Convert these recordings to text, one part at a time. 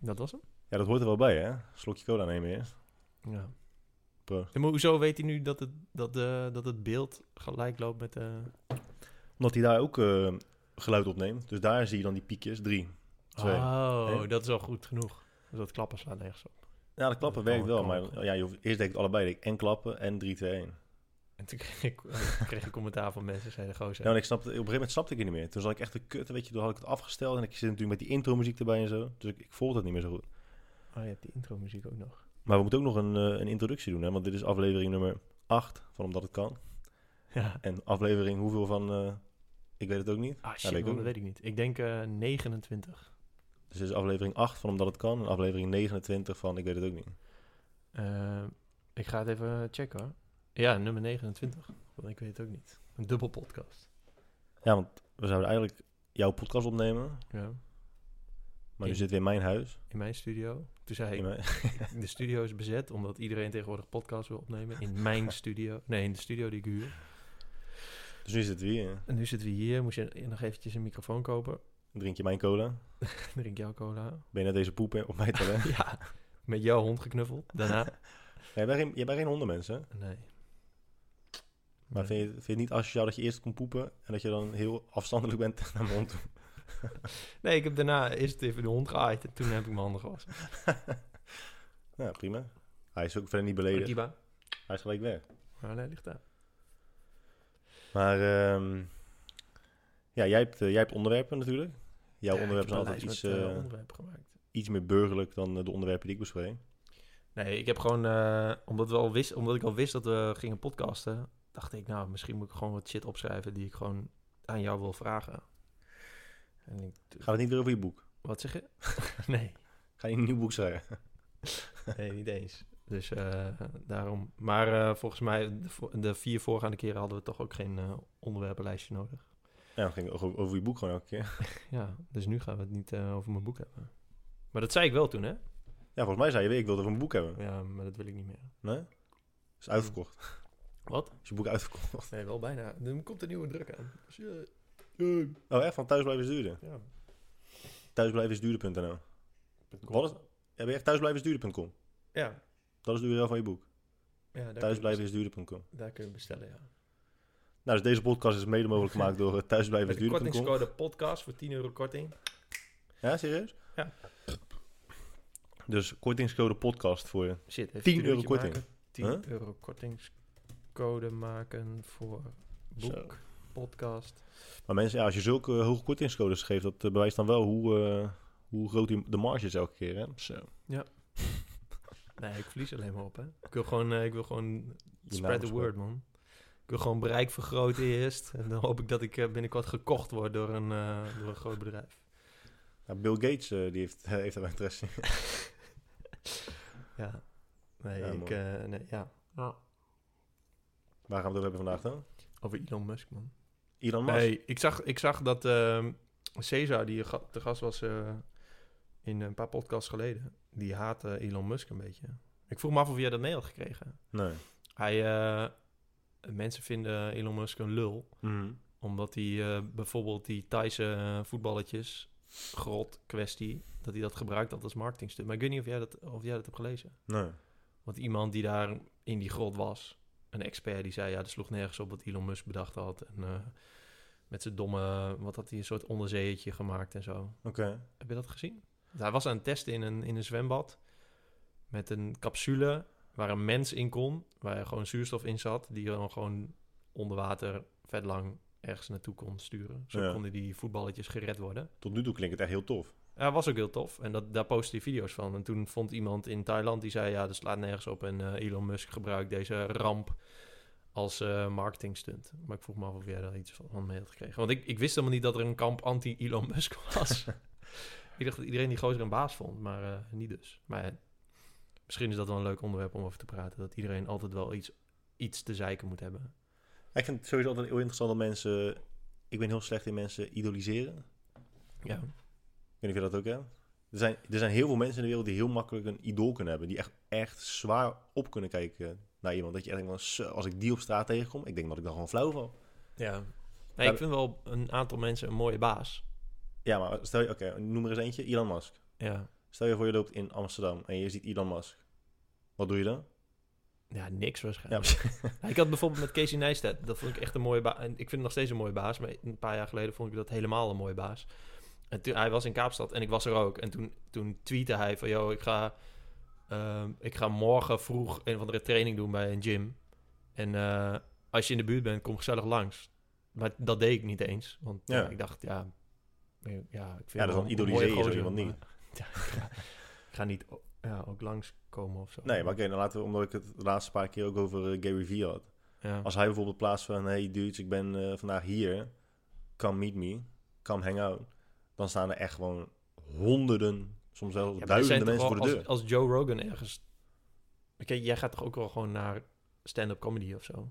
Dat was hem? Ja, dat hoort er wel bij, hè? Slokje cola nemen eerst. Ja. Proost. Maar hoezo weet hij nu dat het, dat, de, dat het beeld gelijk loopt met de... Omdat hij daar ook eh, geluid opneemt. Dus daar zie je dan die piekjes. Drie, twee. Oh, dat is al goed genoeg. Dus dat klappen slaat nergens op. Ja, dat klappen Dat werkt wel. Maar ja, je hoeft, eerst deed ik allebei. ik En klappen en 3, 2, 1. En toen kreeg ik, kreeg ik commentaar van mensen, zeiden gozer. Ja, en ik snapte, op een gegeven moment snapte ik het niet meer. Toen zat ik echt te kutten, weet je. Toen had ik het afgesteld. En ik zit natuurlijk met die intro muziek erbij en zo. Dus ik, ik volgde het niet meer zo goed. Oh, je hebt die intro muziek ook nog. Maar we moeten ook nog een, eh, een introductie doen, hè. Want dit is aflevering nummer 8 van Omdat Het Kan. Ja. En aflevering hoeveel van... eh, ik weet het ook niet. Ah, shit, weet man, ook dat weet ik niet. Ik denk eh 29. Dus dit is aflevering 8 van Omdat Het Kan. En aflevering 29 van Ik weet het ook niet. Ik ga het even checken hoor. Ja, nummer 29. Want ik weet het ook niet. Een dubbel podcast. Ja, want we zouden eigenlijk jouw podcast opnemen. Ja. Maar nu In- zitten we in mijn huis. In mijn studio. Toen zei In ik, mijn- de studio is bezet omdat iedereen tegenwoordig podcast wil opnemen. In mijn studio. Nee, in de studio die ik huur. Dus nu zitten we hier. En nu zitten we hier. Moest je nog eventjes een microfoon kopen. Drink je mijn cola. Drink jouw cola. Ben je net deze poep op mijn toilet? ja, met jouw hond geknuffeld. Daarna. Jij bent geen, jij bent geen hondenmens, hè? Nee. Maar vind, je, vind je het niet asociaal dat je eerst komt poepen... en dat je dan heel afstandelijk bent naar mijn hond toe? Nee, ik heb daarna eerst even de hond geaaid en toen heb ik mijn handen gewassen. Ja, prima. Hij is ook verder niet beledigd. Hij is gelijk weg. Maar nee, ligt daar. Maar ehm, ja, jij hebt, eh, jij hebt onderwerpen natuurlijk. Jouw Ja, onderwerpen zijn altijd iets, met, onderwerpen gemaakt. iets meer burgerlijk dan de onderwerpen die ik bespreek. Nee, ik heb gewoon, omdat, we al wist, omdat ik al wist dat we gingen podcasten, dacht ik, nou, misschien moet ik gewoon wat shit opschrijven die ik gewoon aan jou wil vragen. En ik, Gaat het niet weer over je boek? wat zeg je? nee, Ga je een nieuw boek schrijven? nee, niet eens. Dus eh, daarom. Maar eh, volgens mij, de, de vier voorgaande keren hadden we toch ook geen eh, onderwerpenlijstje nodig. Ja, ging het over, over je boek gewoon elke keer. Ja, dus nu gaan we het niet over mijn boek hebben. Maar dat zei ik wel toen, hè? Ja, volgens mij zei je weer, ik wilde over een boek hebben. Ja, maar dat wil ik niet meer. Nee? Is uitverkocht. Wat? Is je boek uitverkocht? Nee, wel bijna. Er komt een nieuwe druk aan. Dus, Oh, echt? Van thuisblijven is duurder? ja. Thuisblijven is duurder.nl Wat is... Ja, ben je echt thuisblijvensduurder.com? Ja, Dat is de URL van je boek. ja Thuisblijven is duurder.com. daar kun je bestellen, ja. Nou, dus deze podcast is mede mogelijk gemaakt door eh, thuisblijven is de duurder.com. kortingscode podcast voor 10 euro korting. Ja, serieus? Ja. Dus kortingscode podcast voor je. Shit, even 10 een euro korting. maken. 10 Huh? euro kortingscode maken voor boek, Zo. podcast. Maar mensen, ja, als je zulke eh, hoge kortingscodes geeft, dat eh, bewijst dan wel hoe, eh, hoe groot die, de marge is elke keer. Hè? Zo. Nee, ik verlies alleen maar op, hè. Ik wil gewoon, eh, ik wil gewoon spread the word, man. Ik wil gewoon bereik vergroten eerst. En dan hoop ik dat ik eh, binnenkort gekocht word door een, eh, door een groot bedrijf. Ja, Bill Gates eh, die heeft, heeft daar wel interesse in. Ja. Nee, Ja, ik... eh, nee, ja. ja. Waar gaan we het over hebben vandaag dan? Over Elon Musk, man. Elon Musk? Nee, ik zag, ik zag dat ehm Cesar, die te gast was eh, in een paar podcasts geleden, die haatte Elon Musk een beetje. Ik vroeg me af of jij dat mee had gekregen. Nee. Hij, eh, mensen vinden Elon Musk een lul, Mhm. omdat hij eh, bijvoorbeeld die Thaise voetballetjes, grot kwestie, dat hij dat gebruikt had als marketingstunt. Maar ik weet niet of jij dat, of jij dat hebt gelezen. Nee. Want iemand die daar in die grot was, een expert, die zei... ja, dat sloeg nergens op wat Elon Musk bedacht had. En eh, met zijn domme... wat had hij, een soort onderzeeëtje gemaakt en zo. Oké. Heb je dat gezien? Hij was aan het testen in een, in een zwembad... met een capsule waar een mens in kon... waar gewoon zuurstof in zat... die dan gewoon onder water vet lang ergens naartoe kon sturen. Zo Ja. konden die voetballetjes gered worden. Tot nu toe klinkt het echt heel tof. Ja, was ook heel tof. En dat, daar postte hij video's van. En toen vond iemand in Thailand die zei... ja, dat slaat nergens op. En eh, Elon Musk gebruikt deze ramp als eh marketingstunt. Maar ik vroeg me af of jij daar iets van mee had gekregen. Want ik, ik wist helemaal niet dat er een kamp anti-Elon Musk was. ik dacht dat iedereen die gozer een baas vond. Maar eh, niet dus. Maar ja, misschien is dat wel een leuk onderwerp om over te praten. Dat iedereen altijd wel iets, iets te zeiken moet hebben. Ik vind het sowieso altijd heel interessant dat mensen... Ik ben heel slecht in mensen idoliseren. Ja. Ik weet niet of je dat ook hebt. Er zijn, er zijn heel veel mensen in de wereld die heel makkelijk een idool kunnen hebben. Die echt, echt zwaar op kunnen kijken naar iemand. Dat je echt denkt, van, "Zo, als ik die op straat tegenkom, ik denk dat ik dan gewoon flauw val. ja. Nee, ik vind wel een aantal mensen een mooie baas. Ja, maar stel je, oké, noem er eens eentje. Elon Musk. Ja. Stel je voor je loopt in Amsterdam en je ziet Elon Musk. Wat doe je dan? Ja, niks Ja, waarschijnlijk. ik had bijvoorbeeld met Casey Neistat, dat vond ik echt een mooie baas. En ik vind hem nog steeds een mooie baas, maar een paar jaar geleden vond ik dat helemaal een mooie baas. En toen, hij was in Kaapstad en ik was er ook. En toen, toen tweette hij van, yo, ik ga, ehm, ik ga morgen vroeg een of andere training doen bij een gym. En eh, als je in de buurt bent, kom gezellig langs. Maar dat deed ik niet eens, want Ja. ja, ik dacht, ja, ja, ik vind Ja, dat dan idoliseer je zo iemand niet. Ja, ik, ga, ik ga niet ja, ook langskomen of zo. Nee, maar oké, dan laten we, omdat ik het de laatste paar keer ook over eh, Gary Vee had. Ja. Als hij bijvoorbeeld plaatst van, hey dudes, ik ben eh, vandaag hier. Come meet me. Come hang out. Dan staan er echt gewoon honderden, soms zelfs Ja, duizenden mensen voor de deur. als, Joe Rogan ergens... Kijk, jij gaat toch ook wel gewoon naar stand-up comedy of zo?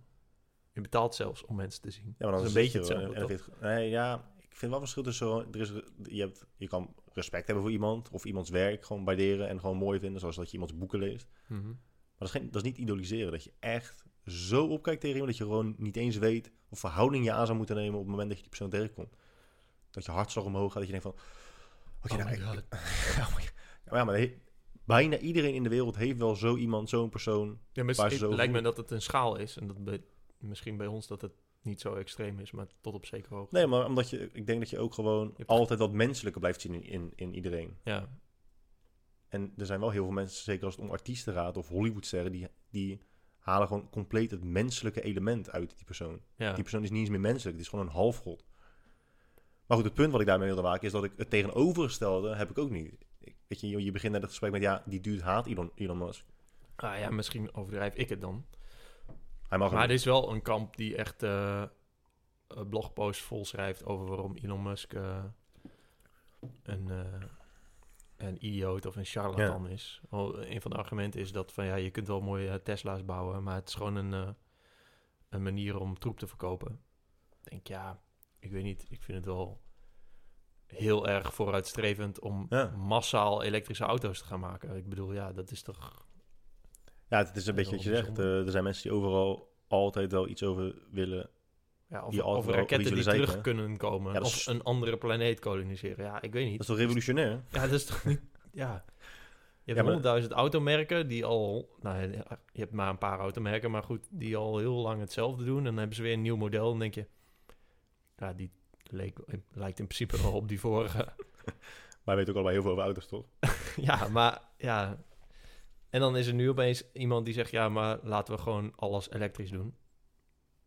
Je betaalt zelfs om mensen te zien. Ja, maar dan dat is een beetje hetzelfde, Nee, ja, ik vind wel verschil tussen... zo- Er is, je, hebt, je kan respect hebben voor iemand of iemands werk gewoon waarderen en gewoon mooi vinden, zoals dat je iemands boeken leest. Mhm. Maar dat is, geen, dat is niet idoliseren. Dat je echt zo opkijkt tegen iemand dat je gewoon niet eens weet of verhouding je aan zou moeten nemen op het moment dat je die persoon tegenkomt. Dat je hartslag omhoog gaat, dat je denkt van... Oké, Oh nou, my ik- God. ja, maar, ja, maar he- bijna iedereen in de wereld heeft wel zo iemand, zo'n persoon. Ja, maar het zo lijkt me dat het een schaal is. En dat bij, misschien bij ons dat het niet zo extreem is, maar tot op zekere hoogte. Nee, maar omdat je, ik denk dat je ook gewoon altijd wat menselijker blijft zien in, in, in iedereen. Ja, En er zijn wel heel veel mensen, zeker als het om artiesten gaat of Hollywoodsterren, die, die halen gewoon compleet het menselijke element uit die persoon. ja. Die persoon is niet eens meer menselijk, het is gewoon een halfgod. Maar goed, het punt wat ik daarmee wilde maken is dat ik het tegenovergestelde heb ik ook niet. Ik, weet je, je begint net het gesprek met ja, die dude haat Elon, Elon Musk. Ah, ja, misschien overdrijf ik het dan. Hij mag Maar er is wel een kamp die echt eh een blogpost vol schrijft over waarom Elon Musk eh, een, eh, een idioot of een charlatan is. Wel, een van de argumenten is dat van ja, je kunt wel mooie eh, Tesla's bouwen, maar het is gewoon een, eh, een manier om troep te verkopen. Ik denk ja, ik weet niet, ik vind het wel heel erg vooruitstrevend om Ja. massaal elektrische auto's te gaan maken. Ik bedoel, ja, dat is toch Ja, het is een beetje wat je zegt. eh, er zijn mensen die overal altijd wel iets over willen. Ja, of, Die of raketten die terug kunnen komen. Ja, of is- een andere planeet koloniseren. Ja, ik weet niet. Dat is toch revolutionair? Ja, dat is toch niet... Ja. Je hebt maar- honderdduizend automerken die al... Nou, je hebt maar een paar automerken, maar goed, die al heel lang hetzelfde doen. En dan hebben ze weer een nieuw model. Dan denk je... Ja, die leek, lijkt in principe wel op die vorige. Wij weten ook allebei heel veel over auto's, toch? ja, maar ja... En dan is er nu opeens iemand die zegt... Ja, maar laten we gewoon alles elektrisch doen.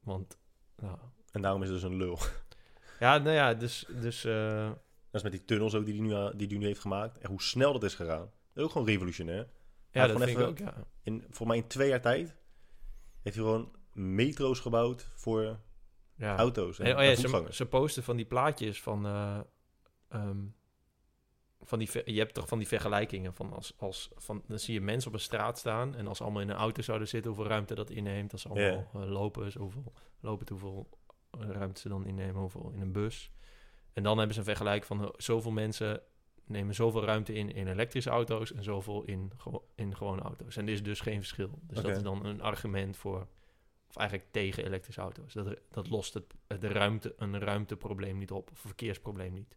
Want... Nou, En daarom is het dus een lul. ja, nou ja, dus... dus eh, Dat is met die tunnels ook die hij nu, die die nu heeft gemaakt. En hoe snel dat is gegaan. Dat is ook gewoon revolutionair. ja, Maar dat vind ik even- ook, ja. In, voor mij in twee jaar tijd heeft hij gewoon metro's gebouwd voor ja. auto's en, En, oh en ja, ze, posten van die plaatjes van... eh, ehm, van die, je hebt toch van die vergelijkingen van als, als van dan zie je mensen op een straat staan en als ze allemaal in een auto zouden zitten, hoeveel ruimte dat inneemt. Als ze allemaal eh, lopen, hoeveel lopen, hoeveel ruimte ze dan innemen, hoeveel in een bus. En dan hebben ze een vergelijk van eh, zoveel mensen nemen zoveel ruimte in in elektrische auto's en zoveel in, in gewone auto's. En er is dus geen verschil. Dus dat is dan een argument voor, of eigenlijk tegen elektrische auto's. Dat, dat lost het, de ruimte, een ruimteprobleem niet op, of een verkeersprobleem niet.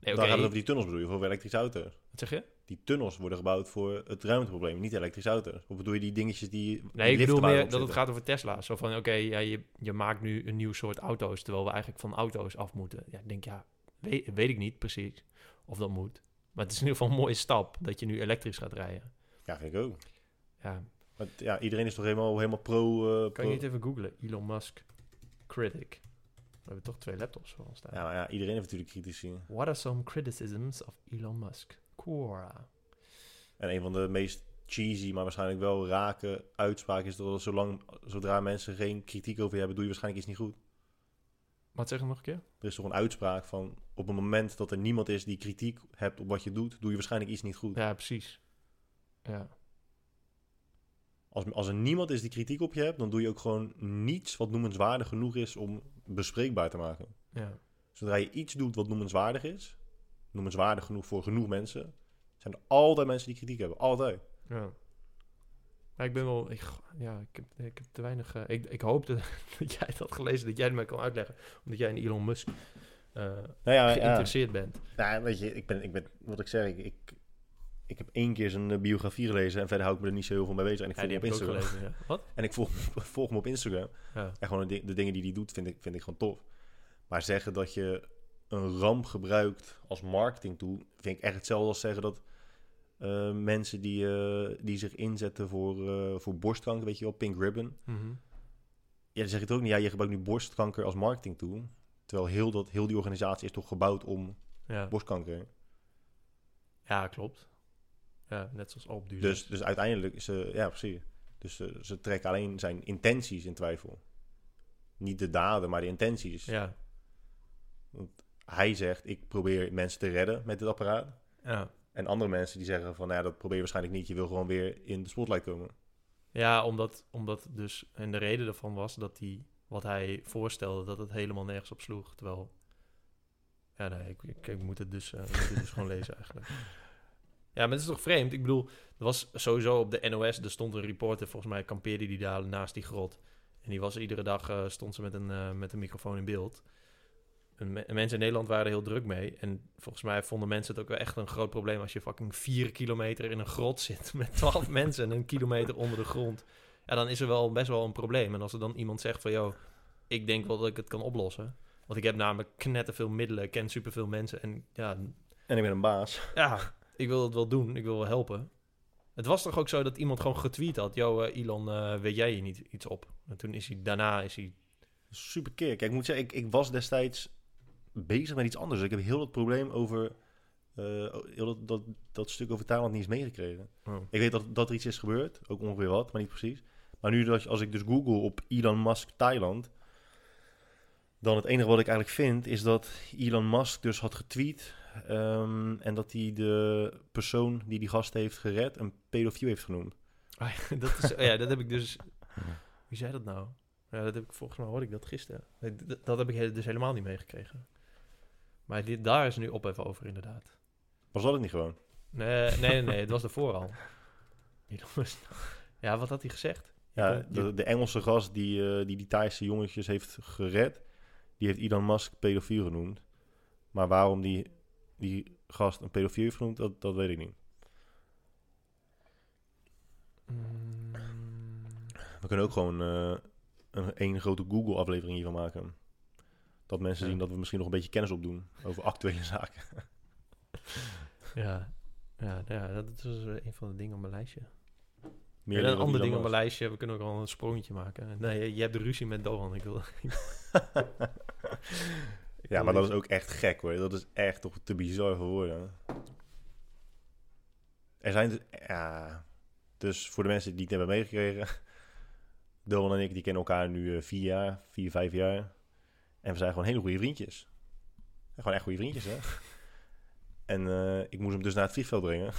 Nee, Dan oké, gaat het over die tunnels bedoel je, voor elektrische auto's. Wat zeg je? Die tunnels worden gebouwd voor het ruimteprobleem, niet elektrische auto's. Of bedoel je die dingetjes die Nee, ik bedoel meer dat het gaat over Tesla. Zo van, oké, ja, je, je maakt nu een nieuw soort auto's, terwijl we eigenlijk van auto's af moeten. Ja, ik denk, ja, weet, weet ik niet precies of dat moet. Maar het is in ieder geval een mooie stap dat je nu elektrisch gaat rijden. Ja, vind ik ook. Ja, Maar ja, iedereen is toch helemaal, helemaal pro... eh, kan pro- je niet even googlen? Elon Musk Critic. We hebben toch twee laptops voor ons staan. Ja, ja, iedereen heeft natuurlijk critici. What are some criticisms of Elon Musk? Quora. En een van de meest cheesy, maar waarschijnlijk wel rake uitspraken is dat zolang, zodra mensen geen kritiek over je hebben, doe je waarschijnlijk iets niet goed. Wat zeg je nog een keer? Er is toch een uitspraak van, op het moment dat er niemand is die kritiek hebt op wat je doet, doe je waarschijnlijk iets niet goed. Ja, precies. Ja. Als, als er niemand is die kritiek op je hebt, dan doe je ook gewoon niets wat noemenswaardig genoeg is om bespreekbaar te maken. Ja. Zodra je iets doet wat noemenswaardig is, noemenswaardig genoeg voor genoeg mensen, zijn er altijd mensen die kritiek hebben. Altijd. Ja. Maar ik ben wel... Ik, ja, ik heb, ik heb te weinig... eh, ik, ik hoopte dat jij het had gelezen, dat jij het mij kan uitleggen. Omdat jij in Elon Musk eh, Nou ja, ja, geïnteresseerd bent. ja, weet je, ik ben, ik ben wat ik zeg, ik, ik, ik heb één keer zijn eh, biografie gelezen en verder hou ik me er niet zo heel veel mee bezig. En ik Ja, volg die hem op Instagram. gelezen, ja. Wat? En ik volg, volg hem op Instagram. Ja. En gewoon de, di- de dingen die hij doet, vind ik, vind ik gewoon tof. Maar zeggen dat je een ramp gebruikt als marketing tool, vind ik echt hetzelfde als zeggen dat eh, mensen die, eh, die zich inzetten voor, voor borstkanker, weet je wel, Pink Ribbon. Mhm. Ja, dan zeg je het ook niet, ja, je gebruikt nu borstkanker als marketing tool. Terwijl heel, dat, heel die organisatie is toch gebouwd om ja. borstkanker. ja, klopt. Ja, net zoals op duur. Dus, dus uiteindelijk is ze, ja, precies. Dus ze, ze trekken alleen zijn intenties in twijfel. Niet de daden, maar de intenties. Ja, Hij zegt, ik probeer mensen te redden met dit apparaat. ja. En andere mensen die zeggen van, nou ja, dat probeer je waarschijnlijk niet. Je wil gewoon weer in de spotlight komen. Ja, omdat, omdat dus... En de reden daarvan was dat hij... Wat hij voorstelde, dat het helemaal nergens op sloeg. Terwijl... Ja, nee, ik, ik, ik moet het dus, eh, moet het dus gewoon lezen eigenlijk. Ja, maar het is toch vreemd? Ik bedoel, er was sowieso op de NOS... Er stond een reporter, volgens mij kampeerde die daar naast die grot. En die was iedere dag... eh, stond ze met een, eh, met een microfoon in beeld. En me- en mensen in Nederland waren er heel druk mee. En volgens mij vonden mensen het ook wel echt een groot probleem... als je fucking vier kilometer in een grot zit... met twaalf mensen en een kilometer onder de grond. Ja, dan is er wel best wel een probleem. En als er dan iemand zegt van... joh, ik denk wel dat ik het kan oplossen. Want ik heb namelijk knetterveel middelen, ken superveel mensen. En ja, En ik ben een baas. ja, ik wil het wel doen, ik wil wel helpen. Het was toch ook zo dat iemand gewoon getweet had... Yo, eh, Elon, eh, weet jij hier niet iets op? En toen is hij, daarna is hij... Super keer. Kijk, ik moet zeggen, ik, ik was destijds bezig met iets anders. Ik heb heel het probleem over... eh, heel dat, dat, dat stuk over Thailand niet eens meegekregen. Oh. Ik weet dat, dat er iets is gebeurd. Ook ongeveer wat, maar niet precies. Maar nu dat, je- als ik dus google op Elon Musk Thailand... dan het enige wat ik eigenlijk vind... is dat Elon Musk dus had getweet... ehm, en dat hij de persoon die die gast heeft gered... een pedofiel heeft genoemd. Ah, ja, dat is, ja, dat heb ik dus... Wie zei dat nou? Ja, dat heb ik volgens mij hoorde ik dat gisteren. Nee, dat heb ik dus helemaal niet meegekregen. Maar dit, daar is nu op even over, inderdaad. Was dat het niet gewoon? Nee, nee, nee, nee, het was ervoor al. Ja, wat had hij gezegd? Ja, de Engelse gast die, eh, die die Thaise jongetjes heeft gered, die heeft Elon Musk pedofiel genoemd. Maar waarom die, die gast een pedofiel heeft genoemd, dat, dat weet ik niet. Mm, We kunnen ook gewoon eh, een één grote Google-aflevering hiervan maken. Dat mensen Ja. zien dat we misschien nog een beetje kennis opdoen over actuele zaken. ja. Ja, ja, dat is dus een van de dingen op mijn lijstje. Meer en dan een ander ding op mijn lijstje, we kunnen ook al een sprongetje maken. Nee, je, je hebt de ruzie met Dohan. Ik wil, Ja, maar dat is ook echt gek hoor. Dat is echt toch te bizar voor woorden. Er zijn dus, ja, dus voor de mensen die het niet hebben meegekregen. Dylan en ik die kennen elkaar nu eh, vier jaar, vier, vijf jaar. En we zijn gewoon hele goede vriendjes. En gewoon echt goede vriendjes hè. En eh, ik moest hem dus naar het vliegveld brengen.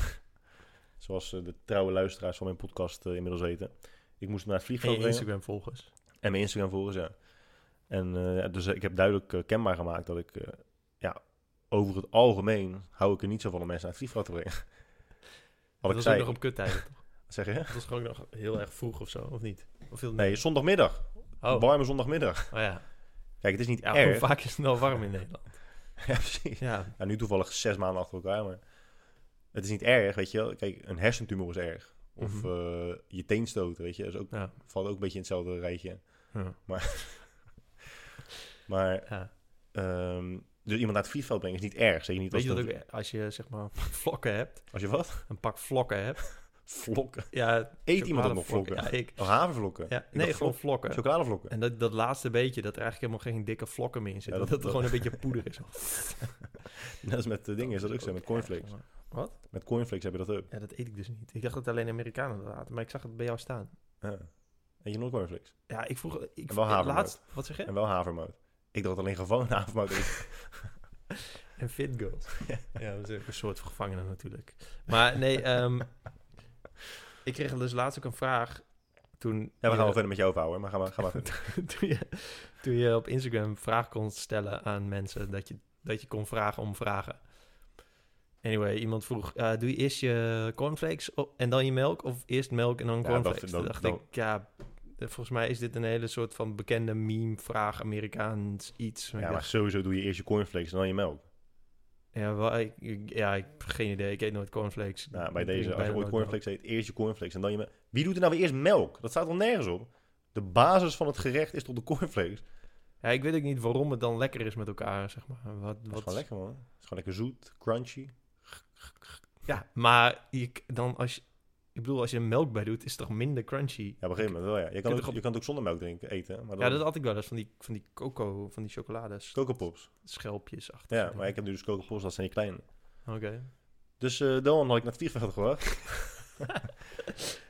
Zoals eh, de trouwe luisteraars van mijn podcast inmiddels weten. Ik moest hem naar het En vliegveld je brengen. Instagram volgers. En mijn Instagram volgens, ja. En eh, dus eh, ik heb duidelijk eh, kenbaar gemaakt dat ik, ja, over het algemeen hou ik er niet zo van om mensen naar het vliegveld te brengen. Wat dat ik was zei, ook nog op kuttijden, toch? wat zeg je? Dat was gewoon nog heel erg vroeg of zo, of niet? Of veel Nee, zondagmiddag. Oh, Warme zondagmiddag. oh ja. Kijk, het is niet Ja, erg. vaak is het nou warm in Nederland? ja, precies. Ja, Ja, nu toevallig zes maanden achter elkaar, maar het is niet erg, weet je wel. Kijk, een hersentumor is erg. Of Mhm. je teen stoten, weet je. Dat is ook, ja, valt ook een beetje in hetzelfde rijtje. ja. Maar, ja. ehm, dus iemand naar het vliegveld brengen is niet erg. Zeker niet Weet als, je dat ook, als je zeg maar vlokken hebt, als je wat? een pak vlokken hebt. Vlokken. Ja, Eet iemand ook nog vlokken? Ja, ik. Oh, havervlokken. Ja, Ik nee, gewoon vlok- vlokken. Chocoladevlokken. En dat, dat laatste beetje, dat er eigenlijk helemaal geen dikke vlokken meer in zitten. Ja, dat, dat- dat er gewoon een beetje poeder is. Dat is met de dingen, is dat ook zo, met cornflakes. maar- Met cornflakes heb je dat ook. Ja, dat eet ik dus niet. Ik dacht dat alleen Amerikanen dat aten, maar ik zag het bij jou staan. Ja. Eet je nog cornflakes? Ja, ik vroeg... Ik, En wel eh, havermout. laatst, Wat zeg je? En wel havermout. Ik dacht alleen gewoon havermout eten. En fit girls. ja, dat is ook een soort gevangene natuurlijk. Maar nee, ehm, ik kreeg dus laatst ook een vraag toen... Ja, we gaan je- wel verder met jou overhouden, maar ga maar, ga maar toen, je, toen je op Instagram vragen kon stellen aan mensen, dat je, dat je kon vragen om vragen. Anyway, iemand vroeg, eh, doe je eerst je cornflakes op- en dan je melk? Of eerst melk en dan Ja, dat- cornflakes? dat- Toen dacht dat- ik, ja, volgens mij is dit een hele soort van bekende meme-vraag, Amerikaans iets. Ja, maar dacht, sowieso doe je eerst je cornflakes en dan je melk. Ja, wel, ik, ja, ik heb geen idee. Ik eet nooit cornflakes. Nou, bij deze, als je ooit cornflakes eet, eerst je cornflakes en dan je melk. Wie doet er nou weer eerst melk? Dat staat al nergens op. De basis van het gerecht is tot de cornflakes. Ja, ik weet ook niet waarom het dan lekker is met elkaar, zeg maar. Wat, is wat... gewoon lekker, man. Het is gewoon lekker zoet, crunchy. Ja, maar je, dan als je... Ik bedoel, als je er melk bij doet, is het toch minder crunchy? Ja, op een gegeven moment wel, ja. Je kan, ook, je kan het ook zonder melk drinken, eten. Maar Ja, dat had ik wel eens van die, van die coco, van die chocolades, Coco Pops. schelpjes achter. Ja, maar ik heb nu dus Coco Pops, dat zijn die kleine. Oké. Dus eh dan had ik naar het vliegveld gewacht.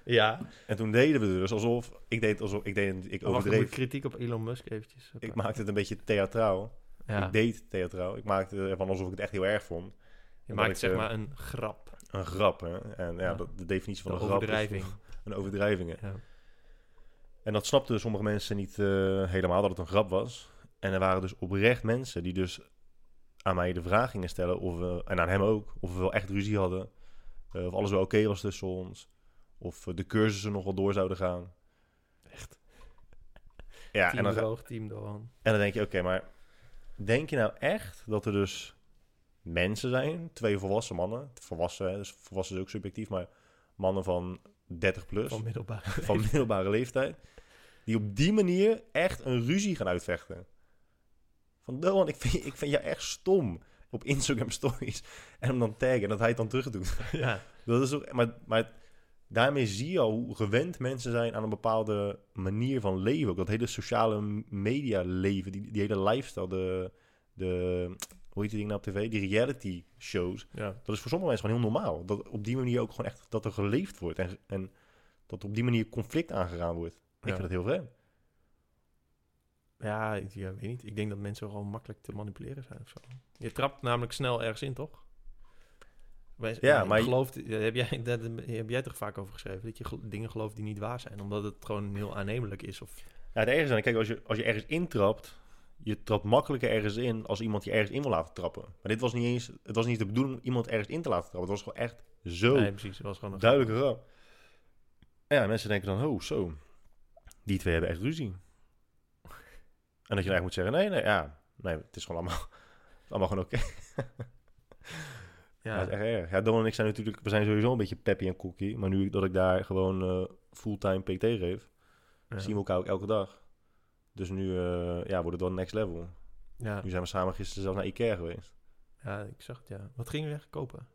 Ja. En toen deden we dus alsof... Ik deed alsof... Ik, deed, ik wacht, overdreef. ik kritiek op Elon Musk eventjes. Ik maakte het een beetje theatraal. ja. Ik deed theatraal. Ik maakte ervan alsof ik het echt heel erg vond. Je dat maakt ik, zeg eh, maar een grap. Een grap, hè. En ja, Ja. dat- de definitie van Een een grap overdrijving. is een overdrijving. Ja. En dat snapten sommige mensen niet eh, helemaal, dat het een grap was. En er waren dus oprecht mensen die dus aan mij de vraag gingen stellen, of we, en aan hem ook, of we wel echt ruzie hadden. eh, of alles wel oké was tussen ons. Of eh, de cursussen nog wel door zouden gaan. Echt. Ja, team en dan, droog, team Doan. en dan denk je, oké, maar denk je nou echt dat er dus mensen zijn, twee volwassen mannen, volwassen, dus volwassen is ook subjectief, maar mannen van 30 plus, Van middelbare leeftijd, die op die manier echt een ruzie gaan uitvechten. Van Doan, ik vind, ik vind jou echt stom op Instagram stories. En hem dan taggen en dat hij het dan terug doet. ja. Dat is ook, maar, maar daarmee zie je al hoe gewend mensen zijn aan een bepaalde manier van leven. Ook dat hele sociale media leven, die, die hele lifestyle, de, de, hoe heet die ding nou op tv? Die reality shows. ja. Dat is voor sommige mensen gewoon heel normaal. Dat op die manier ook gewoon echt, dat er geleefd wordt. En, en dat op die manier conflict aangegaan wordt. Ik Ja. vind dat heel vreemd. Ja, ik ja, weet niet. Ik denk dat mensen gewoon makkelijk te manipuleren zijn of zo. Je trapt namelijk snel ergens in, toch? Wij- Ja, maar gelooft, heb, jij, dat heb jij toch vaak over geschreven? Dat je gel- dingen gelooft die niet waar zijn, omdat het gewoon heel aannemelijk is. Of, Ja, het ergste is, kijk, als je, als je ergens intrapt, je trapt makkelijker ergens in als iemand je ergens in wil laten trappen. Maar dit was niet eens, het was niet de bedoeling om iemand ergens in te laten trappen. Het was gewoon echt zo nee, precies. Het was gewoon een duidelijke grap. Ja, mensen denken dan, oh, zo. Die twee hebben echt ruzie. En dat je dan eigenlijk moet zeggen, nee, nee, ja. Nee, het is gewoon allemaal, allemaal gewoon oké. Ja. Ja, het is echt erg. Ja, Don en ik zijn natuurlijk, we zijn sowieso een beetje peppy en cookie. Maar nu dat ik daar gewoon eh, fulltime PT geef, ja. zien we elkaar ook elke dag. Dus nu eh, ja, wordt het wel next level. Ja, Nu zijn we samen gisteren zelfs naar Ikea geweest. ja, ik zag het, ja. Wat gingen we echt kopen?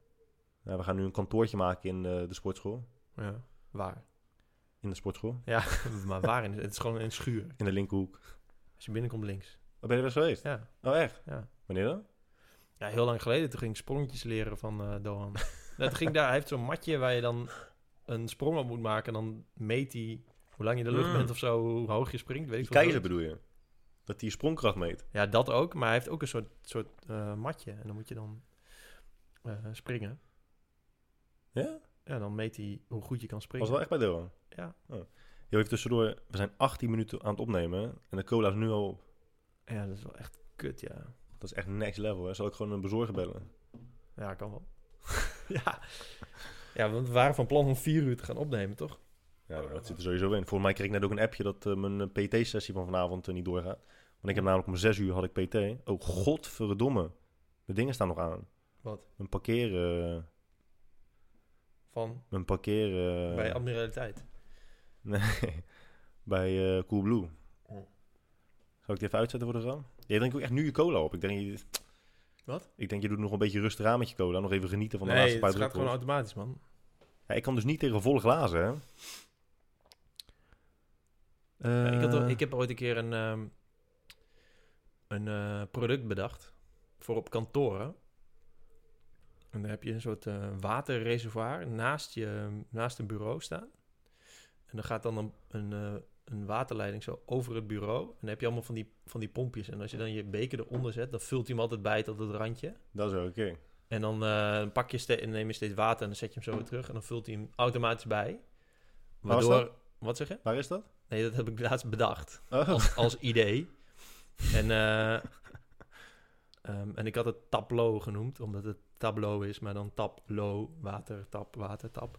Ja, we gaan nu een kantoortje maken in eh, de sportschool. Ja, waar? In de sportschool. Ja, maar waar? In, het is gewoon een schuur. In de linkerhoek. Als je binnenkomt links. Oh, ben je er eens geweest? Ja, Oh, echt? ja. Wanneer dan? Ja, heel lang geleden. Toen ging ik sprongetjes leren van eh Dohan. dat ging daar. Hij heeft zo'n matje waar je dan een sprong op moet maken. En dan meet hij hoe lang je in de lucht Mm. bent of zo, hoe hoog je springt. Weet ik veel. keizer bedoel je? Dat die sprongkracht meet. Ja, dat ook. Maar hij heeft ook een soort, soort eh, matje. En dan moet je dan eh, springen. Ja? Ja, dan meet hij hoe goed je kan springen. Was wel echt bij Doan. Ja. Heel even tussendoor. We zijn 18 minuten aan het opnemen. En de cola is nu al op. ja, dat is wel echt kut, ja. Dat is echt next level. Hè. Zal ik gewoon een bezorger bellen? Ja, kan wel. ja. ja, want we waren van plan om vier uur te gaan opnemen, toch? Ja, dat zit er sowieso in. Volgens mij kreeg ik net ook een appje dat eh, mijn eh, PT-sessie van vanavond eh, niet doorgaat. Want ik heb namelijk om 6 uur had ik PT. Oh, godverdomme. De dingen staan nog aan. Wat? Mijn parkeer... eh, Van mijn parkeer... eh, bij Admiraliteit. Nee, bij Coolblue. Oh. Zal ik die even uitzetten voor de ram? Je drinkt ook echt nu je cola op. Ik denk, je, Wat? ik denk je doet nog een beetje rustig aan met je cola. Nog even genieten van de nee, laatste het paar gaat gewoon druppels. automatisch, man. Ja, ik kan dus niet tegen volle glazen, hè? Ik, had, Eh, ik heb ooit een keer een, ehm, een eh, product bedacht voor op kantoren. En dan heb je een soort eh, waterreservoir naast, je, naast een bureau staan. En dan gaat dan een, een, een waterleiding zo over het bureau. En dan heb je allemaal van die, van die pompjes. En als je dan je beker eronder zet, dan vult hij hem altijd bij tot het randje. Dat is oké. En dan pak je neem je steeds water en dan zet je hem zo weer terug. En dan vult hij hem automatisch bij. Waardoor... Wat zeg je? Waar is dat? Nee, dat heb ik laatst bedacht Oh. als, als idee. En, eh, ehm, en ik had het Tableau genoemd, omdat het tableau is, maar dan Tableau, water, tap, water, tap.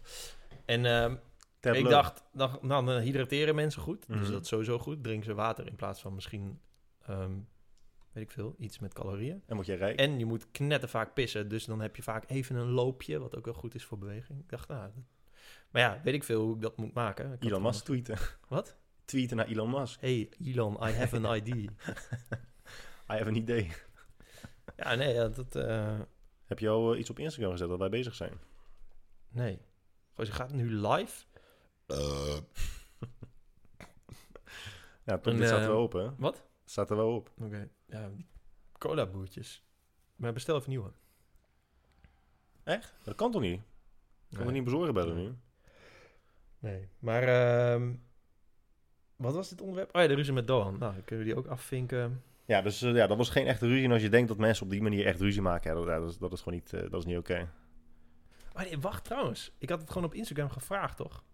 En ehm, ik dacht, dacht, nou, dan hydrateren mensen goed. Dus Mhm. dat is sowieso goed. Drinken ze water in plaats van misschien, ehm, weet ik veel, iets met calorieën. En moet jij rijk? En je moet knetter vaak pissen, dus dan heb je vaak even een loopje, wat ook wel goed is voor beweging. Ik dacht, nou, maar ja, weet ik veel hoe ik dat moet maken. Ik Elon Musk tweeten. Wat? Tweeten naar Elon Musk. Hey Elon, I have an ID. I have een idee. ja, nee, ja, dat, eh, Heb je al eh, iets op Instagram gezet dat wij bezig zijn? nee. Goh, ze gaat nu live. Ja, toch, Een, dit staat er eh, wel op, hè? Wat? Staat er wel op. Oké, ja, cola boertjes. Maar bestel even nieuwe. Dat kan toch niet? Kan Nee. niet bezorgen bellen Nee. nu? Nee, maar ehm, wat was dit onderwerp? Oh ja, de ruzie met Doan. Nou, kunnen we die ook afvinken. Ja, dus eh, ja, dat was geen echte ruzie. En als je denkt dat mensen op die manier echt ruzie maken, ja, dat, dat, is, dat is gewoon niet, eh, dat is niet oké. Nee, wacht trouwens. Ik had het gewoon op Instagram gevraagd, toch?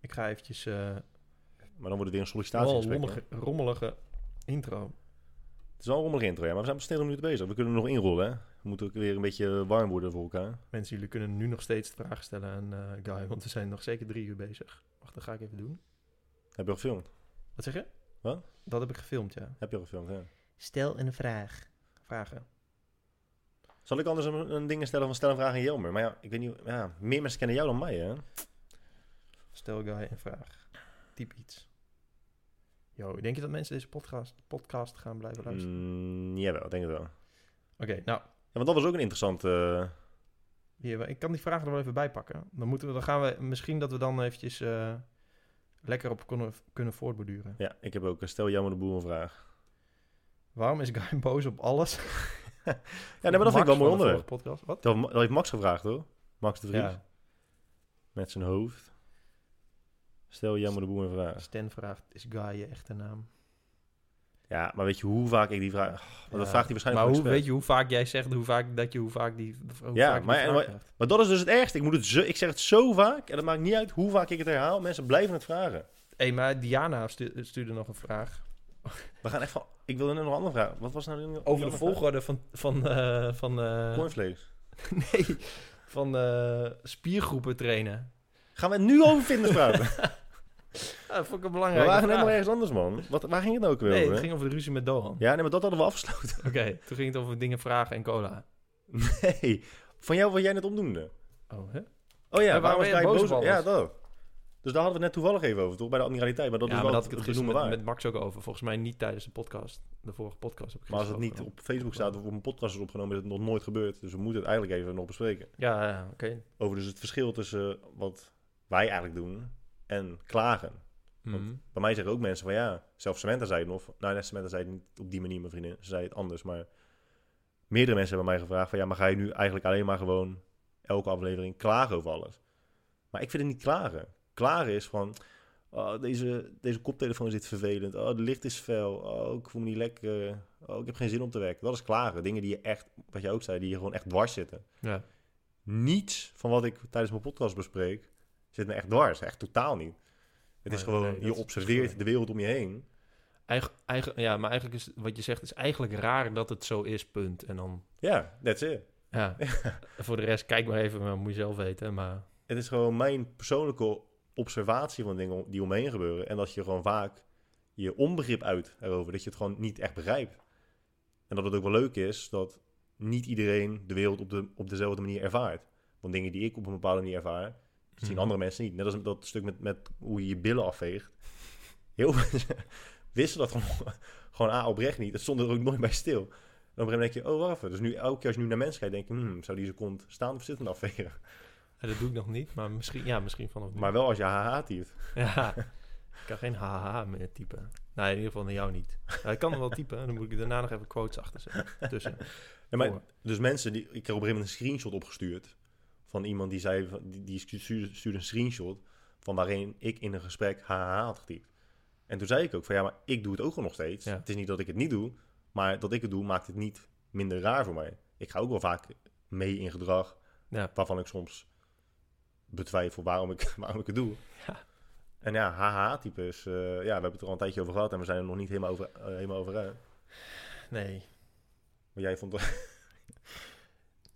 Ik ga eventjes... eh Maar dan wordt het weer een wel een sollicitatiegesprek. hè? rommelige, rommelige intro. Het is wel een rommelige intro, ja. Maar we zijn pas 20 minuten bezig. We kunnen er nog inrollen, hè. We moeten ook weer een beetje warm worden voor elkaar. Mensen, jullie kunnen nu nog steeds vragen stellen aan eh, Guy, want we zijn nog zeker drie uur bezig. Wacht, dat ga ik even doen. Heb je al gefilmd? Wat zeg je? Wat? Dat heb ik gefilmd, ja. Heb je al gefilmd, ja. Stel een vraag. Vragen. Zal ik anders een, een ding stellen van stel een vraag aan Jelmer? Maar ja, ik weet niet... Ja, meer mensen kennen jou dan mij, hè? Stel Guy een vraag. Typ iets. Yo, denk je dat mensen deze podcast, podcast gaan blijven luisteren? Mm, jawel, denk ik wel. Oké, nou, want dat was ook een interessant... eh, hier, ik kan die vragen er wel even bij pakken. Dan, moeten we, dan gaan we misschien dat we dan eventjes eh, lekker op kunnen, kunnen voortborduren. ja, ik heb ook... eh, Stel Jelmer de Boer een vraag. Waarom is Guy boos op alles? Ja, nee, maar dat vind ik wel mooi onderwerp. Podcast. Wat? Dat, dat heeft Max gevraagd, hoor. Max de Vries. Ja, Met zijn hoofd. Stel Jelmer de Boer een vraag. Stan vraagt, is Guy je echte naam? Ja, maar weet je hoe vaak ik die vraag... Want dat vraagt hij waarschijnlijk Maar hoe weet je hoe vaak jij zegt, hoe vaak dat je hoe vaak die hoe Ja, vaak maar- die vraag maar- dat is dus het ergste. Ik, moet het zo, ik zeg het zo vaak, en dat maakt niet uit hoe vaak ik het herhaal. Mensen blijven het vragen. Hé, maar Diana stu- stuurde nog een vraag. We gaan echt van... Ik wilde net nog een andere vraag. Wat was nou die Over de vraag? volgorde van... van, eh van eh, Cornflakes. nee, van eh, spiergroepen trainen. Gaan we het nu over fitness praten? Ja, dat vond ik een we waren vraag. nog ergens anders, man. Wat, waar ging het nou ook weer Nee, over? het ging over de ruzie met Dohan. Ja, nee, maar dat hadden we afgesloten. Oké, toen ging het over dingen vragen en cola. Nee, van jou wat jij net opnoemde. Oh, hè? Oh ja, waarom was je jij boos Ja, dat. Dus daar hadden we het net toevallig even over, toch? Bij de admiraliteit. Maar dat ja, is maar wel dat had ik het gisteren noemen met, Max ook over. Volgens mij niet tijdens de podcast. De vorige podcast heb ik Maar als het niet op Facebook staat of op een podcast is opgenomen, is het nog nooit gebeurd. Dus we moeten het eigenlijk even nog bespreken. Ja, ja oké. Over dus het verschil tussen wat wij eigenlijk doen en klagen. Mhm. Bij mij zeggen ook mensen van ja, zelfs Samantha zei het nog. Nou, net Samantha zei het niet op die manier, mijn vriendin. Ze zei het anders, maar meerdere mensen hebben mij gevraagd van ja, maar ga je nu eigenlijk alleen maar gewoon elke aflevering klagen over alles? Maar ik vind het niet klagen. Klagen is van, oh, deze, deze koptelefoon zit vervelend. Oh, de licht is fel. Oh, ik voel me niet lekker. Oh, ik heb geen zin om te werken. Dat is klagen. Dingen die je echt, wat jij ook zei, die je gewoon echt dwars zitten. Ja. Niets van wat ik tijdens mijn podcast bespreek, zit me echt dwars. Echt totaal niet. Het is gewoon, nee, je observeert de wereld om je heen. Eigen, eigen, ja, maar eigenlijk is wat je zegt is eigenlijk raar dat het zo is, punt. En dan, Ja, that's it. ja, voor de rest, kijk maar even, maar moet je zelf weten. Maar Het is gewoon mijn persoonlijke observatie van dingen die om me heen gebeuren. En dat je gewoon vaak je onbegrip uit erover. Dat je het gewoon niet echt begrijpt. En dat het ook wel leuk is dat niet iedereen de wereld op, de, op dezelfde manier ervaart. Want dingen die ik op een bepaalde manier ervaar, zien Mhm. andere mensen niet. Net als dat stuk met, met hoe je je billen afveegt. Heel veel mensen wisten dat gewoon, gewoon A, oprecht niet. Dat stond er ook nooit bij stil. En op een gegeven moment denk je, oh wacht even. Dus nu, elke keer als je nu naar mensen kijkt, denk je, hmm, zou die zijn kont staan of zittend afvegen? Ja, dat doe ik nog niet, maar misschien, ja, misschien vanaf nu. Maar wel als je haha typt. Ja, ik kan geen haha meer typen. Nee, in ieder geval naar jou niet. Ja, ik kan hem wel typen, dan moet ik daarna nog even quotes achter zetten. Tussen. Ja, maar, dus mensen, die, ik kreeg op een gegeven moment een screenshot opgestuurd. Van iemand die zei, die, die stuurde, een screenshot van waarin ik in een gesprek haha had getypt. En toen zei ik ook van ja, maar ik doe het ook nog steeds. Ja. Het is niet dat ik het niet doe, maar dat ik het doe maakt het niet minder raar voor mij. Ik ga ook wel vaak mee in gedrag Ja. waarvan ik soms betwijfel waarom ik, waarom ik het doe. Ja. En ja, haha-type is, eh, ja, we hebben het er al een tijdje over gehad en we zijn er nog niet helemaal over, eh, helemaal over uit. Nee. Maar jij vond...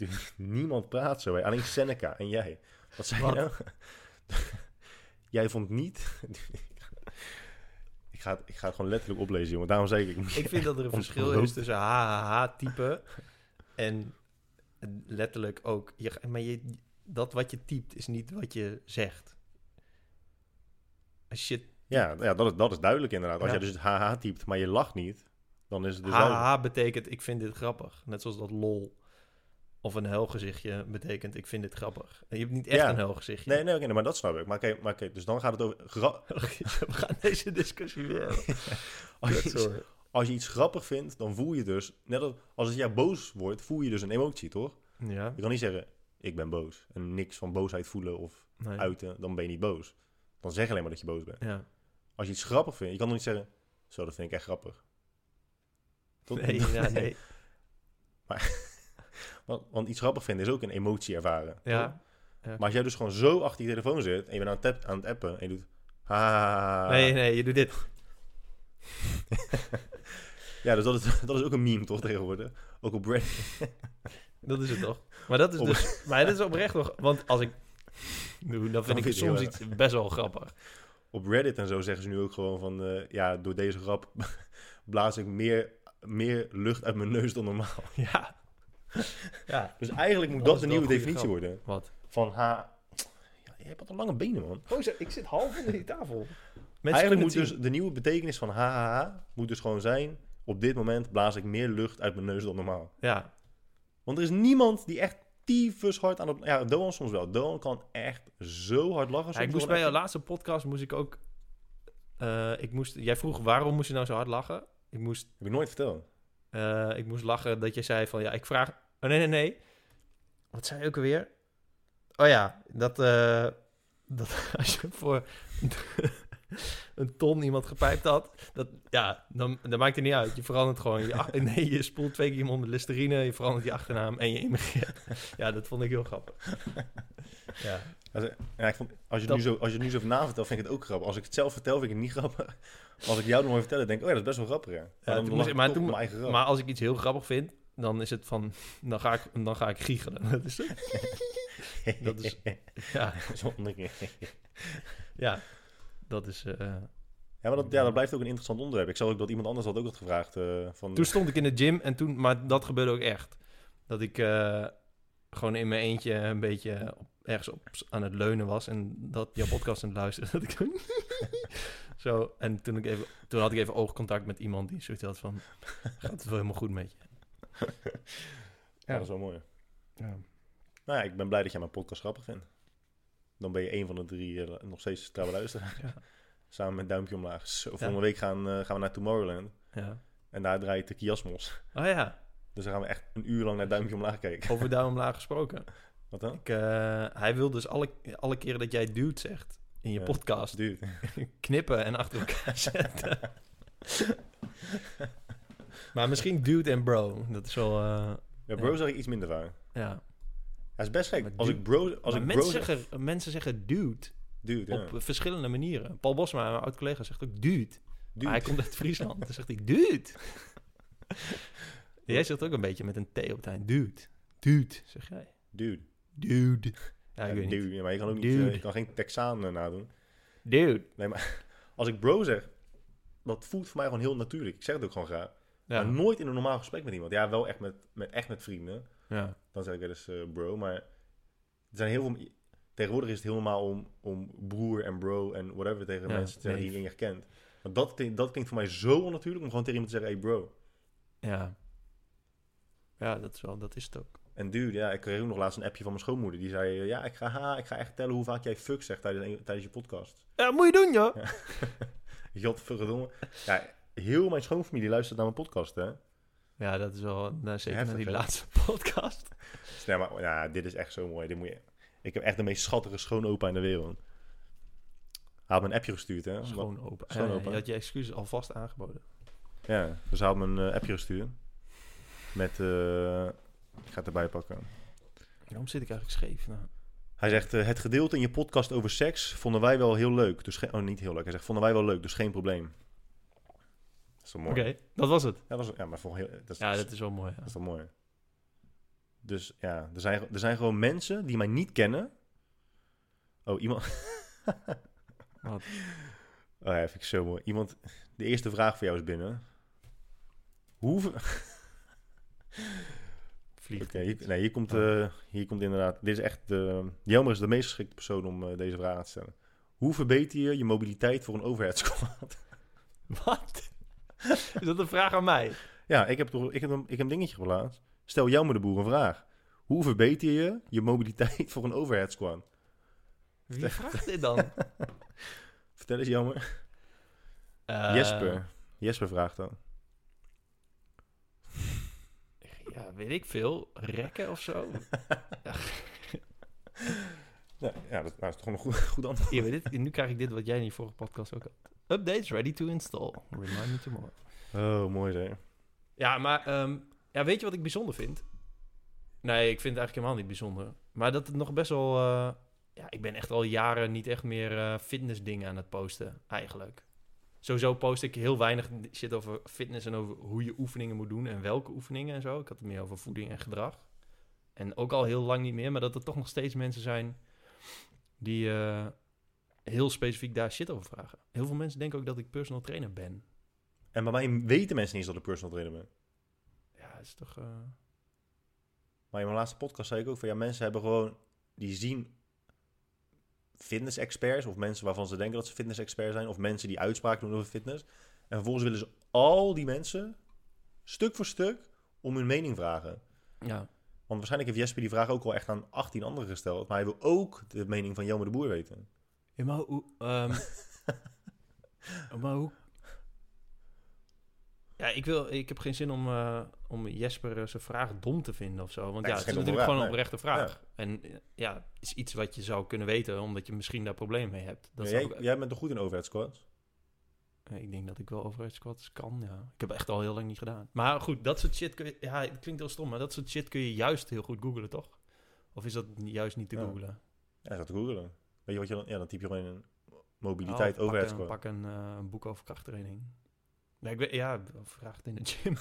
Dude, Niemand praat zo, alleen Seneca en jij. Wat zei Wat? je nou? jij vond niet... ik Ik ga, het, ik ga het gewoon letterlijk oplezen, jongen. Daarom zei ik... Ik vind dat er een verschil is tussen HHH-type en letterlijk ook... Je, maar je, dat wat je typt is niet wat je zegt. Als je Ja, ja dat, is, dat is duidelijk inderdaad. Als Ja. jij dus HH typt, maar je lacht niet, dan is het dus duidelijk. HHH betekent ik vind dit grappig. Net zoals dat lol of een huilgezichtje betekent ik vind dit grappig. En je hebt niet echt Ja. een huilgezichtje. Nee, nee, oké, maar dat snap ik. Maar oké, maar dus dan gaat het over... gra- We gaan deze discussie weer. Als je, iets, sorry. als je iets grappig vindt, dan voel je dus... Net als, als het jou boos wordt, voel je dus een emotie, toch? Ja, Je kan niet zeggen, ik ben boos. En niks van boosheid voelen of nee. uiten, dan ben je niet boos. Dan zeg alleen maar dat je boos bent. Ja. Als je iets grappig vindt, je kan nog niet zeggen... Zo, dat vind ik echt grappig. Tot- Nee, ja, nee. Want, want iets grappig vinden is ook een emotie ervaren. toch? Ja. Maar als jij dus gewoon zo achter je telefoon zit en je bent aan het, aan het appen en je doet... Ha, Nee, nee, je doet dit. Ja, dus dat is, dat is ook een meme toch tegenwoordig. Ook op Reddit. Dat is het toch? Maar dat is dus... Maar dat is oprecht nog... Want als ik... doe, dan vind ik het soms iets best wel grappig. Op Reddit en zo zeggen ze nu ook gewoon van... eh, ja, door deze grap blaas ik meer, meer lucht uit mijn neus dan normaal. Ja. Ja. Dus eigenlijk moet Dat de nieuwe definitie worden. Wat? Van ha... Ja, je hebt wat een lange benen, man. Ik zit half onder die tafel. eigenlijk moet dus de nieuwe betekenis van HHH... moet dus gewoon zijn... op dit moment blaas ik meer lucht uit mijn neus dan normaal. Ja. Want er is niemand die echt tyfus hard aan het... Ja, Doan soms wel. Doan kan echt zo hard lachen. Ja, ik moest bij jouw laatste podcast moest ik ook... eh, ik moest, jij vroeg waarom moest je nou zo hard lachen? Ik moest, Heb ik nooit verteld. eh, ik moest lachen dat je zei van... Ja, ik vraag... Oh, nee, nee, nee. Wat zei je ook alweer? Oh ja, dat... eh, dat als je voor een ton iemand gepijpt had... Dat, ja, dan, dan maakt het niet uit. Je verandert gewoon... Je, nee, je spoelt twee keer iemand met Listerine... Je verandert je achternaam en je immigreert. Ja, dat vond ik heel grappig. Ja. Ja, ik vond, als, je Dat- nu zo, als je het nu zo na vertelt, vind ik het ook grappig. Als ik het zelf vertel, vind ik het niet grappig. Als ik jou nog even vertel, denk ik, oh ja, dat is best wel grappig, ja. Toen dan moest toen-. Maar als ik iets heel grappig vind, dan is het van, dan ga ik, dan ga ik giechelen. Dat is het. dat is- Ja, Zonder- ja. Dat is. eh, Ja, maar dat, ja, dat blijft ook een interessant onderwerp. Ik zag ook dat iemand anders had ook dat gevraagd. eh, van, Toen stond ik in de gym en toen, maar dat gebeurde ook echt. Dat ik eh, gewoon in mijn eentje een beetje op, ergens op, aan het leunen was en dat jouw podcast aan het luisteren. Dat ik zo, zo en toen, ik even, toen had ik even oogcontact met iemand die zoiets had van, gaat het wel helemaal goed met je? ja, dat is wel mooi. Ja. Nou ja, ik ben blij dat jij mijn podcast grappig vindt. Dan ben je een van de drie eh, nog steeds trouwe luisteraar. Ja. Samen met Duimpje Omlaag. Volgende week gaan, eh, gaan we naar Tomorrowland. ja. En daar draait de Kiasmos. Oh ja, Dus dan gaan we echt een uur lang naar Duimpje Omlaag kijken. over duim omlaag gesproken. Wat dan? Ik, eh, hij wil dus alle, alle keren dat jij dude zegt in je Ja. podcast Dude. knippen en achter elkaar zetten. Maar misschien dude en bro. Dat is wel. eh, Ja, bro Ja. zeg ik iets minder vaak. ja. Hij is best gek. Maar Als dude- ik bro... Als Maar ik mensen, bro zeg... zeggen, mensen zeggen dude Dude, ja. op verschillende manieren. Paul Bosma, mijn oud collega, zegt ook dude. Dude. Maar hij komt uit Friesland. Dan zegt hij dude. jij zegt ook een beetje met een T op het eind. Dude. Dude, zeg jij. Dude. Dude. Ja, Ja, ik weet dude. niet. Ja, maar je kan ook niet... Dude. eh, je kan geen Texaan eh, nadoen. Dude. Als ik bro zeg, dat voelt voor mij gewoon heel natuurlijk. Ik zeg het ook gewoon graag. Ja. Maar nooit in een normaal gesprek met iemand. Ja, wel echt met, met, echt met vrienden. ja. Dan zeg ik wel eens eh, bro. Maar er zijn heel veel... Tegenwoordig is het heel normaal om, om broer en bro en whatever tegen Ja, mensen te zeggen die je niet kent. Maar dat, klinkt- dat klinkt voor mij zo onnatuurlijk om gewoon tegen iemand te zeggen, hey bro. Ja. Ja, dat is wel, dat is het ook. En dude, ja, ik kreeg ook nog laatst een appje van mijn schoonmoeder. Die zei, ja, ik ga, ha, ik ga echt tellen hoe vaak jij fuck zegt tijdens, tijdens je podcast. Ja, moet je doen, joh. Jot verdomme. Ja, heel mijn schoonfamilie luistert naar mijn podcast, hè. Ja, dat is wel, nou, zeker Heftig, naar die hè? laatste podcast. Nee, maar ja, dit is echt zo mooi. Dit moet je... Ik heb echt de meest schattige schoonopa in de wereld. Hij had me een appje gestuurd, hè. Schoon open. Schoon Eh, open. je had je excuses alvast aangeboden. Ja, dus hij had me een eh, appje gestuurd. Met, eh, ik ga het erbij pakken. Waarom zit ik eigenlijk scheef? Nou, Hij zegt, het gedeelte in je podcast over seks vonden wij wel heel leuk. Dus oh, niet heel leuk. Hij zegt, vonden wij wel leuk, dus geen probleem. Dat is wel mooi. Oké, dat was het. Ja, dat was, ja, maar voor heel, dat is, Ja, dat is wel mooi. dat Ja. is wel mooi. Dus ja, er zijn, er zijn gewoon mensen die mij niet kennen. Oh, iemand... Wat? Oh ja, vind ik zo mooi. Iemand, de eerste vraag voor jou is binnen. Hoeveel... Vliegt Oké, hier, nee, hier komt, Oh. eh, hier komt inderdaad... Dit is echt... de Jelmer is de meest geschikte persoon om eh, deze vraag te stellen. Hoe verbeter je je mobiliteit voor een overhead squat? Wat? Is dat een vraag aan mij? ja, ik heb, toch, ik, heb een, ik heb een dingetje geplaatst. Stel Jelmer de Boer een vraag. Hoe verbeter je je mobiliteit voor een overhead squat? Wie vraagt dit dan? Vertel eens Jelmer. Eh, Jesper. Jesper vraagt dan. Ja, weet ik veel. Rekken of zo? Ja, ja dat, nou, is toch gewoon een goed, goed antwoord. Weet dit, nu krijg ik dit wat jij in je vorige podcast ook had. Updates ready to install. Remind me tomorrow. Oh, mooi zeg. Ja, maar ehm, ja, weet je wat ik bijzonder vind? Nee, ik vind het eigenlijk helemaal niet bijzonder. Maar dat het nog best wel... eh, ja, ik ben echt al jaren niet echt meer eh fitnessdingen aan het posten, eigenlijk. Sowieso post ik heel weinig shit over fitness en over hoe je oefeningen moet doen en welke oefeningen en zo. Ik had het meer over voeding en gedrag. En ook al heel lang niet meer, maar dat er toch nog steeds mensen zijn die eh, heel specifiek daar shit over vragen. Heel veel mensen denken ook dat ik personal trainer ben. En bij mij weten mensen niet eens dat ik personal trainer ben. Ja, is toch... eh, Maar in mijn laatste podcast zei ik ook van ja, mensen hebben gewoon, die zien fitness-experts of mensen waarvan ze denken dat ze fitness-expert zijn of mensen die uitspraken doen over fitness. En vervolgens willen ze al die mensen stuk voor stuk om hun mening vragen. ja, Want waarschijnlijk heeft Jesper die vraag ook al echt aan 18 anderen gesteld. Maar hij wil ook de mening van Jelmer de Boer weten. Ja, maar hoe... ehm, maar hoe... Ja, ik, wil, ik heb geen zin om, eh, om Jesper eh, zijn vraag dom te vinden of zo. Want Nee, ja, het het is natuurlijk gewoon een oprechte vraag. En eh, ja, het is iets wat je zou kunnen weten, omdat je misschien daar problemen mee hebt. Dat Ja, jij, ook- jij bent toch goed in overhead squats? Eh, Ik denk dat ik wel overhead squats kan, ja. Ik heb echt al heel lang niet gedaan. Maar goed, dat soort shit kun je... Ja, het klinkt heel stom, maar dat soort shit kun je juist heel goed googlen, toch? Of is dat juist niet te Ja. googlen? Ja, gaat te googelen. Weet je wat je dan... Ja, dan typ je gewoon in mobiliteit Oh, overhead pak een, pak een, eh, een boek over krachttraining. Ja, ik weet, ja, vraag het in de gym.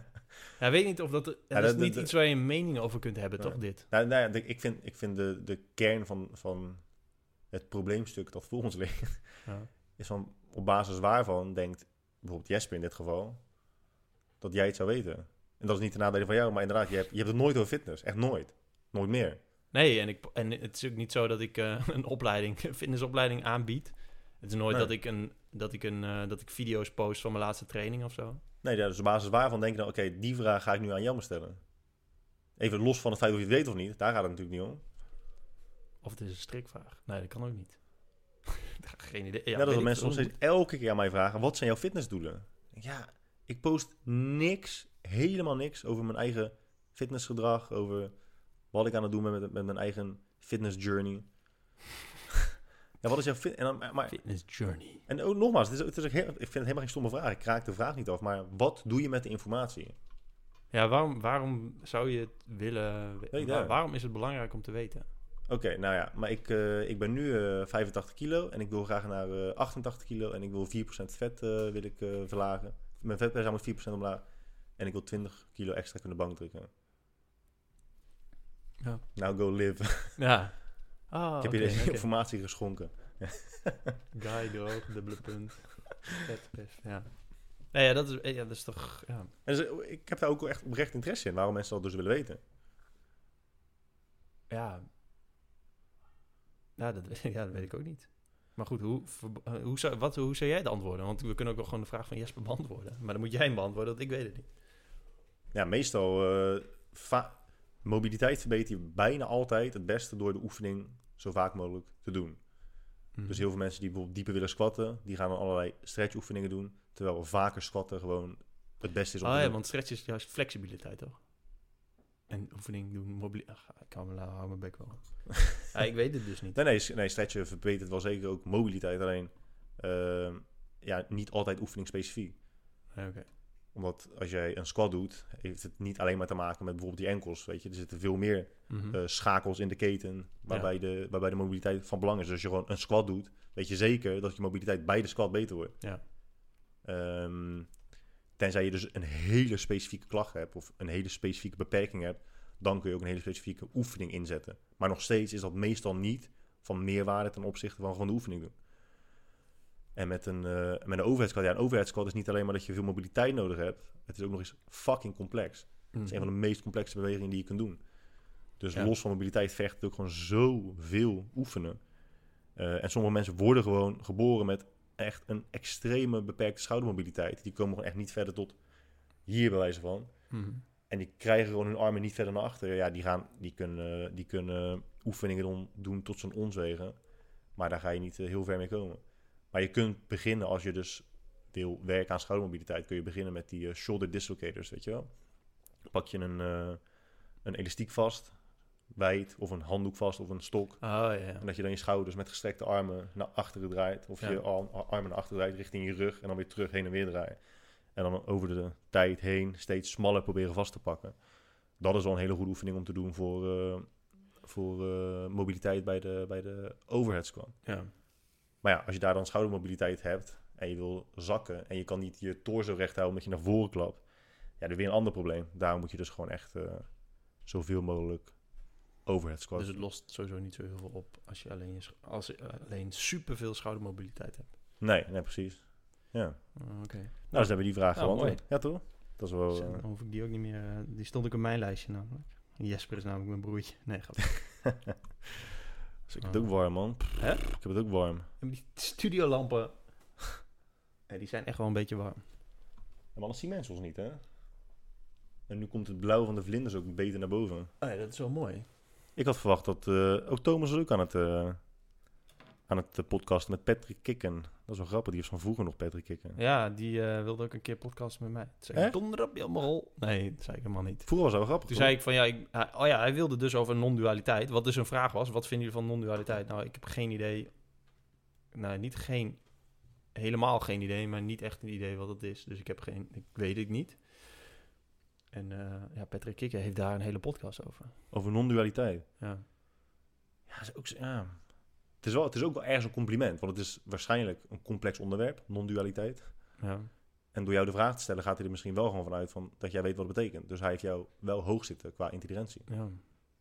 ja, weet niet of dat... Ja, is dat- niet dat- iets waar je een mening over kunt hebben, toch, dit? Nou, nou ja, ik vind, ik vind de, de kern van, van het probleemstuk dat voor ons ligt, Ja. is van op basis waarvan denkt bijvoorbeeld Jesper in dit geval, dat jij het zou weten. En dat is niet de nadeel van jou, maar inderdaad, je hebt, je hebt het nooit over fitness. Echt nooit. Nooit meer. Nee, en, ik, en het is ook niet zo dat ik eh, een opleiding, een fitnessopleiding aanbied. Het is nooit Nee. dat ik, een, dat, ik een, eh, dat ik video's post van mijn laatste training of zo. Nee, ja, dus op basis waarvan denk je dan, oké, die vraag ga ik nu aan jou stellen. Even los van het feit of je het weet of niet, daar gaat het natuurlijk niet om. Of het is een strikvraag. Nee, dat kan ook niet. Geen idee. Ja, Ja, dat mensen nog veel. steeds elke keer aan mij vragen, wat zijn jouw fitnessdoelen? Ja, ik post niks, helemaal niks over mijn eigen fitnessgedrag, over wat ik aan het doen ben met, met mijn eigen fitness journey. ja, wat is jouw fit... En, dan, maar, Fitness journey. en ook nogmaals, het is, het is ook heel, ik vind het helemaal geen stomme vraag. Ik kraak de vraag niet af, maar wat doe je met de informatie? Ja, waarom, waarom zou je het willen... Nee, waar- waarom is het belangrijk om te weten? Oké, nou ja, maar ik, eh, ik ben nu eh 85 kilo en ik wil graag naar eh 88 kilo en ik wil 4% vet eh, wil ik, eh, verlagen. Mijn vetpercentage moet 4% omlaag en ik wil 20 kilo extra kunnen bankdrukken. Ja. Nou, go live. Ja. Ah, ik heb je deze informatie geschonken. Guy, droog, dubbele punt. Ja. Nee, ja, dat is, ja, dat is toch... Ja. En dus, ik heb daar ook wel echt oprecht interesse in, waarom mensen dat dus willen weten. Ja. Ja, dat, ja, dat weet ik ook niet. Maar goed, hoe, ver- eh, hoe, zou, wat, hoe zou jij het antwoorden? Want we kunnen ook wel gewoon de vraag van Jesper beantwoorden. Maar dan moet jij hem beantwoorden, want ik weet het niet. Ja, meestal eh, va- mobiliteit verbeter je bijna altijd het beste door de oefening zo vaak mogelijk te doen. Mhm. Dus heel veel mensen die bijvoorbeeld dieper willen squatten, die gaan dan allerlei stretchoefeningen doen. Terwijl vaker squatten gewoon het beste is om Oh te ja, doen. want stretch is juist flexibiliteit, toch? En oefening doen, mobili... Ach, ik kan me nou, hou mijn bek wel. ja, ik weet het dus niet. Nee, nee, nee, stretchen verbetert wel zeker ook mobiliteit. Alleen ehm, ja, niet altijd oefening specifiek. Oké. Omdat als jij een squat doet, heeft het niet alleen maar te maken met bijvoorbeeld die enkels. Weet je, er zitten veel meer Mhm. eh, schakels in de keten waarbij, de, waarbij de mobiliteit van belang is. Dus als je gewoon een squat doet, weet je zeker dat je mobiliteit bij de squat beter wordt. Ja. Ehm, tenzij je dus een hele specifieke klacht hebt of een hele specifieke beperking hebt, dan kun je ook een hele specifieke oefening inzetten. Maar nog steeds is dat meestal niet van meerwaarde ten opzichte van gewoon de oefening doen. En met een, eh met een overhead squat, ja, een overhead squat is niet alleen maar dat je veel mobiliteit nodig hebt. Het is ook nog eens fucking complex. Het is een van de meest complexe bewegingen die je kunt doen. Dus Ja. los van mobiliteit vergt het ook gewoon zoveel oefenen. Eh, en sommige mensen worden gewoon geboren met echt een extreme beperkte schoudermobiliteit. Die komen gewoon echt niet verder tot hier bij wijze van. Mhm. En die krijgen gewoon hun armen niet verder naar achteren. Ja, die, gaan, die, kunnen, die kunnen oefeningen doen, tot zo'n ons wegen. Maar daar ga je niet eh, heel ver mee komen. Maar je kunt beginnen als je dus wil werken aan schoudermobiliteit. Kun je beginnen met die eh, shoulder dislocators, weet je wel. Pak je een, eh, een elastiek vast, wijd, of een handdoek vast, of een stok. Oh, ja. En dat je dan je schouders met gestrekte armen naar achteren draait. Of Ja. je arm- armen naar achteren draait richting je rug. En dan weer terug heen en weer draaien. En dan over de tijd heen steeds smaller proberen vast te pakken. Dat is wel een hele goede oefening om te doen voor, eh, voor mobiliteit bij de, bij de overhead squat. ja. Maar ja, als je daar dan schoudermobiliteit hebt en je wil zakken en je kan niet je torso recht houden omdat je naar voren klapt, ja, dan weer een ander probleem. Daarom moet je dus gewoon echt eh, zoveel mogelijk overhead squat. Dus het lost sowieso niet zo heel veel op als je alleen, als je, alleen superveel schoudermobiliteit hebt. Nee, nee, precies. Ja. Oh, Oké. Nou, dus hebben we die vraag beantwoord. Ja, toch? Dat is wel... Eh, dan hoef ik die ook niet meer... eh, die stond ook op mijn lijstje namelijk. Jesper is namelijk mijn broertje. Nee, grapje. dus ik heb het ook warm, man. Hè? Ik heb het ook warm. En die studiolampen... Ja, die zijn echt wel een beetje warm. Ja, maar anders zien mensen ons niet, hè? En nu komt het blauw van de vlinders ook beter naar boven. Oh ja, dat is wel mooi. Ik had verwacht dat... eh ook Thomas is ook aan het, eh, aan het eh, podcasten met Patrick Kikken. Dat is wel grappig, die heeft van vroeger nog Patrick Kikken. Ja, die eh, wilde ook een keer podcasten met mij. Toen zei ik, Echt? donder op je mol. Nee, dat zei ik helemaal niet. Vroeger was dat wel grappig, Toen zei ik van ja, ik, hij- oh ja, hij wilde dus over non-dualiteit. Wat dus een vraag was. Wat vinden jullie van non-dualiteit? Nou, ik heb geen idee. Nou, niet geen, helemaal geen idee, maar niet echt een idee wat het is. Dus ik heb geen, ik weet het niet. En eh, ja, Patrick Kikker heeft daar een hele podcast over. Over non-dualiteit. Ja. Ja, dat is ook, zo- ja. Het, is wel, het is ook wel ergens een compliment, want het is waarschijnlijk een complex onderwerp, non-dualiteit. ja. En door jou de vraag te stellen, gaat hij er misschien wel gewoon vanuit van dat jij weet wat het betekent. Dus hij heeft jou wel hoog zitten qua intelligentie. Ja,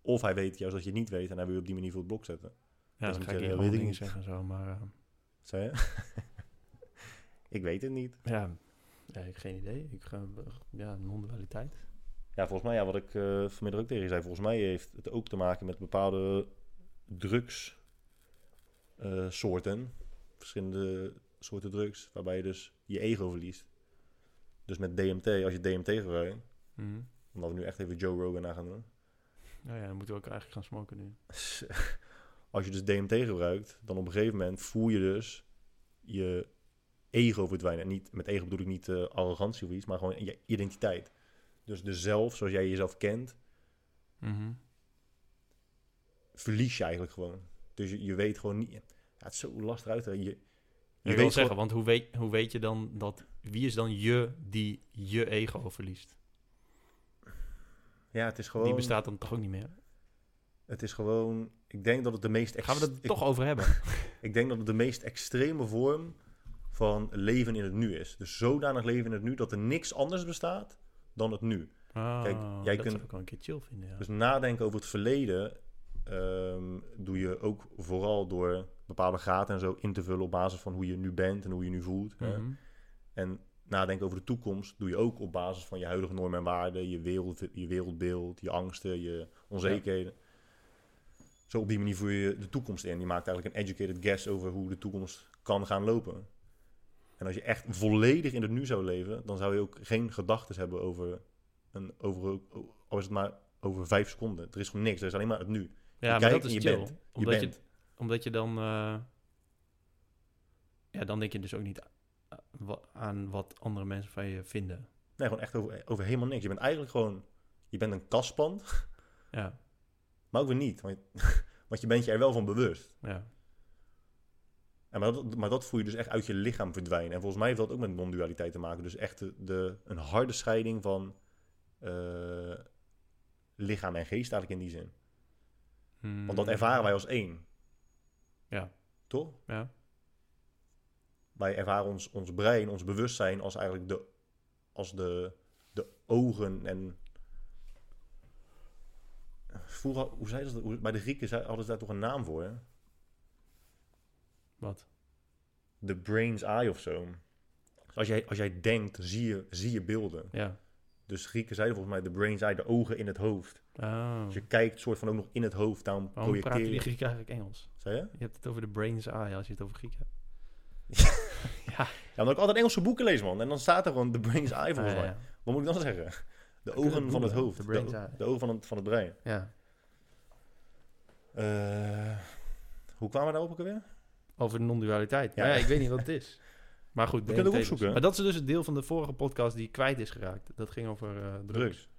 Of hij weet juist dat je het niet weet en hij wil je op die manier voor het blok zetten. ja een ga ik weet ik dingen niet. zeggen en zo. Maar zei je? ik weet het niet. ja, ja, ik heb geen idee. Ik ga, ja, non-dualiteit. Ja, volgens mij, ja, wat ik eh vanmiddag ook tegen je zei, volgens mij heeft het ook te maken met bepaalde drugs eh, soorten. Verschillende soorten drugs, waarbij je dus je ego verliest. Dus met DMT, als je DMT gebruikt, Mhm. omdat we nu echt even Joe Rogan na gaan doen. Nou ja, dan moeten we ook eigenlijk gaan smoken nu. als je dus DMT gebruikt, dan op een gegeven moment voel je dus je ego verdwijnen. En niet, met ego bedoel ik niet eh, arrogantie of iets, maar gewoon je identiteit. Dus de zelf, zoals jij jezelf kent, Mhm. verlies je eigenlijk gewoon. Dus je, je weet gewoon niet... Ja, het is zo lastig uit. hè. Je, je Ik wil zeggen, want hoe weet, hoe weet je dan dat... Wie is dan je die je ego verliest? Ja, het is gewoon... Die bestaat dan toch ook niet meer? Het is gewoon... Ik denk dat het de meest... Gaan we het toch over hebben? Ik, denk dat het de meest extreme vorm van leven in het nu is. Dus zodanig leven in het nu dat er niks anders bestaat dan het nu. Kijk, Oh, jij dat kunt- wel een keer chill vinden, ja. Dus nadenken over het verleden ehm, doe je ook vooral door bepaalde gaten en zo in te vullen op basis van hoe je nu bent en hoe je nu voelt. hè. Mhm. En nadenken over de toekomst doe je ook op basis van je huidige normen en waarden, je, wereld, je wereldbeeld, je angsten, je onzekerheden. Zo op die manier voer je de toekomst in. Je maakt eigenlijk een educated guess over hoe de toekomst kan gaan lopen. En als je echt volledig in het nu zou leven, dan zou je ook geen gedachten hebben over, een, over, al is het maar over vijf seconden. Er is gewoon niks, er is alleen maar het nu. Ja, maar kijkt dat en is je chill. bent. Je Omdat, bent. Je, omdat je dan... eh, ja, dan denk je dus ook niet wa- aan wat andere mensen van je vinden. Nee, gewoon echt over, over helemaal niks. Je bent eigenlijk gewoon, je bent een kastpand, Ja, maar ook weer niet. Want, want je bent je er wel van bewust. ja. Ja, maar, dat, maar dat voel je dus echt uit je lichaam verdwijnen. En volgens mij heeft dat ook met non-dualiteit te maken. Dus echt de, de, een harde scheiding van eh, lichaam en geest eigenlijk in die zin. Want dat Mm, ervaren wij als één. Ja. Toch? Ja. Wij ervaren ons, ons brein, ons bewustzijn als eigenlijk de, als de, de ogen en... Vroeger, hoe zei ze dat? Hoe- Bij de Grieken zei- hadden ze daar toch een naam voor, hè? Wat? de brain's eye of zo. Als jij, als jij denkt, zie je, zie je beelden. Ja. Dus Grieken zeiden volgens mij de brain's eye, de ogen in het hoofd. Oh. Dus je kijkt soort van ook nog in het hoofd, daarom Waarom praten die je. Grieken eigenlijk Engels? Zei je? Je hebt het over de brain's eye als je het over Grieken hebt. ja. Ja, omdat ik altijd Engelse boeken lees, man. En dan staat er gewoon de brain's eye volgens Ah, mij. Wat moet ik dan zeggen? De ogen van het hoofd. de brain's eye. de ogen van het, van het brein. ja. Eh, hoe kwamen we daarop ook alweer? Over de non-dualiteit. Ja. Ja. ik weet niet wat het is. Maar goed, We kunnen opzoeken. Maar dat is dus het deel van de vorige podcast die kwijt is geraakt. Dat ging over eh, drugs. Drugs.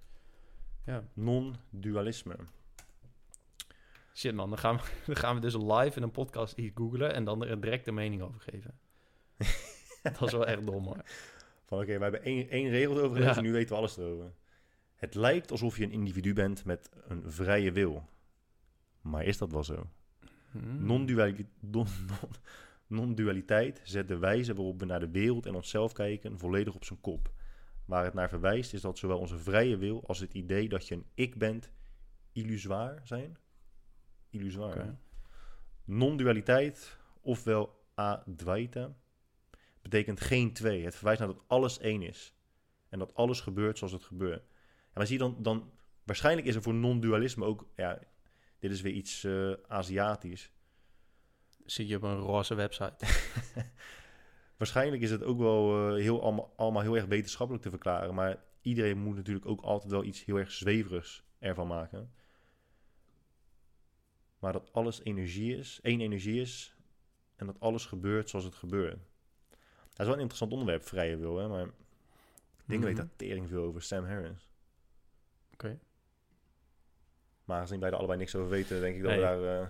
Ja. Non-dualisme. Shit man, dan gaan, we, dan gaan we dus live in een podcast iets googlen en dan er direct een mening over geven. dat is wel echt dom hoor. Van oké, we hebben één, één regel gelezen Ja. en nu weten we alles erover. Het lijkt alsof je een individu bent met een vrije wil. Maar is dat wel zo? Hmm. Non-duali- non- non- Non-dualiteit zet de wijze waarop we naar de wereld en onszelf kijken volledig op zijn kop. Waar het naar verwijst is dat zowel onze vrije wil als het idee dat je een ik bent illusoir zijn. Illusoir. Non-dualiteit, ofwel advaita, betekent geen twee. Het verwijst naar dat alles één is. En dat alles gebeurt zoals het gebeurt. En je dan, dan waarschijnlijk is er voor non-dualisme ook, ja, dit is weer iets eh, Aziatisch. Zit je op een roze website. Waarschijnlijk is het ook wel eh, heel, allemaal, allemaal heel erg wetenschappelijk te verklaren. Maar iedereen moet natuurlijk ook altijd wel iets heel erg zweverigs ervan maken. Maar dat alles energie is, één energie is. En dat alles gebeurt zoals het gebeurt. Dat is wel een interessant onderwerp, vrije wil. Hè? Maar ik denk weet Mhm. daar tering veel over Sam Harris. Oké. Maar aangezien wij er allebei niks over weten, denk ik dat Nee. we daar... eh,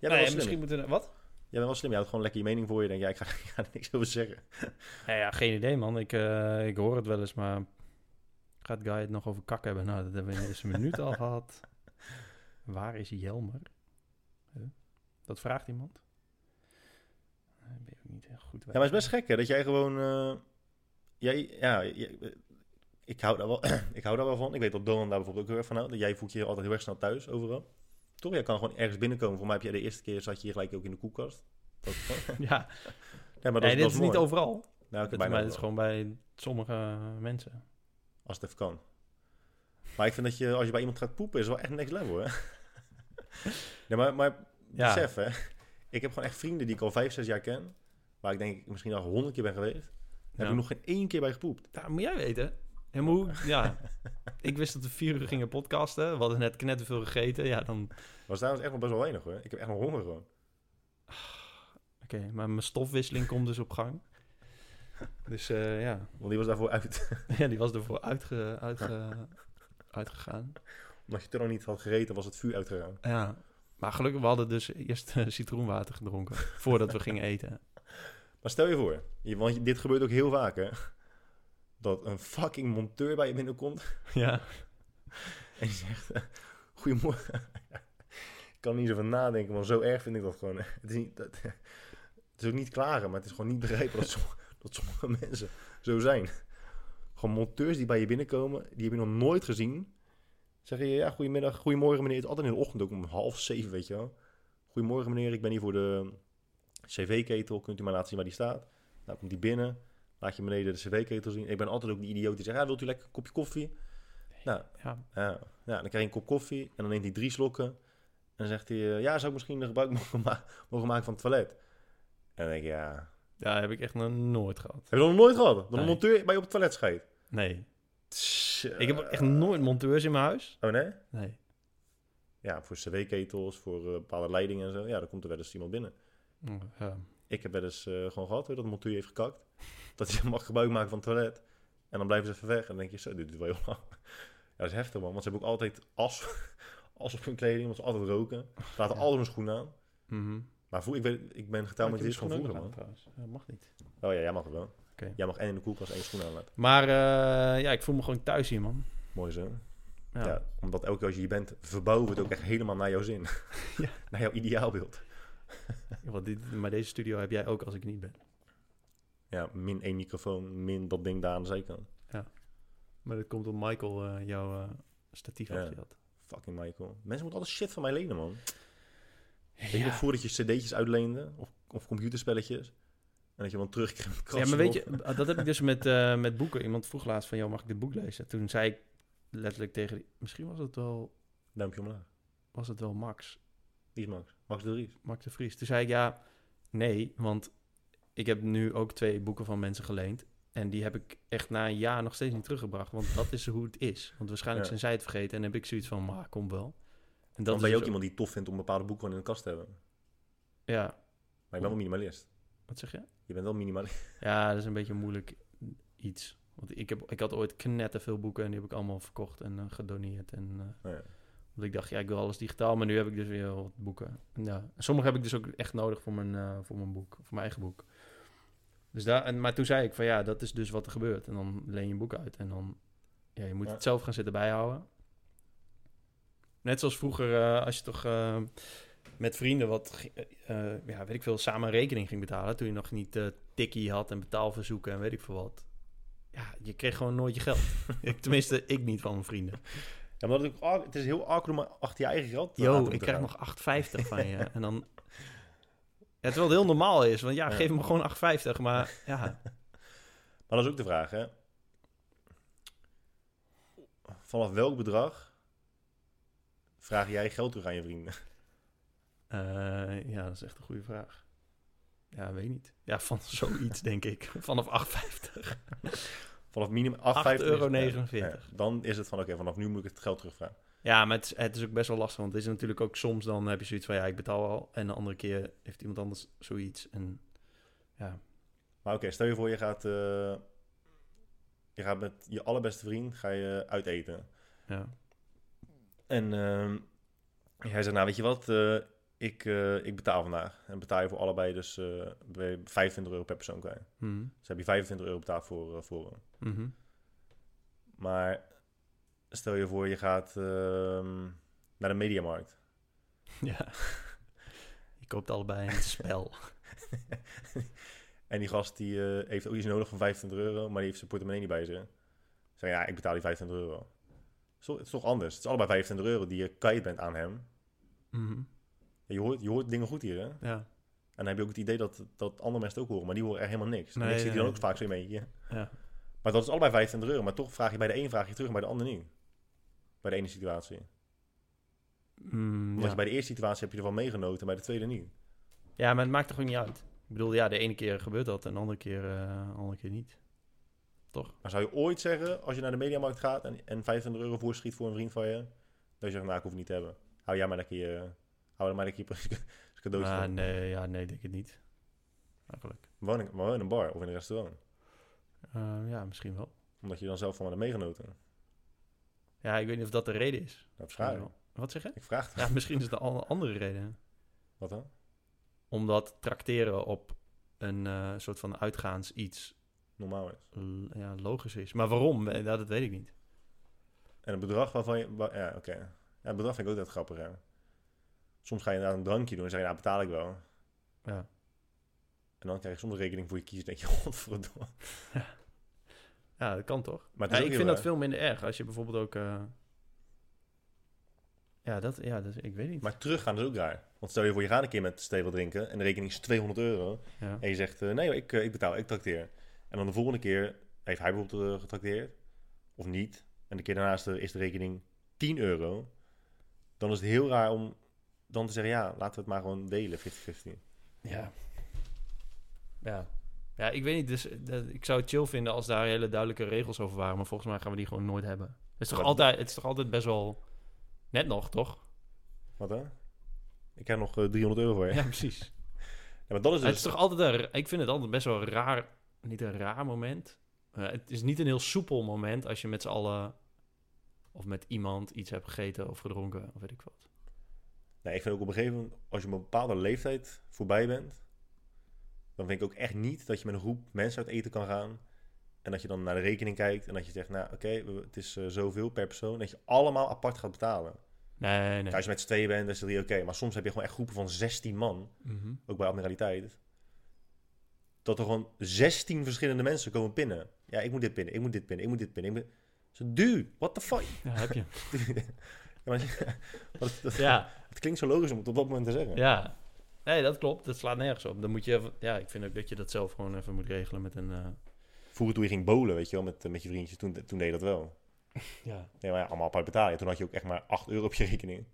Nee, wel slim. misschien moeten we... Wat? Jij bent wel slim. Je houdt gewoon lekker je mening voor je. Denk, ja, ik ga, ik ga er niks over zeggen. Ja, ja, geen idee man. Ik, eh, ik hoor het wel eens, maar... Gaat Guy het nog over kak hebben? Nou, dat hebben we in de eerste minuut al gehad. Waar is Jelmer? Huh? Dat vraagt iemand. Eh, ben ik niet echt goed Ja, maar het is best gek hè, dat jij gewoon... eh, jij, ja, jij- eh, ik, hou daar wel, ik hou daar wel van. Ik weet dat Donan daar bijvoorbeeld ook heel erg van houdt. Dat Jij voelt je altijd heel erg snel thuis overal. Toch? Jij kan gewoon ergens binnenkomen. Voor mij heb jij de eerste keer zat je hier gelijk ook in de koelkast. Dat, Ja, ja, maar dat, nee, is- dit dat is mooi. niet overal. Nou, bijna maar het is gewoon bij sommige mensen. Als het even kan. Maar ik vind dat je, als je bij iemand gaat poepen, is wel echt next level, hè? ja, maar, maar Ja. besef, hè. Ik heb gewoon echt vrienden die ik al vijf, zes jaar ken. Waar ik denk ik misschien al honderd keer ben geweest. Daar heb ik nog geen één keer bij gepoept. Ja, moet jij weten. En hoe, ja, ik wist dat we vier uur gingen podcasten. We hadden net knetterveel gegeten. Ja, dan... Was trouwens echt nog best wel weinig, hoor. Ik heb echt nog honger gewoon. Oké, maar mijn stofwisseling komt dus op gang. Dus eh, ja. Want die was daarvoor uit. ja, die was ervoor uitge, uitge, uitgegaan. Omdat je toen nog niet had gereten, was het vuur uitgegaan. Ja, maar gelukkig, we hadden dus eerst eh, citroenwater gedronken voordat we gingen eten. Maar stel je voor, want dit gebeurt ook heel vaak, hè. Dat een fucking monteur bij je binnenkomt Ja, en die zegt... Goedemorgen. ik kan niet zo van nadenken, want zo erg vind ik dat gewoon. Het is, niet, dat, het is ook niet klagen, maar het is gewoon niet begrijpen dat, sommige, dat sommige mensen zo zijn. Gewoon monteurs die bij je binnenkomen, die heb je nog nooit gezien. Zeggen je, ja, goedemiddag, goedemorgen meneer. Het is altijd in de ochtend, ook om half zeven, weet je wel. Goedemorgen meneer, ik ben hier voor de cv-ketel. Kunt u maar laten zien waar die staat? Nou, komt die binnen. Laat je beneden de cv-ketel zien. Ik ben altijd ook die idioot die zegt, ja, wilt u lekker een kopje koffie? Nou, ja. ja, ja, dan krijg je een kop koffie en dan neemt hij drie slokken. En dan zegt hij, eh, ja, zou ik misschien gebruik mogen, ma- mogen maken van het toilet? En dan denk ik, ja... ja, heb ik echt nog nooit gehad. Heb je dat nog nooit gehad? Dat een monteur bij je op het toilet scheidt? Nee, ik heb echt nooit monteurs in mijn huis. Oh, nee? Nee. Ja, voor cv-ketels, voor eh, bepaalde leidingen en zo. Ja, dan komt er wel eens iemand binnen. Oh. Ik heb wel eens eh, gewoon gehad, hoor, dat een monteur heeft gekakt. Dat hij mag gebruik maken van het toilet. En dan blijven ze even weg. En dan denk je, zo, dit duurt wel heel lang. Ja, dat is heftig, man. Want ze hebben ook altijd as, as op hun kleding. Want ze altijd roken. Ze laten Ja. altijd hun schoenen aan. Mhm. Maar voel, ik, weet, ik ben getrouwd met dit van vroeger, ook man. trouwens. Ja, mag niet. Oh ja, jij mag het wel. Jij mag en in de koelkast één schoen aan laten. Maar eh, ja, ik voel me gewoon thuis hier, man. Mooi zo. Ja. Ja. omdat elke keer als je hier bent, verbouwen we het ook echt helemaal naar jouw zin. Ja. naar jouw ideaalbeeld. Ja, want dit, maar deze studio heb jij ook als ik niet ben. Ja, min één microfoon, min dat ding daar aan de zijkant. Maar dat komt omdat Michael eh, jouw eh, statief Ja. had. Fucking Michael. Mensen moeten altijd shit van mij lenen, man. Weet je Ja. nog voordat je cd'tjes uitleende? Of, of computerspelletjes? En dat je dan terugkrijgt Ja, maar weet je, kratsen dat heb ik dus met, eh, met boeken. Iemand vroeg laatst van, joh, mag ik dit boek lezen? Toen zei ik letterlijk tegen die, misschien was het wel. Duimpje omlaag. was het wel Max, Wie is Max? Max de Vries. Max de Vries. Toen zei ik, ja, nee, want ik heb nu ook twee boeken van mensen geleend. En die heb ik echt na een jaar nog steeds niet teruggebracht. Want dat is hoe het is. Want waarschijnlijk Ja. zijn zij het vergeten. En heb ik zoiets van, maar kom wel. En ben je dus ook iemand die het tof vindt om bepaalde boeken gewoon in de kast te hebben. Ja, Maar je bent wel minimalist. wat zeg je? Je bent wel minimalist. Ja, dat is een beetje een moeilijk iets. Want ik, heb, ik had ooit knetter veel boeken en die heb ik allemaal verkocht en eh, gedoneerd. En, Oh ja. Want ik dacht, ja, ik wil alles digitaal, maar nu heb ik dus weer wat boeken. En Ja. En sommige heb ik dus ook echt nodig voor mijn, eh, voor mijn boek, voor mijn eigen boek. Dus daar, en, maar toen zei ik van ja, dat is dus wat er gebeurt. En dan leen je een boek uit en dan, ja, je moet Ja. het zelf gaan zitten bijhouden. Net zoals vroeger, eh, als je toch eh, met vrienden wat, eh, ja, weet ik veel, samen rekening ging betalen. Toen je nog niet tikkie had en betaalverzoeken en weet ik veel wat. Ja, je kreeg gewoon nooit je geld. ik, tenminste, ik niet van mijn vrienden. Ja, maar dat ook, het is heel awkward om achter je eigen geld te Yo, ik krijg nog 8,50 van je. En dan... Ja, terwijl het heel normaal is. Want ja, geef me gewoon 8,50. Maar ja, Maar dat is ook de vraag, hè. Vanaf welk bedrag vraag jij geld terug aan je vrienden? eh, ja, dat is echt een goede vraag. Ja, weet niet. Ja, van zoiets denk ik. Vanaf 8,50. Vanaf minimum 8,50 euro Ja, 49. ja. dan is het van, oké, vanaf nu moet ik het geld terugvragen. Ja, maar het is, het is ook best wel lastig. Want het is natuurlijk ook soms dan heb je zoiets van... Ja, ik betaal al. En de andere keer heeft iemand anders zoiets. En ja, Maar oké, stel je voor je gaat, eh, je gaat met je allerbeste vriend ga je uit eten. ja. En ehm, hij zegt, nou weet je wat, eh, ik, eh, ik betaal vandaag. En betaal je voor allebei dus eh, ben je 25 euro per persoon kwijt. Mhm. Dus heb je 25 euro betaald voor, voor hem. Mhm. Maar stel je voor je gaat ehm, naar de mediamarkt. Ja. Je koopt allebei een spel. En die gast die eh, heeft ook iets nodig van 25 euro, maar die heeft zijn portemonnee niet bij zich. Zeg ja, ik betaal die 25 euro. Het is toch, het is toch anders? Het is allebei 25 euro die je kwijt bent aan hem. Mhm. Je hoort, je hoort dingen goed hier, hè? Ja. En dan heb je ook het idee dat, dat andere mensen het ook horen, maar die horen er helemaal niks. Nee, niks zit nee, die dan ook vaak zo een beetje. Ja. Maar dat is allebei 25 euro, maar toch vraag je bij de een vraag je terug, en bij de ander niet. Bij de ene situatie. Mm, ja. je bij de eerste situatie heb je ervan meegenoten, en bij de tweede niet. Ja, maar het maakt toch ook niet uit. Ik bedoel, ja, de ene keer gebeurt dat en de andere keer, eh, de andere keer niet. Toch? Maar zou je ooit zeggen, als je naar de mediamarkt gaat en, en 25 euro voorschiet voor een vriend van je, dat je zegt, nou, ik hoef het niet te hebben. Hou jij maar lekker je, hou er maar lekker je cadeautje Ah, van. nee, ja, nee, denk ik niet. Eigenlijk. Wel in- in een bar of in een restaurant. Eh, ja, misschien wel. Omdat je dan zelf van hebt meegenoten. Ja, ik weet niet of dat de reden is. Waarschijnlijk. Wat zeg je? Ik vraag het. Ja, misschien is het een al- andere reden. Wat dan? Omdat trakteren op een eh, soort van uitgaans iets Normaal is. ja, logisch is. Maar waarom? Eh, Dat, dat weet ik niet. En een bedrag waarvan je... wa- Ja, oké. Ja, het bedrag vind ik ook altijd grappig, hè. Soms ga je inderdaad een drankje doen en zeg je, nou, betaal ik wel. Ja. En dan krijg je soms rekening voor je kies. denk je, godverdomme. Ja, dat kan toch? Maar Ja, ik vind dat veel minder erg. Als je bijvoorbeeld ook... eh, Ja, dat, ja dat, ik weet niet. Maar teruggaan is ook raar. Want stel je voor, je gaat een keer met Steven drinken en de rekening is 200 euro. ja. En je zegt, eh, nee, ik, eh, ik betaal, ik trakteer. En dan de volgende keer heeft hij bijvoorbeeld getrakteerd. Of niet. En de keer daarnaast is de rekening 10 euro. Dan is het heel raar om dan te zeggen, ja, laten we het maar gewoon delen, 50-50. Ja. Ja. Ja, ik weet niet. Dus eh, ik zou het chill vinden als daar hele duidelijke regels over waren. Maar volgens mij gaan we die gewoon nooit hebben. Het is toch, altijd, het is toch altijd best wel... Net nog, toch? Wat dan? Ik krijg nog eh, 300 euro voor je. Ja, precies. Ja, maar dat is Het dus... is toch altijd een... Ik vind het altijd best wel raar... Niet een raar moment. Het is niet een heel soepel moment als je met z'n allen... Of met iemand iets hebt gegeten of gedronken of weet ik wat. Nee, ik vind ook op een gegeven moment, als je op een bepaalde leeftijd voorbij bent, dan vind ik ook echt niet dat je met een groep mensen uit eten kan gaan. En dat je dan naar de rekening kijkt en dat je zegt, nou oké, het is eh, zoveel per persoon. Dat je allemaal apart gaat betalen. Nee, nee. Kijk, Als je met z'n tweeën bent, dan is het oké. Maar soms heb je gewoon echt groepen van 16 man, Mhm. ook bij Admiraliteit. Dat er gewoon 16 verschillende mensen komen pinnen. Ja, ik moet dit pinnen, ik moet dit pinnen, ik moet dit pinnen. Ik moet... Zo, dude, what the fuck? Ja, heb je. ja, maar dat, dat- ja, het klinkt zo logisch om het op dat moment te zeggen. ja. Nee, dat klopt. Dat slaat nergens op. Dan moet je even, ja, ik vind ook dat je dat zelf gewoon even moet regelen met een... eh, Vroeger toen je ging bowlen, weet je wel, met, eh, met je vriendjes, toen, toen deed je dat wel. ja. Nee, maar ja, allemaal apart betalen. Toen had je ook echt maar 8 euro op je rekening.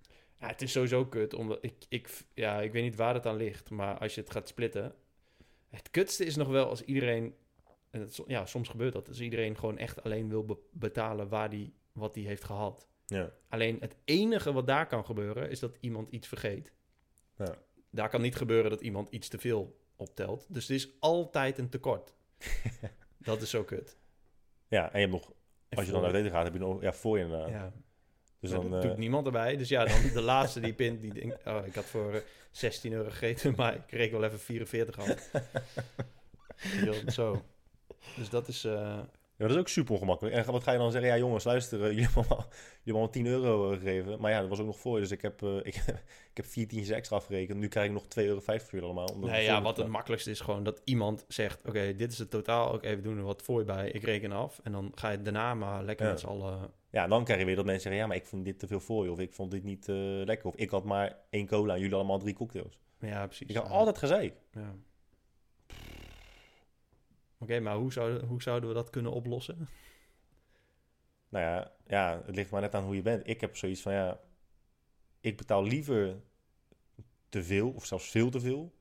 ja, het is sowieso kut. Omdat ik, ik, ja, ik weet niet waar het aan ligt, maar als je het gaat splitten... Het kutste is nog wel als iedereen... En het, ja, soms gebeurt dat. Als iedereen gewoon echt alleen wil be- betalen waar die, wat hij heeft gehad. Ja. Alleen het enige wat daar kan gebeuren is dat iemand iets vergeet. Ja. Daar kan niet gebeuren dat iemand iets te veel optelt. Dus er is altijd een tekort. dat is zo kut. ja, en je hebt nog, als je dan uit eten gaat, heb je nog, ja, voor je inderdaad. Ja, Dus dan, eh, doet niemand erbij. Dus ja, dan de laatste die pint, die denkt... Oh, ik had voor eh, 16 euro gegeten, maar ik kreeg wel even 44 af. Ja, zo. Dus dat is... eh, ja, dat is ook super ongemakkelijk. En wat ga je dan zeggen? Ja, jongens, luister, eh, jullie hebben allemaal, jullie hebben allemaal 10 euro eh, gegeven. Maar ja, dat was ook nog voor je. Dus ik heb, eh, ik, ik heb vier tientjes extra afgerekend. Nu krijg ik nog 2,50 euro voor jullie allemaal. omdat nee, ja, wat het makkelijkste is gewoon dat iemand zegt... Oké, dit is het totaal. Oké, we doen er wat voor je bij. Ik reken af. En dan ga je daarna maar lekker Ja. met z'n allen... Ja, dan krijg je weer dat mensen zeggen... Ja, maar ik vond dit te veel voor je. Of ik vond dit niet lekker. Of ik had maar één cola en jullie allemaal drie cocktails. Ja, precies. Ik Ja. altijd gezeik. Ja. Oké, maar hoe, zou, hoe zouden we dat kunnen oplossen? Nou ja, ja, het ligt maar net aan hoe je bent. Ik heb zoiets van, ja... Ik betaal liever te veel, of zelfs veel te veel...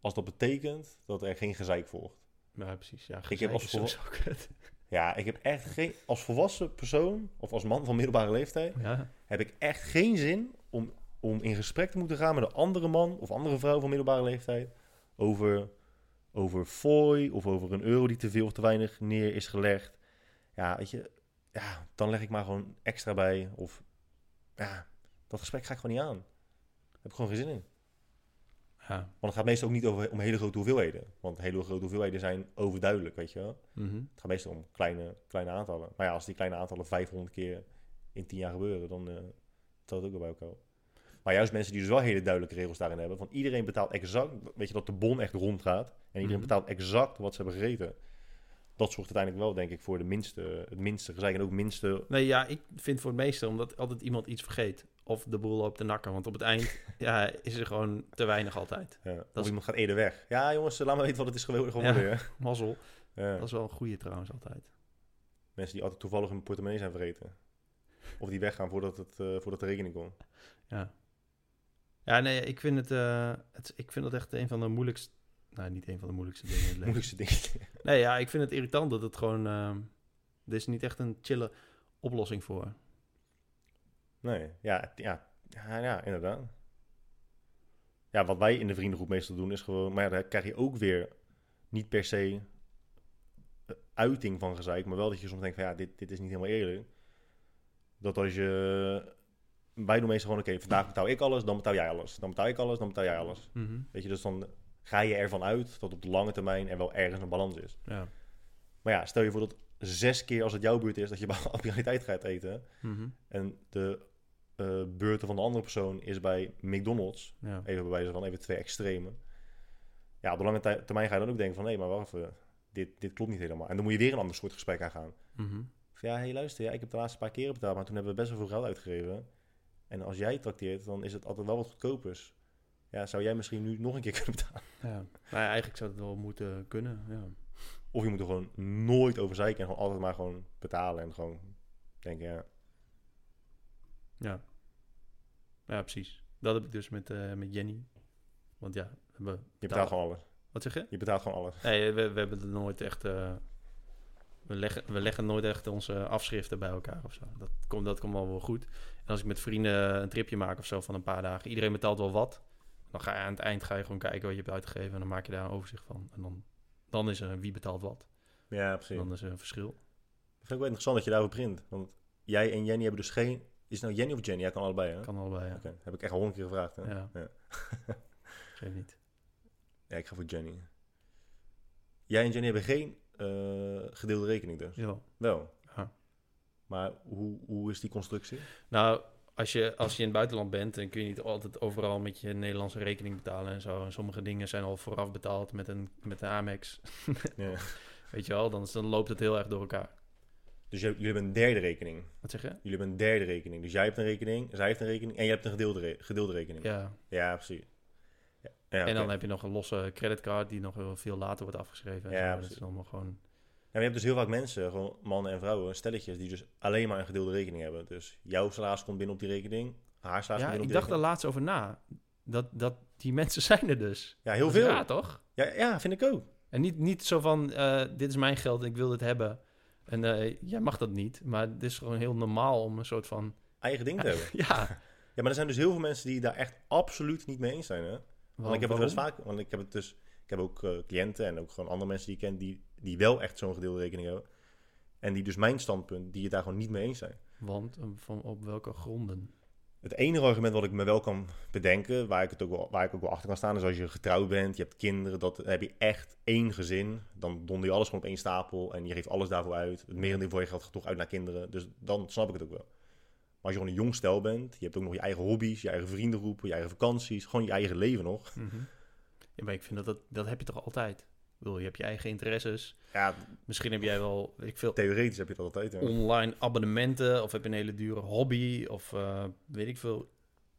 als dat betekent dat er geen gezeik volgt. Ja, precies. Ja, heb gezeik als kut. Ja, ik heb echt geen... Als volwassen persoon, of als man van middelbare leeftijd... Ja, heb ik echt geen zin om, om in gesprek te moeten gaan met een andere man... of andere vrouw van middelbare leeftijd... over, over fooi of over een euro die te veel of te weinig neer is gelegd. Ja, weet je... Ja, dan leg ik maar gewoon extra bij. Of ja, dat gesprek ga ik gewoon niet aan. Daar heb ik gewoon geen zin in. ja. Want het gaat meestal ook niet over, om hele grote hoeveelheden. Want hele grote hoeveelheden zijn overduidelijk, weet je wel. Mhm. Het gaat meestal om kleine, kleine aantallen. Maar ja, als die kleine aantallen 500 keer in 10 jaar gebeuren, dan eh telt het ook wel bij elkaar. Maar juist mensen die dus wel hele duidelijke regels daarin hebben. Van iedereen betaalt exact, weet je, dat de bon echt rondgaat. En iedereen Mhm. betaalt exact wat ze hebben gegeten. Dat zorgt uiteindelijk wel, denk ik, voor de minste, het minste gezeik. En ook minste, Nee, ja, ik vind voor het meeste omdat altijd iemand iets vergeet. Of de boel loopt te nakken. Want op het eind ja, is er gewoon te weinig altijd. ja, of is- iemand gaat eerder weg. Ja jongens, laat maar weten wat het is geworden. ja. Mazzel. Ja. Dat is wel een goede trouwens altijd. Mensen die altijd toevallig hun portemonnee zijn vergeten. Of die weggaan voordat, het, eh, voordat de rekening komt. Ja. Ja, nee, ik vind het, eh, het... Ik vind het echt een van de moeilijkste... Nou, niet een van de moeilijkste dingen in het leven. Moeilijkste ding. Nee, ja, ik vind het irritant dat het gewoon... ehm er is niet echt een chille oplossing voor. Nee, ja, ja, ja, ja, inderdaad. Ja, wat wij in de vriendengroep meestal doen is gewoon... Maar ja, daar krijg je ook weer niet per se eh, uiting van gezeik. Maar wel dat je soms denkt van ja, dit, dit is niet helemaal eerlijk. Dat als je... Wij doen meestal gewoon, oké, vandaag betaal ik alles, dan betaal jij alles. Dan betaal ik alles, dan betaal jij alles. Mhm. Weet je, dus dan ga je ervan uit dat op de lange termijn er wel ergens een balans is. Ja. Maar ja, stel je voor dat zes keer als het jouw beurt is dat je bij apparaliteit gaat eten. Mhm. En de eh beurten van de andere persoon is bij McDonald's. Ja. Even bij wijze van even twee extreme. Ja, op de lange termijn ga je dan ook denken van... nee, maar wacht even, dit, dit klopt niet helemaal. En dan moet je weer een ander soort gesprek aangaan. Mhm. Van, ja, hé, hey, luister, ja, ik heb de laatste paar keren betaald... maar toen hebben we best wel veel geld uitgegeven. En als jij trakteert, dan is het altijd wel wat goedkopers. Ja, zou jij misschien nu nog een keer kunnen betalen? Ja. Maar ja, eigenlijk zou het wel moeten kunnen, ja. Of je moet er gewoon nooit over zeiken... en gewoon altijd maar gewoon betalen en gewoon denken... ja, Ja. Ja, precies. Dat heb ik dus met, eh, met Jenny. Want ja, we hebben... je betaalt gewoon alles. Wat zeg je? Je betaalt gewoon alles. Nee, we, we hebben het nooit echt... eh, we, leggen, we leggen nooit echt onze afschriften bij elkaar of zo. Dat komt, dat komt wel wel goed. En als ik met vrienden een tripje maak of zo van een paar dagen... Iedereen betaalt wel wat. Dan ga je aan het eind ga je gewoon kijken wat je hebt uitgegeven... en dan maak je daar een overzicht van. En dan, dan is er wie betaalt wat. Ja, precies. Dan is er een verschil. Ik vind ook wel interessant dat je daarover begint. Want jij en Jenny hebben dus geen... Is het nou Jenny of Jenny? Ja, kan allebei, hè? Kan allebei, ja. Heb ik echt al honderd keer gevraagd, hè? Ja. Ja. Geef niet. Ja, ik ga voor Jenny. Jij en Jenny hebben geen eh, gedeelde rekening dus? Jawel. Wel. Ja. Maar hoe, hoe is die constructie? Nou, als je, als je in het buitenland bent, dan kun je niet altijd overal met je Nederlandse rekening betalen en zo. En sommige dingen zijn al vooraf betaald met een, met een Amex. ja. Weet je wel, dan, dan loopt het heel erg door elkaar. Dus jullie hebben een derde rekening. Wat zeg je? Jullie hebben een derde rekening. Dus jij hebt een rekening, zij heeft een rekening en jij hebt een gedeelde, re- gedeelde rekening. Ja, Ja, precies. Ja, En dan heb je nog een losse creditcard die nog veel later wordt afgeschreven. en Ja, zo. dat is allemaal gewoon... Ja, je hebt dus heel vaak mensen, gewoon mannen en vrouwen, stelletjes, die dus alleen maar een gedeelde rekening hebben. Dus jouw salaris komt binnen op die rekening, haar salaris Ja, komt binnen ik op die dacht er laatst over na. Dat, dat die mensen zijn er dus. Ja, heel veel. raar, toch? Ja, ja, vind ik ook. En niet, niet zo van, eh, dit is mijn geld, ik wil dit hebben. En eh, jij mag dat niet. Maar het is gewoon heel normaal om een soort van... Eigen ding te hebben. Ja, Ja, maar er zijn dus heel veel mensen die daar echt absoluut niet mee eens zijn, hè? Want ik heb het wel eens vaak, want ik heb het dus, ik heb ook eh, cliënten en ook gewoon andere mensen die ik ken die, die wel echt zo'n gedeelde rekening hebben. En die dus mijn standpunt, die het daar gewoon niet mee eens zijn. Want eh, van, op welke gronden? Het enige argument wat ik me wel kan bedenken, waar ik, het ook wel, waar ik ook wel achter kan staan, is als je getrouwd bent, je hebt kinderen, dat, dan heb je echt één gezin. Dan donder je alles gewoon op één stapel en je geeft alles daarvoor uit. Het merendeel van je geld gaat toch uit naar kinderen. Dus dan snap ik het ook wel. Maar als je gewoon een jong stel bent, je hebt ook nog je eigen hobby's, je eigen vriendengroepen, je eigen vakanties, gewoon je eigen leven nog. Mhm. Ja, maar ik vind dat, dat dat heb je toch altijd? Ik bedoel, je hebt je eigen interesses. Ja, Misschien heb jij wel, ik veel, theoretisch heb je dat altijd. Online abonnementen. Of heb je een hele dure hobby. Of eh, weet ik veel,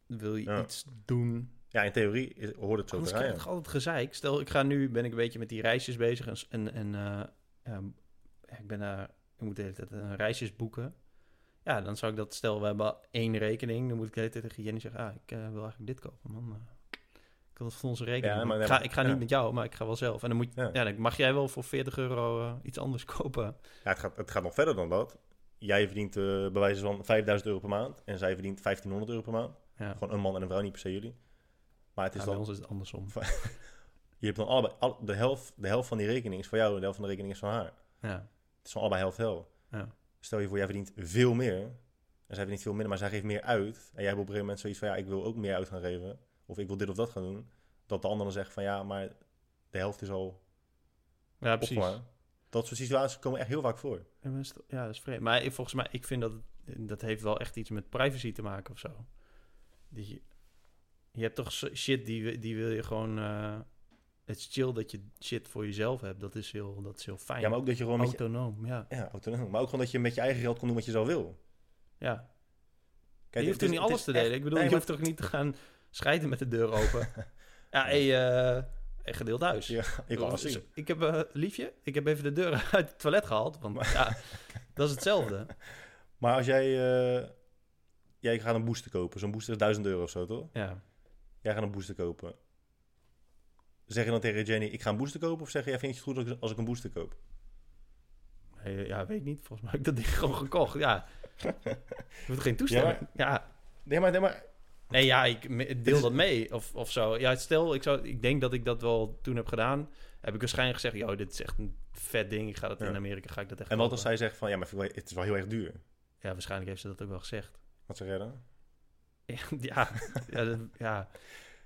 wil je Ja. iets doen. Ja, in theorie is, hoort het zo te Anders krijg je ja. toch altijd gezeik. Stel, ik ga nu, ben ik een beetje met die reisjes bezig. En, en, en eh, ehm, ik ben daar, ik moet de hele tijd eh, reisjes boeken. Ja, dan zou ik dat, stel, we hebben één rekening. Dan moet ik de hele tijd tegen Jenny zeggen, ah, ik wil eigenlijk dit kopen, man. Ik kan dat voor onze rekening Ja, doen. maar- ik ga, ik ga ja. niet met jou, maar ik ga wel zelf. En dan, moet, Ja. ja. dan mag jij wel voor 40 euro eh, iets anders kopen. Ja, het, gaat, het gaat nog verder dan dat. Jij verdient eh bij wijze van 5000 euro per maand en zij verdient 1500 euro per maand. Gewoon een man en een vrouw, niet per se jullie. Maar het is Ja, bij dan, ons is het andersom. je hebt dan allebei, al, de, helft, de helft van die rekening is voor jou en de helft van de rekening is van haar. Ja, Het is van allebei helft helft. ja. Stel je voor, jij verdient veel meer en zij verdient veel minder, maar zij geeft meer uit. En jij hebt op een gegeven moment zoiets van, ja, ik wil ook meer uit gaan geven. Of ik wil dit of dat gaan doen. Dat de ander dan zegt van, ja, maar de helft is al ja precies. opgemaakt. Dat soort situaties komen echt heel vaak voor. Ja, dat is vreemd. Maar volgens mij, ik vind dat dat heeft wel echt iets met privacy te maken of zo. Die, je hebt toch shit die, die wil je gewoon. eh, het is chill dat je shit voor jezelf hebt. Dat is heel, dat is heel fijn. Ja, maar ook dat je gewoon je, Autonoom, ja. ja, autonoom. Maar ook gewoon dat je met je eigen geld kon doen wat je zelf wil. ja. Kijk, je hoeft toch niet alles te delen? echt- ik bedoel, nee, je maar- hoeft toch niet te gaan scheiden met de deur open? ja, hé, eh, hey, gedeeld huis. Ja, ik wil Dus zien. Ik heb, eh, liefje, ik heb even de deur uit het toilet gehaald. Want ja, dat is hetzelfde. Maar als jij... eh, jij gaat een booster kopen. Zo'n booster is 1000 euro of zo, toch? Ja. Jij gaat een booster kopen. Zeg je dan tegen Jenny, ik ga een booster kopen? Of zeg je, ja, vind je het goed als ik- een booster koop? Nee, ja, weet niet. Volgens mij heb ik dat ding gewoon gekocht. Ja. Je hoeft geen toestemming. Ja, Nee, maar, nee, maar Nee, ja, ik deel dat mee of, of zo. Ja, stel, ik, zou, ik denk dat ik dat wel toen heb gedaan. Heb ik waarschijnlijk gezegd, joh, dit is echt een vet ding. Ik ga dat Ja. in Amerika, ga ik dat echt En wat kopen. als zij zegt van, ja, maar het is wel heel erg duur. Ja, waarschijnlijk heeft ze dat ook wel gezegd. Wat jij dan? ja, ja, dat- ja.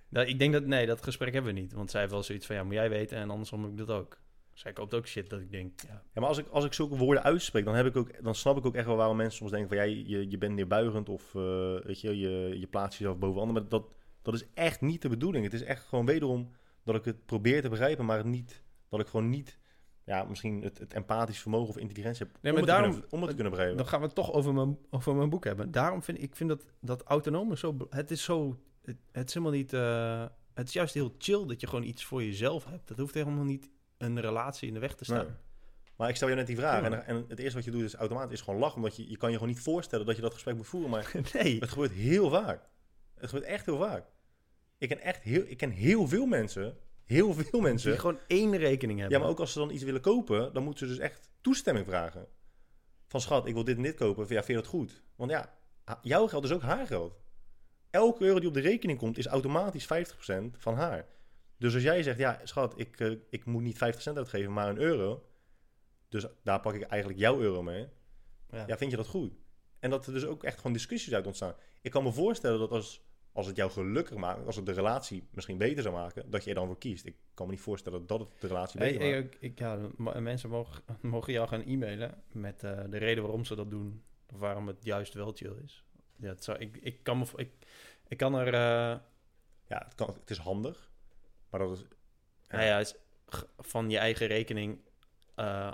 Nou, ik denk dat, nee, dat gesprek hebben we niet. Want zij heeft wel zoiets van, ja, moet jij weten en andersom heb ik dat ook. Zij koopt ook shit dat ik denk, ja, Ja, maar als ik, als ik zulke woorden uitspreek, dan, heb ik ook, dan snap ik ook echt wel waarom mensen soms denken van, jij, je, je bent neerbuigend of eh, weet je, je, je plaatst jezelf boven anderen. Maar dat, dat is echt niet de bedoeling. Het is echt gewoon wederom dat ik het probeer te begrijpen, maar het niet, dat ik gewoon niet, ja, misschien het, het empathisch vermogen of intelligentie heb Nee, om, maar het te daarom- kunnen, om het te kunnen begrijpen. Dan gaan we het toch over mijn, over mijn boek hebben. Daarom vind ik, vind dat, dat autonome zo... Het is zo... Het, het is helemaal niet... eh, het is juist heel chill dat je gewoon iets voor jezelf hebt. Dat hoeft helemaal niet een relatie in de weg te staan. Nee. Maar ik stel je net die vraag Ja. en, en het eerste wat je doet is automatisch is gewoon lachen, omdat je, je kan je gewoon niet voorstellen dat je dat gesprek moet voeren, maar Nee. Het gebeurt heel vaak. Het gebeurt echt heel vaak. Ik ken echt heel, ik ken heel veel mensen, heel veel Die mensen. gewoon één rekening hebben. Ja, maar ook als ze dan iets willen kopen, dan moeten ze dus echt toestemming vragen. Van schat, ik wil dit en dit kopen. Ja, vind je dat goed? Want ja, jouw geld is ook haar geld. Elke euro die op de rekening komt, is automatisch 50% van haar. Dus als jij zegt, ja, schat, ik, eh, ik moet niet 50% uitgeven, maar een euro. Dus daar pak ik eigenlijk jouw euro mee. Ja. Ja, vind je dat goed? En dat er dus ook echt gewoon discussies uit ontstaan. Ik kan me voorstellen dat als, als het jou gelukkig maakt, als het de relatie misschien beter zou maken, dat je er dan voor kiest. Ik kan me niet voorstellen dat het de relatie beter hey, maakt. ik, ik- ja, mensen mogen, mogen jou gaan e-mailen met eh, de reden waarom ze dat doen. Of waarom het juist wel chill is. Ja, het zou, ik, ik, kan me, vo- ik, ik kan er... eh, Ja, het, kan, het is handig, maar dat is... Ja. Nou ja, is van je eigen rekening eh,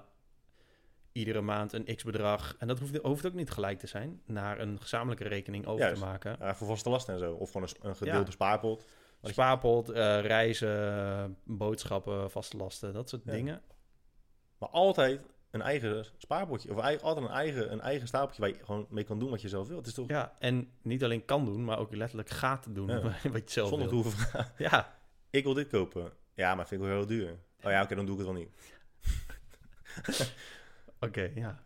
iedere maand een x-bedrag. En dat hoeft, hoeft ook niet gelijk te zijn. Naar een gezamenlijke rekening over Juist. te maken. Ja, voor vaste lasten en zo. Of gewoon een, een gedeelde Ja. spaarpot. Spaarpot, eh, reizen, boodschappen, vaste lasten, dat soort Ja. dingen. Maar altijd een eigen spaarpotje. Of altijd een eigen, een eigen stapeltje waar je gewoon mee kan doen wat je zelf wil. Het is toch Ja, en niet alleen kan doen, maar ook letterlijk gaat doen Ja. wat je zelf zonder te wil. hoeven. Ja, Ik wil dit kopen. Ja, maar vind ik wel heel duur. Oh ja, oké, dan doe ik het wel niet. oké, ja.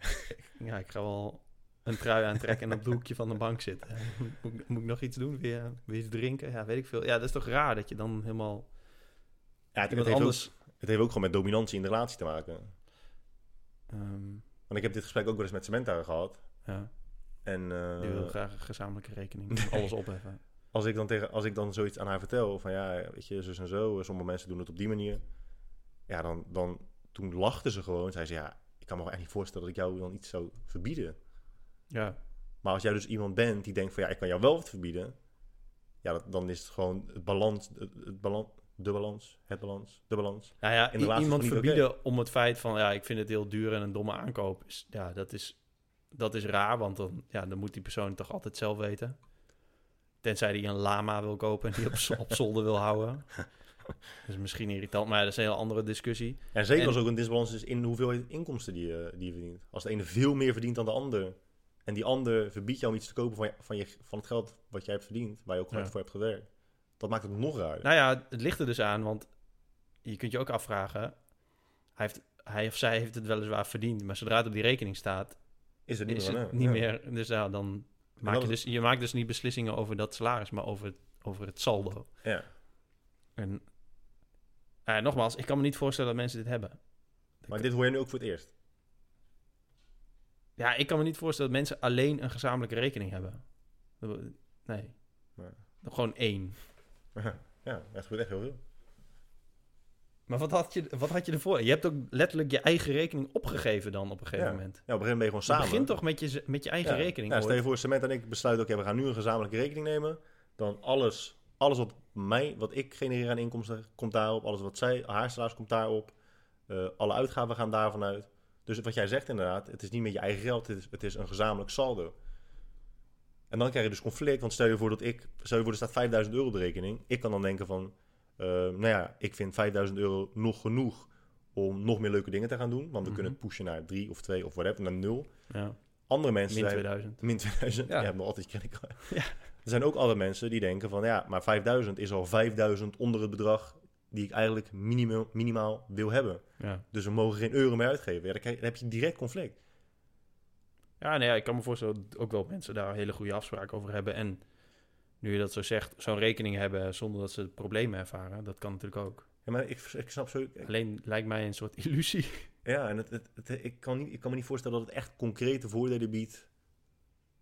ja, ik ga wel een trui aantrekken en op het hoekje van de bank zitten. Moet, ik- moet ik nog iets doen? Wil je iets drinken? Ja, weet ik veel. Ja, dat is toch raar dat je dan helemaal Ja, het, heeft anders... ook, het heeft ook gewoon met dominantie in de relatie te maken. ehm, Want ik heb dit gesprek ook wel eens met Samantha gehad. ja, En eh, die wil graag een gezamenlijke rekening. Alles opheffen. Als, ik dan tegen, als ik dan zoiets aan haar vertel, van ja, weet je, zus en zo, sommige mensen doen het op die manier. Ja, dan, dan toen lachte ze gewoon. Zei ze, ja, ik kan me echt niet voorstellen dat ik jou dan iets zou verbieden. Ja, Maar als jij dus iemand bent die denkt van ja, ik kan jou wel wat verbieden. Ja, dat, dan is het gewoon het balans, het, het balans, de balans, het balans, de balans. Nou ja, laatste iemand verbieden om het feit van... ja, ik vind het heel duur en een domme aankoop... Is, ja, dat is, dat is raar, want dan, ja, dan moet die persoon toch altijd zelf weten. Tenzij hij een lama wil kopen en die op, op zolder wil houden. Dat is misschien irritant, maar dat is een hele andere discussie. En zeker En- als ook een disbalans is in de hoeveelheid inkomsten die je, die je verdient. Als de ene veel meer verdient dan de ander. En die ander verbiedt jou om iets te kopen van, je, van, je, van het geld wat jij hebt verdiend. Waar je ook Ja. voor hebt gewerkt. Dat maakt het nog raar. Nou ja, het ligt er dus aan, want je kunt je ook afvragen... Hij, heeft, hij of zij heeft het weliswaar verdiend, maar zodra het op die rekening staat... is het niet is meer. het niet Ja. meer... Dus ja, dan maak je is- dus... Je maakt dus niet beslissingen over dat salaris, maar over, het- over het saldo. Ja. En eh, nogmaals, ik kan me niet voorstellen dat mensen dit hebben. Maar dit hoor je nu ook voor het eerst. Ja, ik kan me niet voorstellen dat mensen alleen een gezamenlijke rekening hebben. Nee. Nee. Gewoon één. ja, dat gebeurt echt heel veel. Maar wat had, je, wat had je ervoor? Je hebt ook letterlijk je eigen rekening opgegeven dan op een gegeven Ja. moment. Ja, op een gegeven moment ben je gewoon Je samen. begint toch met je, met je eigen Ja. rekening. Ja, stel je voor, Cement en ik besluiten, oké, we gaan nu een gezamenlijke rekening nemen. Dan alles, alles wat, mij, wat ik genereer aan inkomsten komt daarop. Alles wat zij, haar salaris komt daarop. Eh, alle uitgaven gaan daarvan uit. Dus wat jij zegt inderdaad, het is niet met je eigen geld, het is, het is een gezamenlijk saldo. En dan krijg je dus conflict, want stel je voor dat ik, stel je voor er staat 5000 euro op de rekening. Ik kan dan denken van, eh, nou ja, ik vind 5000 euro nog genoeg om nog meer leuke dingen te gaan doen. Want we Mhm. kunnen pushen naar 3 of 2 of whatever, naar 0. Ja, Andere mensen min zijn, 2000. Min 2000. Ja. Ja, je hebt nog altijd creditcard. Ja. Er zijn ook andere mensen die denken van ja, maar 5000 is al 5000 onder het bedrag die ik eigenlijk minimaal, minimaal wil hebben. Ja. Dus we mogen geen euro meer uitgeven. Ja, dan, krijg- dan heb je direct conflict. Ja, nee, ja, ik kan me voorstellen dat ook wel mensen daar hele goede afspraken over hebben. En nu je dat zo zegt, zo'n rekening hebben zonder dat ze problemen ervaren, dat kan natuurlijk ook. Ja, maar ik, ik snap zo. ik- Alleen lijkt mij een soort illusie. ja, en het, het, het- ik, kan niet, ik kan me niet voorstellen dat het echt concrete voordelen biedt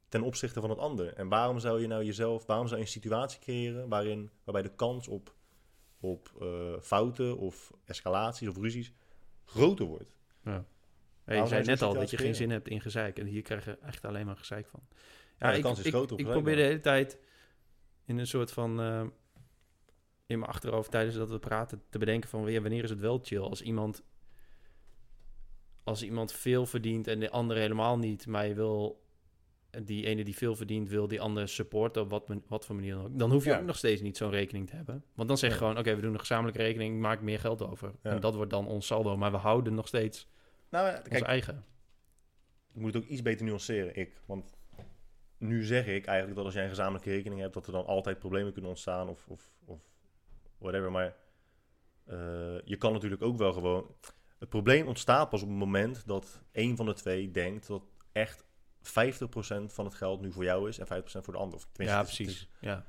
ten opzichte van het ander. En waarom zou je nou jezelf, waarom zou je een situatie creëren waarin, waarbij de kans op, op eh, fouten of escalaties of ruzies groter wordt? Ja. Hey, je zei net al dat je geen zin hebt in gezeik. En hier krijg je echt alleen maar gezeik van. Ja, de ik, kans is ik, groter op Ik gezeik, probeer de hele tijd in een soort van... eh, in mijn achterhoofd tijdens dat we praten te bedenken van... ja, wanneer is het wel chill? Als iemand... Als iemand veel verdient en de andere helemaal niet... maar je wil... Die ene die veel verdient, wil die andere supporten op wat, men- wat voor manier dan ook. Dan hoef je Ja. ook nog steeds niet zo'n rekening te hebben. Want dan zeg je Ja. gewoon, oké, we doen een gezamenlijke rekening, maak meer geld over. Ja. En dat wordt dan ons saldo. Maar we houden nog steeds Nou, ons kijk, eigen. ik moet het ook iets beter nuanceren, ik. Want nu zeg ik eigenlijk dat als jij een gezamenlijke rekening hebt, dat er dan altijd problemen kunnen ontstaan of, of, of whatever. Maar eh, je kan natuurlijk ook wel gewoon. Het probleem ontstaat pas op het moment dat een van de twee denkt dat echt 50% van het geld nu voor jou is en 50% voor de ander. Of tenminste, Ja, precies. is- Ja.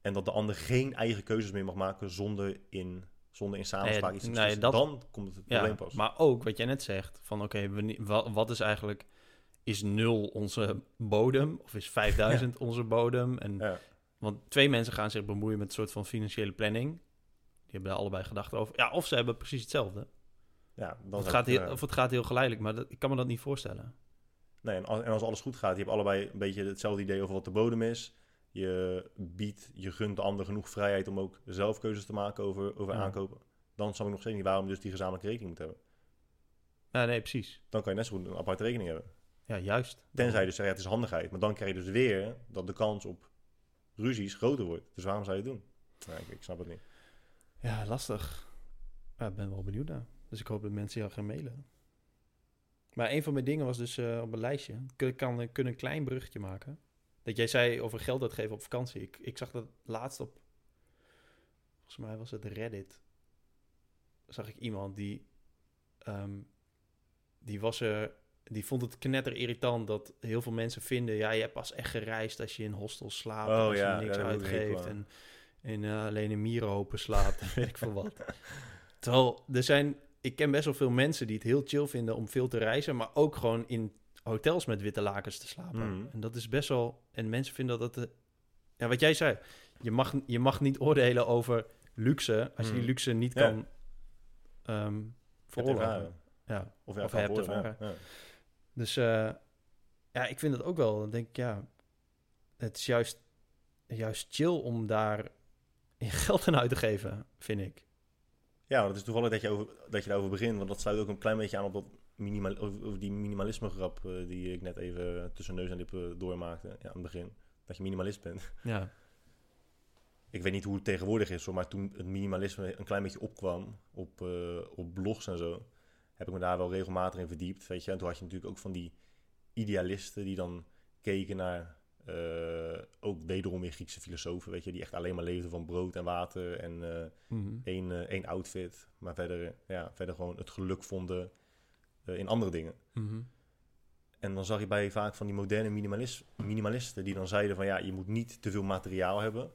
en dat de ander geen eigen keuzes meer mag maken zonder in, zonder in samenspraak Nee, iets te nee, dat- Dan komt het, het probleem ja, pas. maar ook wat jij net zegt, van oké, wa- wat is eigenlijk, is nul onze bodem of is 5000 onze bodem? En, Ja. Want twee mensen gaan zich bemoeien met een soort van financiële planning. Die hebben daar allebei gedachten over. Ja, of ze hebben precies hetzelfde. Ja, dan Of het, zou gaat heel, eh, of het gaat heel geleidelijk, maar dat, ik kan me dat niet voorstellen. Nee, en als, en als alles goed gaat, je hebt allebei een beetje hetzelfde idee over wat de bodem is. Je biedt, je gunt de ander genoeg vrijheid om ook zelf keuzes te maken over, over Ja. aankopen. Dan snap ik nog steeds niet waarom je dus die gezamenlijke rekening moet hebben. Ja, nee, precies. Dan kan je net zo goed een aparte rekening hebben. Ja, juist. Tenzij je dus zegt, ja, het is handigheid. Maar dan krijg je dus weer dat de kans op ruzies groter wordt. Dus waarom zou je het doen? Ik, ik snap het niet. Ja, lastig. Ja, ik ben wel benieuwd naar. Dus ik hoop dat mensen jou gaan mailen. Maar een van mijn dingen was dus eh, op mijn lijstje. Kun, kan, kun een klein bruggetje maken. Dat jij zei over geld uitgeven op vakantie. Ik, ik zag dat laatst op... Volgens mij was het Reddit. Zag ik iemand die... ehm, die was er... Die vond het knetter irritant dat heel veel mensen vinden... Ja, je hebt pas echt gereisd als je in hostels slaapt. Oh, als ja, je niks uitgeeft. En, en eh, alleen in mierenhopen slaapt. en weet ik veel wat. Terwijl er zijn... Ik ken best wel veel mensen die het heel chill vinden om veel te reizen. Maar ook gewoon in hotels met witte lakens te slapen. Mhm. En dat is best wel... En mensen vinden dat het... eh, Ja, wat jij zei. Je mag, je mag niet oordelen over luxe... als je die Mhm. luxe niet Ja. kan Hebt veroorloven. Ja. Of, ja, Of hebt ervaren. Ja. Dus eh, ja, ik vind het ook wel. Dan denk ik, ja... Het is juist, juist chill om daar geld aan uit te geven, vind ik. Ja, het is toevallig dat je, over, dat je daarover begint. Want dat sluit ook een klein beetje aan op dat minimal, over, die minimalisme grap eh, die ik net even tussen neus en lippen doormaakte. Ja, aan het begin. Dat je minimalist bent. Ja. Ik weet niet hoe het tegenwoordig is, hoor, maar toen het minimalisme een klein beetje opkwam op, eh, op blogs en zo, heb ik me daar wel regelmatig in verdiept. Weet je? En toen had je natuurlijk ook van die idealisten die dan keken naar eh, ook wederom weer Griekse filosofen, weet je, die echt alleen maar leefden van brood en water en eh, Mhm. één, eh, één outfit, maar verder, ja, verder gewoon het geluk vonden in andere dingen. Mhm. En dan zag je bij vaak van die moderne minimalis- minimalisten die dan zeiden van ja, je moet niet te veel materiaal hebben.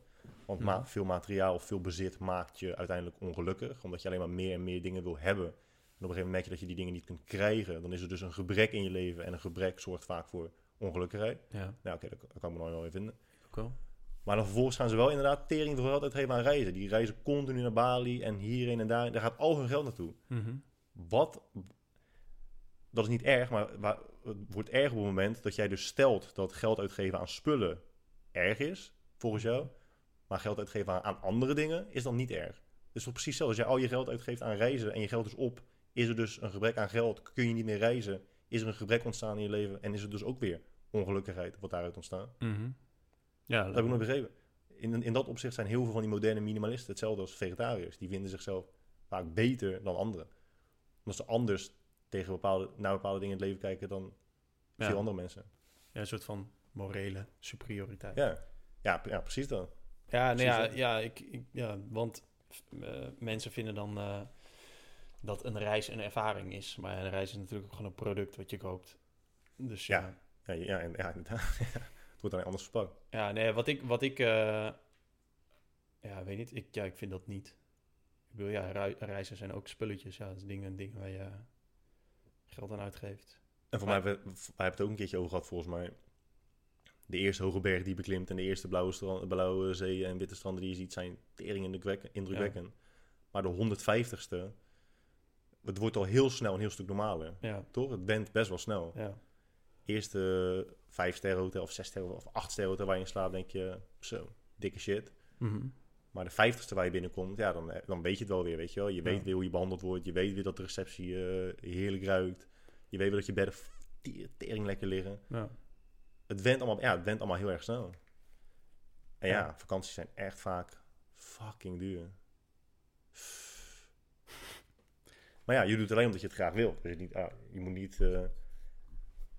Want ma- Mhm. veel materiaal of veel bezit maakt je uiteindelijk ongelukkig. Omdat je alleen maar meer en meer dingen wil hebben. En op een gegeven moment merk je dat je die dingen niet kunt krijgen. Dan is er dus een gebrek in je leven. En een gebrek zorgt vaak voor ongelukkigheid. Ja, Nou oké, dat, dat kan ik me nog wel in vinden. wel. Maar dan vervolgens gaan ze wel inderdaad tering veel geld uitgeven aan reizen. Die reizen continu naar Bali en hierheen en daar. Daar gaat al hun geld naartoe. Mhm. Wat, dat is niet erg, maar waar, het wordt erg op het moment dat jij dus stelt dat geld uitgeven aan spullen erg is, volgens jou. Maar geld uitgeven aan, aan andere dingen is dan niet erg. Dus precies zo. Als jij al je geld uitgeeft aan reizen en je geld is op, is er dus een gebrek aan geld. Kun je niet meer reizen, is er een gebrek ontstaan in je leven en is er dus ook weer ongelukkigheid wat daaruit ontstaan. Mhm. Ja, Dat heb ik nog begrepen. In, in dat opzicht zijn heel veel van die moderne minimalisten hetzelfde als vegetariërs. Die vinden zichzelf vaak beter dan anderen. Omdat ze anders tegen bepaalde, naar bepaalde dingen in het leven kijken dan Ja. veel andere mensen. Ja, een soort van morele superioriteit. Ja, ja, ja precies dat. Ja, nee, ja, Precies, ja, ik, ik, ja want eh, mensen vinden dan eh, dat een reis een ervaring is. Maar een reis is natuurlijk ook gewoon een product wat je koopt. Dus ja, Ja. Ja, ja, en- ja inderdaad. het wordt dan anders verpakt. ja nee, wat ik, wat ik eh, ja, weet niet, ik, ja, ik vind dat niet. Ik bedoel, ja, rei- reizen zijn ook spulletjes. Ja, dat is dingen, dingen waar je geld aan uitgeeft. En voor Maar- mij, hebben we wij hebben het ook een keertje over gehad volgens mij. De eerste hoge berg die beklimt en de eerste blauwe, strand, blauwe zee en witte stranden die je ziet zijn tering indrukwekkend. indrukwekkend. Maar de 150ste, het wordt al heel snel een heel stuk normaler. Ja, Toch? Het bent best wel snel. ja. Eerste vijf sterren hotel of zes sterren of acht sterren hotel waar je in slaapt, denk je, zo, dikke shit. Mhm. Maar de vijftigste waar je binnenkomt, ja, dan, dan weet je het wel weer, weet je wel. Je weet Ja. weer hoe je behandeld wordt. Je weet weer dat de receptie eh, heerlijk ruikt. Je weet weer dat je bedden te- tering lekker liggen. ja. Het went allemaal, ja, het went allemaal heel erg snel. En ja, Ja. vakanties zijn echt vaak fucking duur. Maar ja, je doet het alleen omdat je het graag wilt. Dus je, niet, ah, je, moet niet, eh,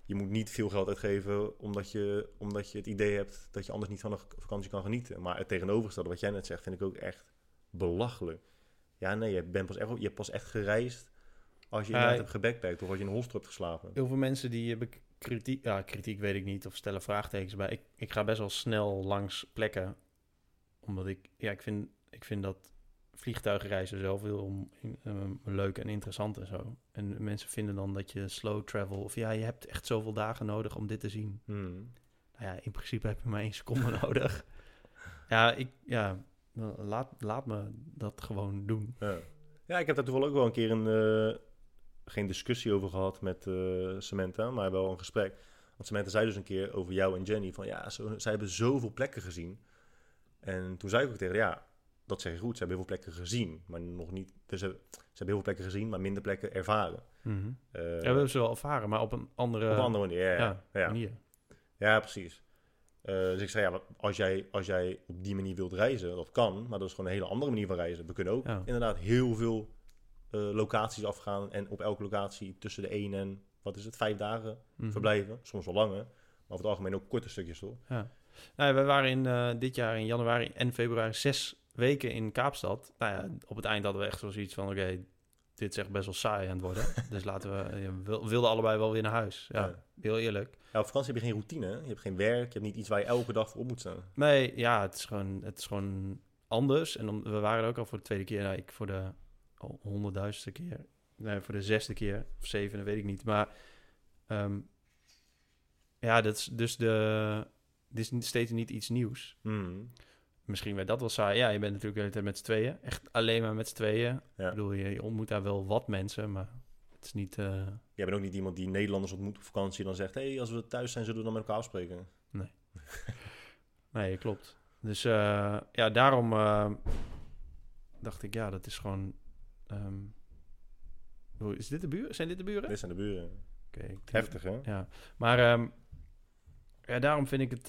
je moet niet veel geld uitgeven omdat je, omdat je het idee hebt dat je anders niet van een vakantie kan genieten. Maar het tegenovergestelde, wat jij net zegt, vind ik ook echt belachelijk. Ja, nee, je, bent pas echt, je hebt pas echt gereisd als je inderdaad ik- hebt gebackpackt of als je in een hostel hebt geslapen. Heel veel mensen die hebben kritiek, ja, kritiek weet ik niet, of stellen vraagtekens bij. Ik, ik ga best wel snel langs plekken, omdat ik, ja, ik vind, ik vind dat vliegtuigreizen zelf heel om, eh, leuk en interessant en zo. En mensen vinden dan dat je slow travel, of ja, je hebt echt zoveel dagen nodig om dit te zien. Hmm. Nou ja, in principe heb je maar één seconde nodig. Ja, ik, ja, laat, laat me dat gewoon doen. Ja. ja, ik heb daar toevallig ook wel een keer een, eh, geen discussie over gehad met eh, Samantha, maar wel een gesprek. Want Samantha zei dus een keer over jou en Jenny van ja, zo, zij hebben zoveel plekken gezien. En toen zei ik ook tegen haar, ja, dat je goed, ze hebben heel veel plekken gezien, maar nog niet, dus ze, ze hebben heel veel plekken gezien, maar minder plekken ervaren. Eh, ja, we hebben ze wel ervaren, maar op een andere, op een andere manier, ja, ja. ja, ja. manier. Ja, precies. Eh, dus ik zei, ja, als jij, als jij op die manier wilt reizen, dat kan. Maar dat is gewoon een hele andere manier van reizen. We kunnen ook Ja. inderdaad heel veel eh, locaties afgaan. En op elke locatie tussen de 1 en, wat is het, vijf dagen Mhm. verblijven. Soms wel langer. Maar over het algemeen ook korte stukjes, toch? Nou, we waren in, dit jaar in januari en februari zes weken in Kaapstad. Nou ja, op het eind hadden we echt zoiets van, oké, dit is echt best wel saai aan het worden. dus laten we, ja, we wil- wilden allebei wel weer naar huis. Ja, Ja. heel eerlijk. Ja, op vakantie heb je geen routine. Je hebt geen werk. Je hebt niet iets waar je elke dag voor op moet staan. Nee, ja, het is gewoon, het is gewoon anders. En dan, we waren er ook al voor de tweede keer. Nou, ik voor de honderdduizendste keer. Nee, voor de zesde keer. Of zevende, weet ik niet. Maar ehm, ja, dat is dus de... Dit is niet- steeds niet iets nieuws. Hmm. Misschien werd dat wel saai. Ja, je bent natuurlijk de hele tijd met z'n tweeën. Echt alleen maar met z'n tweeën. Ja. Ik bedoel, je, je ontmoet daar wel wat mensen, maar het is niet... eh, Jij bent ook niet iemand die Nederlanders ontmoet op vakantie en dan zegt... hé, hey, als we thuis zijn, zullen we dan met elkaar afspreken? Nee, klopt. Dus eh, ja, daarom eh, dacht ik, ja, dat is gewoon... hoe- is dit de buren? Zijn dit de buren? Dit zijn de buren. Oké, Heftig, hè? Ja, maar ehm, ja, daarom vind ik het...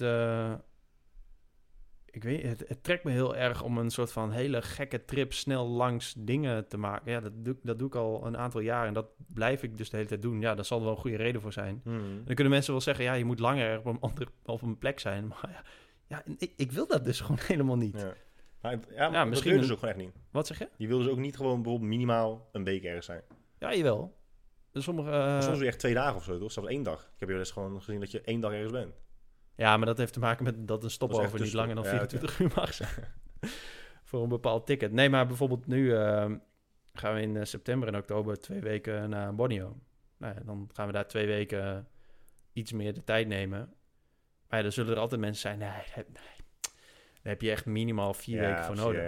eh, ik weet het, het trekt me heel erg om een soort van hele gekke trip snel langs dingen te maken. Ja, dat doe, dat doe ik al een aantal jaar en dat blijf ik dus de hele tijd doen. Ja, daar zal er wel een goede reden voor zijn. Hmm. Dan kunnen mensen wel zeggen, ja, je moet langer op een, andere, op een plek zijn. Maar ja, ja ik, ik wil dat dus gewoon helemaal niet. Ja. Maar, ja, maar Ja, dat misschien dus ook gewoon echt niet. Wat zeg je? Je wil dus ook niet gewoon bijvoorbeeld minimaal een week ergens zijn. Ja, jawel. Dus sommige... eh, Soms doe je echt twee dagen of zo, toch? Zelfs één dag. Ik heb je eens gewoon gezien dat je één dag ergens bent. Ja, maar dat heeft te maken met dat een stopover niet langer dan tussen- ja, 24 uur mag zijn. Voor een bepaald ticket. Nee, maar bijvoorbeeld nu eh, gaan we in eh, september en oktober twee weken naar Borneo. Nou ja, dan gaan we daar twee weken iets meer de tijd nemen. Maar ja, dan zullen er altijd mensen zijn, nee, daar heb je echt minimaal vier Ja, weken voor nodig.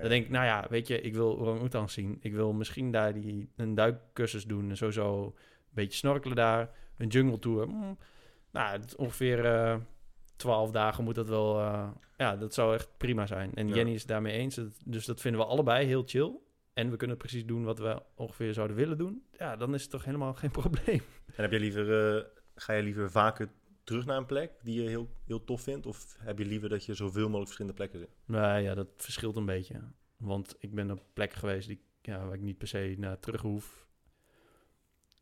Dan denk ik, nou ja, weet je, ik wil orang-oetangs zien. Ik wil misschien daar die, een duikcursus doen. En sowieso een beetje snorkelen daar. Een jungle tour. Mm, nou, ongeveer eh, twaalf dagen moet dat wel... eh, ja, dat zou echt prima zijn. En Ja. Jenny is het daarmee eens. Dus dat vinden we allebei heel chill. En we kunnen precies doen wat we ongeveer zouden willen doen. Ja, dan is het toch helemaal geen probleem. En heb je liever, eh, ga je liever vaker terug naar een plek die je heel, heel tof vindt? Of heb je liever dat je zoveel mogelijk verschillende plekken zit? Nou ja, dat verschilt een beetje. Want ik ben op plekken geweest die, ja, waar ik niet per se naar terug hoef.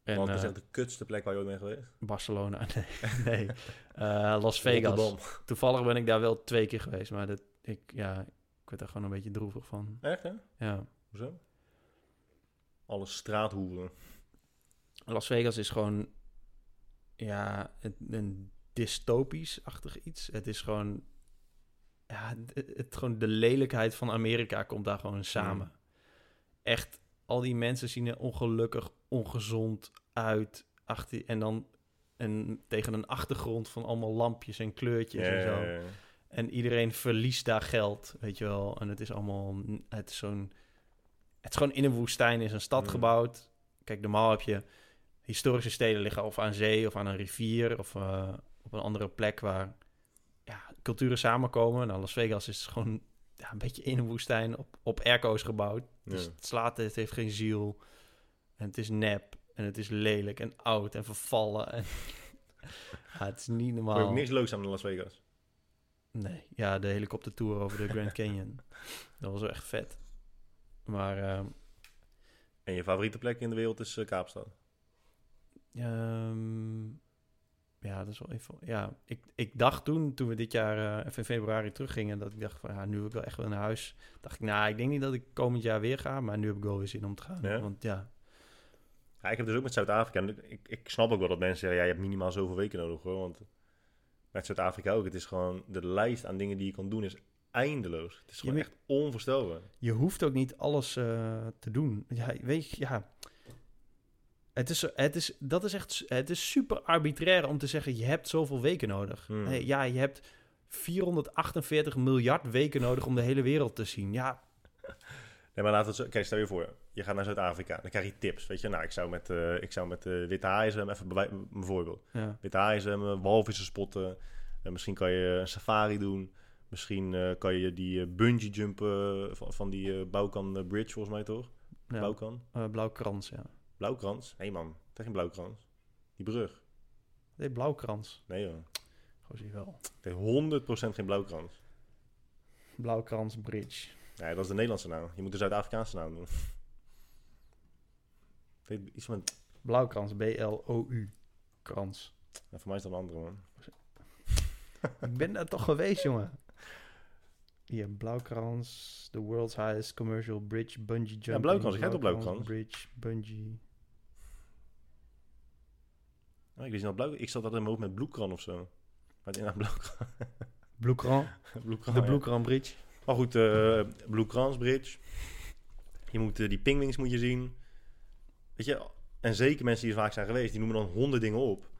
En, dat is eh, echt de kutste plek waar je ooit bent geweest. Barcelona, nee. nee. Eh, Las Vegas. Toevallig ben ik daar wel twee keer geweest, maar dat, ik, ja, ik werd er gewoon een beetje droevig van. Echt, hè? Ja. Hoezo? Alle straathoeren. Las Vegas is gewoon, ja, een dystopisch-achtig iets. Het is gewoon, ja, het, het- gewoon de lelijkheid van Amerika komt daar gewoon samen. Mm. Echt, al die mensen zien er ongelukkig, ongezond uit. Achter, en dan en tegen een achtergrond van allemaal lampjes en kleurtjes en zo. En iedereen verliest daar geld, weet je wel. En het is allemaal, het is zo'n, het is gewoon in een woestijn, is een stad Mm. gebouwd. Kijk, normaal heb je historische steden liggen of aan zee of aan een rivier of eh, op een andere plek waar ja, culturen samenkomen. Nou, Las Vegas is gewoon ja, een beetje in een woestijn op, op airco's gebouwd. Dus Ja. het slaat, het heeft geen ziel. En het is nep en het is lelijk en oud en vervallen. En ja, het is niet normaal. ook niks leuks aan Las Vegas? Nee, ja, de helikoptertour over de Grand Canyon. dat was wel echt vet. Maar ehm, En je favoriete plek in de wereld is eh, Kaapstad? ehm, ja, dat is wel even. Ja, ik, ik dacht toen, toen we dit jaar eh, even in februari teruggingen, dat ik dacht van ja, nu wil ik wel echt wel naar huis. Dacht ik, nou, ik denk niet dat ik komend jaar weer ga, maar nu heb ik wel weer zin om te gaan. Ja? Want ja, Ja, ik heb dus ook met Zuid-Afrika. en Ik, ik snap ook wel dat mensen zeggen, ja, je hebt minimaal zoveel weken nodig hoor. Want met Zuid-Afrika ook, het is gewoon, de lijst aan dingen die je kan doen is eindeloos. Het is gewoon echt onvoorstelbaar. je hoeft ook niet alles eh, te doen. Ja, weet je, ja. Het is, het is, dat is echt, het is super arbitrair om te zeggen, je hebt zoveel weken nodig. Hmm. Ja, je hebt 448 miljard weken nodig om de hele wereld te zien. Ja, Nee, maar we het zo... Kijk, stel je voor, je gaat naar Zuid-Afrika. Dan krijg je tips, weet je. Nou, ik zou met, eh ik zou met eh, witte haaien zwemmen, even bij mijn voorbeeld. ja, Witte haaien zwemmen, walvissen spotten. En misschien kan je een safari doen. Misschien eh, kan je die eh, bungee jumpen eh, van, van die eh Bouwkan eh, Bridge, volgens mij toch? ja. Eh, blauwkrans, ja. Blauwkrans? Nee man, is geen blauwkrans. Die brug. Nee, blauwkrans. Nee joh. Gewoon zie je wel. Het heeft 100% geen blauwkrans. Blauwkrans Bridge. Ja, dat is de Nederlandse naam. Je moet de Zuid-Afrikaanse naam doen. Iets van... Blauwkrans, B-L-O-U. Krans. Ja, voor mij is dat een andere, man. Ik ben daar toch geweest, jongen. Hier, Blauwkrans, the world's highest commercial bridge, bungee jumping. Blauwkrans, ik heb toch Blauwkrans? Bridge, bungee. Oh, ik wist niet dat blauw... Ik zat dat in mijn hoofd met bloedkran of zo. Maar het is inderdaad blauwkran. Bloekran, bloedkran, de ja. Bloekran Bridge. Maar goed, eh Blue Crans Bridge. Je moet eh, die pingwings moet je zien. Weet je, en zeker mensen die er vaak zijn geweest, die noemen dan honderd dingen op.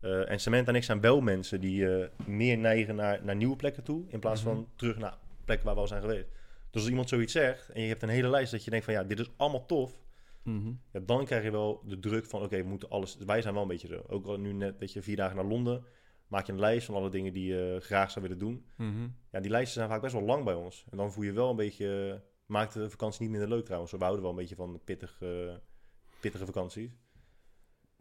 Eh, en Cement en ik zijn wel mensen die eh, meer neigen naar, naar nieuwe plekken toe, in plaats van Mhm. terug naar plekken waar we al zijn geweest. Dus als iemand zoiets zegt en je hebt een hele lijst dat je denkt van ja, dit is allemaal tof. Mhm. Ja, dan krijg je wel de druk van oké, we moeten alles. Wij zijn wel een beetje zo. Ook al nu net, weet je, vier dagen naar Londen. Maak je een lijst van alle dingen die je graag zou willen doen. Mhm. Ja, die lijsten zijn vaak best wel lang bij ons. En dan voel je wel een beetje... Maakt de vakantie niet minder leuk trouwens. We houden wel een beetje van pittige, pittige vakanties.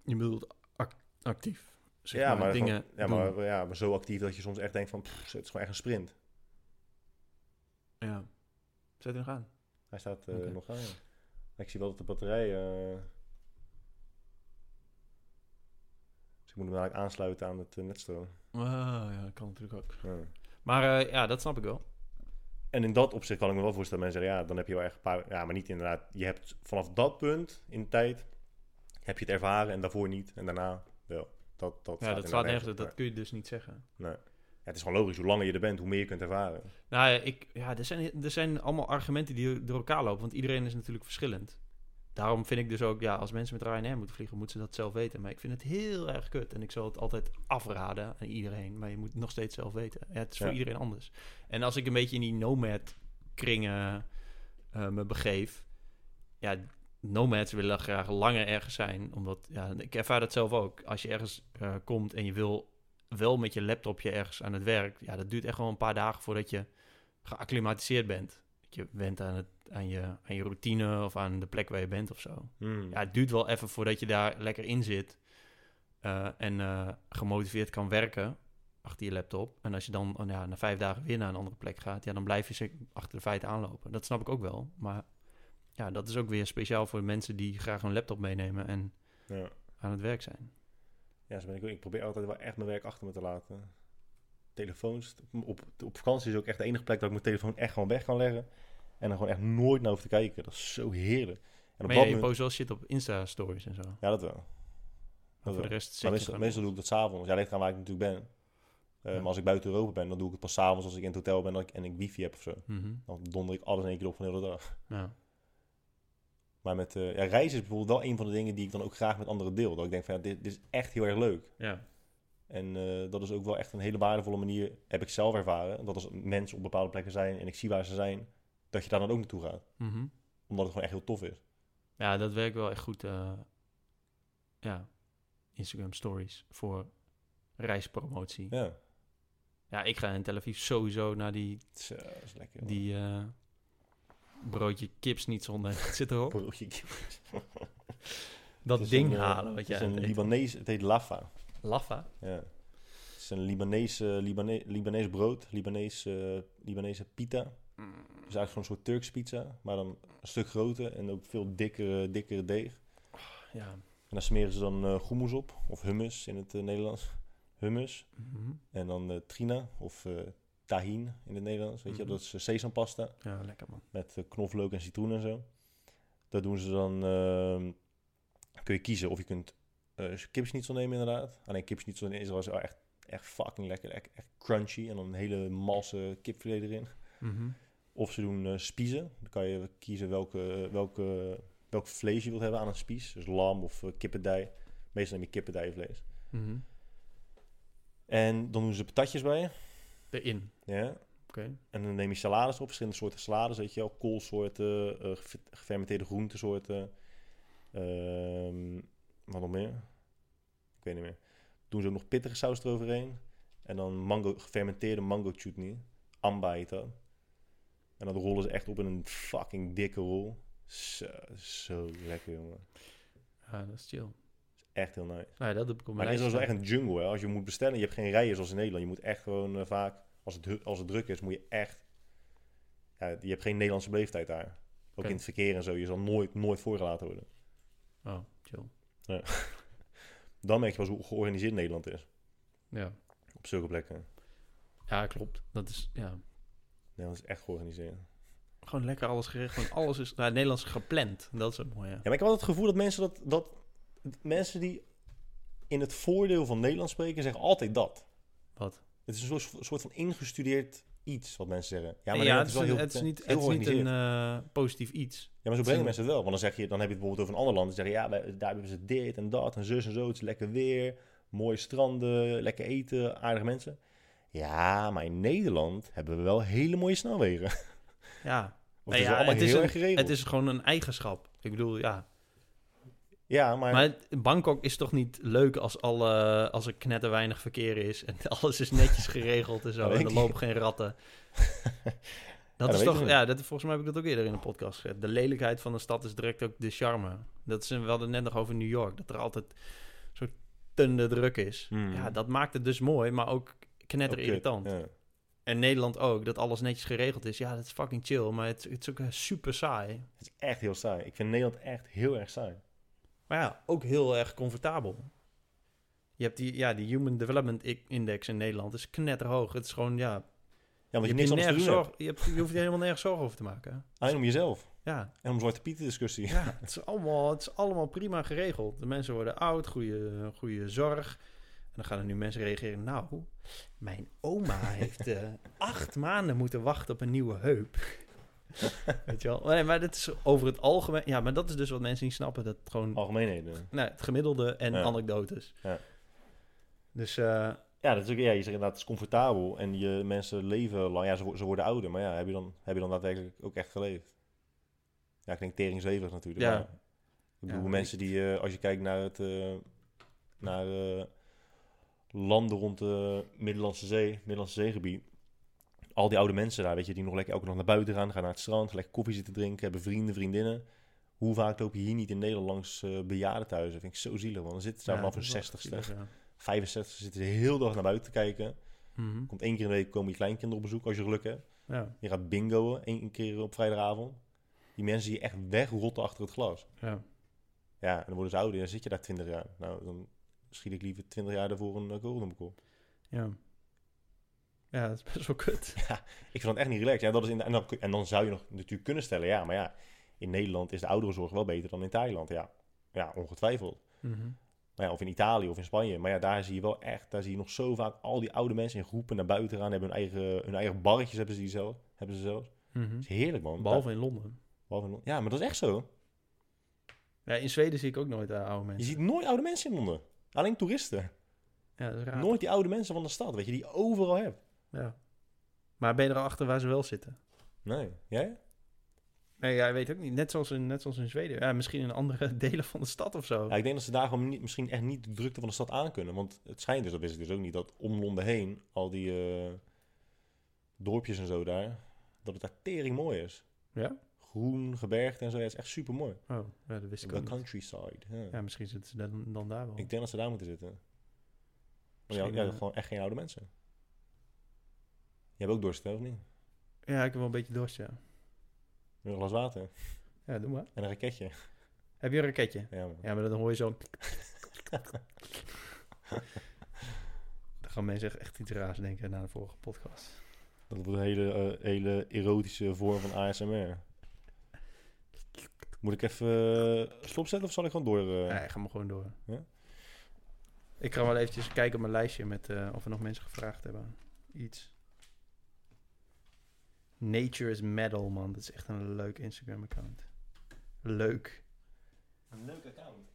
Je bedoelt ac- actief. Zeg ja, maar, maar, dingen gewoon- ja, maar, ja, maar zo actief dat je soms echt denkt van... pff, het is gewoon echt een sprint. Ja. Zet er nog aan. Hij staat eh, nog aan. ja. Ik zie wel dat de batterij... eh, Dus ik moet hem eigenlijk aansluiten aan het eh, netstroom. Ah, ja, dat kan natuurlijk ook. Ja. Maar eh, ja, dat snap ik wel. En in dat opzicht kan ik me wel voorstellen, mensen zeggen, ja, dan heb je wel echt een paar, ja, maar niet inderdaad. Je hebt vanaf dat punt in de tijd, heb je het ervaren en daarvoor niet en daarna wel. Dat, dat Ja, staat dat slaat nergens. Dat kun je dus niet zeggen. Nee. Ja, het is gewoon logisch, hoe langer je er bent, hoe meer je kunt ervaren. Nou ja, ik, ja er, zijn, er zijn allemaal argumenten die door elkaar lopen. Want iedereen is natuurlijk verschillend. Daarom vind ik dus ook, ja, als mensen met Ryanair moeten vliegen, moeten ze dat zelf weten. Maar ik vind het heel erg kut. En ik zal het altijd afraden aan iedereen. Maar je moet het nog steeds zelf weten. Ja, het is voor Ja. iedereen anders. En als ik een beetje in die nomad kringen eh, me begeef. Ja, nomads willen graag langer ergens zijn. Omdat, ja, ik ervaar dat zelf ook. Als je ergens eh, komt en je wil wel met je laptopje ergens aan het werk. Ja, dat duurt echt wel een paar dagen voordat je geacclimatiseerd bent. Dat je went aan, het, aan, je, aan je routine of aan de plek waar je bent of zo. Hmm. Ja, het duurt wel even voordat je daar lekker in zit. eh, en eh, gemotiveerd kan werken achter je laptop. En als je dan oh, ja, na vijf dagen weer naar een andere plek gaat, ja, dan blijf je achter de feiten aanlopen. Dat snap ik ook wel. Maar ja, dat is ook weer speciaal voor mensen die graag een laptop meenemen en Ja. aan het werk zijn. Ja, zo ben ik ook. Ik probeer altijd wel echt mijn werk achter me te laten. Telefoons. Op, op vakantie is ook echt de enige plek dat ik mijn telefoon echt gewoon weg kan leggen. En dan gewoon echt nooit naar hoef te kijken. Dat is zo heerlijk. En Maar je moment- post wel shit op Insta-stories en zo. Ja, dat wel. Dat voor de rest Maar meestal, meestal doe ik dat s'avonds. Ja, ligt aan waar ik natuurlijk ben. Eh, Ja. Maar als ik buiten Europa ben, dan doe ik het pas s'avonds als ik in het hotel ben en ik, en ik wifi heb of zo. Mhm. Dan donder ik alles in één keer op van de hele dag. Ja. Maar met eh, ja, reizen is bijvoorbeeld wel een van de dingen die ik dan ook graag met anderen deel. Dat ik denk van ja, dit, dit is echt heel erg leuk. ja. En eh, dat is ook wel echt een hele waardevolle manier, heb ik zelf ervaren. Dat als mensen op bepaalde plekken zijn en ik zie waar ze zijn, dat je daar dan ook naartoe gaat. Mhm. Omdat het gewoon echt heel tof is. Ja, dat werkt wel echt goed. eh, ja, Instagram stories voor reispromotie. Ja. Ja, ik ga in Tel Aviv sowieso naar die, Zo, dat is lekker. die broodje kips niet zonder. Het zit erop. Broodje. Dat is ding een, eh, halen wat Het jij is een het eten. Libanees, het heet Lafa. Laffa. Ja. Het is een Libanees, eh, Libane- Libanees brood, Libanees, eh, Libanese pita. Mm. Dus eigenlijk gewoon een soort Turks pizza, maar dan een stuk groter en ook veel dikkere, dikkere deeg. Ja. En daar smeren ze dan hummus op, of hummus in het eh, Nederlands. Hummus. En dan trina, of tahin in het Nederlands. Weet je, Mhm. dat is sesampasta Ja, lekker man. met eh, knoflook en citroen en zo. Dat doen ze dan, ehm, kun je kiezen of je kunt eh kipsnitzel nemen inderdaad. Alleen kipsnitzel is wel echt, echt fucking lekker, echt, echt crunchy. En dan een hele malse kipfilet erin. Mhm. Of ze doen eh spiezen. Dan kan je kiezen welke, welke, welk vlees je wilt hebben aan een spies. Dus lam of uh, kippendij. Meestal neem je kippendijvlees. Mhm. En dan doen ze patatjes bij. Erin. Ja. Oké. En dan neem je salades op, verschillende soorten salades, weet je wel. Koolsoorten, eh, ge- gefermenteerde groentesoorten. Ehm wat nog meer? Ik weet niet meer. Doen ze ook nog pittige saus eroverheen. En dan mango, gefermenteerde mango chutney. Amba heet dat. En dat rollen ze echt op in een fucking dikke rol. Zo, zo lekker, jongen. Ja, dat is chill. Echt heel nice. Nou, ja, dat heb ik op Maar het is wel echt een jungle, hè. Als je moet bestellen, je hebt geen rijen zoals in Nederland. Je moet echt gewoon eh, vaak, als het, als het druk is, moet je echt... Ja, je hebt geen Nederlandse beleefdheid daar. Ook in het verkeer en zo. Je zal nooit, nooit voorgelaten worden. Oh, chill. Dan merk je pas hoe georganiseerd Nederland is. Ja. Op zulke plekken. ja, klopt. Dat is, ja... Nederland is echt georganiseerd. Gewoon lekker alles geregeld. Gewoon alles is... Nou, Nederlands is gepland. Dat is het mooie. Ja, maar ik heb altijd het gevoel dat mensen dat, dat mensen die in het voordeel van Nederland spreken, zeggen altijd dat. Wat? Het is een soort, soort van ingestudeerd iets wat mensen zeggen. Ja, maar het, is wel heel, het is niet, heel het is niet een eh, positief iets. Ja, maar zo brengen mensen het wel. Want dan, zeg je, dan heb je het bijvoorbeeld over een ander land. Dan zeggen ja, wij- daar hebben ze dit en dat en zus en zo. Het is lekker weer, mooie stranden, lekker eten, aardige mensen. Ja, maar in Nederland hebben we wel hele mooie snelwegen. Ja, het is ja, allemaal het is heel een- erg geregeld. het is gewoon een eigenschap. Ik bedoel, ja. Ja, maar, Bangkok is toch niet leuk als, alle, als er knetter weinig verkeer is en alles is netjes geregeld en zo. En er lopen geen ratten. Dat is toch, ja, dat, volgens mij heb ik dat ook eerder in een podcast gezegd. De lelijkheid van een stad is direct ook de charme. Dat is, we hadden net nog over New York, dat er altijd zo tunde druk is. Hmm. Ja, dat maakt het dus mooi, maar ook knetter irritant. ja. En Nederland ook, dat alles netjes geregeld is. Ja, dat is fucking chill, maar het, het is ook super saai. Het is echt heel saai. Ik vind Nederland echt heel erg saai. Maar ja, ook heel erg comfortabel. Je hebt die, ja, die Human Development Index in Nederland is knetterhoog. Het is gewoon, ja, Ja, want je, je, niks nergens zorg, je, hebt, je hoeft je helemaal nergens zorgen over te maken. Alleen om jezelf. Ja, En om Zwarte Pieten discussie. ja het, is allemaal, het is allemaal prima geregeld. De mensen worden oud, goede, goede zorg. En dan gaan er nu mensen reageren. Nou, mijn oma heeft eh, acht maanden moeten wachten op een nieuwe heup. Weet je wel? Nee, maar dat is over het algemeen. Ja, maar dat is dus wat mensen niet snappen. Dat gewoon Algemeenheden. nou, het gemiddelde en Ja. anekdotes. Ja. Dus eh, Ja, dat is ook, ja, je zegt inderdaad, het is comfortabel. En je mensen leven lang. Ja, ze, wo- ze worden ouder. Maar ja, heb je, dan, heb je dan daadwerkelijk ook echt geleefd? Ja, ik denk teringzwevig natuurlijk. Ja. Maar, ik bedoel, Ja, mensen die, eh, als je kijkt naar het... eh, naar landen rond de Middellandse Zee, Middellandse Zeegebied. Al die oude mensen daar, weet je, die nog lekker elke dag naar buiten gaan, gaan naar het strand, lekker koffie zitten drinken, hebben vrienden, vriendinnen. Hoe vaak loop je hier niet in Nederland langs eh bejaardentehuizen? vind ik zo zielig, want dan zitten ze dat wel 60ste, zielig, ja. 65 zitten ze heel de dag naar buiten te kijken. Mhm. Komt één keer in de week komen je kleinkinderen op bezoek als je geluk hebt. Ja, Je gaat bingoen één keer op vrijdagavond. Die mensen je echt wegrotten achter het glas. ja. Ja, en dan worden ze ouder en dan zit je daar 20 jaar. Nou, dan schiet ik liever 20 jaar daarvoor een uh, mijn kop. ja. Ja, dat is best wel kut. Ik vind dat echt niet relaxed. Ja, dat is in de- en, dan, en dan zou je nog natuurlijk kunnen stellen, ja, maar ja, in Nederland is de ouderenzorg wel beter dan in Thailand. Ja, ja ongetwijfeld. Mhm. Maar ja, of in Italië of in Spanje. Maar ja, daar zie je wel echt, daar zie je nog zo vaak al die oude mensen in groepen naar buiten gaan. Hebben hun eigen, hun eigen barretjes hebben ze, die zelf, hebben ze zelfs. Mhm. Dat is heerlijk, man. Behalve in Londen. Behalve in- ja, maar dat is echt zo. Ja, in Zweden zie ik ook nooit eh, oude Je mensen. ziet nooit oude mensen in Londen. Alleen toeristen. Ja, dat is raar. Nooit die oude mensen van de stad, weet je, die je overal hebt. Ja. Maar ben je erachter waar ze wel zitten? Nee, jij? Nee, ja, ik weet ook niet. Net zoals in, net zoals in Zweden. Ja, misschien in andere delen van de stad of zo. Ja, ik denk dat ze daar gewoon niet, misschien echt niet de drukte van de stad aankunnen. Want het schijnt dus, dat wist ik dus ook niet, dat om Londen heen, al die eh, dorpjes en zo daar, dat het daar tering mooi is. Ja? Groen, gebergte en zo, ja, het is echt super mooi. Oh, ja, dat wist ik The ook niet. countryside. Ja. Ja, misschien zitten ze dan, dan daar wel. Ik denk dat ze daar moeten zitten. Maar ja, eh, gewoon echt geen oude mensen. Je hebt ook dorst, of niet? Ja, ik heb wel een beetje dorst, ja. Een glas water Ja, doe maar. en een raketje. Heb je een raketje? Ja, man. Ja, maar dan hoor je zo... dan gaan mensen echt- iets raars denken na de vorige podcast. Dat wordt een hele, eh, hele erotische vorm van ASMR. Moet ik even uh, zetten of zal ik gewoon door? eh? Nee, ga maar gewoon door. Ja? Ik ga wel eventjes kijken op mijn lijstje met eh, of er nog mensen gevraagd hebben. Iets. Nature is Metal, man. Dat is echt een leuk Instagram-account. Leuk. Een leuk account.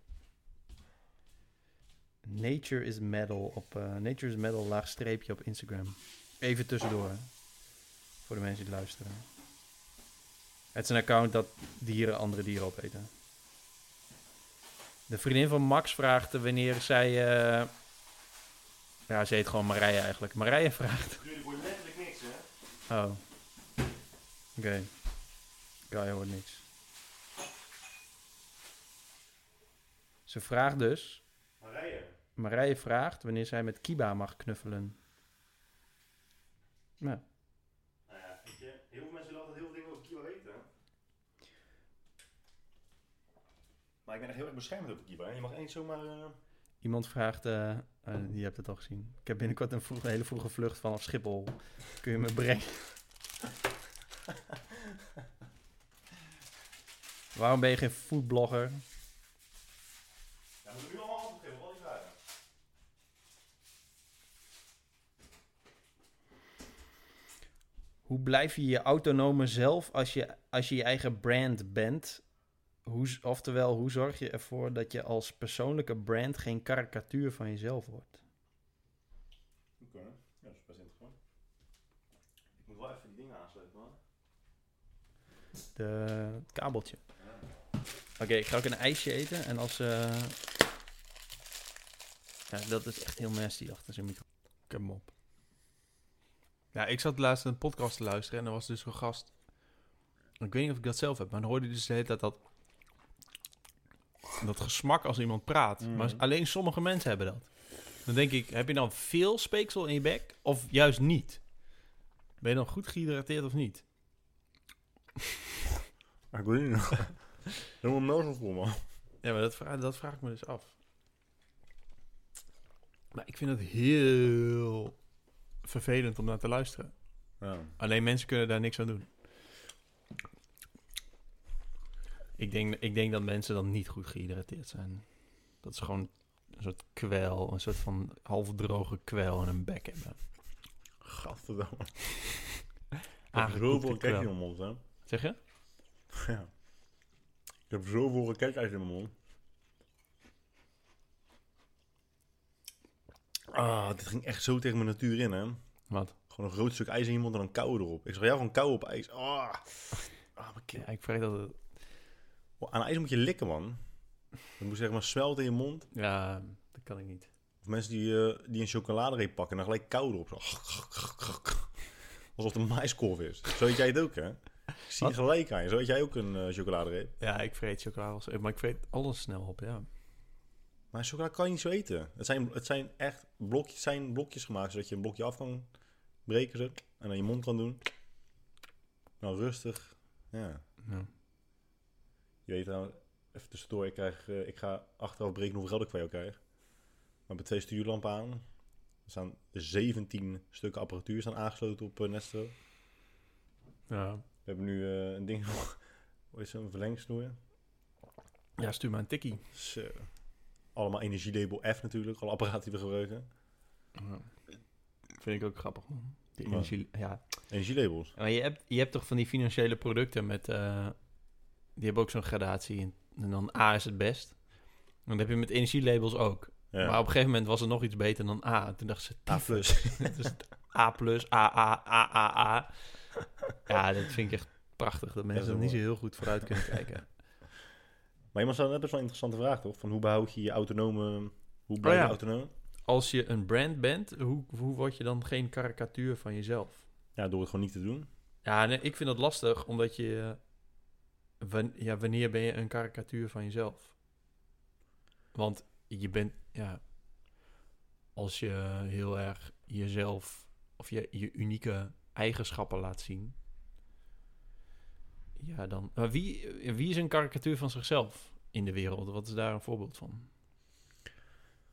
Nature is Metal op eh, Nature is Metal laag streepje op Instagram. Even tussendoor. hè. Voor de mensen die luisteren. Het is een account dat dieren andere dieren opeten. De vriendin van Max vraagt wanneer zij. eh, ja, ze heet gewoon Marije eigenlijk. Marije vraagt. Jullie letterlijk niks, hè? Oh. Oké. Guy hoort niks. Ze vraagt dus Marije vraagt wanneer zij met Kiba mag knuffelen. Nou, Nou ja, weet je, heel veel mensen willen altijd heel veel dingen over Kiba weten. Maar ik ben echt heel erg beschermd over Kiba. hè. Je mag eens zomaar... eh, iemand vraagt, eh, eh, je hebt het al gezien. Ik heb binnenkort een, vroege, hele vroege vlucht vanaf Schiphol. Kun je me brengen? Waarom ben je geen foodblogger? Ja, moet nu allemaal antwoord geven op al die vragen? Hoe blijf je je autonome zelf als je als je, je eigen brand bent? Hoe, oftewel, hoe zorg je ervoor dat je als persoonlijke brand geen karikatuur van jezelf wordt? Oké, ja, dat is best interessant. Ik moet wel even die dingen aansluiten, man. De, het kabeltje. Oké, ik ga ook een ijsje eten. En als... eh, Ja, dat is echt heel nasty achter zijn micro. Ik heb hem op. Ja, ik zat laatst een podcast te luisteren en er was dus een gast. Ik weet niet of ik dat zelf heb, maar dan hoorde je dus de hele tijd dat... Dat gesmak als iemand praat. Mhm. Maar alleen sommige mensen hebben dat. Dan denk ik, heb je dan veel speeksel in je bek? Of juist niet? Ben je dan goed gehydrateerd of niet? Maar ik weet niet. Helemaal melk voor man. Ja, maar dat, vra- dat vraag ik me dus af. Maar ik vind het heel vervelend om naar te luisteren. Ja. Alleen mensen kunnen daar niks aan doen. Ik denk, ik denk dat mensen dan niet goed gehydrateerd zijn. Dat ze gewoon een soort kwel, een soort van halfdroge kwel in hun bek hebben. Gadverdamme. Ik Aangekoekte zoveel kwel. kek in mijn mond, hè. Zeg je? Ja. Ik heb zoveel gekijkijs in mijn mond. Ah, dit ging echt zo tegen mijn natuur in, hè. Wat? Gewoon een groot stuk ijs in je mond en dan kou erop. Ik zag jou gewoon kou op ijs. Ah, ah mijn kind. Ja, ik vrees dat het... Aan ijs moet je likken, man. Dat moet zeg maar smelten in je mond. Ja, dat kan ik niet. Of mensen die, eh, die een chocoladereep pakken en dan gelijk kou erop. Zo. Alsof het een maiskorf is. Zo eet jij het ook, hè? Ik zie gelijk aan je. Zo eet jij ook een eh chocoladereep. Ja, ik vreet chocola, als- maar ik vreet alles snel op, ja. Maar chocola kan je niet zo eten. Het zijn, het zijn echt blokjes, zijn blokjes gemaakt zodat je een blokje af kan breken. Zo, en dan je mond kan doen. Nou, rustig. Ja. ja. Je weet nou, even tussendoor, ik, krijg, eh, ik ga achteraf breken hoeveel geld ik van jou krijg. We hebben twee stuurlampen aan. Er staan 17 stukken apparatuur staan aangesloten op eh, Nestro. Ja. We hebben nu eh, een ding, hoe is het, een verlengsnoer. ja, stuur maar een tikkie. Dus, eh, allemaal energielabel F natuurlijk, alle apparaten die we gebruiken. Ja. Vind ik ook grappig, man. Wat? energie, ja. Energielabels. Maar je hebt, je hebt toch van die financiële producten met... eh, die hebben ook zo'n gradatie. En, en dan A is het best. En dat heb je met energielabels ook. Ja. Maar op een gegeven moment was het nog iets beter dan A. Toen dachten ze... A plus. A plus, A, A, A, A, A. Ja, dat vind ik echt prachtig. Dat mensen er niet zo heel goed vooruit kunnen kijken. Maar iemand stelde net best wel een interessante vraag, toch? Van hoe behoud je je autonome... Hoe blijf je ja. autonoom? Als je een brand bent, hoe, hoe word je dan geen karikatuur van jezelf? Ja, door het gewoon niet te doen. Ja, nee, ik vind dat lastig, omdat je... ja, wanneer ben je een karikatuur van jezelf? Want je bent, ja... Als je heel erg jezelf of je, je unieke eigenschappen laat zien... Ja, dan... Maar wie, wie is een karikatuur van zichzelf in de wereld? Wat is daar een voorbeeld van?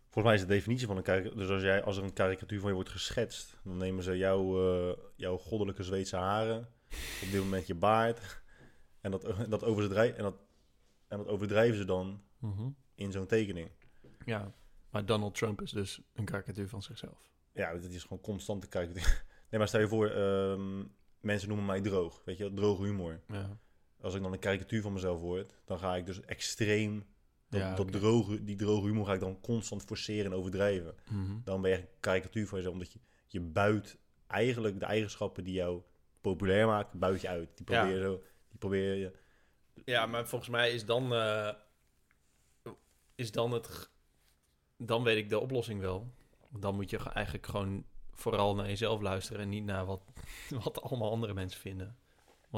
Volgens mij is de definitie van een karikatuur... Dus als, jij, als er een karikatuur van je wordt geschetst... dan nemen ze jouw, eh, jouw goddelijke Zweedse haren... op dit moment je baard... en dat, dat, overdrijven, en dat, en dat overdrijven ze dan in zo'n tekening. Ja, maar Donald Trump is dus een karikatuur van zichzelf. Ja, dat is gewoon constante karikatuur. Nee, maar stel je voor... ehm, mensen noemen mij droog. Weet je, droge humor. Ja, Als ik dan een karikatuur van mezelf word... dan ga ik dus extreem... Dat, Ja, droge, die droge humor ga ik dan constant forceren en overdrijven. Mhm. dan ben je een karikatuur van jezelf. Omdat je, je buit eigenlijk de eigenschappen die jou populair maken, buit je uit. Die probeer je zo, die probeer je... ja maar volgens mij is dan, eh, is dan het... Dan weet ik de oplossing wel. Want Dan moet je ge- eigenlijk gewoon vooral naar jezelf luisteren... en niet naar wat, wat allemaal andere mensen vinden.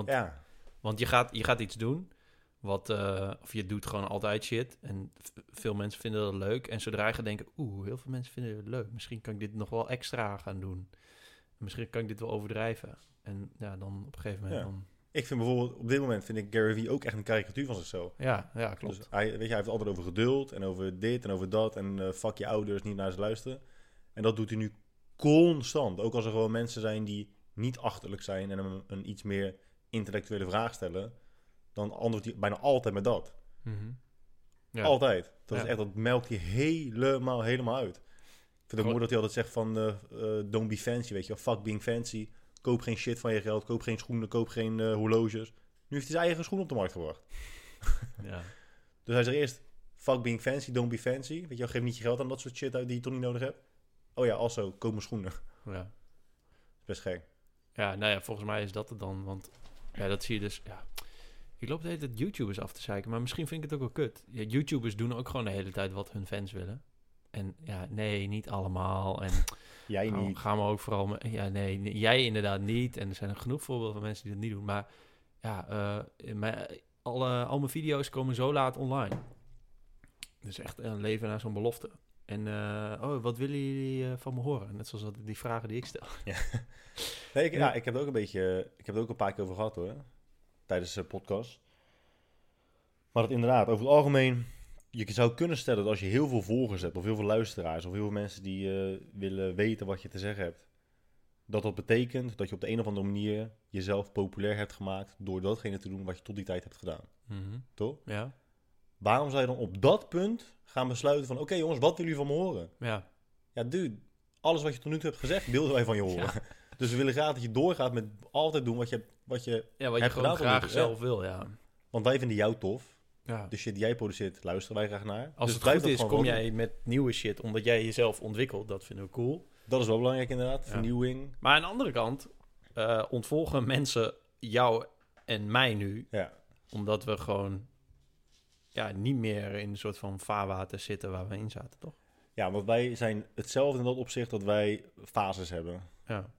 Ja, Want je gaat, je gaat iets doen Wat, eh, of je doet gewoon altijd shit. En veel mensen vinden dat leuk. En zodra je gaat denken, oeh, heel veel mensen vinden het leuk. Misschien kan ik dit nog wel extra gaan doen. Misschien kan ik dit wel overdrijven. En ja, dan op een gegeven moment Ja. dan... Ik vind bijvoorbeeld, op dit moment vind ik Gary Vee ook echt een karikatuur van zichzelf. Ja, ja, klopt. Dus hij, weet je, hij heeft het altijd over geduld en over dit en over dat. En eh fuck je ouders, niet naar ze luisteren. En dat doet hij nu constant. Ook als er gewoon mensen zijn die niet achterlijk zijn en hem een iets meer intellectuele vraag stellen. Dan antwoordt hij bijna altijd met dat. Mhm. Ja. Altijd. Dat, Ja. is echt, dat melkt hij helemaal, helemaal uit. Ik vind het mooi dat hij altijd zegt van... eh, eh, don't be fancy, weet je. Fuck being fancy. Koop geen shit van je geld. Koop geen schoenen. Koop geen eh, horloges. Nu heeft hij zijn eigen schoen op de markt gebracht. Ja. Dus hij zegt eerst... Fuck being fancy, don't be fancy. Weet je wel, geef niet je geld aan dat soort shit uit die je toch niet nodig hebt. Oh ja, also, koop mijn schoenen. ja. Best gek. Ja, nou ja, volgens mij is dat het dan. Want ja, dat zie je dus. Ja. Ik loop de hele tijd YouTubers af te zeiken, maar misschien vind ik het ook wel kut. Ja, YouTubers doen ook gewoon de hele tijd wat hun fans willen. En ja, nee, niet allemaal. En Jij gaan, niet. gaan we ook vooral... me- Ja, nee, jij inderdaad niet. En er zijn er genoeg voorbeelden van mensen die dat niet doen. Maar ja, in mijn, alle, al mijn video's komen zo laat online. Dus echt een leven naar zo'n belofte. En eh, oh, wat willen jullie eh, van me horen? Net zoals die vragen die ik stel. Nee, ik, ja. Ja. ik heb er ook een beetje... Ik heb ook een paar keer over gehad hoor. Tijdens de podcast. Maar dat inderdaad, over het algemeen... Je zou kunnen stellen dat als je heel veel volgers hebt... of heel veel luisteraars... of heel veel mensen die eh, willen weten wat je te zeggen hebt... dat dat betekent dat je op de een of andere manier... jezelf populair hebt gemaakt... door datgene te doen wat je tot die tijd hebt gedaan. Mhm. Toch? Ja, Waarom zou je dan op dat punt gaan besluiten van... oké jongens, wat willen jullie van me horen? ja. Ja, dude, alles wat je tot nu toe hebt gezegd, wilden wij van je horen. Dus we willen graag dat je doorgaat met altijd doen wat je, wat je... Ja, wat je gewoon graag ja. zelf wil, ja. Want wij vinden jou tof. ja. De shit die jij produceert, luisteren wij graag naar. Als Dus het goed is, kom jij met nieuwe shit, omdat jij jezelf ontwikkelt. Dat vinden we cool. Dat is wel belangrijk inderdaad, Ja. vernieuwing. Maar aan de andere kant eh, ontvolgen mensen jou en mij nu, Ja, omdat we gewoon ja, niet meer in een soort van vaarwater zitten waar we in zaten, toch? ja want wij zijn hetzelfde in dat opzicht dat wij fases hebben. Ja.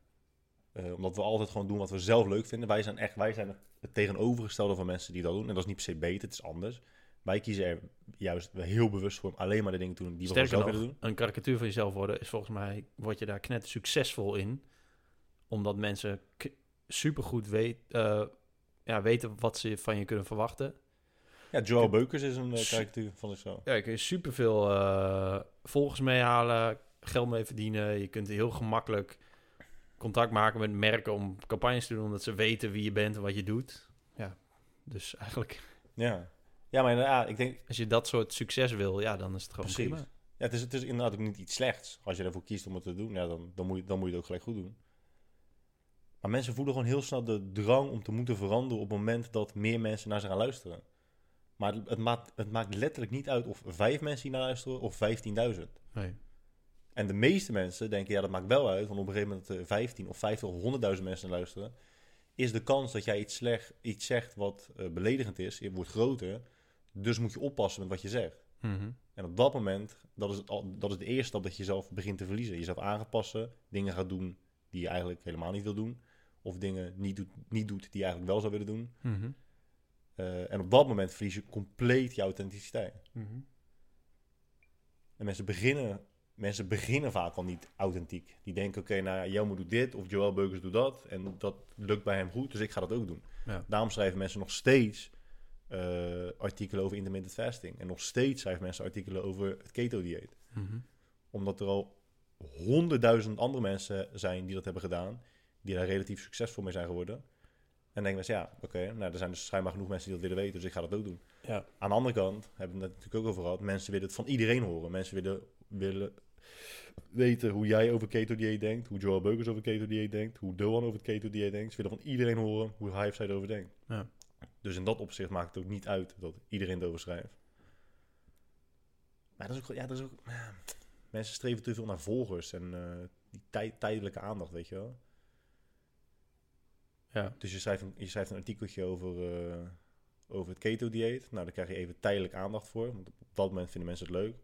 Eh, omdat we altijd gewoon doen wat we zelf leuk vinden. Wij zijn echt wij zijn het tegenovergestelde van mensen die dat doen. En dat is niet per se beter, het is anders. Wij kiezen er juist heel bewust voor om alleen maar de dingen te doen die we zelf willen doen. een karikatuur van jezelf worden is volgens mij, word je daar knet succesvol in. Omdat mensen supergoed weet, eh, ja, weten wat ze van je kunnen verwachten. Ja, Joel Beukers is een uh, Su- karikatuur van zichzelf. Ja, je kun je superveel eh volgers meehalen, geld mee verdienen. Je kunt heel gemakkelijk contact maken met merken om campagnes te doen, omdat ze weten wie je bent en wat je doet. Ja, dus eigenlijk, Ja, ja maar ja, ik denk, als je dat soort succes wil, ja, dan is het gewoon Precies. prima. Ja, het is, het is inderdaad ook niet iets slechts. Als je ervoor kiest om het te doen, ja, dan, dan, moet je, dan moet je het ook gelijk goed doen. Maar mensen voelen gewoon heel snel de drang om te moeten veranderen op het moment dat meer mensen naar ze gaan luisteren. Maar het, maakt, het maakt letterlijk niet uit of vijf mensen hier naar luisteren of 15.000. Nee. En de meeste mensen denken, ja, dat maakt wel uit. Want op een gegeven moment eh, 15 of 50 of 100.000 mensen naar luisteren. Is de kans dat jij iets, slecht, iets zegt wat eh, beledigend is, wordt groter. Dus moet je oppassen met wat je zegt. Mhm. En op dat moment, dat is, het dat is de eerste stap dat je jezelf begint te verliezen. Jezelf aan gaat passen, dingen gaat doen die je eigenlijk helemaal niet wil doen. Of dingen niet doet, niet doet die je eigenlijk wel zou willen doen. Mhm. Eh, en op dat moment verlies je compleet je authenticiteit. Mhm. En mensen beginnen, mensen beginnen vaak al niet authentiek. Die denken, oké, nou ja, Jelmo doet dit of Joel Beukers doet dat. En dat lukt bij hem goed, dus ik ga dat ook doen. Ja. Daarom schrijven mensen nog steeds eh, artikelen over intermittent fasting. En nog steeds schrijven mensen artikelen over het keto-dieet. Mhm. Omdat er al honderdduizend andere mensen zijn die dat hebben gedaan. Die daar relatief succesvol mee zijn geworden. En dan denken mensen, ja, oké, nou, er zijn dus schijnbaar genoeg mensen die dat willen weten, dus ik ga dat ook doen. Ja. Aan de andere kant, hebben we het natuurlijk ook over gehad, mensen willen het van iedereen horen. Mensen willen, willen weten hoe jij over keto-dieet denkt, hoe Joel Beukers over keto-dieet denkt, hoe Doan over het keto-dieet denkt. Ze willen van iedereen horen hoe hij of zij erover denkt. Ja. Dus in dat opzicht maakt het ook niet uit dat iedereen erover schrijft. Maar dat is ook, ja, dat is ook, mensen streven te veel naar volgers en eh, die tij- tijdelijke aandacht, weet je wel. Ja. Dus je schrijft een, je schrijft een artikeltje over, eh, over het keto-dieet. Nou, daar krijg je even tijdelijk aandacht voor. Want op dat moment vinden mensen het leuk.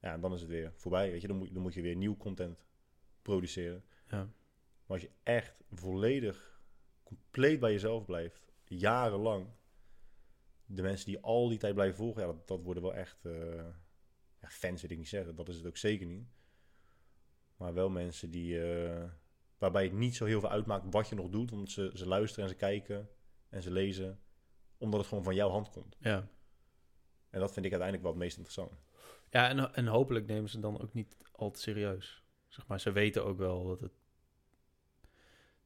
Ja, en dan is het weer voorbij, weet je. Dan moet, dan moet je weer nieuw content produceren. Ja. Maar als je echt volledig, compleet bij jezelf blijft, jarenlang... de mensen die al die tijd blijven volgen, ja, dat, dat worden wel echt eh, ja, fans, wil ik niet zeggen. Dat is het ook zeker niet. Maar wel mensen die, eh, waarbij het niet zo heel veel uitmaakt wat je nog doet. Want ze, ze luisteren en ze kijken en ze lezen. Omdat het gewoon van jouw hand komt. Ja. En dat vind ik uiteindelijk wel het meest interessant. Ja, en, en hopelijk nemen ze dan ook niet al te serieus. Zeg maar, ze weten ook wel dat het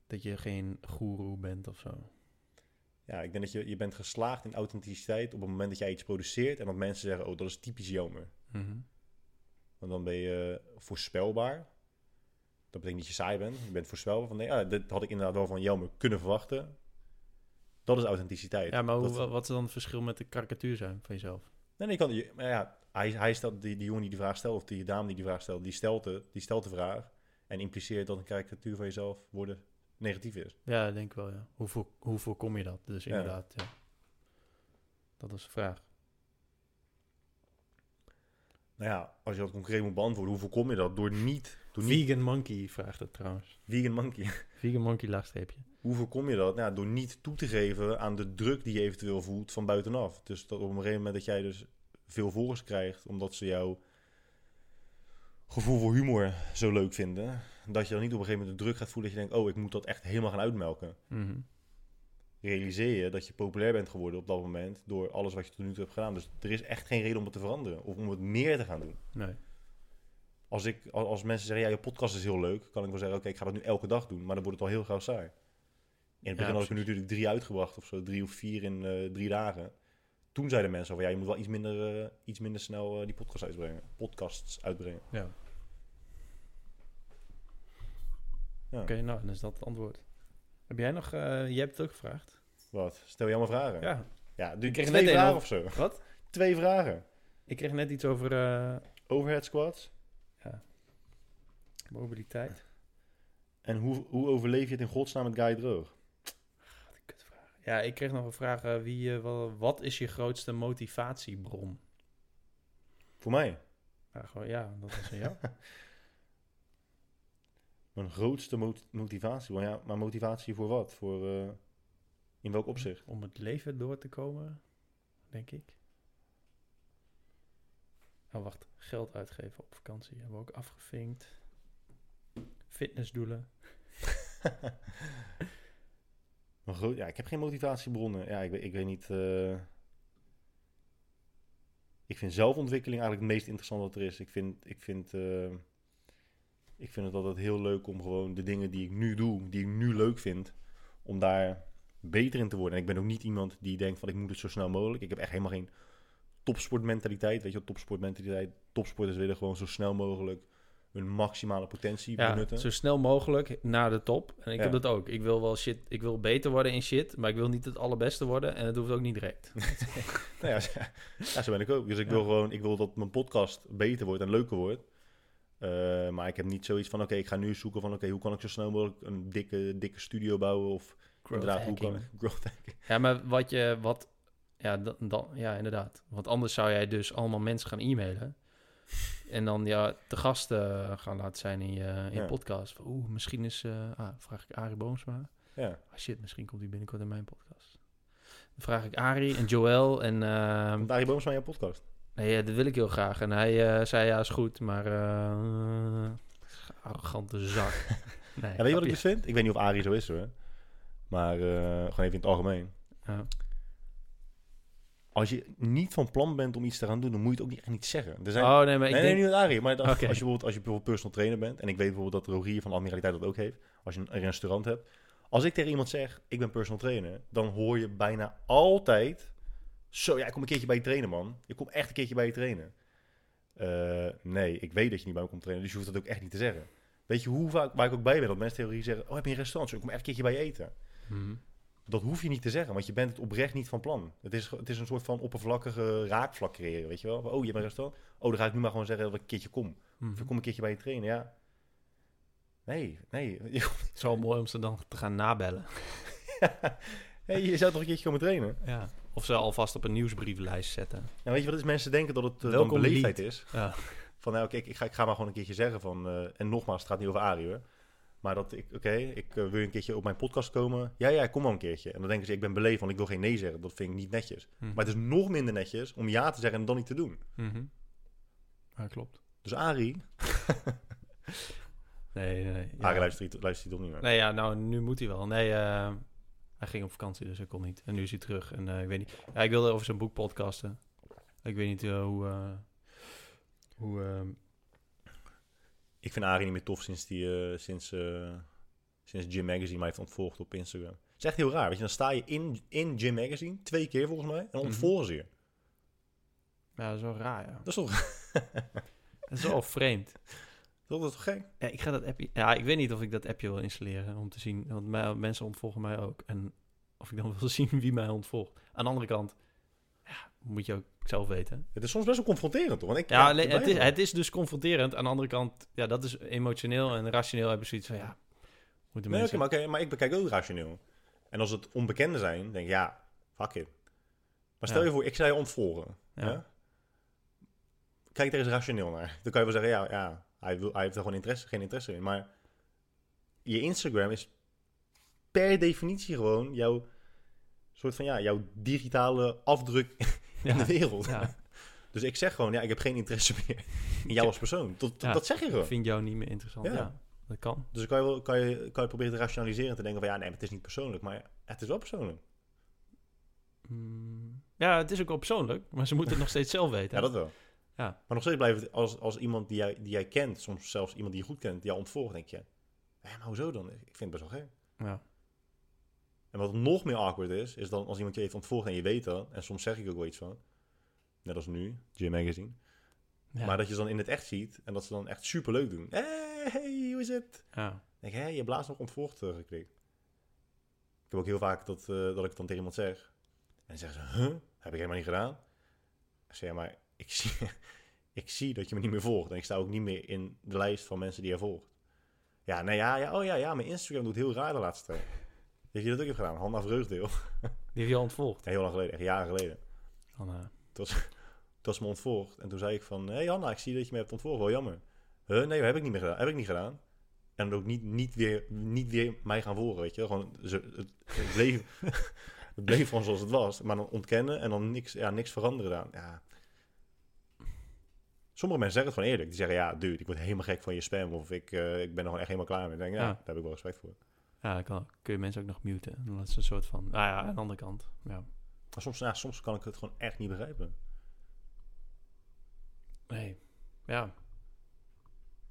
dat je geen goeroe bent of zo. Ja, ik denk dat je, je bent geslaagd in authenticiteit op het moment dat jij iets produceert. En dat mensen zeggen, oh, dat is typisch jammer. Mhm. Want dan ben je voorspelbaar. Dat betekent dat je saai bent. Je bent voorspelbaar. Van, nee, ah, dit had ik inderdaad wel van Jelmer kunnen verwachten. Dat is authenticiteit. Ja, maar hoe, Dat- wat is dan het verschil met de karikatuur zijn van jezelf? Nee, nee, kan, maar ja, hij, hij stelt, die, die jongen die die vraag stelt, of die dame die die vraag stelt, die stelt de, die stelt de vraag. En impliceert dat een karikatuur van jezelf worden negatief is. Ja, ik denk wel, ja. Hoe, voor, hoe voorkom je dat? Dus Ja. inderdaad, ja. Dat is de vraag. Nou ja, als je dat concreet moet beantwoorden, hoe voorkom je dat? Door niet... Niet Vegan Monkey vraagt het trouwens. vegan monkey. Vegan Monkey laagstreepje. Hoe voorkom je dat? Nou, door niet toe te geven aan de druk die je eventueel voelt van buitenaf. Dus dat op een gegeven moment dat jij dus veel volgers krijgt, omdat ze jouw gevoel voor humor zo leuk vinden, dat je dan niet op een gegeven moment de druk gaat voelen dat je denkt, oh, ik moet dat echt helemaal gaan uitmelken. Mhm. Realiseer je dat je populair bent geworden op dat moment door alles wat je tot nu toe hebt gedaan. Dus er is echt geen reden om het te veranderen of om het meer te gaan doen. Nee. Als, ik, als mensen zeggen, ja, je podcast is heel leuk, kan ik wel zeggen, oké, ik ga dat nu elke dag doen. Maar dan wordt het al heel gauw saai. In het begin had ik er natuurlijk drie uitgebracht of zo, drie of vier in eh, drie dagen. Toen zeiden mensen van, ja, je moet wel iets minder, eh, iets minder snel eh, die podcast uitbrengen. Podcasts uitbrengen. Ja. Ja. Oké, nou, dan is dat het antwoord. Heb jij nog... jij hebt het ook gevraagd. Wat? Stel je allemaal vragen? Ja. Ja, Ik kreeg twee net een vragen of zo. Wat? Twee vragen. Ik kreeg net iets over Overhead squats. Mobiliteit. En hoe, hoe overleef je het in godsnaam met Guy Droog? Ja, ik kreeg nog een vraag. eh, wie, eh, wa- wat is je grootste motivatiebron? Voor mij. Ja, gewoon, ja dat is. Mijn grootste mot- motivatie. Maar, ja, maar motivatie voor wat? Voor, eh, in welk opzicht? Om het leven door te komen, denk ik. Oh, wacht. Geld uitgeven op vakantie hebben we ook afgevinkt. Fitnessdoelen. Mijn groot, ja, ik heb geen motivatiebronnen. Ja, ik, ik weet niet. eh, ik vind zelfontwikkeling eigenlijk het meest interessante wat er is. Ik vind, ik vind, eh, ik vind het altijd heel leuk om gewoon de dingen die ik nu doe, die ik nu leuk vind, om daar beter in te worden. En ik ben ook niet iemand die denkt van ik moet het zo snel mogelijk. Ik heb echt helemaal geen topsportmentaliteit. Weet je, topsportmentaliteit. Topsporters willen gewoon zo snel mogelijk hun maximale potentie Ja, benutten. zo snel mogelijk naar de top. En ik Ja. heb dat ook. Ik wil wel shit, ik wil beter worden in shit, maar ik wil niet het allerbeste worden en het hoeft ook niet direct. Nou ja, ja, zo ben ik ook. Dus ik wil gewoon, ik wil dat mijn podcast beter wordt en leuker wordt. Eh, maar ik heb niet zoiets van, oké, ik ga nu zoeken van, oké, hoe kan ik zo snel mogelijk een dikke, dikke studio bouwen? Of inderdaad, hoe kan ik growth hacking? Ja, maar wat je, wat, ja, dan, dan, ja, inderdaad. Want anders zou jij dus allemaal mensen gaan e-mailen. En dan ja, de gasten gaan laten zijn in je, in je Ja. podcast. Oeh, misschien is, eh, ah, vraag ik Arie Boomsma. Ja, Ah shit, misschien komt hij binnenkort in mijn podcast. Dan vraag ik Arie en Joël en... ehm, komt Arie Boomsma in jouw podcast? nee, ja, dat wil ik heel graag. En hij eh, zei ja, is goed, maar... eh, arrogante zak. nee, Ja, weet je wat ik dus vind? Ik weet niet of Arie zo is hoor. Maar eh, gewoon even in het algemeen. Als je niet van plan bent om iets te gaan doen, dan moet je het ook niet, echt niet zeggen. Er zijn, Oh nee, maar ik nee, denk... nee, niet Arie. Maar als, je bijvoorbeeld, als je bijvoorbeeld personal trainer bent... en ik weet bijvoorbeeld dat Rogier van de Admiraliteit dat ook heeft... als je een, restaurant hebt... als ik tegen iemand zeg, ik ben personal trainer... dan hoor je bijna altijd... zo, ja, ik kom een keertje bij je trainen, man. Ik kom echt een keertje bij je trainen. Eh, nee, ik weet dat je niet bij me komt trainen... dus je hoeft dat ook echt niet te zeggen. Weet je hoe vaak, waar ik ook bij ben... dat mensen tegen Rogier zeggen... oh, heb je een restaurant? Zo, ik kom echt een keertje bij je eten. Mhm. Dat hoef je niet te zeggen, want je bent het oprecht niet van plan. Het is, het is een soort van oppervlakkige raakvlak creëren, weet je wel. Oh, je een restaurant? Oh, dan ga ik nu maar gewoon zeggen dat ik een keertje kom. Mhm. Of ik kom een keertje bij je trainen, ja. Nee, nee. Het is wel mooi om ze dan te gaan nabellen. hey, je zou toch een keertje komen trainen? Ja. Of ze alvast op een nieuwsbrieflijst zetten. Ja, weet je wat is? Mensen denken dat het uh, dan Welkom beleefdheid is. Ja. Van, nou, kijk, ik ga, ik ga maar gewoon een keertje zeggen van... eh, en nogmaals, het gaat niet over Arie, hoor. Maar dat ik, oké, ik eh, wil een keertje op mijn podcast komen. Ja, ja, kom wel een keertje. En dan denken ze, ik ben beleefd, want ik wil geen nee zeggen. Dat vind ik niet netjes. Hm. Maar het is nog minder netjes om ja te zeggen en dan niet te doen. Mhm. Ja, klopt. Dus Arie, Nee, nee. ja. Arie luistert, luistert niet meer. Nee, ja, nou, nu moet hij wel. Nee, eh, hij ging op vakantie, dus hij kon niet. En nu is hij terug. En eh, ik weet niet... Ja, ik wilde over zijn boek podcasten. Ik weet niet hoe... hoe Ik vind Arie niet meer tof sinds, die, eh, sinds, eh, sinds Jim Magazine mij heeft ontvolgd op Instagram. Het is echt heel raar, weet je. Dan sta je in, in Jim Magazine, twee keer volgens mij, en Mhm. ontvolgen ze je. ja, dat is wel raar, ja. Dat is toch, Dat is wel vreemd. dat is toch gek? Ja, ik ga dat appje... Ja, ik weet niet of ik dat appje wil installeren om te zien. Want mij- mensen ontvolgen mij ook. En of ik dan wil zien wie mij ontvolgt. Aan de andere kant... Moet je ook zelf weten. Het is soms best wel confronterend, toch? Want ik, Ja, het, is, het is dus confronterend. Aan de andere kant, ja, dat is emotioneel en rationeel hebben zoiets van, ja, moeten Nee, mensen... oké, maar, oké, maar ik bekijk ook rationeel. En als het onbekenden zijn, denk ik, ja, fuck it. Maar stel Ja. je voor, ik zou je ontvolgen. Ja. Kijk er eens rationeel naar. Dan kan je wel zeggen, ja, ja hij, wil, hij heeft er gewoon interesse, geen interesse in. Maar je Instagram is per definitie gewoon jouw soort van, ja, jouw digitale afdruk in de wereld. ja, Dus ik zeg gewoon, ja, ik heb geen interesse meer in jou als persoon. Dat, Ja. dat zeg je ik gewoon. vind jou niet meer interessant. Ja, Ja. dat kan. Dus dan kan je, kan, je, kan je proberen te rationaliseren en te denken van, ja, nee, het is niet persoonlijk. Maar het is wel persoonlijk. Mm, ja, het is ook wel persoonlijk, maar ze moeten het nog steeds zelf weten. Ja, dat wel. Ja. Maar nog steeds blijft het, als, als iemand die jij, die jij kent, soms zelfs iemand die je goed kent, jou ontvolgt, denk je, ja, maar hoezo dan? Ik vind het best wel gek. Ja. En wat nog meer awkward is, is dan als iemand je heeft ontvolgd en je weet dat, en soms zeg ik ook wel iets van, net als nu, Jim Magazine, Ja. maar dat je ze dan in het echt ziet en dat ze dan echt super leuk doen. Hey, hey, hoe is het? ja. Denk hé, je hebt laatst nog ontvolgd eh, geklikt. Ik heb ook heel vaak dat, eh, dat ik het dan tegen iemand zeg. En dan zeggen ze, huh? Heb ik helemaal niet gedaan. Ik zeg, ja, maar ik zie, ik zie dat je me niet meer volgt. En ik sta ook niet meer in de lijst van mensen die je volgt. Ja, nee, ja, ja, oh ja, ja, mijn Instagram doet heel raar de laatste tijd. Weet je dat ook heeft gedaan? Hanna Vreugdeel. Die heeft je al ontvolgd. Heel lang geleden, echt jaren geleden. Dan, eh, Toen was ze me ontvolgd. En toen zei ik van, hé hey Hanna, ik zie dat je me hebt ontvolgd. Wel jammer. Huh? Nee, heb ik niet meer gedaan. Heb ik niet gedaan. En dan ook niet, niet, weer, niet weer mij gaan volgen, weet je. Gewoon, ze, het, het, bleef, het bleef gewoon zoals het was. Maar dan ontkennen en dan niks, ja, niks veranderen aan. Ja. Sommige mensen zeggen het gewoon eerlijk. Die zeggen, ja, dude, ik word helemaal gek van je spam. Of ik, eh, ik ben er gewoon echt helemaal klaar mee. Ik denk, ja, Ja. daar heb ik wel respect voor. Ja, dan kan, kun je mensen ook nog muten. Dan is een soort van... Nou ja, aan de andere kant. Ja. Maar soms, ja, soms kan ik het gewoon echt niet begrijpen. Nee. Ja.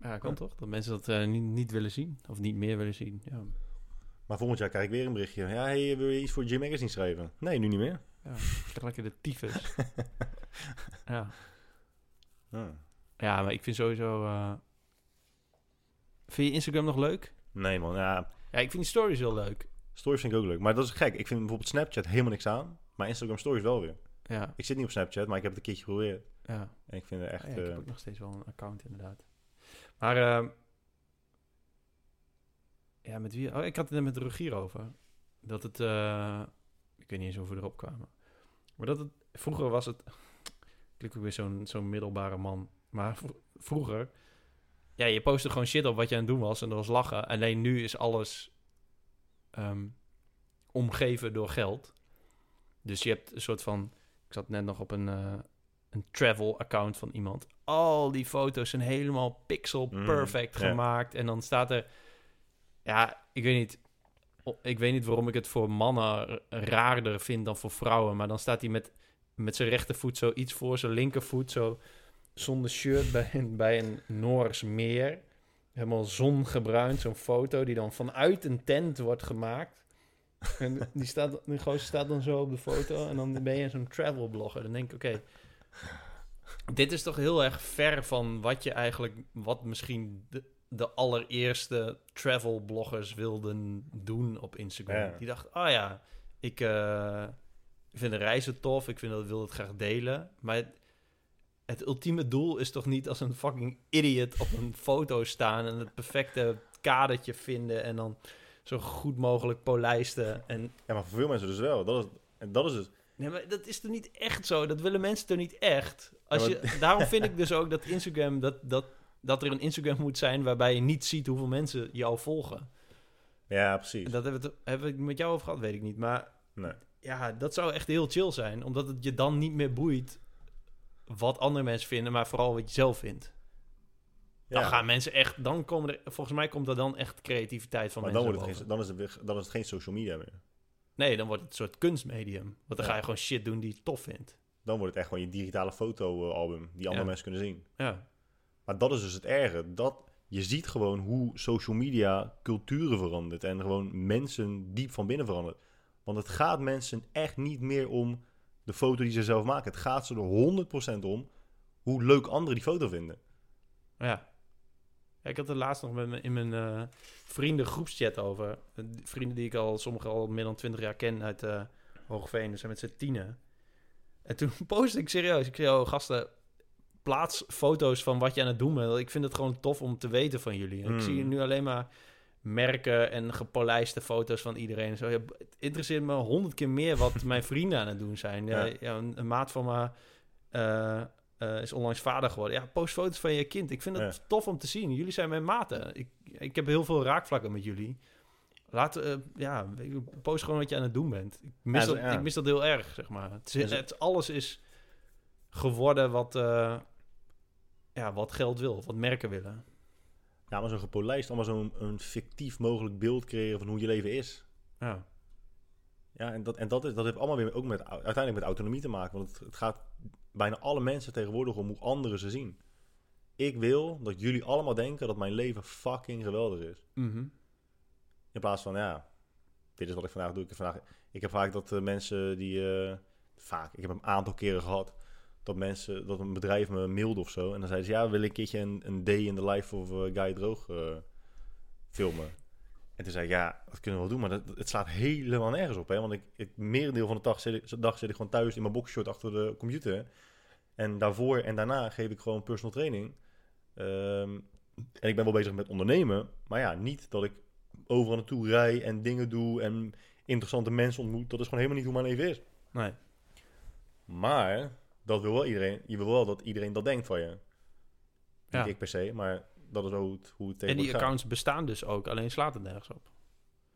Ja, kan Ja. toch? Dat mensen dat eh, niet, niet willen zien. Of niet meer willen zien. Ja. Maar volgend jaar krijg ik weer een berichtje. Ja, hey, wil je iets voor Jim Magazine schrijven? Nee, nu niet meer. ja. Lekker de tyfus. ja. Ja. Ja, maar ik vind sowieso... eh, Vind je Instagram nog leuk? Nee man, ja, Ja, ik vind die stories heel leuk. Stories vind ik ook leuk. Maar dat is gek. Ik vind bijvoorbeeld Snapchat helemaal niks aan. Maar Instagram Stories wel weer. Ja, Ik zit niet op Snapchat, maar ik heb het een keertje geprobeerd. ja. En ik vind het echt... Ja, ik eh, heb ook nog steeds wel een account, inderdaad. Maar, ehm, ja, met wie? Oh, ik had het net met Rogier over. Dat het, eh, ik weet niet eens hoe we erop kwamen. Maar dat het, vroeger was het, ik ook weer zo'n zo'n middelbare man. Maar vroeger, ja, je postte gewoon shit op wat je aan het doen was en dat was lachen. Alleen nu is alles ehm, omgeven door geld. Dus je hebt een soort van, ik zat net nog op een, eh, een travel account van iemand. Al die foto's zijn helemaal pixel Mm, perfect ja. gemaakt. En dan staat er... Ja, ik weet niet... Ik weet niet waarom ik het voor mannen raarder vind dan voor vrouwen. Maar dan staat hij met, met zijn rechtervoet zo iets voor zijn linkervoet. Zo zonder shirt bij een, bij een Noors meer. Helemaal zongebruind. Zo'n foto die dan vanuit een tent wordt gemaakt. En die, staat, die gozer staat dan zo op de foto. En dan ben je zo'n travel blogger. Dan denk ik, oké... Dit is toch heel erg ver van wat je eigenlijk... Wat misschien de, de allereerste travel bloggers wilden doen op Instagram. Ja. Die dachten, oh ja, ik, eh, ik vind de reizen tof. Ik vind dat, wil het graag delen. Maar het, het ultieme doel is toch niet als een fucking idiot op een foto staan... en het perfecte kadertje vinden... en dan zo goed mogelijk polijsten. En Ja, maar voor veel mensen dus wel. Dat is, en dat is dus... Nee, maar dat is toch niet echt zo? Dat willen mensen toch niet echt? Als Ja, je, daarom vind ik dus ook dat Instagram, dat, dat, dat er een Instagram moet zijn waarbij je niet ziet hoeveel mensen jou volgen. Ja, precies. En dat hebben we, het, hebben we het met jou over gehad, weet ik niet. Maar Nee. ja, dat zou echt heel chill zijn. Omdat het je dan niet meer boeit wat andere mensen vinden, maar vooral wat je zelf vindt. Dan Ja. gaan mensen echt, dan komen er, volgens mij komt er dan echt creativiteit van Maar dan, mensen wordt het geen, dan, is het, weer- dan is het geen social media meer. Nee, dan wordt het een soort kunstmedium. Want dan Ja. ga je gewoon shit doen die je tof vindt. Dan wordt het echt gewoon je digitale fotoalbum die andere Ja. mensen kunnen zien. Ja, Maar dat is dus het erge. Dat, je ziet gewoon hoe social media culturen verandert. En gewoon mensen diep van binnen verandert. Want het gaat mensen echt niet meer om de foto die ze zelf maken. Het gaat ze er 100% om hoe leuk anderen die foto vinden. ja. Ja, ik had het laatst nog met me, in mijn eh vrienden groepschat over. Eh, Vrienden die ik al, sommige al meer dan twintig jaar ken uit eh Hoogveen. Dus zijn met z'n tienen. En toen postte ik serieus. Ik zei, oh gasten, plaats foto's van wat je aan het doen bent. Ik vind het gewoon tof om te weten van jullie. En Ik Mm. zie nu alleen maar merken en gepolijste foto's van iedereen. Zo, ja, het interesseert me honderd keer meer wat mijn vrienden aan het doen zijn. Ja. Een, een maat van me eh, eh, is onlangs vader geworden. Ja, post foto's van je kind. Ik vind het Ja. tof om te zien. Jullie zijn mijn maten. Ik, ik heb heel veel raakvlakken met jullie. Laat, eh, ja, post gewoon wat je aan het doen bent. Ik mis, dat, ik mis dat heel erg, zeg maar. Het, is, het, alles is geworden wat, ja, wat geld wil, wat merken willen. Ja, maar zo'n gepolijst, allemaal zo'n een fictief mogelijk beeld creëren van hoe je leven is. Ja, Ja, en dat, en dat, is, dat heeft allemaal weer ook met, uiteindelijk met autonomie te maken. Want het, het gaat bijna alle mensen tegenwoordig om hoe anderen ze zien. Ik wil dat jullie allemaal denken dat mijn leven fucking geweldig is. Mhm. In plaats van, ja, dit is wat ik vandaag doe. Ik heb, vandaag, ik heb vaak dat eh, mensen die... eh, vaak, ik heb een aantal keren gehad... dat mensen, dat een bedrijf me mailde of zo... en dan zeiden ze, ja, we willen een keertje een, een day in the life of eh, Guy Droog eh, filmen. En toen zei ik, ja, dat kunnen we wel doen... maar dat, het slaat helemaal nergens op, hè. Want ik, het merendeel van de dag zit, ik, dag zit ik gewoon thuis in mijn boxshort achter de computer... En daarvoor en daarna geef ik gewoon personal training. Ehm, en ik ben wel bezig met ondernemen. Maar ja, niet dat ik overal naartoe rij en dingen doe en interessante mensen ontmoet. Dat is gewoon helemaal niet hoe mijn leven is. Nee. Maar dat wil wel iedereen. Je wil wel dat iedereen dat denkt van je. Niet Ja. ik per se, maar dat is hoe het, hoe het En die gaat. accounts bestaan dus ook, alleen slaat het nergens op.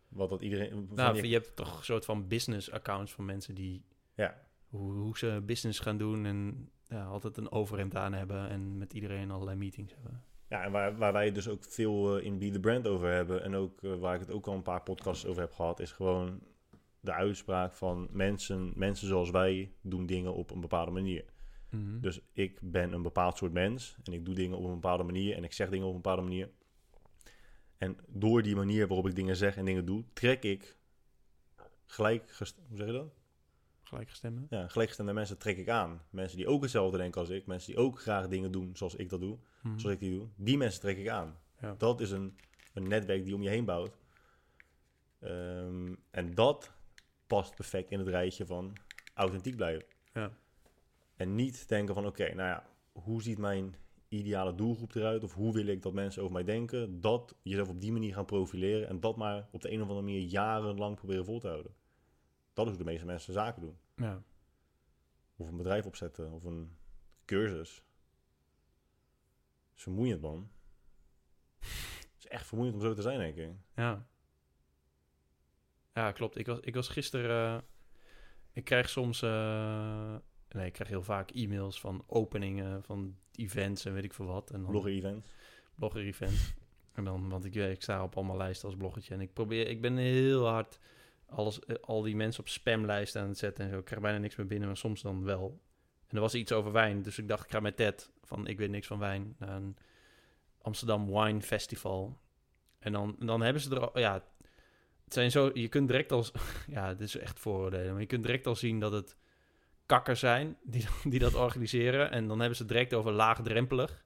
Wat dat iedereen... van Nou, je hebt toch een soort van business accounts van mensen die... Ja. Hoe, hoe ze business gaan doen en ja, altijd een overhemd aan hebben en met iedereen allerlei meetings hebben. Ja, en waar, waar wij het dus ook veel eh, in Be The Brand over hebben... en ook eh, waar ik het ook al een paar podcasts over heb gehad... is gewoon de uitspraak van mensen, mensen zoals wij doen dingen op een bepaalde manier. Mhm. Dus ik ben een bepaald soort mens en ik doe dingen op een bepaalde manier en ik zeg dingen op een bepaalde manier. En door die manier waarop ik dingen zeg en dingen doe, trek ik gelijk, hoe zeg je dat? Gelijkgestemde. Ja, gelijkgestemde mensen trek ik aan. Mensen die ook hetzelfde denken als ik, mensen die ook graag dingen doen zoals ik dat doe, Mhm. zoals ik die doe, die mensen trek ik aan. Ja. Dat is een, een netwerk die om je heen bouwt. Ehm, en dat past perfect in het rijtje van authentiek blijven. Ja. En niet denken van, oké, nou ja, hoe ziet mijn ideale doelgroep eruit? Of hoe wil ik dat mensen over mij denken? Dat jezelf op die manier gaan profileren en dat maar op de een of andere manier jarenlang proberen vol te houden. Dat is hoe de meeste mensen zaken doen. Ja. Of een bedrijf opzetten, of een cursus. Het is vermoeiend, man. Het is echt vermoeiend om zo te zijn, denk ik. Ja. Ja, klopt. Ik was, ik was gisteren... eh, ik krijg soms... eh, nee, ik krijg heel vaak e-mails van openingen van events en weet ik veel wat. En dan, Blogger-events. blogger-events. En dan, want ik, ik sta op allemaal lijsten als bloggertje. En ik probeer... Ik ben heel hard alles, eh, al die mensen op spamlijsten aan het zetten en zo. Ik krijg bijna niks meer binnen, maar soms dan wel. En er was iets over wijn, dus ik dacht, ik ga met Ted van Ik weet niks van wijn naar een Amsterdam Wine Festival. En dan, en dan hebben ze er ja, het zijn zo, je kunt direct al, ja, dit is echt vooroordelen, maar je kunt direct al zien dat het kakkers zijn die, die dat organiseren. En dan hebben ze het direct over laagdrempelig.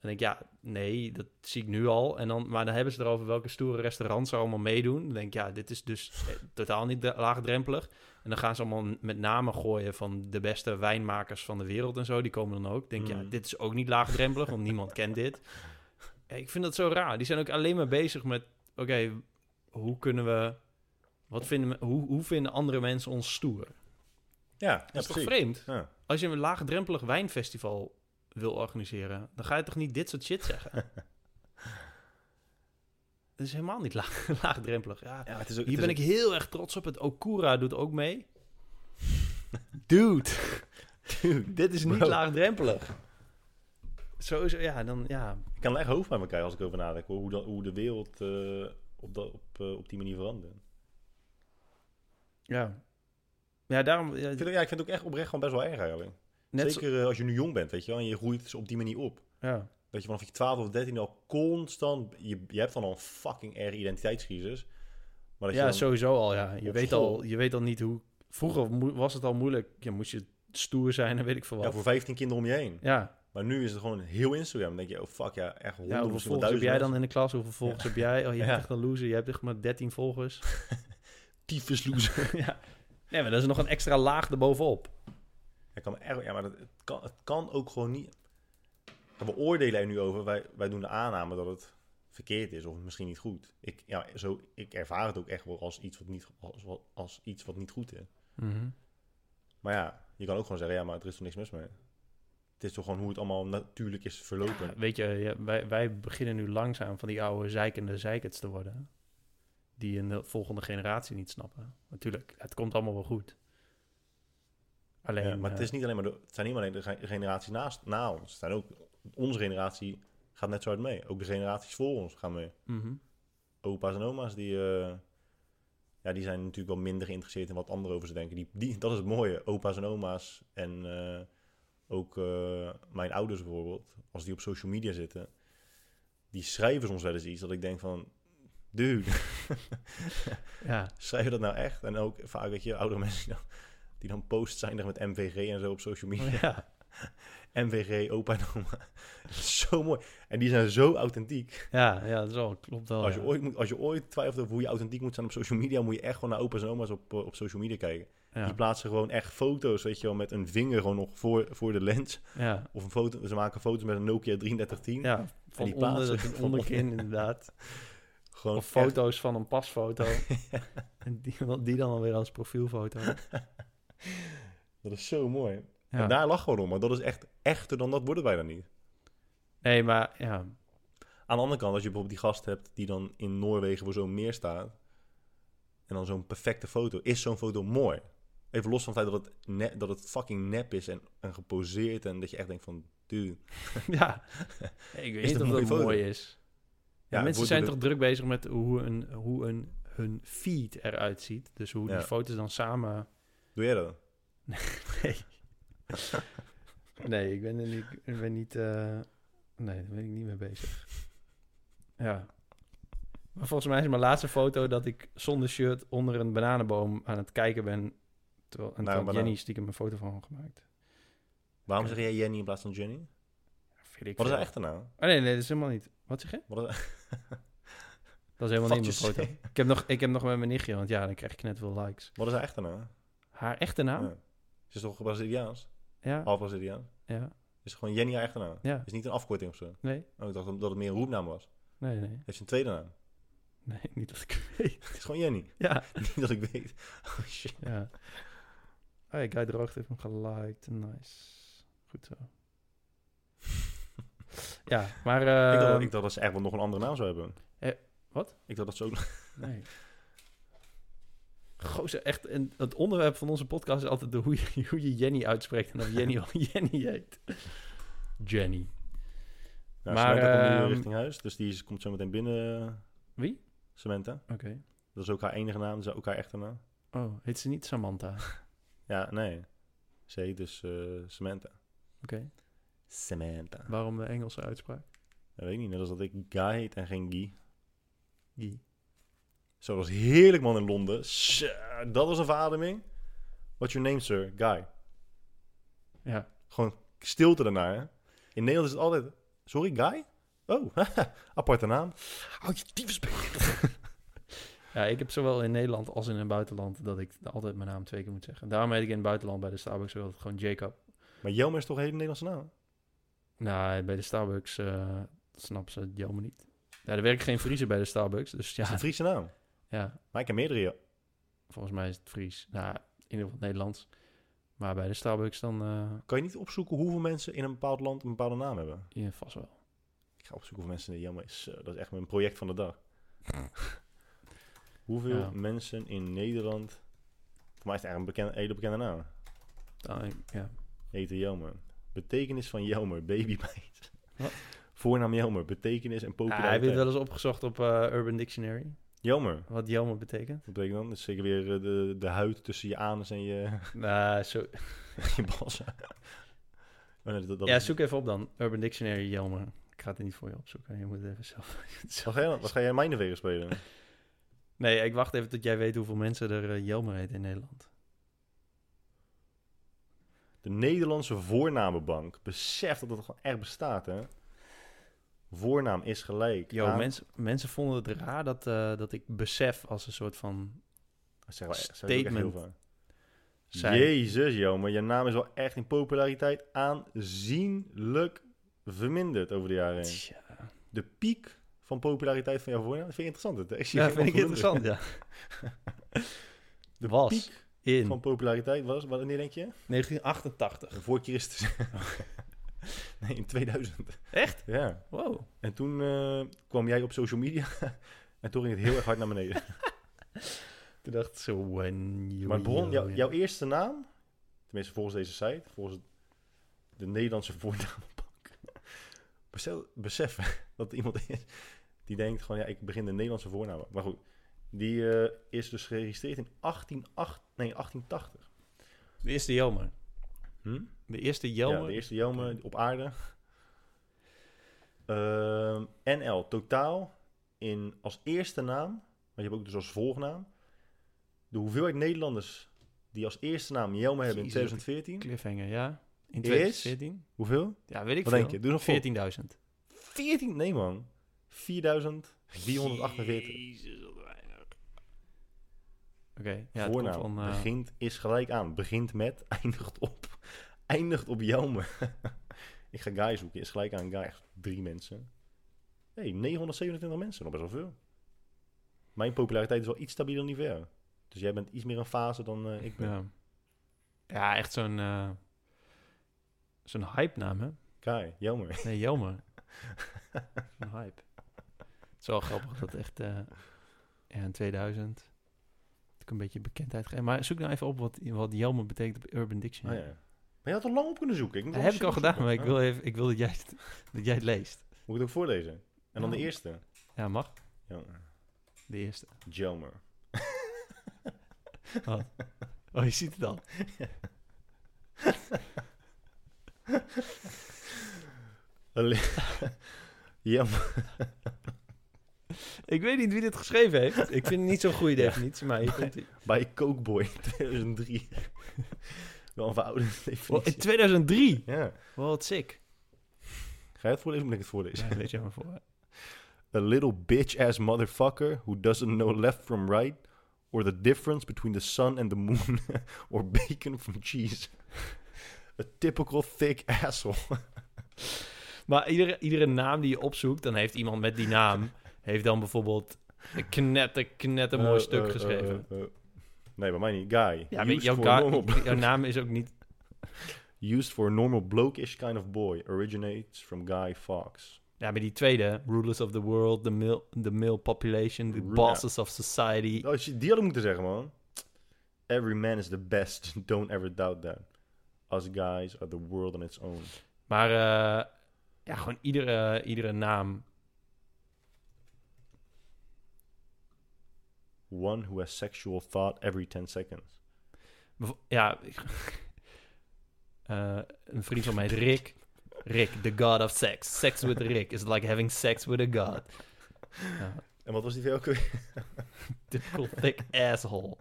En denk ik, ja, nee, dat zie ik nu al. En dan, maar dan hebben ze erover welke stoere restaurants er allemaal meedoen. Dan denk ik, ja, dit is dus eh, totaal niet de- laagdrempelig. En dan gaan ze allemaal met namen gooien van de beste wijnmakers van de wereld en zo. Die komen dan ook. Denk, ja, Mhm. dit is ook niet laagdrempelig, want niemand kent dit. Ja, Ik vind dat zo raar. Die zijn ook alleen maar bezig met, oké, hoe kunnen we, wat vinden, we- hoe, hoe vinden andere mensen ons stoer? Ja, ja Dat is toch vreemd? Ja. Als je een laagdrempelig wijnfestival wil organiseren, dan ga je toch niet dit soort shit zeggen? Dat is helemaal niet laag, laagdrempelig. Ja, Ja, het is ook, hier het ben is ik heel erg trots op. Het Okura doet ook mee. Dude, dude, dit is niet Bro. laagdrempelig. Sowieso, ja, dan, ja. ik kan er echt hoofd bij krijgen als ik over nadenk. Hoe, dat, hoe de wereld eh, op, dat, op, eh, op die manier verandert. Ja, ja daarom... Ja, Ik vind, het- ja, ik vind het ook echt oprecht gewoon best wel erg eigenlijk. net Zeker eh, als je nu jong bent, weet je wel. En je groeit dus op die manier op. ja. Dat je vanaf je 12 of 13 al constant... Je, je hebt dan al een fucking erg identiteitscrisis. Maar dat je ja, dan, sowieso al, ja. Je weet, school- al, je weet al niet hoe... Vroeger was het al moeilijk. Ja, moest je stoer zijn en weet ik veel ja, wat. voor 15 kinderen om je heen. Ja, Maar nu is het gewoon heel Instagram. Dan denk je, oh fuck ja, echt ja honderd, hoeveel misschien volgers heb jij dan in de klas? Hoeveel volgers heb jij? Oh, je Ja. bent echt een loser. Je hebt echt maar 13 volgers. Tyfus loser. ja. Nee, maar dat is nog een extra laag erbovenop. Ja, kan erg, ja, maar dat, het, kan, het kan ook gewoon niet. Ja, We oordelen er nu over. Wij, wij doen de aanname dat het verkeerd is of misschien niet goed. Ik, ja, zo, ik ervaar het ook echt wel als iets wat niet, als, als iets wat niet goed is. Mhm. Maar ja, je kan ook gewoon zeggen, ja, maar er is toch niks mis mee. Het is toch gewoon hoe het allemaal natuurlijk is verlopen. Ja, weet je, ja, wij, wij beginnen nu langzaam van die oude zeikende zeikets te worden. Die in de volgende generatie niet snappen. Natuurlijk, het komt allemaal wel goed. Alleen, Ja, maar het, eh, is niet alleen maar de, het zijn niet alleen de ge- generaties naast, na ons. Het zijn ook, onze generatie gaat net zo hard mee. Ook de generaties voor ons gaan mee. mhm. Opa's en oma's, die, eh, ja, die zijn natuurlijk wel minder geïnteresseerd in wat anderen over ze denken. Die, die, dat is het mooie. Opa's en oma's en eh, ook eh, mijn ouders bijvoorbeeld, als die op social media zitten, die schrijven soms wel eens iets dat ik denk van, dude, Ja, schrijf je dat nou echt? En ook vaak, weet je, oudere mensen die dan, die dan post zijn met MVG en zo op social media. ja. MVG, opa en oma. zo mooi. En die zijn zo authentiek. Ja, ja, dat is wel, klopt wel. Als je, ja. ooit moet, als je ooit twijfelt over hoe je authentiek moet zijn op social media, moet je echt gewoon naar opa's en oma's op, eh, op social media kijken. Ja. Die plaatsen gewoon echt foto's, weet je wel, met een vinger gewoon nog voor, voor de lens. ja, Of een foto, ze maken foto's met een Nokia 3310. ja, van die onder plaatsen het van onderkin inderdaad. Gewoon Of echt- foto's van een pasfoto. en die, die dan alweer als profielfoto. Dat is zo mooi. Ja. En daar lag gewoon om, maar dat is echt echter dan dat wordt het bijna niet. Nee, maar ja, Aan de andere kant, als je bijvoorbeeld die gast hebt die dan in Noorwegen voor zo'n meer staat. En dan zo'n perfecte foto. Is zo'n foto mooi? Even los van het feit dat het, ne- dat het fucking nep is en, en geposeerd. En dat je echt denkt van, dude. ja. ik weet niet het of dat foto? mooi is. Ja, Ja, mensen zijn toch druk bezig met hoe, een, hoe een, hun feed eruit ziet. Dus hoe Ja. die foto's dan samen... Doe jij dat? Nee. nee, ik ben er niet... Ik ben niet eh, nee, daar ben ik niet mee bezig. Ja. Maar volgens mij is mijn laatste foto dat ik zonder shirt onder een bananenboom aan het kijken ben. Terwijl, en banaan. Jenny stiekem een foto van gemaakt. Waarom zeg jij Jenny in plaats van Jenny? Ik Wat is haar echte naam? Oh, nee, nee, dat is helemaal niet. Wat zeg je? Wat is Dat is helemaal niet mijn foto. Ik heb, nog, ik heb nog met mijn nichtje, want ja, dan krijg ik net veel likes. Wat is haar echte naam? Haar echte naam? Ja. Ze is toch Braziliaans? Ja, Half Braziliaans? ja, Is gewoon Jenny haar echte naam? ja. Is niet een afkorting of zo? Nee, Oh, ik dacht dat het meer een roepnaam was. nee, nee. Heeft ze een tweede naam? Nee, niet dat ik weet. Het is gewoon Jenny. Ja, niet dat ik weet. Oh shit. ja. Ja, Guy Droogt heeft hem geliked. Nice. Goed zo. ja, maar... ik, dacht, ehm, ik dacht dat ze echt wel nog een andere naam zou hebben. Eh, wat? Ik dacht dat ze ook... Nee. Gozer, echt, en het onderwerp van onze podcast is altijd de hoe, je, hoe je Jenny uitspreekt en of Jenny al Jenny heet. Jenny. Nou, Maar, Samantha komt nu ehm, richting huis, dus die is- komt zo meteen binnen. Wie? Samantha. Oké. Dat is ook haar enige naam, dat is ook haar echte naam. Oh, heet ze niet Samantha? Oké. Ja, nee. Heet dus eh, Samantha. Samantha. Waarom de Engelse uitspraak? Dat weet ik niet, net als dat ik Guy heet en geen Guy. Guy. Zo, dat was heerlijk man in Londen. Dat was een verademing. What's your name, sir? Guy. Ja. Gewoon stilte daarna, hè? In Nederland is het altijd... Sorry, Guy? Oh, aparte naam. Hou je tyfusbek. Ja, ik heb zowel in Nederland als in het buitenland dat ik altijd mijn naam twee keer moet zeggen. Daarom heet ik in het buitenland bij de Starbucks wel gewoon Jacob. Maar Jelmer is toch een hele Nederlandse naam? Nou, bij de Starbucks eh snappen ze het jammer niet. Ja, er werken geen Friese bij de Starbucks, dus Dat is ja, een Friese naam. ja, Maar ik heb meerdere. ja. volgens mij is het Fries. Nou, in ieder geval Nederlands. Maar bij de Starbucks dan... eh Kan je niet opzoeken hoeveel mensen in een bepaald land een bepaalde naam hebben? ja, vast wel. Ik ga opzoeken hoeveel mensen in Jelmer is. Zo, dat is echt mijn project van de dag. hoeveel Ja. mensen in Nederland... Voor mij is het eigenlijk een, bekende, hele bekende naam. Dan, ja. Heet Jelmer. Betekenis van Jelmer, babymeid. Wat? Voornaam Jelmer, betekenis en Ah, heb je populariteit. het wel eens opgezocht op eh, Urban Dictionary? Jelmer. Wat Jelmer betekent? Wat betekent dan? Dat is zeker weer eh, de, de huid tussen je anus en je, Nou, zo, je balsen. Oh, nee, dat, dat ja, zoek even op dan. Urban Dictionary Jelmer. Ik ga het niet voor je opzoeken. Je moet het even zelf... Wat ga, je, wat ga jij spelen? Nee, ik wacht even tot jij weet hoeveel mensen er eh, Jelmer heet in Nederland. De Nederlandse voornamenbank. Besef dat dat gewoon echt bestaat, hè? Voornaam is gelijk. Yo, aan- mensen, mensen vonden het raar dat, eh, dat ik besef als een soort van Dat heel statement zijn. Jezus, joh, maar je naam is wel echt in populariteit aanzienlijk verminderd over de jaren heen. Tja. De piek van populariteit van jouw voornaam, dat vind je interessant. zie Ja, vind ik interessant, ja. De Was piek in van populariteit was, wanneer denk je? 1988. Voor Christus. nee, in 2000. Echt? Ja. Wow. En toen eh, kwam jij op social media en toen ging het heel erg hard naar beneden. Toen dacht ik zo... When you Maar jou- jouw eerste naam, tenminste volgens deze site, volgens de Nederlandse voornamenbank, besef, besef dat iemand is die denkt gewoon, ja, ik begin de Nederlandse voornaam. Maar goed, die eh, is dus geregistreerd in 188, nee, 1880. De eerste Jelmer. Hm? De eerste Ja, Jelmer. de eerste Jelme op aarde. Ehm, NL, totaal in als eerste naam, want je hebt ook dus als volgnaam, de hoeveelheid Nederlanders die als eerste naam Jelme hebben in Jezus, 2014. Cliffhanger, ja. In Is- 2014? Hoeveel? Ja, weet ik Wat veel. denk je? Doe nog vol. 14.000. 14? Nee man. 4448. Jezus, wat weinig. Oké, ja, het Voornaam. komt van... eh, Begint is gelijk aan. Begint met, eindigt op. Eindigt op Jelme. ik ga Guy zoeken. Is gelijk aan Guy. Echt Drie mensen. hey, 927 mensen. Nog best wel veel. Mijn populariteit is wel iets stabieler dan Nivea. Dus jij bent iets meer een fase dan eh, ik ben. ja. ja, echt zo'n... eh, zo'n hype-naam, hè? Guy, Jelme. Nee, Jelmer. Een hype. Het is wel grappig dat echt ja, in 2000 ik een beetje bekendheid geeft. Maar zoek nou even op wat, wat Jelmer betekent op Urban Oh, Dictionary. ja. Maar je had er lang op kunnen zoeken. Ik moet Dat heb ik al gedaan, maar ik wil, even, ik wil dat, jij het, dat jij het leest. Moet ik het ook voorlezen? En dan de eerste. Ja, mag. Jelmer. De eerste. Jelmer. Oh, je ziet het al. Jelmer. Ik weet niet wie dit geschreven heeft. Ik vind het niet zo'n goede definitie, maar hier komt ie. Bij Cokeboy in 2003. Wel een verouderde definitie. in 2003. Ja. Wat sick. Ga je het voorlezen of moet ik het voorlezen? Ja, lees je maar voor. A little bitch-ass motherfucker who doesn't know left from right or the difference between the sun and the moon or bacon from cheese. A typical thick asshole. Maar iedere, iedere naam die je opzoekt, dan heeft iemand met die naam... heeft dan bijvoorbeeld een knetter, knetter mooi Eh, stuk eh, geschreven. eh, eh. Nee, bij mij niet. Guy. ja, weet, jouw, ga- jouw naam is ook niet... used for a normal blokish kind of boy. Originates from Guy Fawkes. Ja, maar die tweede, rulers of the world, the male, the male population, the Ja. bosses of society. Oh, die had ik moeten zeggen, man. Every man is the best. Don't ever doubt that. Us guys are the world on its own. Maar ja, gewoon iedere, iedere naam. One who has sexual thought every 10 seconds. Ja, eh, een vriend van mij Rick. Rick, the god of sex. Sex with Rick is like having sex with a god. Ja, En wat was die ook weer? typical thick asshole.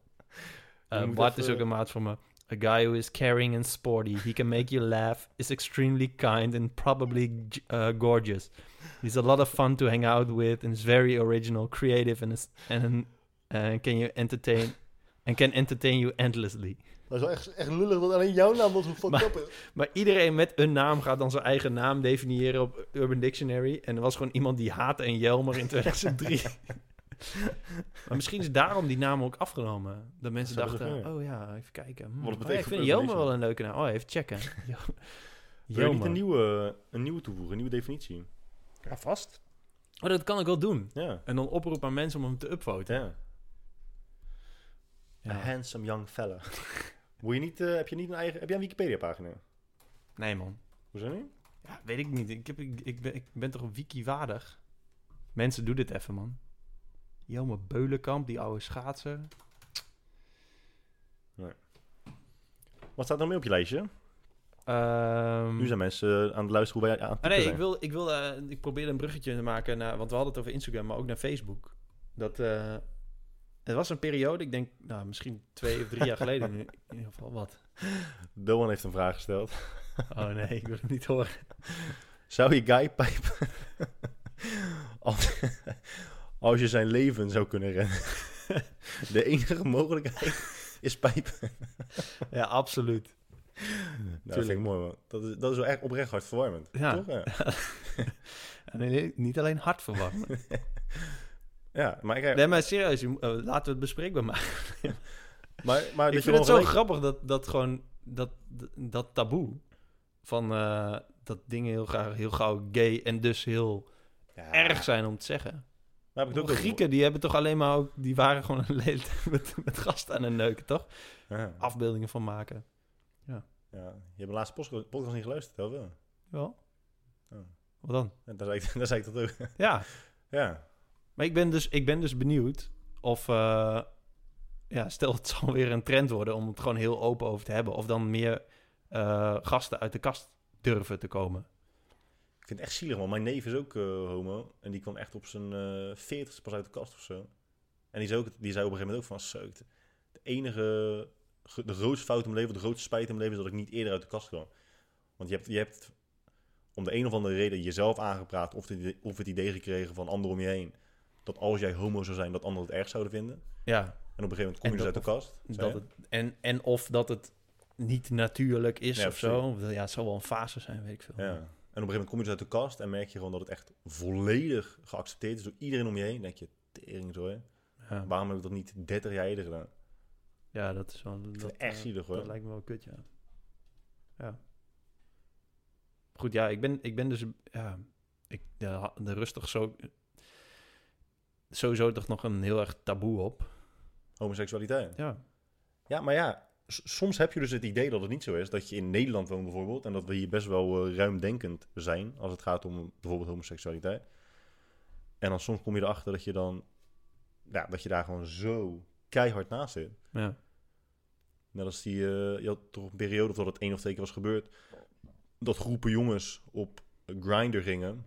Uh, Bart is ook een maat van me. A guy who is caring and sporty. He can make you laugh, is extremely kind and probably uh, gorgeous. He's a lot of fun to hang out with and is very original, creative and, is, and uh, can you entertain and can entertain you endlessly. Dat is wel echt, echt lullig dat alleen jouw naam was zo fucked Maar- up is. Maar iedereen met een naam gaat dan zijn eigen naam definiëren op Urban Dictionary. En er was gewoon iemand die haatte een Jelmer in 2003. Maar misschien is daarom die naam ook afgenomen. Dat mensen dachten, oh ja, even kijken. Hm, Wat oh betekent ja, ik vind Jelmer wel een leuke naam. Oh, even checken. Wil je niet een nieuwe, een nieuwe toevoegen, een nieuwe definitie? Ja, vast. Oh, dat kan ik wel doen. Ja. En dan oproep aan mensen om hem te upvoten. ja. Ja. A handsome young fella. Moet je niet, eh, heb je niet een eigen, heb jij een Wikipedia-pagina? Nee, man. Hoezo niet? Ja, weet ik niet. Ik, heb, ik, ik, ben, ik ben toch wiki-waardig? Mensen, doe dit even, man. Jelmer Beulenkamp, die oude schaatser. Wat staat er nog meer op je lijstje? Ehm, Nu zijn mensen aan het luisteren hoe wij aan het Ah, nee, typen ik, wil, ik, wil, eh, ik probeerde een bruggetje te maken naar... Want we hadden het over Instagram, maar ook naar Facebook. Dat... eh het was een periode, ik denk, nou, misschien twee of drie jaar geleden nu. In ieder geval, wat? Doan heeft een vraag gesteld. Oh nee, ik wil het niet horen. Zou je Guy pijpen als, als je zijn leven zou kunnen rennen? De enige mogelijkheid is pijpen. Ja, absoluut. Nou, dat vind ik mooi, man. Dat is, dat is wel echt oprecht hartverwarmend. Ja. Toch? Ja. En niet alleen hard verwarmen. ja, maar ik, Nee, maar serieus, je eh, laten we het bespreekbaar maken. maar, maar ik vind het zo grappig dat, dat gewoon dat, dat taboe van eh, dat dingen heel, graag, heel gauw gay en dus heel Ja, erg zijn om te zeggen. Maar heb ik ook Grieken, die hebben toch alleen maar ook, die waren gewoon een tijd met, met gasten aan het neuken, toch? Ja. Afbeeldingen van maken. ja. Je hebt de laatste podcast niet geluisterd, of wel? Wel? Oh. Wat dan? Ja, Daar zei ik, daar zei ik dat ook. Ja, Ja. Maar ik ben dus, ik ben dus benieuwd of, eh, ja, stel het zal weer een trend worden om het gewoon heel open over te hebben. Of dan meer eh, gasten uit de kast durven te komen. Ik vind het echt zielig, man. Mijn neef is ook eh, homo. En die kwam echt op zijn 40 pas uit de kast of zo. En die zei, ook, die zei op een gegeven moment ook van... "Zeuk, De enige, ge- de grootste fout in mijn leven, de grootste spijt in mijn leven... is dat ik niet eerder uit de kast kwam. Want je hebt, je hebt om de een of andere reden jezelf aangepraat... Of, of het idee gekregen van anderen om je heen... dat als jij homo zou zijn, dat anderen het erg zouden vinden. Ja, En op een gegeven moment kom je dus uit de kast. dat het, en, en of dat het niet natuurlijk is Ja, of zo. Ja, het zal wel een fase zijn, weet ik veel. Ja. En op een gegeven moment kom je dus uit de kast en merk je gewoon dat het echt volledig geaccepteerd is door iedereen om je heen. Dan denk je, tering zo hè. Ja. Waarom heb ik dat niet 30 jaar eerder gedaan? Ja, dat is wel... Dat, echt eh, zielig, hoor. Dat lijkt me wel kut, ja. Ja. Goed, ja, ik ben, ik ben dus... Ja, ik, de rustig zo... Sowieso toch nog een heel erg taboe op. Homoseksualiteit. Ja. Ja, maar ja, soms heb je dus het idee dat het niet zo is. Dat je in Nederland woont bijvoorbeeld. En dat we hier best wel eh, ruimdenkend zijn als het gaat om bijvoorbeeld homoseksualiteit. En dan soms kom je erachter dat je dan... Ja, dat je daar gewoon zo keihard naast zit. Ja. Net als die, eh, je had toch een periode of dat het één of twee keer was gebeurd, dat groepen jongens op Grindr gingen.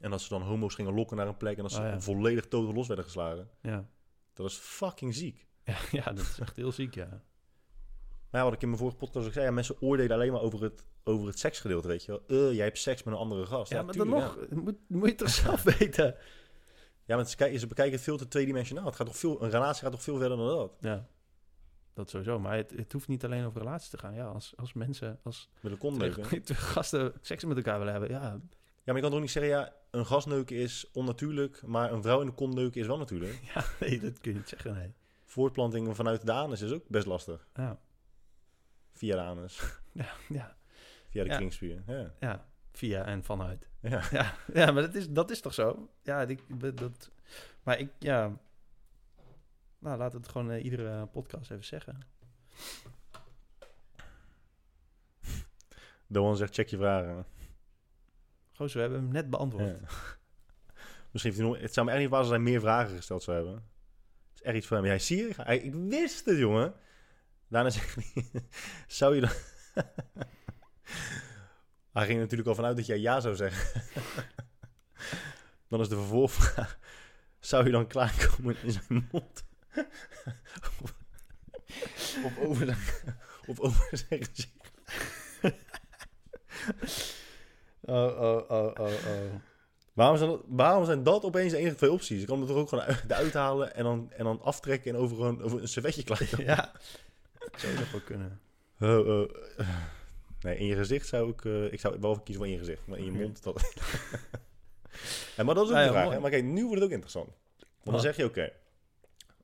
En dat ze dan homo's gingen lokken naar een plek en dat ze Oh, ja. volledig totaal los werden geslagen. Ja. Dat is fucking ziek. Ja, ja, dat is echt heel ziek, ja. Maar ja, wat ik in mijn vorige podcast ook zei, ja, mensen oordelen alleen maar over het, over het seksgedeelte, weet je wel. Eh, jij hebt seks met een andere gast. Ja, maar dan nog, moet, moet je toch zelf weten. Ja, maar ze, kijken, ze bekijken het veel te tweedimensionaal. Het gaat toch veel, een relatie gaat toch veel verder dan dat. Ja, dat sowieso. Maar het, het hoeft niet alleen over relaties te gaan. Ja, als, als mensen, als Met een gasten seks met elkaar willen hebben, ja, Ja, maar je kan toch niet zeggen, ja, een gastneuken is onnatuurlijk, maar een vrouw in de kont neuken is wel natuurlijk. ja, nee, dat kun je niet zeggen, nee. Voortplanting vanuit de anus is ook best lastig. Ja, Via de anus. ja, ja, Via de Ja. kringspier. Ja. ja. via en vanuit. ja. Ja, ja maar dat is, dat is toch zo? Ja, ik, dat, maar ik, ja... Nou, laat het gewoon eh, iedere podcast even zeggen. Doan zegt, check je vragen. Gozer, we hebben hem net beantwoord. Misschien heeft hij. Het zou me echt niet waar zijn meer vragen gesteld zou hebben. Het is echt iets voor hem. Jij zie je? Ik wist het, jongen. Daarna zegt hij... zou je dan... hij ging natuurlijk al vanuit dat jij ja zou zeggen. dan is de vervolgvraag... Zou je dan klaarkomen in zijn mond? of, of over zijn, of over zijn gezicht? Oh, oh, oh, oh, oh. Waarom zijn, dat, waarom zijn dat opeens de enige twee opties? Ik kan het er ook gewoon uit- eruit halen en dan, en dan aftrekken en over, gewoon, over een servetje klaar. ja, dat zou nog wel kunnen. Oh, oh. Nee, in je gezicht zou ik... eh, ik zou wel kiezen voor in je gezicht. Maar in je mond... Dat... ja, maar dat is ook Nou de vraag. Hè? Maar kijk, nu wordt het ook interessant. dan Wat? zeg je, oké,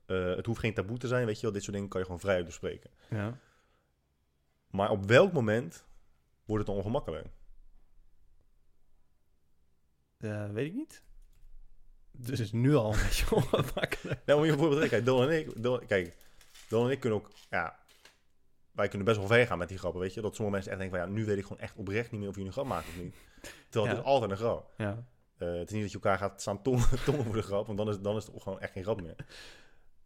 eh, het hoeft geen taboe te zijn, weet je wel. Dit soort dingen kan je gewoon vrij bespreken. Ja. Maar op welk moment wordt het dan ongemakkelijk? Eh, weet ik niet. Dus het is nu al een beetje ongemakkelijk. Nou, om je bijvoorbeeld te kijken, Dylan en ik, Dylan, kijk, Dylan en ik kunnen ook, ja, wij kunnen best wel ver gaan met die grappen, weet je. Dat sommige mensen echt denken van, ja, nu weet ik gewoon echt oprecht niet meer of jullie een grap maken of niet. Terwijl het is altijd een grap. Ja. Eh, het is niet dat je elkaar gaat staan tongen, tongen voor de grap, want dan is, dan is het gewoon echt geen grap meer.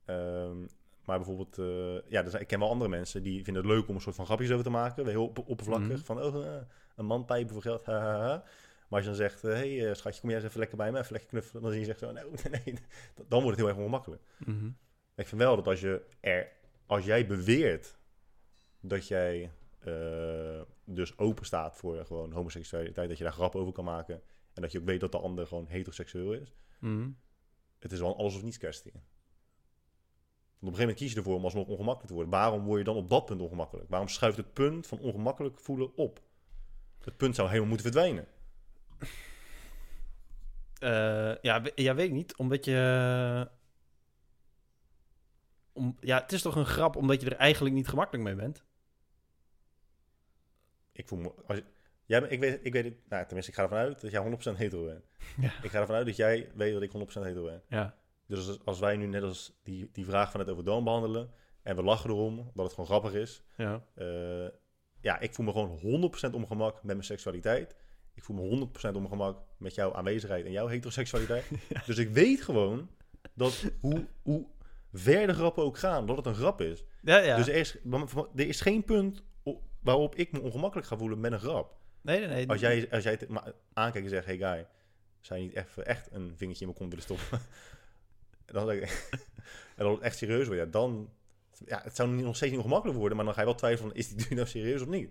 Ehm, maar bijvoorbeeld, eh, ja, ik ken wel andere mensen die vinden het leuk om een soort van grapjes over te maken. Heel op, oppervlakkig. Mhm. Van, oh, een man pijpen voor geld. Maar als je dan zegt, hé hey, eh, schatje, kom jij eens even lekker bij me, even lekker knuffelen. Dan zie je zegt zo, nee, nee, nee. Dan wordt het heel erg ongemakkelijk. Mhm. Ik vind wel dat als je er, als jij beweert dat jij eh, dus open staat voor gewoon homoseksualiteit, dat je daar grap over kan maken en dat je ook weet dat de ander gewoon heteroseksueel is, Mhm. het is wel een alles of niets kwestie. Want op een gegeven moment kies je ervoor om alsnog ongemakkelijk te worden. Waarom word je dan op dat punt ongemakkelijk? Waarom schuift het punt van ongemakkelijk voelen op? Het punt zou helemaal moeten verdwijnen. Eh, ja, ja, weet ik niet. Omdat je... Om, ja, het is toch een grap omdat je er eigenlijk niet gemakkelijk mee bent? Ik voel me... Als jij, bent- ik, weet, ik weet het... Nou, tenminste, ik ga ervan uit dat jij 100% hetero bent. Ja. Ik ga ervan uit dat jij weet dat ik 100% hetero ben. Ja. Dus als, als wij nu net als die, die vraag van het over Doan behandelen... en we lachen erom, dat het gewoon grappig is... Ja. eh, ja, ik voel me gewoon 100% ongemak met mijn seksualiteit. Ik voel me 100% ongemak met jouw aanwezigheid en jouw heteroseksualiteit. Dus ik weet gewoon dat hoe, hoe ver de grappen ook gaan, dat het een grap is. Ja, ja. Dus er is, er is geen punt op- waarop ik me ongemakkelijk ga voelen met een grap. nee, nee, nee. Als jij, als jij aankijkt en zegt, hey guy, zou je niet even echt een vingertje in mijn kont willen stoppen? en dan, ik- en dan echt serieus wordt, ja, dan... Ja, het zou niet- nog steeds niet ongemakkelijk worden, maar dan ga je wel twijfelen van, is die nu nou serieus of niet?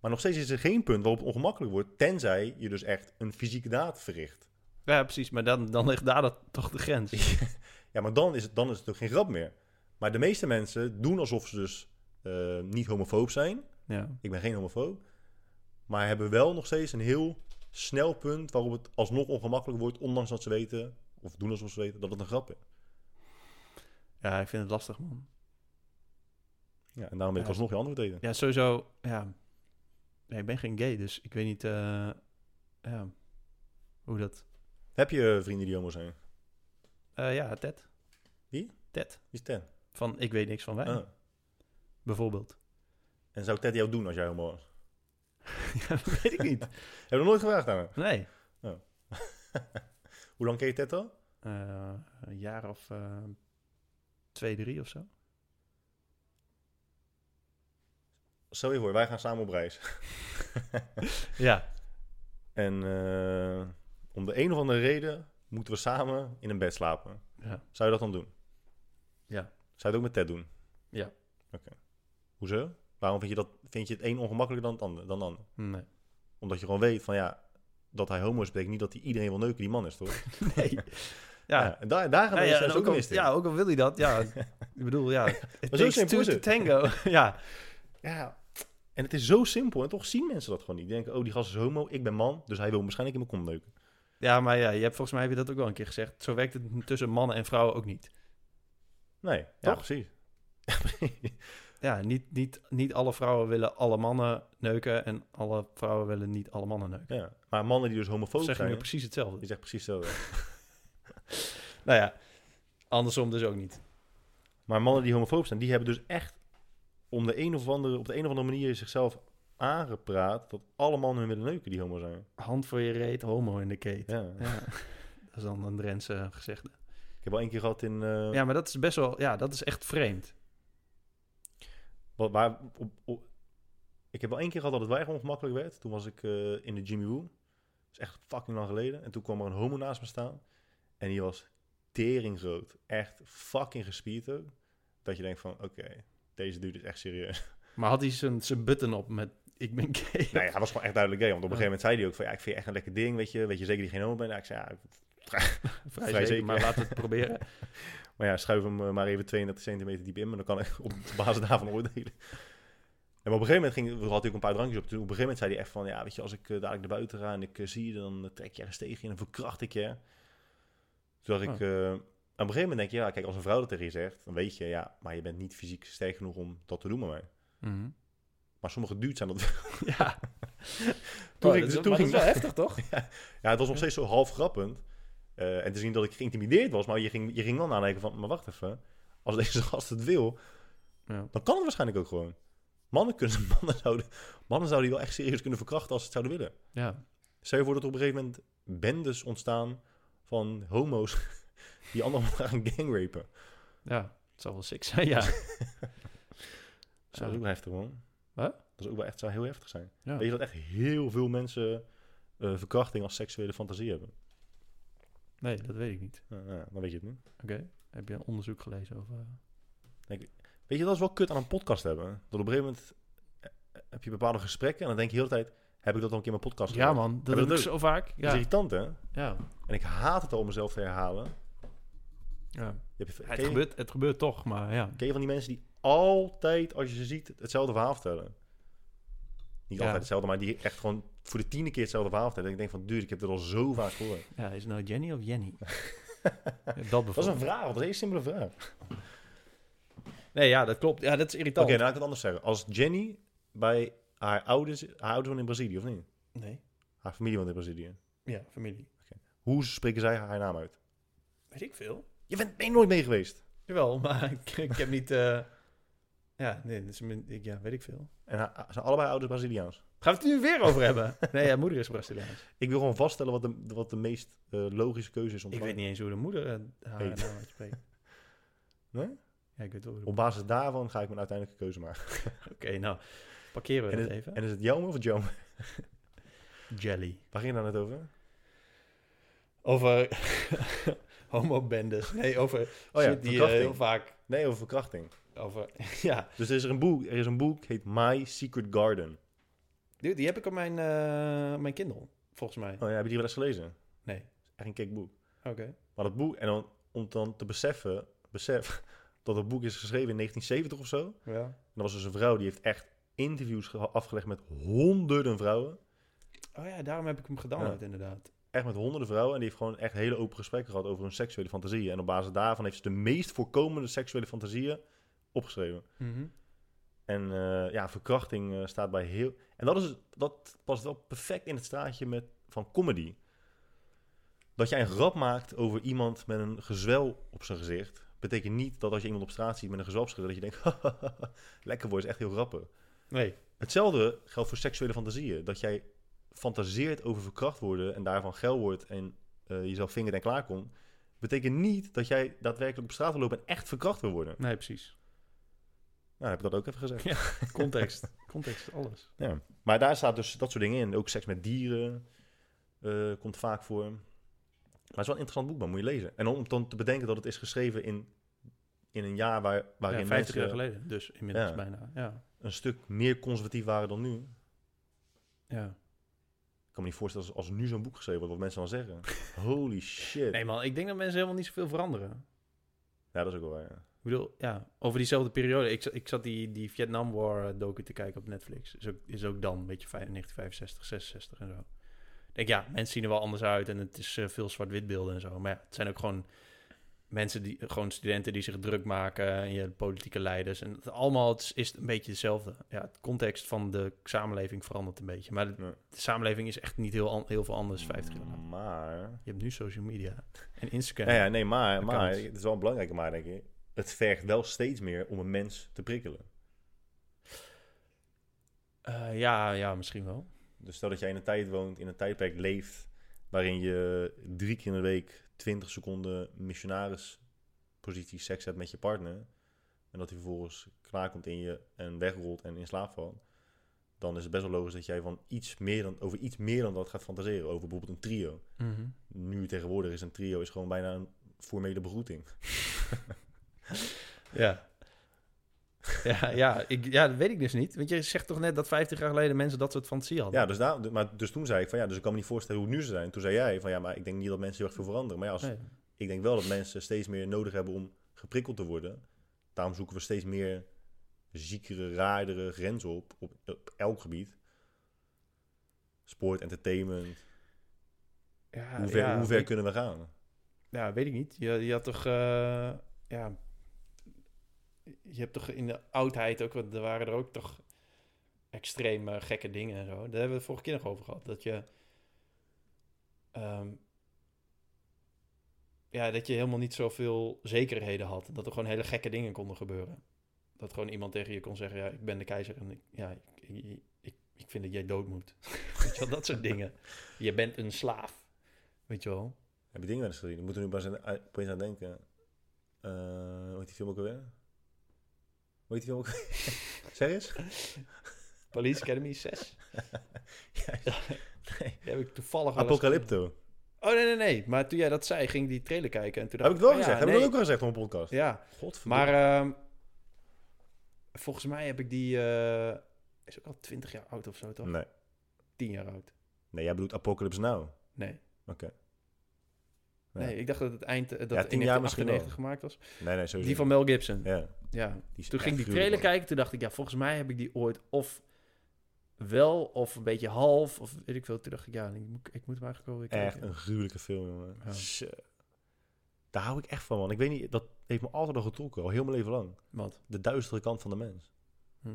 Maar nog steeds is er geen punt waarop het ongemakkelijk wordt, tenzij je dus echt een fysieke daad verricht. Ja, precies. Maar dan, dan ligt daar dat, toch de grens. Ja, maar dan is het, dan is het ook geen grap meer. Maar de meeste mensen doen alsof ze dus eh, niet homofoob zijn. Ja. Ik ben geen homofoob. Maar hebben wel nog steeds een heel snel punt waarop het alsnog ongemakkelijk wordt, ondanks dat ze weten, of doen alsof ze weten, dat het een grap is. ja, ik vind het lastig, man. Ja, en daarom wil ik Ja. alsnog je antwoord weten. Ja, sowieso. Ja. Nee, ik ben geen gay, dus ik weet niet eh, ja, hoe dat... Heb je vrienden die homo zijn? Eh, ja, Ted. Wie? Ted. Wie is Ted? Van Ik weet niks van wij, Ah. bijvoorbeeld. En zou Ted jou doen als jij homo was? ja, dat weet ik niet. Heb je nooit gevraagd aan hem? Nee. Hoe lang ken je Ted al? Eh, een jaar of eh, twee, drie of zo. Stel je voor, wij gaan samen op reis. Ja. En eh, om de een of andere reden moeten we samen in een bed slapen. Ja. Zou je dat dan doen? Ja. Zou je het ook met Ted doen? Ja. Oké. Hoezo? Waarom vind je, dat, vind je het een ongemakkelijker dan het ander? Dan het ander? Nee. Omdat je gewoon weet van ja, dat hij homo is, betekent niet dat hij iedereen wil neuken die man is, toch? Nee. Ja. en daar, daar gaan Ja, dus ook ook al, in. ja, ook al wil hij dat. Ja, ik bedoel, ja. Zo takes two is to het. tango. ja. Ja, en het is zo simpel en toch zien mensen dat gewoon niet. Die denken, oh die gast is homo, ik ben man, dus hij wil waarschijnlijk in mijn kont neuken. ja, maar ja, je hebt, volgens mij heb je dat ook wel een keer gezegd. Zo werkt het tussen mannen en vrouwen ook niet. Nee, ja, Toch? precies. Ja, niet, niet, niet alle vrouwen willen alle mannen neuken en alle vrouwen willen niet alle mannen neuken. ja. Maar mannen die dus Of homofoob zijn, precies hetzelfde? die zegt precies zo. Nou ja, andersom dus ook niet. Maar mannen die homofoob zijn, die hebben dus echt om de een of andere, op de een of andere manier zichzelf aangepraat dat alle mannen hun willen neuken die homo zijn. Hand voor je reet, homo in de keet. Ja. Ja. Dat is dan een Drentse gezegde. Ik heb wel één keer gehad in... eh, Ja, maar dat is best wel... Ja, dat is echt vreemd. Wat, waar, op, op- ik heb wel één keer gehad dat het weiger ongemakkelijk werd. Toen was ik eh, in de Jimmy Woo. Dat is echt fucking lang geleden. En toen kwam er een homo naast me staan. En die was tering groot. Echt fucking gespierd ook. Dat je denkt van, oké, deze dude is echt serieus. Maar had hij zijn, zijn button op met... Ik ben gay. nee, hij was gewoon echt duidelijk gay. Want op een gegeven moment zei hij ook van, ja, ik vind je echt een lekker ding. Weet je, weet je zeker je geen homo bent? Ja, ik zei, ja, Vrij, vrij zeker, zeker. maar laten we het proberen. Maar ja, schuif hem eh, maar even 32 centimeter diep in. Maar dan kan ik op basis daarvan oordelen. En op een gegeven moment ging, we had ik een paar drankjes op. Toen op een gegeven moment zei hij echt van, ja, weet je, als ik eh, dadelijk naar buiten ga en ik eh, zie je, dan trek je ergens tegen en dan verkracht ik je. Toen dacht ik, eh, een gegeven moment denk je, ja, kijk, als een vrouw dat tegen je zegt, dan weet je, ja, maar je bent niet fysiek sterk genoeg om dat te doen met mij. Maar sommige dudes zijn dat Ja. Toen Oh, ging- dat is- toen ging- is wel heftig, toch? Ja, het was nog steeds zo half grappend. Eh, en te zien dat ik geïntimideerd was, maar je ging, je ging dan nadenken van, maar wacht even. Als deze gast het wil, Ja. dan kan het waarschijnlijk ook gewoon. Mannen, kunnen, mannen, zouden, mannen zouden die wel echt serieus kunnen verkrachten als ze het zouden willen. Ja. Stel je voor dat er op een gegeven moment bendes ontstaan van homo's die anderen gaan gangrapen. Ja, het zal wel sick zijn, ja. Is ook wel heftig, man. Wat? Dat is ook wel echt, zou heel heftig zijn. Ja. Weet je dat echt heel veel mensen eh, verkrachting als seksuele fantasie hebben? Nee, dat weet ik niet. Ja, ja, dan weet je het nu. Oké. Heb je een onderzoek gelezen over... Weet je, dat is wel kut aan een podcast hebben. Dat op een gegeven moment eh, heb je bepaalde gesprekken en dan denk je de hele tijd, heb ik dat al een keer in mijn podcast Ja, gehoord? man. Dat Heb je ik zo vaak. Dat is Ja. irritant, hè? Ja. En ik haat het al om mezelf te herhalen. Ja. Je hebt, Het, je, gebeurt, het gebeurt toch, maar ja. ken je van die mensen die altijd, als je ze ziet, hetzelfde verhaal vertellen? Niet Ja. altijd hetzelfde, maar die echt gewoon voor de tiende keer hetzelfde verhaal vertellen. En ik denk van, dude, ik heb dit al zo vaak gehoord. Ja, is het nou Jenny of Jenny? Dat Dat is een vraag, dat is een hele simpele vraag. Nee, ja, dat klopt. Ja, dat is Oké, irritant. dan laat ik het anders zeggen. Als Jenny bij haar ouders, haar ouders in Brazilië, of niet? Nee. Haar familie woont in Brazilië. Ja, familie. Hoe spreken zij haar naam uit? Weet ik veel. Je bent ben je nooit mee geweest. Jawel, maar ik, ik heb niet... eh, Ja, nee, dat is, min- ik, ja, weet ik veel. En haar, zijn allebei ouders Braziliaans. Gaan we het nu weer over hebben? Nee, ja, moeder is Braziliaans. Ik wil gewoon vaststellen wat de, wat de meest eh, logische keuze is om te Ik weet niet eens hoe de moeder eh, haar Hey. naam uitspreekt. Nee? Ja, ik weet wel hoe de Op basis daarvan ga ik mijn uiteindelijke keuze maken. Oké, nou, parkeren we En het even. en is het Jelme of Jome? Jelly. Waar ging je nou net over? Over homobendes. Nee, over Oh ja, shit die eh, verkrachting. heel vaak... Nee, over verkrachting. Over, ja, Dus er is er een boek, er is een boek, heet My Secret Garden. die, die heb ik op mijn, eh mijn Kindle, volgens mij. Oh ja, heb je die wel eens gelezen? Nee. Echt een kick boek. Oké. Maar dat boek, en dan, om dan te beseffen, besef dat het boek is geschreven in 1970 of zo. Ja. En dat was dus een vrouw die heeft echt interviews afgelegd met honderden vrouwen. Oh ja, daarom heb ik hem gedownload inderdaad. Echt met honderden vrouwen. En die heeft gewoon echt hele open gesprekken gehad over hun seksuele fantasieën. En op basis daarvan heeft ze de meest voorkomende seksuele fantasieën opgeschreven. Mhm. En eh, ja, verkrachting eh, staat bij heel... En dat, is, dat past wel perfect in het straatje met, van comedy. Dat jij een grap maakt over iemand met een gezwel op zijn gezicht... betekent niet dat als je iemand op straat ziet met een gezwel op zijn gezicht... dat je denkt, lekker boy, is echt heel grappig. Nee. Hetzelfde geldt voor seksuele fantasieën. Dat jij fantaseert over verkracht worden en daarvan geil wordt en eh, jezelf vingert en klaarkomt... betekent niet dat jij daadwerkelijk op straat wil lopen en echt verkracht wil worden. Nee, precies. Nou, heb ik dat ook even gezegd. Context. Context, alles. Ja. Maar daar staat dus dat soort dingen in. Ook seks met dieren eh, komt vaak voor. Maar het is wel een interessant boek, man. Moet je lezen. En om dan te bedenken dat het is geschreven in, in een jaar waar, waarin Ja, 50 jaar geleden. Dus inmiddels Ja. bijna. Ja. een stuk meer conservatief waren dan nu. ja. Kan me niet voorstellen als, als nu zo'n boek geschreven wordt, wat mensen dan zeggen. Holy shit. Nee man, ik denk dat mensen helemaal niet zoveel veranderen. Ja, dat is ook wel waar. Ja. Ik bedoel, ja, over diezelfde periode. Ik, ik zat die, die Vietnam War eh, docu te kijken op Netflix. Is ook, is ook dan een beetje vijf- 1965, 66 en zo. Ik denk, ja, mensen zien er wel anders uit en het is eh, veel zwart-wit beelden en zo. Maar ja, het zijn ook gewoon mensen die, gewoon studenten die zich druk maken en je politieke leiders. En het, allemaal het is, een beetje hetzelfde. Ja, het context van de samenleving verandert een beetje. Maar de, samenleving is echt niet heel, heel veel anders 50 jaar lang. Maar... Je hebt nu social media en Instagram. Ja, ja, nee, maar, maar het is wel een belangrijke maar, denk ik. Het vergt wel steeds meer om een mens te prikkelen. Eh, ja, ja, misschien wel. Dus stel dat jij in een tijd woont, in een tijdperk leeft, waarin je drie keer in de week 20 seconden missionarispositie seks hebt met je partner, en dat hij vervolgens klaarkomt in je en wegrolt en in slaap valt, dan is het best wel logisch dat jij van iets meer dan, over iets meer dan dat gaat fantaseren. Over bijvoorbeeld een trio. Mhm. Nu tegenwoordig is een trio is gewoon bijna een formele begroeting. Ja. Ja, ja, ik, ja, dat weet ik dus niet. Want je zegt toch net dat 50 jaar geleden mensen dat soort fantasie hadden? Ja, dus, daar, maar, dus toen zei ik van ja, dus ik kan me niet voorstellen hoe het nu zou zijn. Toen zei jij van ja, maar ik denk niet dat mensen heel erg veel veranderen. Maar ja, als, Nee. ik denk wel dat mensen steeds meer nodig hebben om geprikkeld te worden. Daarom zoeken we steeds meer ziekere, raardere grenzen op, op, op elk gebied. Sport, entertainment. Ja, hoe ver, ja, hoe ver ik- kunnen we gaan? Ja, weet ik niet. Je, je had toch... eh, ja... Je hebt toch in de oudheid ook... Er waren er ook toch extreem eh, gekke dingen en zo. Daar hebben we het vorige keer nog over gehad. Dat je... ehm, ja, dat je helemaal niet zoveel zekerheden had. Dat er gewoon hele gekke dingen konden gebeuren. Dat gewoon iemand tegen je kon zeggen... Ja, ik ben de keizer en ik, ja, ik, ik, ik, vind dat jij dood moet. Weet je wel, dat soort dingen. Je bent een slaaf. Weet je wel? Heb je dingen wel eens gezien? Ik moet er nu eens aan- opeens aan denken. Eh hoe heet die film ook alweer? Hoe heet die film ook Zeg eens? Police Academy 6. ja, nee. Die heb ik toevallig Apocalypto. Oh, nee, nee, nee. Maar toen jij dat zei, ging die trailer kijken. En toen Heb ik het wel gezegd? ja, Heb ik dat ook al gezegd op een podcast? Ja, Godverdomme. maar ehm, volgens mij heb ik die... eh, is ook al 20 jaar oud of zo, toch? Nee. 10 jaar oud. Nee, jij bedoelt Apocalypse Now. Nee. Oké. Nee, ik dacht dat het eind... eh, Dat Ja, het 10 in jaar misschien 1998 gemaakt was. Nee, nee, sowieso. Die van Mel Gibson. Ja. Ja. Die Toen ging die gruwelijk, trailer kijken. Toen dacht ik, ja, volgens mij heb ik die ooit of wel of een beetje half of weet ik veel. Toen dacht ik, ja, ik moet, ik moet hem eigenlijk wel kijken. Echt een gruwelijke film, jongen. Ja. Daar hou ik echt van, man. Ik weet niet, dat heeft me altijd al getrokken, al heel mijn leven lang. Wat? De duistere kant van de mens. Hm.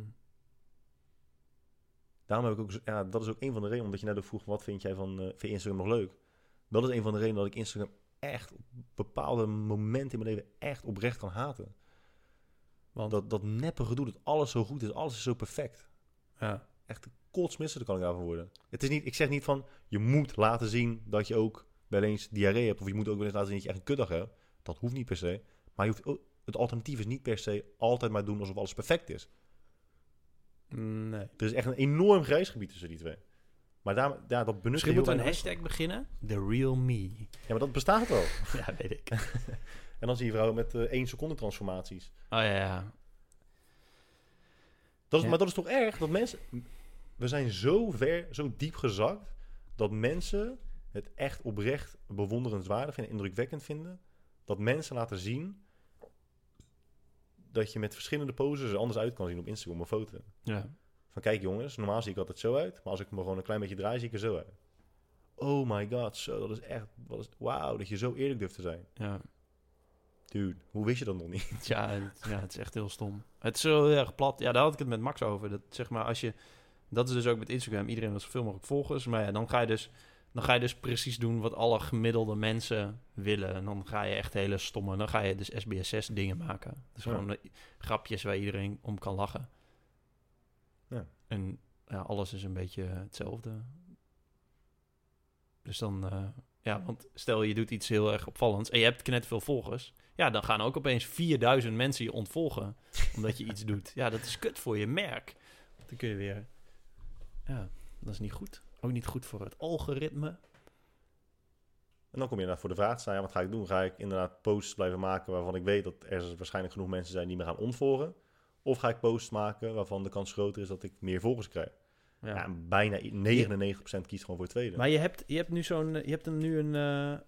Daarom heb ik ook, ja, dat is ook een van de redenen, omdat je net ook vroeg, wat vind jij van, eh, vind je Instagram nog leuk? Dat is een van de redenen dat ik Instagram echt op bepaalde momenten in mijn leven echt oprecht kan haten. Want? Dat, dat neppe gedoe, dat alles zo goed is, alles is zo perfect. Ja. Echt de kotsmissen kan ik daarvan worden. Het is niet, ik zeg niet van, je moet laten zien dat je ook wel eens diarree hebt, of je moet ook wel eens laten zien dat je echt een kutdag hebt. Dat hoeft niet per se. Maar je hoeft, ook- het alternatief is niet per se altijd maar doen alsof alles perfect is. Nee. Er is echt een enorm grijs gebied tussen die twee. Maar daar, ja, dat benut Misschien heel een hashtag beginnen. The real me. Ja, maar dat bestaat al. ja, weet ik. En dan zie je vrouwen met eh 1 seconde transformaties. Oh ja, ja. Dat is, Ja. Maar dat is toch erg? Dat mensen... We zijn zo ver, zo diep gezakt... dat mensen het echt oprecht bewonderenswaardig vinden... indrukwekkend vinden... dat mensen laten zien... dat je met verschillende poses er anders uit kan zien op Instagram of foto. Ja. Van kijk jongens, normaal zie ik altijd zo uit... maar als ik me gewoon een klein beetje draai, zie ik er zo uit. Oh my god, zo, dat is echt... Wat is, wauw, dat je zo eerlijk durft te zijn. Ja. Dude, hoe wist je dat nog niet? Ja, het, ja, het is echt heel stom. Het is zo heel erg plat. Ja, daar had ik het met Max over. Dat zeg maar, als je. Dat is dus ook met Instagram. Iedereen wil zoveel mogelijk volgers. Maar ja, dan ga je dus. Dan ga je dus precies doen wat alle gemiddelde mensen willen. En dan ga je echt hele stomme. Dan ga je dus SBS6 dingen maken. Dus Ja. gewoon eh, grapjes waar iedereen om kan lachen. En ja, alles is een beetje hetzelfde. Dus dan, eh, ja, want stel je doet iets heel erg opvallends en je hebt net veel volgers. Ja, dan gaan ook opeens 4000 mensen je ontvolgen omdat je iets doet. Ja, dat is kut voor je merk. Dan kun je weer, ja, dat is niet goed. Ook niet goed voor het algoritme. En dan kom je inderdaad voor de vraag te staan, ja, wat ga ik doen? Ga ik inderdaad posts blijven maken waarvan ik weet dat er waarschijnlijk genoeg mensen zijn die me gaan ontvolgen? Of ga ik posts maken waarvan de kans groter is dat ik meer volgers krijg? Ja, bijna i- 99% kiest gewoon voor het tweede. Maar je hebt, je hebt nu zo'n, je hebt nu een, eh,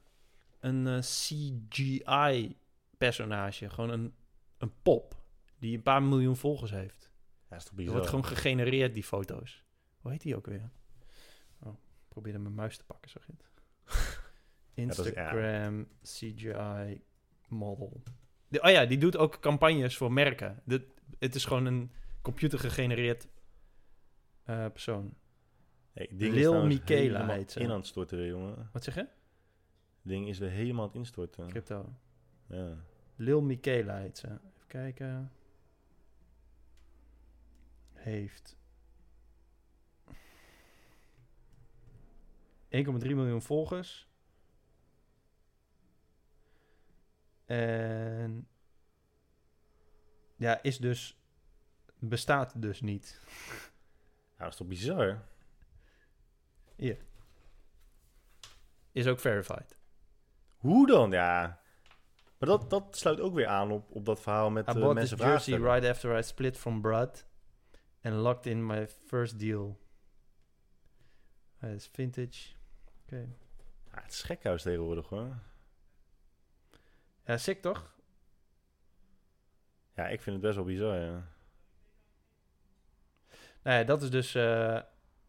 een eh, CGI-personage. Gewoon een, een pop die een paar miljoen volgers heeft. ja, dat is toch Die bizar? wordt gewoon gegenereerd, die foto's. Hoe heet die ook weer? Oh, ik probeerde mijn muis te pakken, zag je het? ja. Instagram CGI model. Oh ja, die doet ook campagnes voor merken. Dit, het is gewoon een computergegenereerd eh, persoon. Hey, ding Lil Michaela heet ze. in aan het storten jongen. Wat zeg je? ding is weer helemaal aan het instorten. Crypto. Ja. Lil Michaela heet ze. Even kijken. Heeft 1,3 miljoen volgers. En ja, is dus bestaat dus niet. ja, dat is toch bizar? Is ook verified. Hoe dan? Ja. Maar dat, dat sluit ook weer aan op, op dat verhaal met I bought this mensen vragen jersey right after I split from Brad. And locked in my first deal. Het is vintage. Oké. Ja, het is tegenwoordig, hoor. Ja, sick toch? Ja, ik vind het best wel bizar, ja. Nou ja, dat is dus... eh,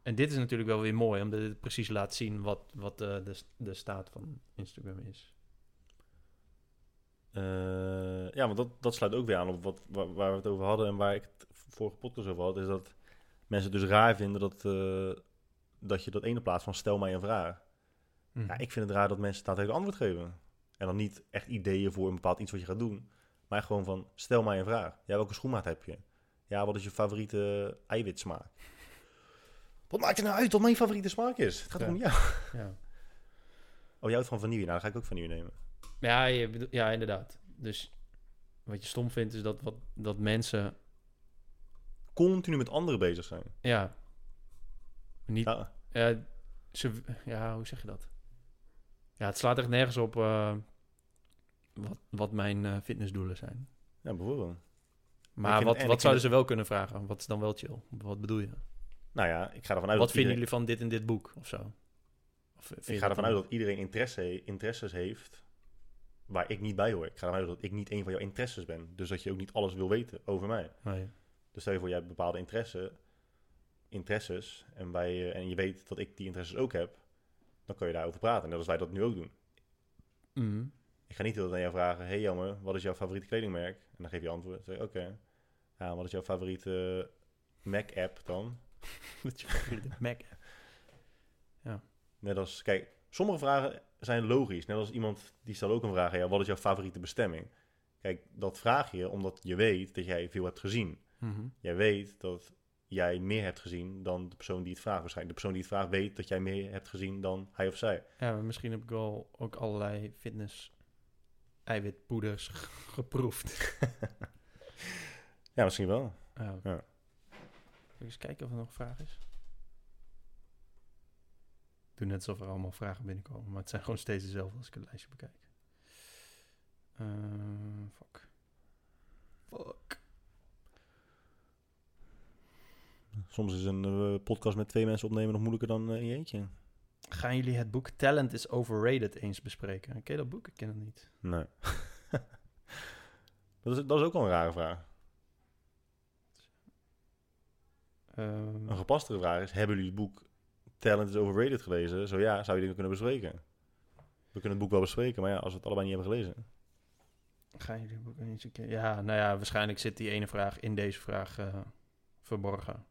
en dit is natuurlijk wel weer mooi, omdat het precies laat zien wat, wat eh, de, de staat van Instagram is. Eh, ja, want dat, dat sluit ook weer aan op wat, waar, waar we het over hadden en waar ik het vorige podcast over had. Is dat mensen dus raar vinden dat, dat je dat ene plaats van stel mij een vraag. Mhm. Ja, ik vind het raar dat mensen daadwerkelijk antwoord geven. En dan niet echt ideeën voor een bepaald iets wat je gaat doen. Maar gewoon van, stel mij een vraag. Ja, welke schoenmaat heb je? Ja, wat is je favoriete eiwitsmaak? Wat maakt het nou uit wat mijn favoriete smaak is? Het gaat Ja. om jou. ja. Oh, jij houdt van vanille. Nou, dan ga ik ook vanille nemen. Ja, je bedoel- ja, inderdaad. Dus wat je stom vindt is dat, wat, dat mensen, Continu met anderen bezig zijn. ja, niet, Ja, ja, ze, ja, hoe zeg je dat? Ja, het slaat echt nergens op eh, wat, wat mijn eh, fitnessdoelen zijn. ja bijvoorbeeld. Maar wat, wat zouden ze wel kunnen vragen? Wat is dan wel chill? Wat bedoel je? Nou ja, ik ga ervan uit wat dat vinden iedereen, jullie van dit en dit boek of zo? Of, ik ga ervan uit dat iedereen interesse, interesses heeft waar ik niet bij hoor. Ik ga ervan uit dat ik niet een van jouw interesses ben. Dus dat je ook niet alles wil weten over mij. Nee. Dus stel je voor, jij hebt bepaalde interesse, interesses en, wij, eh, en je weet dat ik die interesses ook heb, dan kan je daarover praten. En dat is wij dat nu ook doen. Mhm. Ik ga niet heel aan jou vragen, hey jammer, wat is jouw favoriete kledingmerk? En dan geef je antwoord. Zeg oké. Ja, wat is jouw favoriete Mac-app dan? Wat je favoriete Mac. Net als, kijk, sommige vragen zijn logisch. Net als iemand die stelt ook een vraag, ja, wat is jouw favoriete bestemming? Kijk, dat vraag je omdat je weet dat jij veel hebt gezien. Mhm. Jij weet dat jij meer hebt gezien dan de persoon die het vraagt. Waarschijnlijk de persoon die het vraagt weet dat jij meer hebt gezien dan hij of zij. Ja, maar misschien heb ik wel ook allerlei fitness eiwitpoeders geproefd. Ja, misschien wel. Ja. Ja. Even eens kijken of er nog een vraag is. Ik doe net alsof er allemaal vragen binnenkomen, maar het zijn gewoon steeds dezelfde als ik het lijstje bekijk. Eh, fuck. Fuck. Soms is een eh, podcast met twee mensen opnemen nog moeilijker dan eh, in je eentje. Gaan jullie het boek Talent is Overrated eens bespreken? Ken je dat boek? Ik ken het niet. Nee. dat, is, dat is ook wel een rare vraag. Ehm, Een gepastere vraag is, hebben jullie het boek Talent is Overrated gelezen? Zo ja, zou je dingen kunnen bespreken. We kunnen het boek wel bespreken, maar ja, als we het allebei niet hebben gelezen. Gaan jullie het boek eens een keer... Ja, nou ja, waarschijnlijk zit die ene vraag in deze vraag eh, verborgen.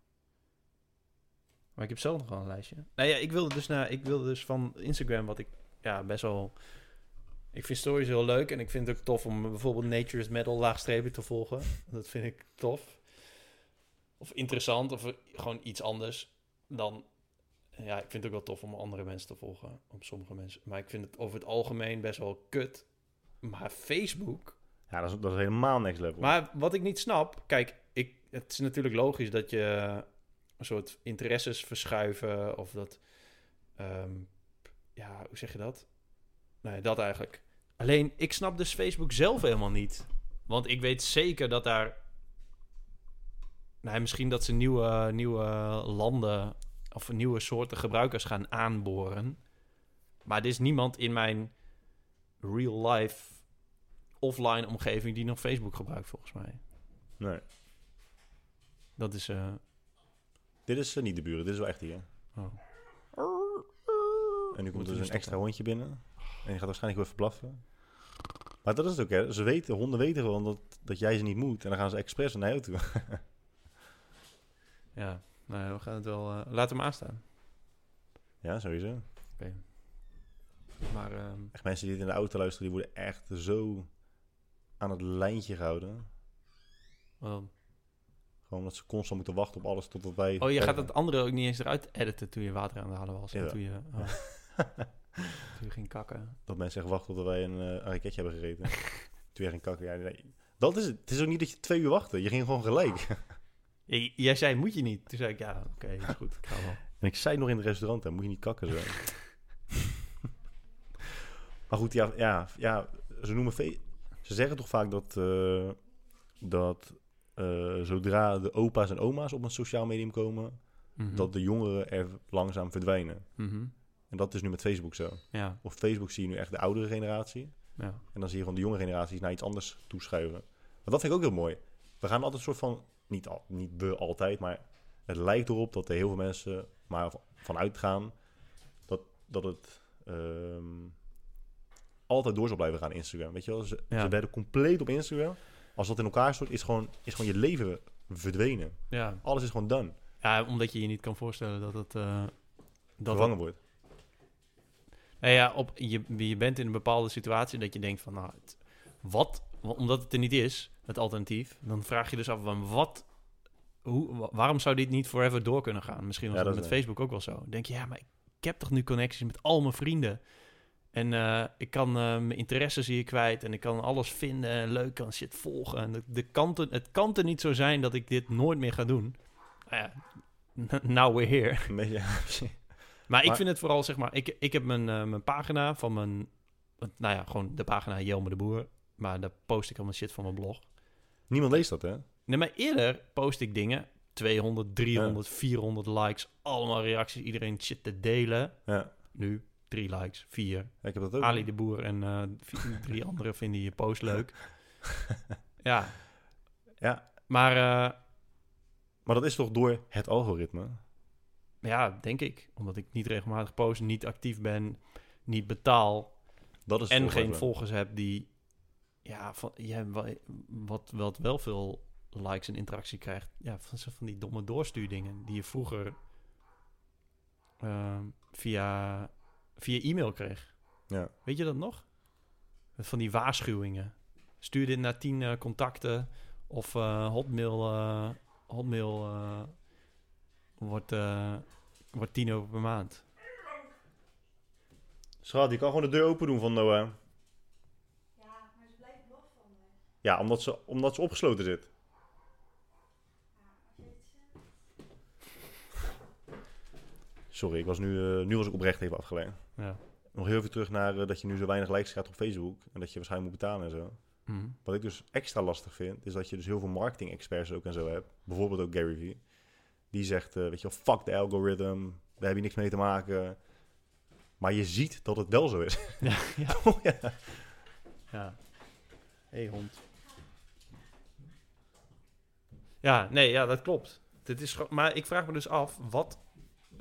Maar ik heb zelf nog wel een lijstje. Nou ja, ik wilde dus, naar, ik wilde dus van Instagram, wat ik ja, best wel... Ik vind stories heel leuk en ik vind het ook tof om bijvoorbeeld Nature's Metal laagstrepen te volgen. Dat vind ik tof. Of interessant, of gewoon iets anders dan... Ja, ik vind het ook wel tof om andere mensen te volgen, op sommige mensen. Maar ik vind het over het algemeen best wel kut. Maar Facebook... Ja, dat is, dat is helemaal next level. Maar wat ik niet snap... Kijk, ik, het is natuurlijk logisch dat je een soort interesses verschuiven... of dat... ehm, ja, hoe zeg je dat? Nee, dat eigenlijk. Alleen, ik snap dus Facebook zelf helemaal niet. Want ik weet zeker dat daar... Nou, misschien dat ze nieuwe, nieuwe landen... of nieuwe soorten gebruikers gaan aanboren. Maar er is niemand in mijn real life offline omgeving die nog Facebook gebruikt, volgens mij. Nee. Dat is. eh, Dit is eh, niet de buren, dit is wel echt hier. oh. En nu komt er dus een extra hondje binnen. En die gaat waarschijnlijk weer verblaffen. Maar dat is het ook, hè. Ze weten, honden weten gewoon dat, dat jij ze niet moet. En dan gaan ze expres naar jou toe. Ja, nou, we gaan het wel. eh laat hem aanstaan. ja, sowieso. Maar ehm, Echt mensen die dit in de auto luisteren, die worden echt zo aan het lijntje gehouden. wel- Gewoon dat ze constant moeten wachten op alles totdat wij... oh, je gaat het andere ook niet eens eruit editen toen je water aan het halen was. En Ja. toen, je, oh, toen je ging kakken. Dat mensen echt wachten totdat wij een, eh, een raketje hebben gegeten. Toen jij ging kakken. Ja, nee. Dat is het. Het is ook niet dat je twee uur wachtte. Je ging gewoon gelijk. J- jij zei, moet je niet? Toen zei ik, ja, oké, is goed. Ik ga wel. En ik zei nog in het restaurant, hè, moet je niet kakken zo. maar goed, ja, ja, ja ze noemen Ze zeggen toch vaak dat, eh, dat eh, zodra de opa's en oma's op een sociaal medium komen, Mhm. dat de jongeren er langzaam verdwijnen. Mhm. En dat is nu met Facebook zo. Ja, Op Facebook zie je nu echt de oudere generatie. ja. En dan zie je gewoon de jonge generaties naar iets anders toeschuiven. Maar dat vind ik ook heel mooi. We gaan altijd een soort van, niet, al, niet we altijd, maar het lijkt erop dat er heel veel mensen maar vanuit gaan dat, dat het, ehm, altijd door zou blijven gaan Instagram. Weet je wel? Ze, Ja. ze werden compleet op Instagram. Als dat in elkaar stort, is gewoon, is gewoon je leven verdwenen. Ja. Alles is gewoon done. ja, omdat je je niet kan voorstellen dat het... eh, dat Vervangen wordt. Nou ja, op, je, je bent in een bepaalde situatie dat je denkt van, nou, het- wat, wa- omdat het er niet is, het alternatief, dan vraag je dus af, van wat, hoe, wa- waarom zou dit niet forever door kunnen gaan? Misschien was Ja, dat met Facebook ook wel zo. Dan denk je, ja, maar ik heb toch nu connecties met al mijn vrienden. En eh, ik kan eh, mijn interesses hier kwijt en ik kan alles vinden en leuk kan shit volgen. En de, de kanten, het kan er niet zo zijn dat ik dit nooit meer ga doen. Nou ja, now we're here. Maar ik vind het vooral, zeg maar, ik, ik heb mijn, eh, mijn pagina van mijn, nou ja, gewoon de pagina Jelme de Boer. Maar daar post ik allemaal shit van mijn blog. Niemand leest dat, hè? Nee, maar eerder post ik dingen, 200, 300, 400 likes, allemaal reacties, iedereen shit te delen. Ja. Nu drie likes, vier. Ja, ik heb dat ook. Ali de Boer en eh, vier- drie anderen vinden je post leuk. ja. Ja. Maar eh, Maar dat is toch door het algoritme? ja, denk ik. Omdat ik niet regelmatig post, niet actief ben, niet betaal. Dat is en geen volgers heb die ja, van, ja wa- wat, wat wel veel likes en interactie krijgt. Ja, van, van die domme doorstuurdingen die je vroeger ehm, via, via e-mail kreeg. Ja. Weet je dat nog? Van die waarschuwingen. Stuur dit naar tien eh, contacten of eh, hotmail, eh, hotmail eh, wordt, eh, wordt 10 euro per maand. Schat, je kan gewoon de deur open doen van Noah. Ja, maar ze blijven los van me. Ja, omdat ze, omdat ze opgesloten zit. Sorry, ik was nu, eh, nu was ik oprecht even afgeleid. Ja. Nog heel even terug naar eh, dat je nu zo weinig likes krijgt op Facebook. En dat je waarschijnlijk moet betalen en zo. Mhm. Wat ik dus extra lastig vind, is dat je dus heel veel marketing experts ook en zo hebt. Bijvoorbeeld ook Gary Vee. Die zegt, eh, weet je wel, fuck de algorithm. Daar heb je niks mee te maken. Maar je ziet dat het wel zo is. Ja, ja. ja. Ja. hey, hond. Ja, nee, ja, dat klopt. Dit is maar ik vraag me dus af, wat...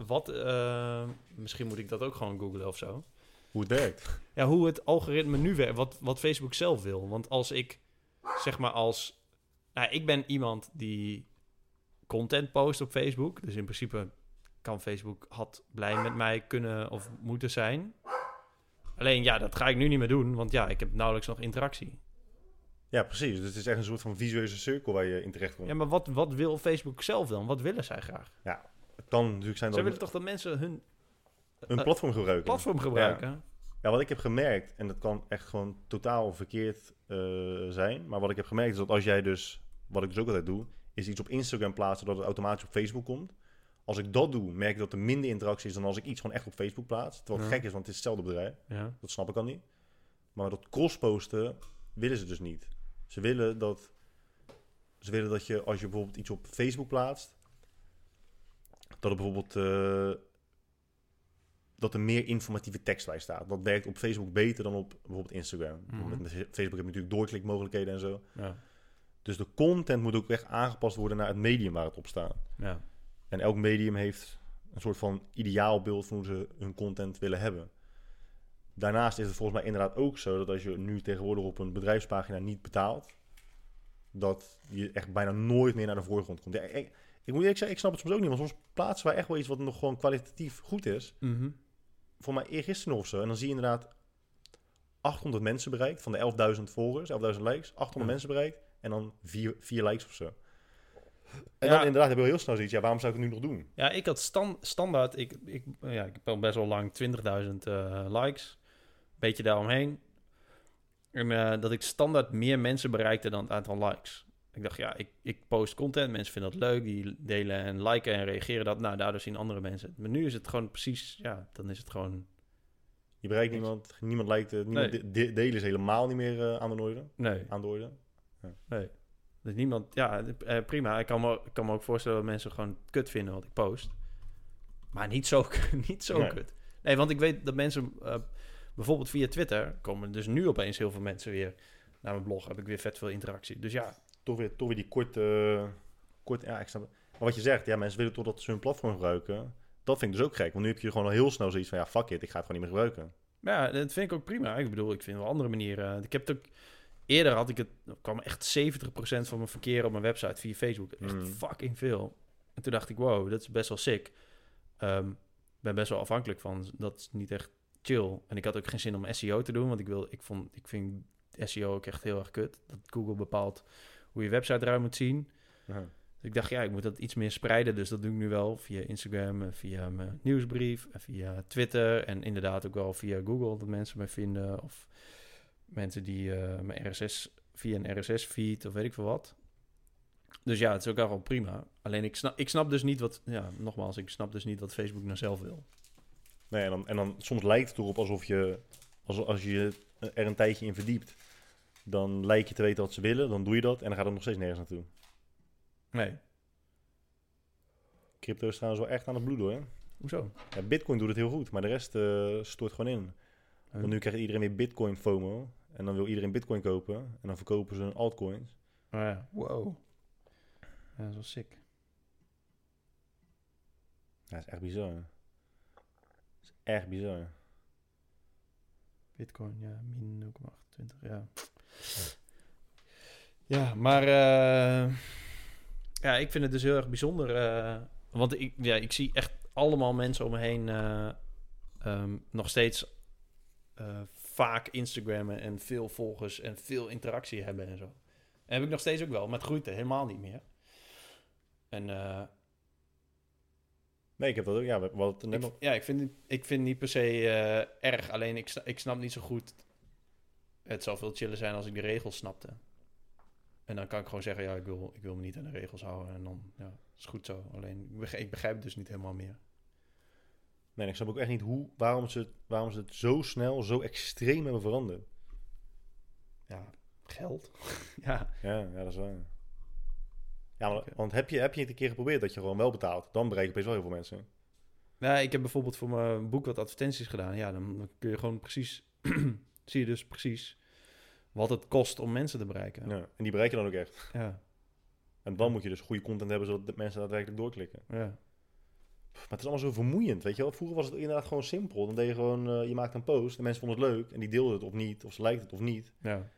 wat eh, misschien moet ik dat ook gewoon googlen of zo. Hoe het werkt. Ja, hoe het algoritme nu werkt, wat, wat Facebook zelf wil. Want als ik, zeg maar als... Nou, ik ben iemand die content post op Facebook. Dus in principe kan Facebook had blij met mij kunnen of moeten zijn. Alleen ja, dat ga ik nu niet meer doen, want ja, ik heb nauwelijks nog interactie. Ja, precies. Dus het is echt een soort van visueuze cirkel waar je in terecht komt. Ja, maar wat, wat wil Facebook zelf dan? Wat willen zij graag? Het kan natuurlijk zijn Zij dat willen toch dat mensen hun een eh, platform gebruiken. platform gebruiken? Ja, wat ik heb gemerkt, en dat kan echt gewoon totaal verkeerd eh, zijn, maar wat ik heb gemerkt is dat als jij dus, wat ik dus ook altijd doe, is iets op Instagram plaatsen dat het automatisch op Facebook komt. Als ik dat doe, merk ik dat er minder interactie is dan als ik iets gewoon echt op Facebook plaats. Terwijl het Ja. gek is, want het is hetzelfde bedrijf. Ja. Dat snap ik al niet. Maar dat crossposten willen ze dus niet. Ze willen dat, ze willen dat je, als je bijvoorbeeld iets op Facebook plaatst, dat er bijvoorbeeld eh, dat er meer informatieve tekst bij staat. Dat werkt op Facebook beter dan op bijvoorbeeld Instagram. Mhm. Met Facebook heb je natuurlijk doorklikmogelijkheden en zo. Ja. Dus de content moet ook echt aangepast worden naar het medium waar het op staat. ja. En elk medium heeft een soort van ideaalbeeld van hoe ze hun content willen hebben. Daarnaast is het volgens mij inderdaad ook zo dat als je nu tegenwoordig op een bedrijfspagina niet betaalt, dat je echt bijna nooit meer naar de voorgrond komt. Ik, moet eerlijk zeggen, ik snap het soms ook niet, want soms plaatsen wij echt wel iets wat nog gewoon kwalitatief goed is. Mhm. Voor mij eergisteren of zo. En dan zie je inderdaad 800 mensen bereikt van de 11.000 volgers, 11.000 likes, 800 Ja. mensen bereikt en dan 4, 4 likes of zo. En Ja. dan inderdaad heb je heel snel zoiets, ja, waarom zou ik het nu nog doen? Ja, ik had stan- standaard, ik, ik, ja, ik heb al best wel lang 20.000 eh, likes. Beetje daaromheen. En eh, dat ik standaard meer mensen bereikte dan het aantal likes. Ik dacht, ja, ik, ik post content, mensen vinden dat leuk, die delen en liken en reageren dat. Nou, daardoor zien andere mensen het. Maar nu is het gewoon precies, ja, dan is het gewoon, Je bereikt niemand, niemand lijkt, eh, niemand Nee. de- de- delen is helemaal niet meer eh, aan de orde. nee, Aan de orde. nee. Dus niemand, ja, eh, prima. Ik kan, me, ik kan me ook voorstellen dat mensen gewoon kut vinden wat ik post. Maar niet zo, niet zo Nee. kut. Nee, want ik weet dat mensen, bijvoorbeeld via Twitter, komen dus nu opeens heel veel mensen weer naar mijn blog. Heb ik weer vet veel interactie. Dus ja, Toch weer, toch weer die korte, eh, kort, ja, ik snap. Maar wat je zegt, ja, mensen willen toch dat ze hun platform gebruiken. Dat vind ik dus ook gek. Want nu heb je gewoon al heel snel zoiets van, ja, fuck it, ik ga het gewoon niet meer gebruiken. Ja, dat vind ik ook prima. Ik bedoel, ik vind wel andere manieren. Ik heb het ook... Eerder had ik het... kwam echt 70% van mijn verkeer op mijn website via Facebook. Echt Mm. fucking veel. En toen dacht ik, wow, dat is best wel sick. Ehm, ben best wel afhankelijk van. Dat is niet echt chill. En ik had ook geen zin om SEO te doen. Want ik, wil, ik, vond, ik vind SEO ook echt heel erg kut. Dat Google bepaalt hoe je website eruit moet zien. Ja. Dus ik dacht, ja, ik moet dat iets meer spreiden. Dus dat doe ik nu wel via Instagram, via mijn nieuwsbrief, via Twitter. En inderdaad ook wel via Google, dat mensen mij vinden. Of mensen die eh, mijn RSS, via een RSS-feed of weet ik veel wat. Dus ja, het is ook wel prima. Alleen ik snap, ik snap dus niet wat, ja, nogmaals, ik snap dus niet wat Facebook nou zelf wil. Nee, en dan, en dan soms lijkt het erop alsof je, als, als je er een tijdje in verdiept, dan lijkt je te weten wat ze willen, dan doe je dat en dan gaat het nog steeds nergens naartoe. Nee, Crypto is trouwens wel echt aan het bloeden hoor. hoezo? Ja, Bitcoin doet het heel goed, maar de rest eh stort gewoon in. Want nu krijgt iedereen weer Bitcoin FOMO. En dan wil iedereen Bitcoin kopen. En dan verkopen ze hun altcoins. Oh ja, wow. Ja, dat is wel sick. Ja, dat is echt bizar. Dat is echt bizar. Bitcoin, ja, min 0,28, ja. Ja, maar eh, ja, ik vind het dus heel erg bijzonder. eh, want ik, ja, ik zie echt allemaal mensen om me heen eh, ehm, nog steeds vaak Instagrammen en veel volgers en veel interactie hebben en zo. En heb ik nog steeds ook wel, maar het groeit er helemaal niet meer. En Nee, ik heb dat ook. Ja, net ik, nog. ja, ik vind, het- ik vind het niet per se erg. Alleen ik, ik snap niet zo goed. Het zou veel chiller zijn als ik de regels snapte. En dan kan ik gewoon zeggen, ja, ik wil, ik wil me niet aan de regels houden. En dan, ja, is goed zo. Alleen, ik begrijp, ik begrijp het dus niet helemaal meer. Nee, ik snap ook echt niet hoe, waarom, ze, waarom ze het zo snel, zo extreem hebben veranderd. Ja, geld. ja, Ja, ja, dat is waar. Ja, maar- want heb je, heb je het een keer geprobeerd dat je gewoon wel betaalt? Dan bereik je opeens wel heel veel mensen. Nou, ik heb bijvoorbeeld voor mijn boek wat advertenties gedaan. Ja, dan kun je gewoon precies... zie je dus precies wat het kost om mensen te bereiken. Ja. En die bereik je dan ook echt. Ja, En dan moet je dus goede content hebben, zodat de mensen daadwerkelijk doorklikken. ja. Maar het is allemaal zo vermoeiend, weet je wel. Vroeger was het inderdaad gewoon simpel. Dan deed je gewoon, eh, je maakt een post en mensen vonden het leuk. En die deelden het of niet, of ze lijkt het of niet. ja.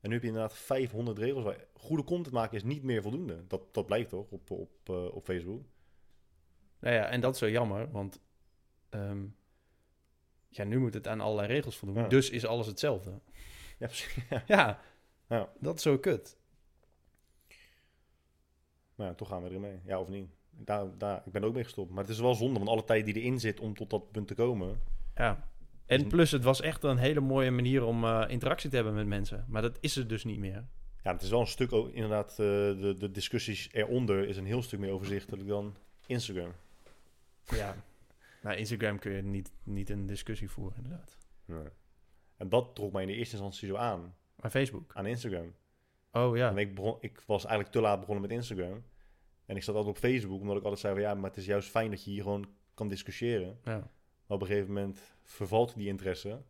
En nu heb je inderdaad 500 regels. Waar goede content maken is niet meer voldoende. Dat, dat blijkt toch op, op, eh, op Facebook. Nou ja, en dat is zo jammer, want ehm, ja, nu moet het aan allerlei regels voldoen. Ja. Dus is alles hetzelfde. Ja, precies. Ja. Ja, Ja. dat is zo kut. Ja, toch gaan we ermee. Ja, of niet. Daar, daar, ik ben er ook mee gestopt. Maar het is wel zonde, want alle tijd die erin zit om tot dat punt te komen. Ja. En plus, het was echt een hele mooie manier om eh, interactie te hebben met mensen. Maar dat is het dus niet meer. Ja, het is wel een stuk, o- inderdaad, eh, de, de discussies eronder is een heel stuk meer overzichtelijk dan Instagram. Ja. Nou, Instagram kun je niet, niet een discussie voeren, inderdaad. En dat trok mij in de eerste instantie zo aan, Maar Facebook. aan Instagram. Oh ja. En ik, begon, ik was eigenlijk te laat begonnen met Instagram. En ik zat altijd op Facebook, omdat ik altijd zei van ja, maar het is juist fijn dat je hier gewoon kan discussiëren. ja. Maar op een gegeven moment vervalt die interesse.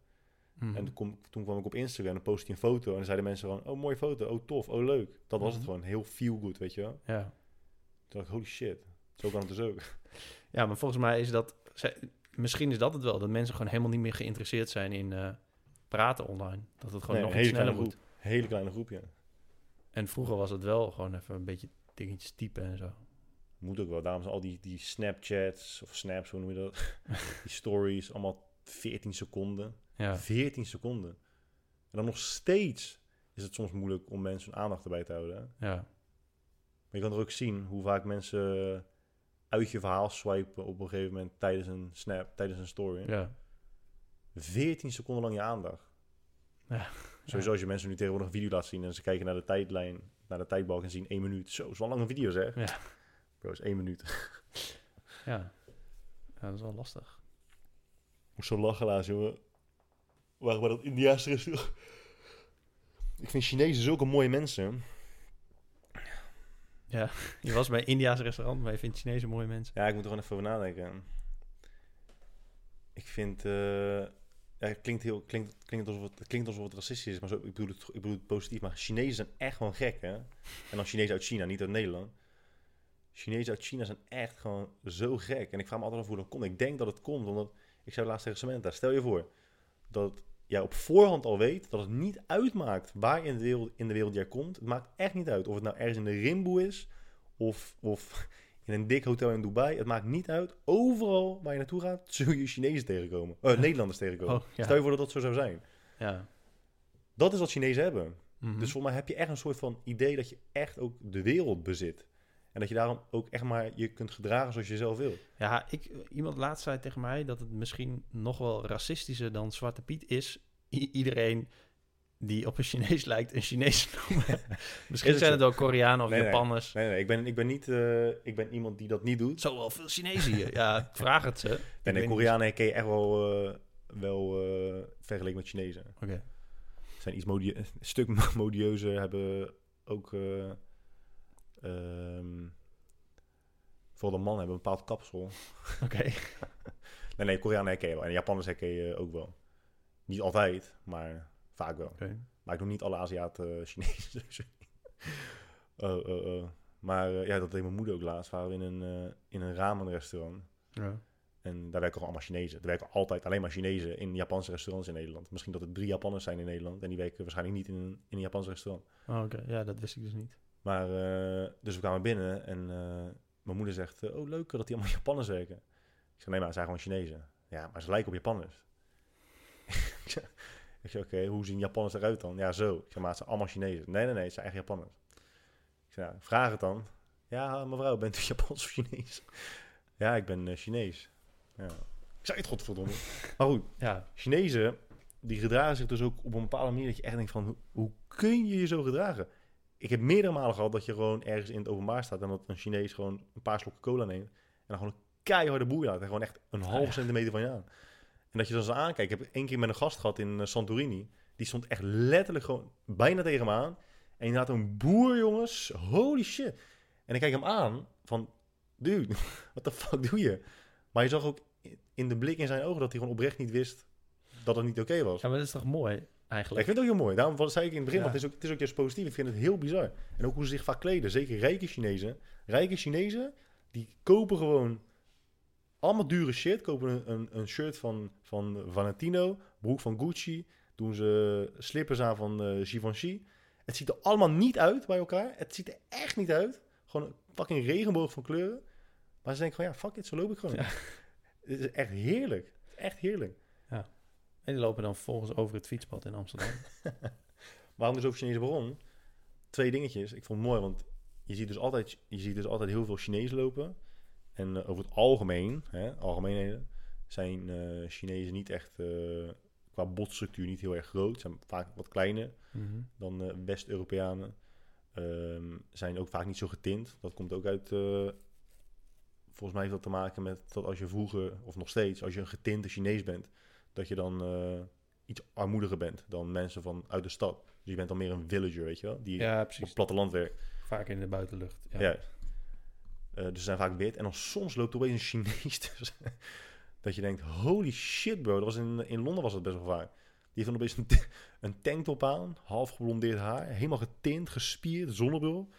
Mhm. En toen, kom- toen kwam ik op Instagram en postte hij een foto. En dan zeiden mensen gewoon, oh mooie foto, oh tof, oh leuk. Dat was het Mhm. gewoon, heel feel good, weet je wel. ja. Toen dacht ik, holy shit, zo kan het dus ook. ja, maar volgens mij is dat... Misschien is dat het wel, dat mensen gewoon helemaal niet meer geïnteresseerd zijn in eh, praten online. Dat het gewoon Nee, nog een iets hele sneller moet. Hele kleine groep, ja. En vroeger was het wel gewoon even een beetje dingetjes typen en zo. Moet ook wel. Daarom zijn al die, die Snapchats of Snaps, hoe noem je dat? die stories, allemaal 14 seconden. Ja. 14 seconden. En dan nog steeds is het soms moeilijk om mensen hun aandacht erbij te houden. hè. Ja. Maar je kan er ook zien hoe vaak mensen uit je verhaal swipen op een gegeven moment tijdens een snap, tijdens een story. Ja. 14 seconden lang je aandacht. Ja. Sowieso als je mensen nu tegenwoordig een video laat zien en ze kijken naar de tijdlijn, naar de tijdbalk en zien één minuut. Zo, is wel een lange video zeg. Ja. Bro, is één minuut. Ja. Ja, dat is wel lastig. Moest zo lachen laatst, jongen. Waar bij dat Indiaanse restaurant. Ik vind Chinezen zulke mooie mensen. Ja, je was bij India's restaurant, maar je vindt Chinezen mooie mensen. Ja, ik moet er gewoon even over nadenken. Ik vind... eh, het klinkt, heel, klinkt, klinkt, alsof het, het klinkt alsof het racistisch is, maar zo, ik, bedoel het, ik bedoel het positief. Maar Chinezen zijn echt gewoon gek, hè? En dan Chinezen uit China, niet uit Nederland. Chinezen uit China zijn echt gewoon zo gek. En ik vraag me altijd af hoe dat komt. Ik denk dat het komt, omdat... Ik zei laatst tegen Samantha, stel je voor... dat jij op voorhand al weet dat het niet uitmaakt waar in de wereld, in de wereld jij komt. Het maakt echt niet uit of het nou ergens in de Rimboe is of, of in een dik hotel in Dubai. Het maakt niet uit. Overal waar je naartoe gaat, zul je Chinezen tegenkomen. Eh, Nederlanders tegenkomen. Oh, ja. Stel je voor dat dat zo zou zijn. Ja. Dat is wat Chinezen hebben. Mhm. Dus voor mij heb je echt een soort van idee dat je echt ook de wereld bezit. En dat je daarom ook echt maar je kunt gedragen zoals je zelf wil. Ja, ik, iemand laatst zei tegen mij dat het misschien nog wel racistischer dan Zwarte Piet is. I- iedereen die op een Chinees lijkt, een Chinees noemen. misschien het zijn het wel Koreanen of Nee. Japanners. Nee, nee, ik ben, ik ben niet eh, ik ben iemand die dat niet doet. Zo wel veel Chinezen hier. Ja, vraag het ze. Nee, nee, niet. Koreanen herken je echt wel, eh, wel eh, vergeleken met Chinezen. Oké. zijn iets modie een stuk modieuzer, hebben ook... eh ehm, vooral de mannen hebben een bepaald kapsel. Oké. Nee, nee, Koreanen herken je wel. En Japanners herken je ook wel. Niet altijd, maar vaak wel. Oké. Maar ik noem niet alle Aziaten uh, sowieso niet. oh, oh, oh. Maar eh, ja, dat deed mijn moeder ook laatst. Waren we in een, uh, in een ramenrestaurant. Ja. En daar werken allemaal Chinezen. Er werken altijd alleen maar Chinezen in Japanse restaurants in Nederland. Misschien dat er drie Japanners zijn in Nederland. En die werken waarschijnlijk niet in een, in een Japans restaurant. Oh, Oké, ja, dat wist ik dus niet. Maar, uh, dus we kwamen binnen en uh, mijn moeder zegt... Uh, oh, leuk dat die allemaal Japanners werken. Ik zeg, nee, maar het zijn gewoon Chinezen. Ja, maar ze lijken op Japanners. ik zeg, oké, okay, hoe zien Japanners eruit dan? Ja, zo. Ik zeg, maar het zijn allemaal Chinezen. Nee, nee, nee, het zijn echt Japanners. Ik zeg, ja, vraag het dan. Ja, mevrouw, bent u Japans of Chinees? ja, ik ben Chinees. Ja. Ik zei het godverdomme. Maar goed, ja. Chinezen, die gedragen zich dus ook op een bepaalde manier... dat je echt denkt van, hoe, hoe kun je je zo gedragen? Ik heb meerdere malen gehad dat je gewoon ergens in het openbaar staat... en dat een Chinees gewoon een paar slokken cola neemt... en dan gewoon een keiharde boei laat. En gewoon echt een halve ja. centimeter van je aan. En dat je dan zo aankijkt. Ik heb één keer met een gast gehad in uh, Santorini. Die stond echt letterlijk gewoon bijna tegen me aan. En je had een boer, jongens. Holy shit. En ik kijk hem aan van... Dude, wat de fuck doe je? Maar je zag ook in de blik in zijn ogen dat hij gewoon oprecht niet wist dat het niet oké okay was. Ja, maar dat is toch mooi, eigenlijk? Ja, ik vind het ook heel mooi. Daarom zei ik in het begin, ja. want het is, ook, het is ook juist positief. Ik vind het heel bizar. En ook hoe ze zich vaak kleden. Zeker rijke Chinezen. Rijke Chinezen, die kopen gewoon allemaal dure shit. Kopen een, een, een shirt van, van Valentino, broek van Gucci. Doen ze slippers aan van uh, Givenchy. Het ziet er allemaal niet uit bij elkaar. Het ziet er echt niet uit. Gewoon een fucking regenboog van kleuren. Maar ze denken van, ja, fuck it, zo loop ik gewoon. Ja. Het is echt heerlijk. Echt heerlijk. En die lopen dan vervolgens over het fietspad in Amsterdam. Waarom dus over Chinezen begon? Twee dingetjes. Ik vond het mooi, want je ziet dus altijd, je ziet dus altijd heel veel Chinezen lopen. En uh, over het algemeen, hè, algemeenheden, zijn uh, Chinezen niet echt uh, qua botstructuur niet heel erg groot. Zijn vaak wat kleiner mm -hmm. dan West-Europeanen. Um, zijn ook vaak niet zo getint. Dat komt ook uit. Volgens mij heeft dat te maken met dat als je vroeger, of nog steeds, als je een getinte Chinees bent, dat je dan uh, iets armoediger bent dan mensen van uit de stad. Dus je bent dan meer een villager, weet je wel, die ja, op het platteland werkt. Vaak in de buitenlucht. Ja. ja. Uh, dus ze zijn vaak wit. En dan soms loopt er opeens een Chinees tussen. dat je denkt, holy shit bro. Dat was in, in Londen was dat best wel vaak. Die heeft dan opeens een, een tanktop aan, half geblondeerd haar, helemaal getint, gespierd, zonnebril.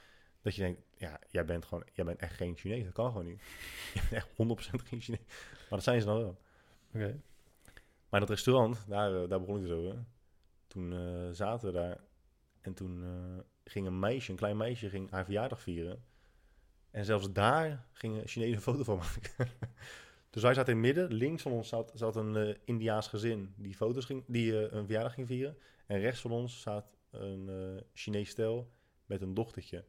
Dat je denkt, ja, jij bent gewoon, jij bent echt geen Chinees. Dat kan gewoon niet. Je bent echt 100% geen Chinees. Maar dat zijn ze dan wel. Oké. Okay. Maar dat restaurant, daar, uh, daar begon ik dus over. Toen uh, zaten we daar. En toen uh, ging een meisje, een klein meisje, ging haar verjaardag vieren. En zelfs daar gingen Chinezen een foto van maken. dus wij zaten in het midden. Links van ons zat, zat een uh, Indiaas gezin die, foto's ging, die een verjaardag ging vieren. En rechts van ons zat een Chinees stel met een dochtertje.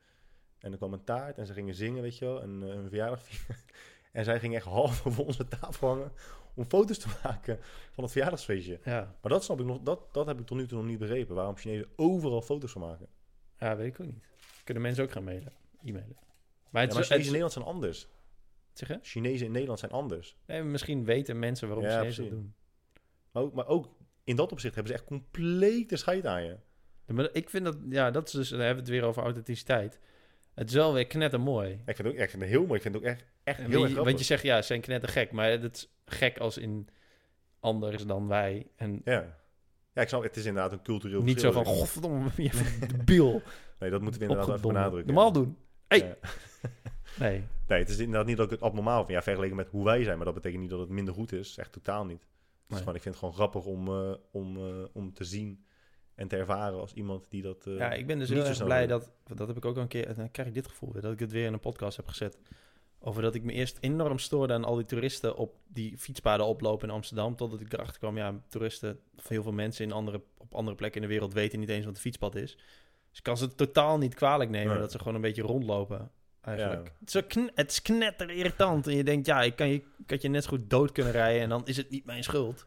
En er kwam een taart en ze gingen zingen, weet je wel, en een verjaardag vieren. en zij ging echt half over onze tafel hangen om foto's te maken van het verjaardagsfeestje. Ja. Maar dat snap ik nog, dat, dat heb ik tot nu toe nog niet begrepen. Waarom Chinezen overal foto's van maken. Ja, weet ik ook niet. Kunnen mensen ook gaan mailen, e-mailen. Maar, het ja, maar Chinezen het, in Nederland zijn anders. Zeg je? Chinezen in Nederland zijn anders. Nee, misschien weten mensen waarom Ja, Chinezen dat doen. Maar ook, maar ook in dat opzicht hebben ze echt complete scheid aan je. Ja, Maar ik vind dat, ja, dat is dus, dan hebben we het weer over authenticiteit. Het is wel weer knettermooi. Ik vind het ook ik vind het heel mooi. Ik vind het ook echt, echt heel wie- erg grappig. want je zegt, ja, ze zijn knettergek. Maar dat is gek als in anders dan wij. En Ja. ja, ik snap, het is inderdaad een cultureel niet zo van, godverdomme, je debiel. Nee, dat moeten we inderdaad even benadrukken. Normaal doen. Hey. Ja. Nee. Nee, het is inderdaad niet dat ik het abnormaal vind. Ja, vergeleken met hoe wij zijn. Maar dat betekent niet dat het minder goed is. Echt totaal niet. is gewoon, ik vind het gewoon grappig om, eh, om, eh, om te zien en te ervaren als iemand die dat... eh, Ja, ik ben dus heel erg blij dat... Dat heb ik ook al een keer... Dan krijg ik dit gevoel weer. Dat ik het weer in een podcast heb gezet. Over dat ik me eerst enorm stoorde aan al die toeristen... op die fietspaden oplopen in Amsterdam. Totdat ik erachter kwam... Ja, toeristen... Of heel veel mensen in andere, op andere plekken in de wereld... weten niet eens wat een fietspad is. Dus ik kan ze totaal niet kwalijk nemen... Nee. dat ze gewoon een beetje rondlopen. Eigenlijk. Ja. Het, is kn- het is knetter irritant. En je denkt... Ja, ik kan je, ik had je net zo goed dood kunnen rijden... en dan is het niet mijn schuld.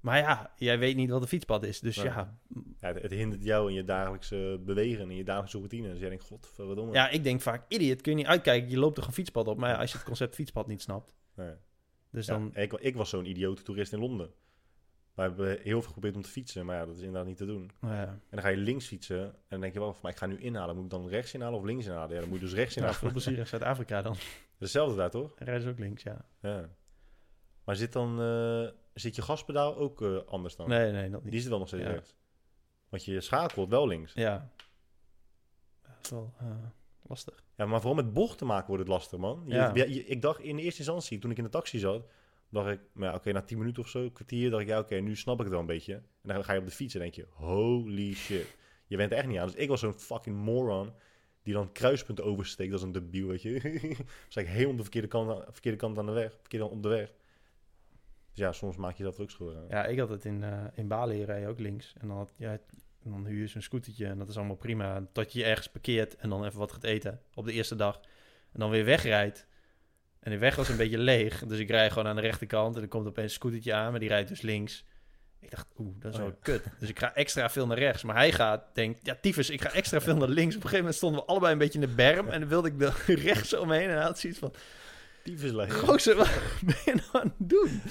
Maar ja, jij weet niet wat een fietspad is. Dus Nee. ja, Ja, het, hindert jou in je dagelijkse bewegen en in je dagelijkse routine. Dus jij denkt, god, verdomme. Ja, ik denk vaak, idiot, kun je niet uitkijken. Je loopt toch een fietspad op. Maar ja, als je het concept fietspad niet snapt. Nee. Dus Ja, dan... ik, ik was zo'n idiote toerist in Londen. We hebben heel veel geprobeerd om te fietsen, maar ja, dat is inderdaad niet te doen. ja, En dan ga je links fietsen en dan denk je wel, maar ik ga nu inhalen. Moet ik dan rechts inhalen of links inhalen? Ja, dan moet je dus rechts inhalen. veel plezier in Zuid-Afrika dan. Hetzelfde daar, toch? Rijden ze ook links, ja. Ja. Maar zit dan, eh, zit je gaspedaal ook eh, anders dan? Nee, nee, dat niet. Die zit wel nog steeds rechts. Want je schakelt wel links. Ja. Dat is wel eh, lastig. Ja, maar vooral met bochten maken wordt het lastig, man. Je- Ja. je- ik dacht in de eerste instantie, toen ik in de taxi zat, dacht ik, maar ja, oké, na 10 minuten of zo, een kwartier, dacht ik, ja, oké, nu snap ik het wel een beetje. En dan ga je op de fiets en denk je, holy shit. Je bent er echt niet aan. Dus ik was zo'n fucking moron die dan kruispunten oversteekt als een debiel, weet je. dus ik heel om de verkeerde kant, verkeerde kant aan de weg, verkeerde op de weg. Dus ja, soms maak je dat ook aan. Ja, ik had het in, eh, in Bali rij ook links. En dan, had, ja, dan huur je zo'n scootertje en dat is allemaal prima. Tot je ergens parkeert en dan even wat gaat eten op de eerste dag. En dan weer wegrijdt. En de weg was een beetje leeg. Dus ik rij gewoon aan de rechterkant en er komt opeens een scootertje aan, maar die rijdt dus links. Ik dacht, oeh, dat is Oh wel ja. kut. Dus ik ga extra veel naar rechts. Maar hij gaat, denkt, ja, tyfus, ik ga extra veel naar links. Op een gegeven moment stonden we allebei een beetje in de berm. En dan wilde ik er rechts omheen. En hij had zoiets van, Tyfuslijn. Gozer, wat ben je nou aan het doen?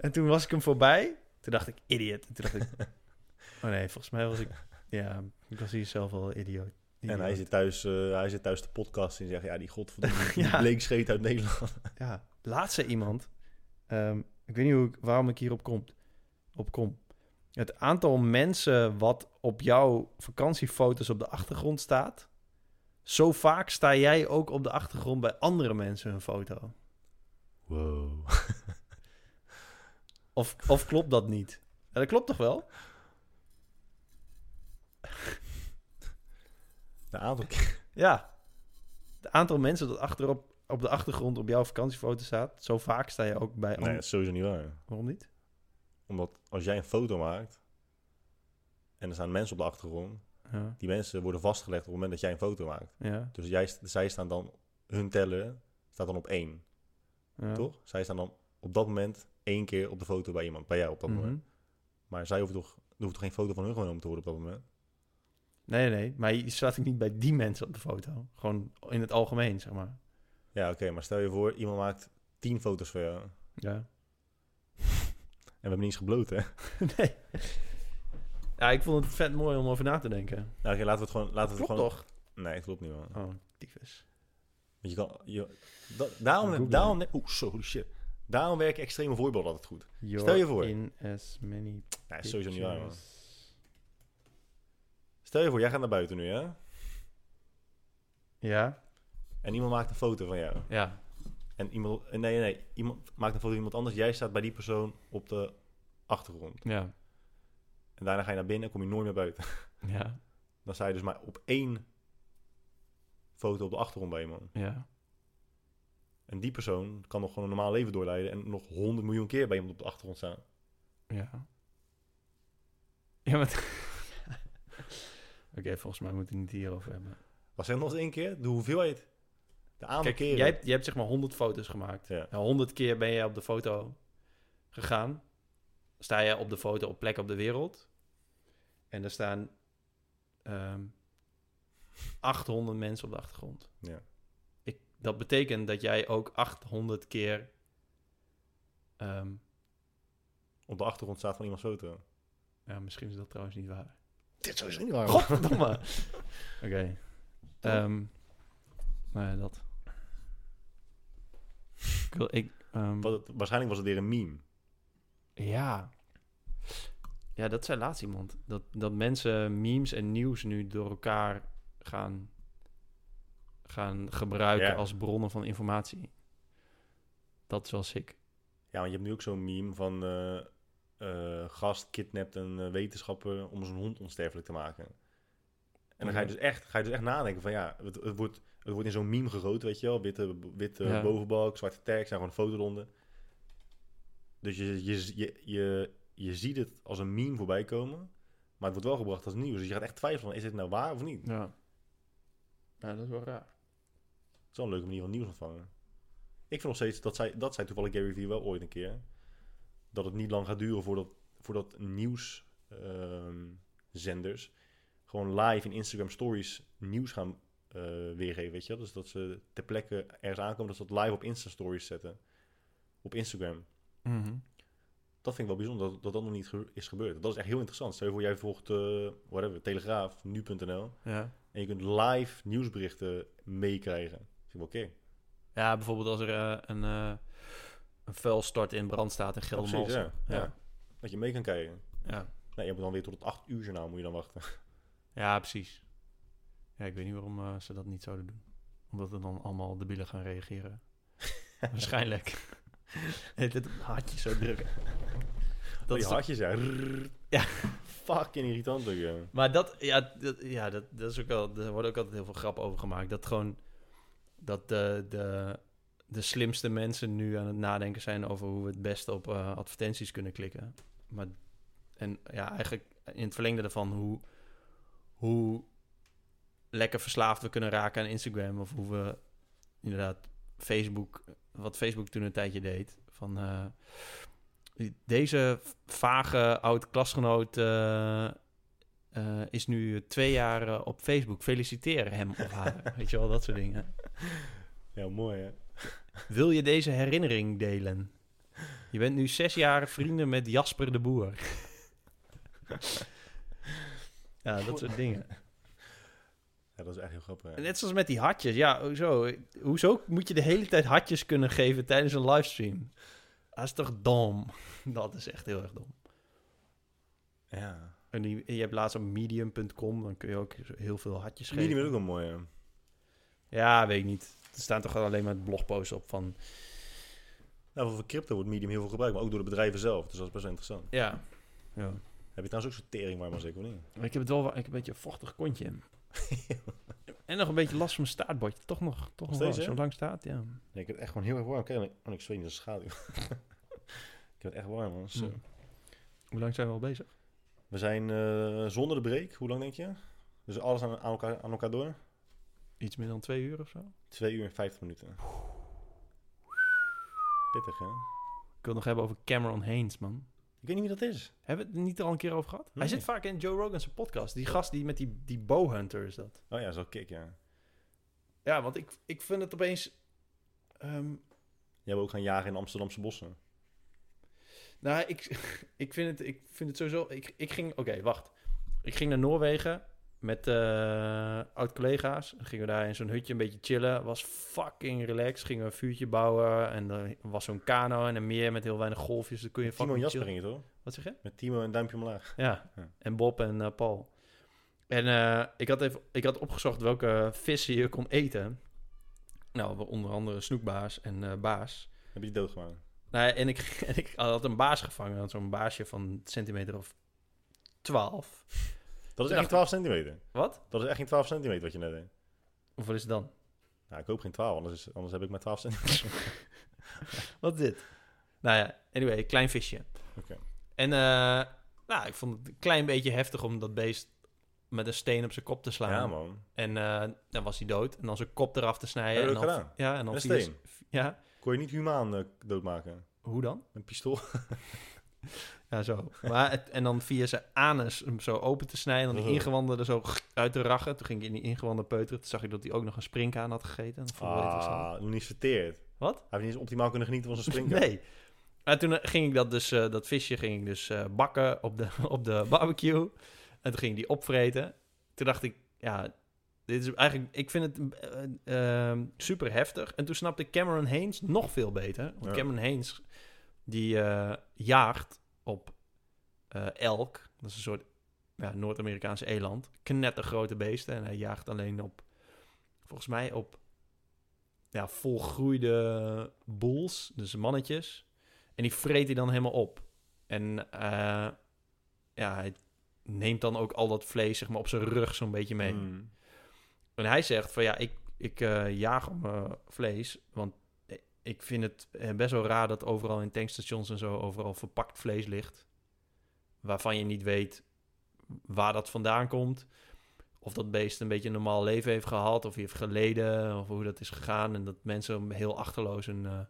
En toen was ik hem voorbij. Toen dacht ik, idiot. En toen dacht ik, oh nee, volgens mij was ik, ja, ik was hier zelf wel idioot. En hij Idioot. zit, thuis, eh, hij zit thuis te podcast en zegt, ja, die godverdomme Ja. bleekscheet uit Nederland. Ja, laatst zei iemand, ehm, ik weet niet hoe ik, waarom ik hierop kom, op kom. Het aantal mensen wat op jouw vakantiefoto's op de achtergrond staat, zo vaak sta jij ook op de achtergrond bij andere mensen hun foto. Wow. Of, of klopt dat niet? Ja, dat klopt toch wel? De aantal. Ja. Het aantal mensen dat achterop op de achtergrond op jouw vakantiefoto staat, zo vaak sta je ook bij. Nee, dat is sowieso niet waar. Waarom niet? Omdat als jij een foto maakt en er staan mensen op de achtergrond, Ja. die mensen worden vastgelegd op het moment dat jij een foto maakt. Ja. Dus jij, zij staan dan, hun tellen staat dan op één, ja. toch? Zij staan dan op dat moment één keer op de foto bij iemand, bij jou op dat Mhm. moment. Maar zij hoeven toch, er hoeft toch geen foto van hun genomen te worden op dat moment? Nee, nee, maar je staat ook niet bij die mensen op de foto. Gewoon in het algemeen, zeg maar. Ja, oké, maar stel je voor, iemand maakt tien foto's van jou. Ja. En we hebben niet eens gebloot, hè? nee. Ja, ik vond het vet mooi om over na te denken. Nou, oké, laten we het gewoon... Laten we het gewoon... toch? Nee, het klopt niet, man. Oh, tyfus. Want je kan... Je, da- daarom, daarom... Oeh, holy shit. Daarom werken extreme voorbeelden altijd goed. You're Stel je voor. in as many Ja, is sowieso niet waar, man. Stel je voor, jij gaat naar buiten nu, hè? Ja? En iemand maakt een foto van jou. Ja, En iemand... Nee, nee, iemand maakt een foto van iemand anders. Jij staat bij die persoon op de achtergrond. ja, En daarna ga je naar binnen en kom je nooit meer buiten. ja, Dan sta je dus maar op één foto op de achtergrond bij iemand. ja. En die persoon kan nog gewoon een normaal leven doorleiden... en nog honderd miljoen keer bij iemand op de achtergrond staan. Ja. Ja, maar... Oké, volgens mij moeten we het niet hierover hebben. Was er nog eens één keer? De hoeveelheid? De aantal Kijk, keren? jij, hebt- jij hebt zeg maar 100 foto's gemaakt. Ja. Nou, 100 keer ben je op de foto gegaan. Sta je op de foto op plek op de wereld. En er staan ehm 800 mensen op de achtergrond. Ja. Dat betekent dat jij ook 800 keer... ehm, Op de achtergrond staat van iemands foto. ja, misschien is dat trouwens niet waar. Dit is sowieso niet waar. Godverdomme. Oké. Ehm nou ja, dat. Ik wil, ik, ehm, Wat waarschijnlijk was het weer een meme. ja. Ja, dat zei laatst iemand. Dat, dat mensen memes en nieuws nu door elkaar gaan, gaan gebruiken Ja. als bronnen van informatie. Dat is wel sick. Ja, want je hebt nu ook zo'n meme van... eh, gast kidnapt een eh, wetenschapper om zijn hond onsterfelijk te maken. En dan ga je dus echt, ga je dus echt nadenken van ja, het, het wordt, het wordt in zo'n meme gegoten, weet je wel. Witte, witte Ja. bovenbalk, zwarte tekst, en gewoon fotoronde. Dus je, je, je, je, je ziet het als een meme voorbij komen, maar het wordt wel gebracht als nieuws. Dus je gaat echt twijfelen, is dit nou waar of niet? Ja. Ja, dat is wel raar. Het is wel een leuke manier van nieuws ontvangen. Ik vind nog steeds, dat zei, dat zei toevallig Gary Vee wel ooit een keer, dat het niet lang gaat duren voordat, voordat nieuwszenders gewoon live in Instagram stories nieuws gaan eh, weergeven, weet je? Dus dat ze ter plekke ergens aankomen, dat ze dat live op Insta stories zetten. Op Instagram. Mhm. Dat vind ik wel bijzonder, dat dat, dat nog niet ge- is gebeurd. Dat is echt heel interessant. Stel je voor, jij volgt, eh whatever, Telegraaf, nu.nl. Ja. En je kunt live nieuwsberichten meekrijgen. Vind ik ja, bijvoorbeeld als er eh, een, eh een vuilstort in brand staat in Geldermalsen. ja. Ja. Ja. Dat je mee kan kijken. Ja. Nee, je moet dan weer tot het 8 uur journaal moet je dan wachten. ja, precies. Ja, ik weet niet waarom eh, ze dat niet zouden doen. Omdat er dan allemaal debielen gaan reageren. Waarschijnlijk. Het hartje zo drukken. Dat die is hartjes, ja. Ja. Fucking irritant. Maar dat, ja, dat, ja dat, dat is ook wel, er wordt ook altijd heel veel grap over gemaakt. Dat gewoon, dat de, de, de slimste mensen nu aan het nadenken zijn over hoe we het beste op eh, advertenties kunnen klikken. Maar, en ja, eigenlijk in het verlengde daarvan hoe, hoe lekker verslaafd we kunnen raken aan Instagram. Of hoe we inderdaad Facebook, wat Facebook toen een tijdje deed. Van eh, deze vage oud-klasgenoot eh, is nu twee jaar op Facebook. Feliciteer hem of haar. Weet je wel, dat soort dingen. Ja, mooi, hè. Wil je deze herinnering delen? Je bent nu zes jaar vrienden met Jasper de Boer. ja, dat soort dingen. Ja, dat is echt heel grappig. ja. Net zoals met die hartjes. Ja, hoezo? Hoezo moet je de hele tijd hartjes kunnen geven tijdens een livestream? Dat is toch dom? Dat is echt heel erg dom. Ja. En die, je hebt laatst op medium.com, dan kun je ook heel veel hartjes geven. Medium is ook wel mooi, ja. Ja, weet ik niet. Er staan toch alleen maar blogposts op van... Nou, voor crypto wordt Medium heel veel gebruikt, maar ook door de bedrijven zelf. Dus dat is best wel interessant. Ja. ja. Heb je trouwens ook zo'n teringwarm als ik, of niet? Maar ik heb het wel... Ik heb een beetje een vochtig kontje. en nog een beetje last van mijn staartbordje. Toch nog, toch nog wel. steeds, Zo lang staat, ja. Nee, ik heb het echt gewoon heel erg warm. Kijk, ik- oh, ik zweet in de schaduw. ik heb het echt warm, man. Zo. Hm. Hoe lang zijn we al bezig? We zijn eh, zonder de break. Hoe lang denk je? Dus alles aan, aan, elkaar, aan elkaar door? Iets meer dan twee uur of zo? Twee uur en vijftig minuten. Pittig, hè? Ik wil het nog hebben over Cameron Haynes, man. Ik weet niet wie dat is. Hebben we het niet al een keer over gehad? Hij zit vaak in Joe Rogan's podcast. Die gast die met die, die bowhunter is dat. Oh ja, zo kick, ja. Ja, want ik, ik vind het opeens... ehm, Jij wil ook gaan jagen in Amsterdamse bossen. Nou, ik, ik, vind, het, ik vind het sowieso... Ik, ik ging... Oké, wacht. Ik ging naar Noorwegen met eh oud-collega's. Gingen we daar in zo'n hutje een beetje chillen. Was fucking relaxed. Gingen we een vuurtje bouwen. En er was zo'n kano en een meer met heel weinig golfjes. Dan kun je Timo en Jasper hoor. Wat zeg je? Met Timo en duimpje omlaag. Ja. Ja. En Bob en eh, Paul. En eh, ik, had even, ik had opgezocht welke vissen je kon eten. Nou, onder andere snoekbaas en baas. Heb je die doodgemaakt? Nou, en ik, en ik had een baas gevangen, zo'n baasje van centimeter of 12. Dat is echt 12 centimeter. Wat? Dat is echt geen 12 centimeter wat je net deed. Of wat is het dan? Nou, ik hoop geen 12, anders, is- anders heb ik maar 12 centimeter. Wat is dit? Nou ja, anyway, klein visje. Oké. En eh, nou, ik vond het een klein beetje heftig om dat beest met een steen op zijn kop te slaan. Ja, man. En eh, dan was hij dood. En dan zijn kop eraf te snijden. Heb je en dan, gedaan? Ja, en dan via- steen? Ja, Kon je niet humaan eh, doodmaken? hoe dan? Een pistool? Ja, zo. Maar het, en dan via zijn anus hem zo open te snijden. En dan die Oh. ingewanden er zo uit te rachen. Toen ging ik in die ingewanden peuteren. Toen zag ik dat hij ook nog een springkaan had gegeten. Ah, nog niet verteerd. Hij Wat? heeft niet eens optimaal kunnen genieten van zijn springkaan. Nee. Maar toen eh, ging ik dat dus, eh, dat visje ging ik dus eh, bakken op de, op de barbecue. En toen ging ik die opvreten. Toen dacht ik, ja, dit is eigenlijk, ik vind het super heftig. En toen snapte Cameron Haynes nog veel beter. Want Ja. Cameron Haynes, die jaagt eh, elk. Dat is een soort ja, Noord-Amerikaanse eland. Knettergrote beesten. En hij jaagt alleen op, volgens mij op ja, volgroeide bulls, dus mannetjes. En die vreet hij dan helemaal op. En eh, ja, hij neemt dan ook al dat vlees zeg maar, op zijn rug zo'n beetje mee. Mm. En hij zegt van ja, ik, ik eh, jaag om vlees, want ik vind het best wel raar dat overal in tankstations en zo overal verpakt vlees ligt. Waarvan je niet weet waar dat vandaan komt. Of dat beest een beetje een normaal leven heeft gehad, of hij heeft geleden, of hoe dat is gegaan. En dat mensen heel achterloos hun eh,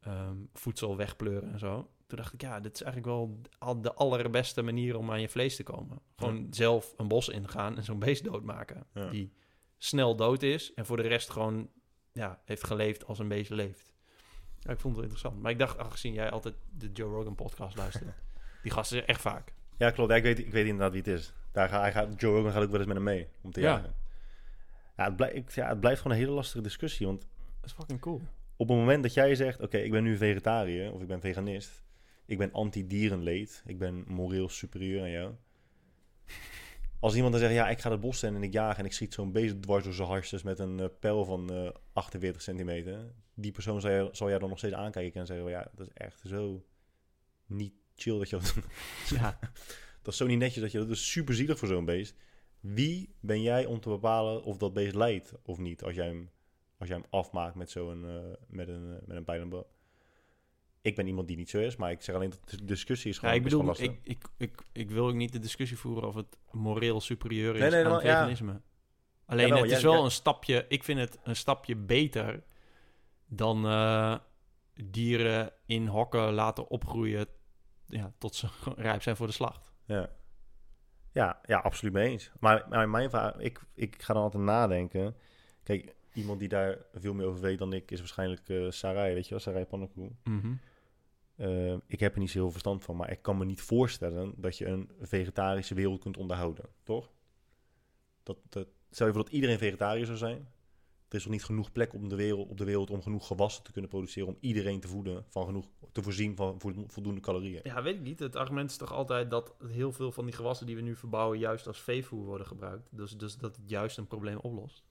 ehm, voedsel wegpleuren en zo. Toen dacht ik, ja, dit is eigenlijk wel de allerbeste manier om aan je vlees te komen. Gewoon zelf een bos ingaan en zo'n beest doodmaken. Ja. Die snel dood is en voor de rest gewoon ja, heeft geleefd als een beest leeft. Ja, ik vond het wel interessant. Maar ik dacht, aangezien jij altijd de Joe Rogan podcast luistert, die gasten echt vaak. Ja, klopt. Ja, ik, weet, ik weet inderdaad wie het is. Daar ga, hij gaat, Joe Rogan gaat ook wel eens met hem mee om te Ja. jagen. Ja, het, blij- ik, ja, het blijft gewoon een hele lastige discussie. Want Dat is fucking cool. op het moment dat jij zegt... Oké, ik ben nu vegetariër of ik ben veganist. Ik ben anti-dierenleed. Ik ben moreel superieur aan jou. Als iemand dan zegt... Ja, ik ga het bos in en ik jaag... en ik schiet zo'n beest dwars door zijn hartjes... met een eh, pijl van eh 48 centimeter. Die persoon zal, je, zal jij dan nog steeds aankijken en zeggen... Ja, dat is echt zo niet chill dat je dat. Ja, Dat is zo niet netjes dat je dat is super zielig voor zo'n beest. Wie ben jij om te bepalen of dat beest lijdt of niet als jij hem, als jij hem afmaakt met zo'n eh, met een eh, met een pijl en boog? Ik ben iemand die niet zo is, maar ik zeg alleen dat de discussie is ja gewoon, ik is gewoon bedoel, lastig. ik, ik, ik, ik wil ook niet de discussie voeren of het moreel superieur is Nee, nee, aan ja. veganisme. Alleen Jawel, het is wel een stapje, ik vind het een stapje beter dan eh, dieren in hokken laten opgroeien ja, tot ze rijp zijn voor de slacht. Ja. Ja, ja, absoluut mee eens. Maar, maar mijn vraag, ik, ik ga dan altijd nadenken. Kijk, iemand die daar veel meer over weet dan ik is waarschijnlijk eh Sarai, weet je wel, Sarai Pannenkoek. Eh, ik heb er niet zo heel verstand van, maar ik kan me niet voorstellen dat je een vegetarische wereld kunt onderhouden, toch? Dat, dat, stel je voor dat iedereen vegetariër zou zijn. Er is nog niet genoeg plek op de, wereld, op de wereld om genoeg gewassen te kunnen produceren om iedereen te voeden, van genoeg, te voorzien van vo- voldoende calorieën. Ja, weet ik niet. Het argument is toch altijd dat heel veel van die gewassen die we nu verbouwen juist als veevoer worden gebruikt. Dus, dus dat het juist een probleem oplost.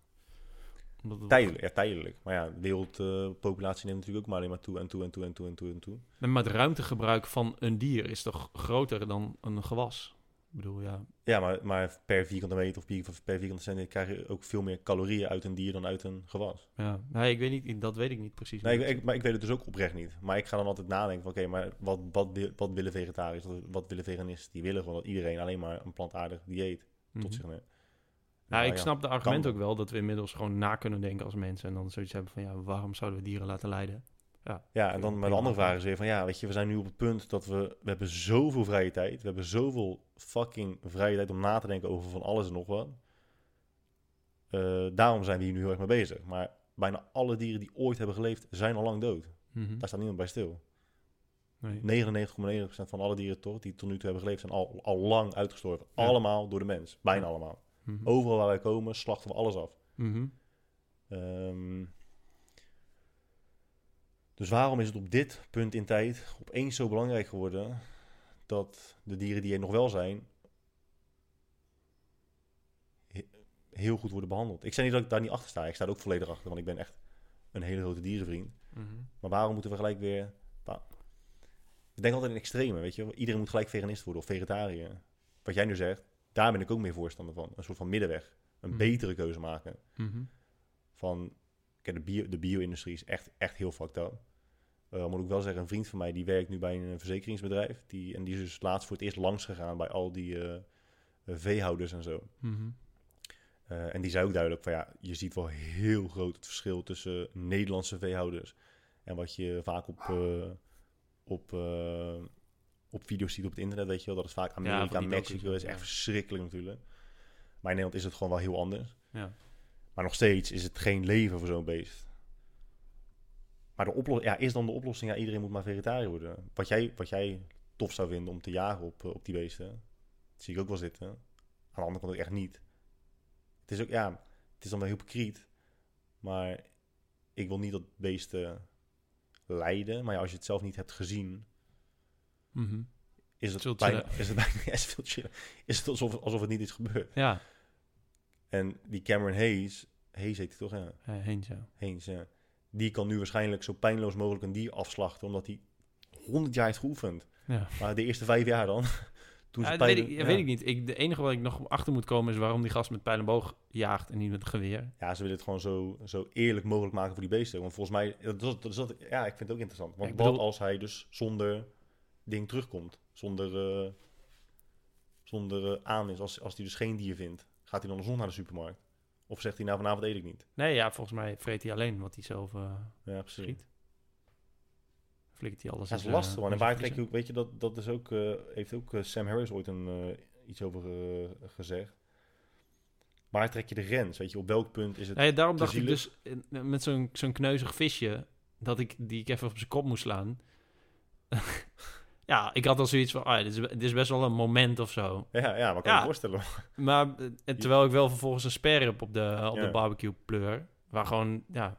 Omdat het- Tijdelijk, ja, tijdelijk. Maar ja, de wereldpopulatie neemt natuurlijk ook maar alleen maar toe en toe en toe en toe en toe en toe. Maar het ruimtegebruik van een dier is toch groter dan een gewas? Bedoel, ja. Ja, maar, maar per vierkante meter of per vierkante centimeter krijg je ook veel meer calorieën uit een dier dan uit een gewas. ja. Nee, ik weet niet, dat weet ik niet precies. Nee, ik, maar ik weet het dus ook oprecht niet. Maar ik ga dan altijd nadenken van, oké, maar wat, wat, wat willen vegetariërs, wat, willen veganisten? Die willen gewoon dat iedereen alleen maar een plantaardig dieet tot Mhm. zich neemt. Nou ik snap de argument ook wel dat we inmiddels gewoon na kunnen denken als mensen. En dan zoiets hebben van, ja, waarom zouden we dieren laten lijden? Ja, en dan maar de andere vraag is weer van, ja, weet je, we zijn nu op het punt dat we, we hebben zoveel vrije tijd. We hebben zoveel fucking vrije tijd om na te denken over van alles en nog wat. Eh, daarom zijn we hier nu heel erg mee bezig. Maar bijna alle dieren die ooit hebben geleefd, zijn al lang dood. Mhm. Daar staat niemand bij stil. Nee. 99,9% van alle dieren toch, die tot nu toe hebben geleefd, zijn al, al lang uitgestorven. Ja. Allemaal door de mens. Bijna Ja. allemaal. Mhm. Overal waar wij komen, slachten we alles af. Ehm, dus waarom is het op dit punt in tijd opeens zo belangrijk geworden dat de dieren die er nog wel zijn he- heel goed worden behandeld? Ik zeg niet dat ik daar niet achter sta. Ik sta er ook volledig achter, want ik ben echt een hele grote dierenvriend. Mhm. Maar waarom moeten we gelijk weer... Ik denk altijd in extreme, weet je. Iedereen moet gelijk veganist worden of vegetariër. Wat jij nu zegt, daar ben ik ook meer voorstander van. Een soort van middenweg. Een Mhm. betere keuze maken Mhm. van de, bio, de bio-industrie is echt, echt heel fucked up. Eh, moet ik wel zeggen, een vriend van mij die werkt nu bij een verzekeringsbedrijf. Die, en die is dus laatst voor het eerst langs gegaan bij al die eh, eh, veehouders en zo. Mhm. Eh, en die zei ook duidelijk van ja, je ziet wel heel groot het verschil tussen Nederlandse veehouders en wat je vaak op, eh, op, eh, op video's ziet op het internet, weet je wel. Dat is vaak Amerika, Mexico, is echt verschrikkelijk natuurlijk. Maar in Nederland is het gewoon wel heel anders. Ja. Maar nog steeds is het geen leven voor zo'n beest. Maar de oplossing, ja, is dan de oplossing, ja, iedereen moet maar vegetariër worden. Wat jij, wat jij tof zou vinden om te jagen op, eh, op die beesten, dat zie ik ook wel zitten. Aan de andere kant ook echt niet. Het is ook, ja, het is dan wel hypocriet. Maar ik wil niet dat beesten lijden. Maar ja, als je het zelf niet hebt gezien, Mhm. is het, bijna, is het bijna. Is het alsof, alsof het niet is gebeurd. Ja, En die Cameron Hayes, Hayes heet hij toch, ja? eh. Hayes, ja. Die kan nu waarschijnlijk zo pijnloos mogelijk een dier afslachten, omdat hij 100 jaar heeft geoefend. Ja. Maar de eerste vijf jaar dan? Toen Ja, ze dat weet, ik, ja. weet ik niet. Ik, de enige wat ik nog achter moet komen is waarom die gast met pijl en boog jaagt en niet met geweer. Ja, ze willen het gewoon zo, zo eerlijk mogelijk maken voor die beesten. Want volgens mij, dat, dat, dat, ja, ik vind het ook interessant. Want wat als hij dus zonder ding terugkomt? Zonder, eh, zonder eh, aan is, als, als hij dus geen dier vindt. Gaat hij dan alsnog naar de supermarkt? Of zegt hij nou vanavond eet ik niet? Nee, ja, volgens mij vreet hij alleen wat hij zelf eh Ja, precies. schiet. Hij alles Dat is lastig, man. En waar trek je ook, weet je, dat, dat is ook, eh, heeft ook eh, Sam Harris ooit een, iets over gezegd. Waar trek je de grens? Weet je, op welk punt is het... Nee, daarom dacht ik dus met zo'n zo'n kneuzig visje, dat ik, die ik even op zijn kop moest slaan. ja, ik had al zoiets van, ah, dit, is, dit is best wel een moment of zo. Ja, ja, maar kan Ja. je voorstellen. Maar eh, terwijl ik wel vervolgens een sper heb op de, op Ja. de barbecue pleur, waar gewoon ja,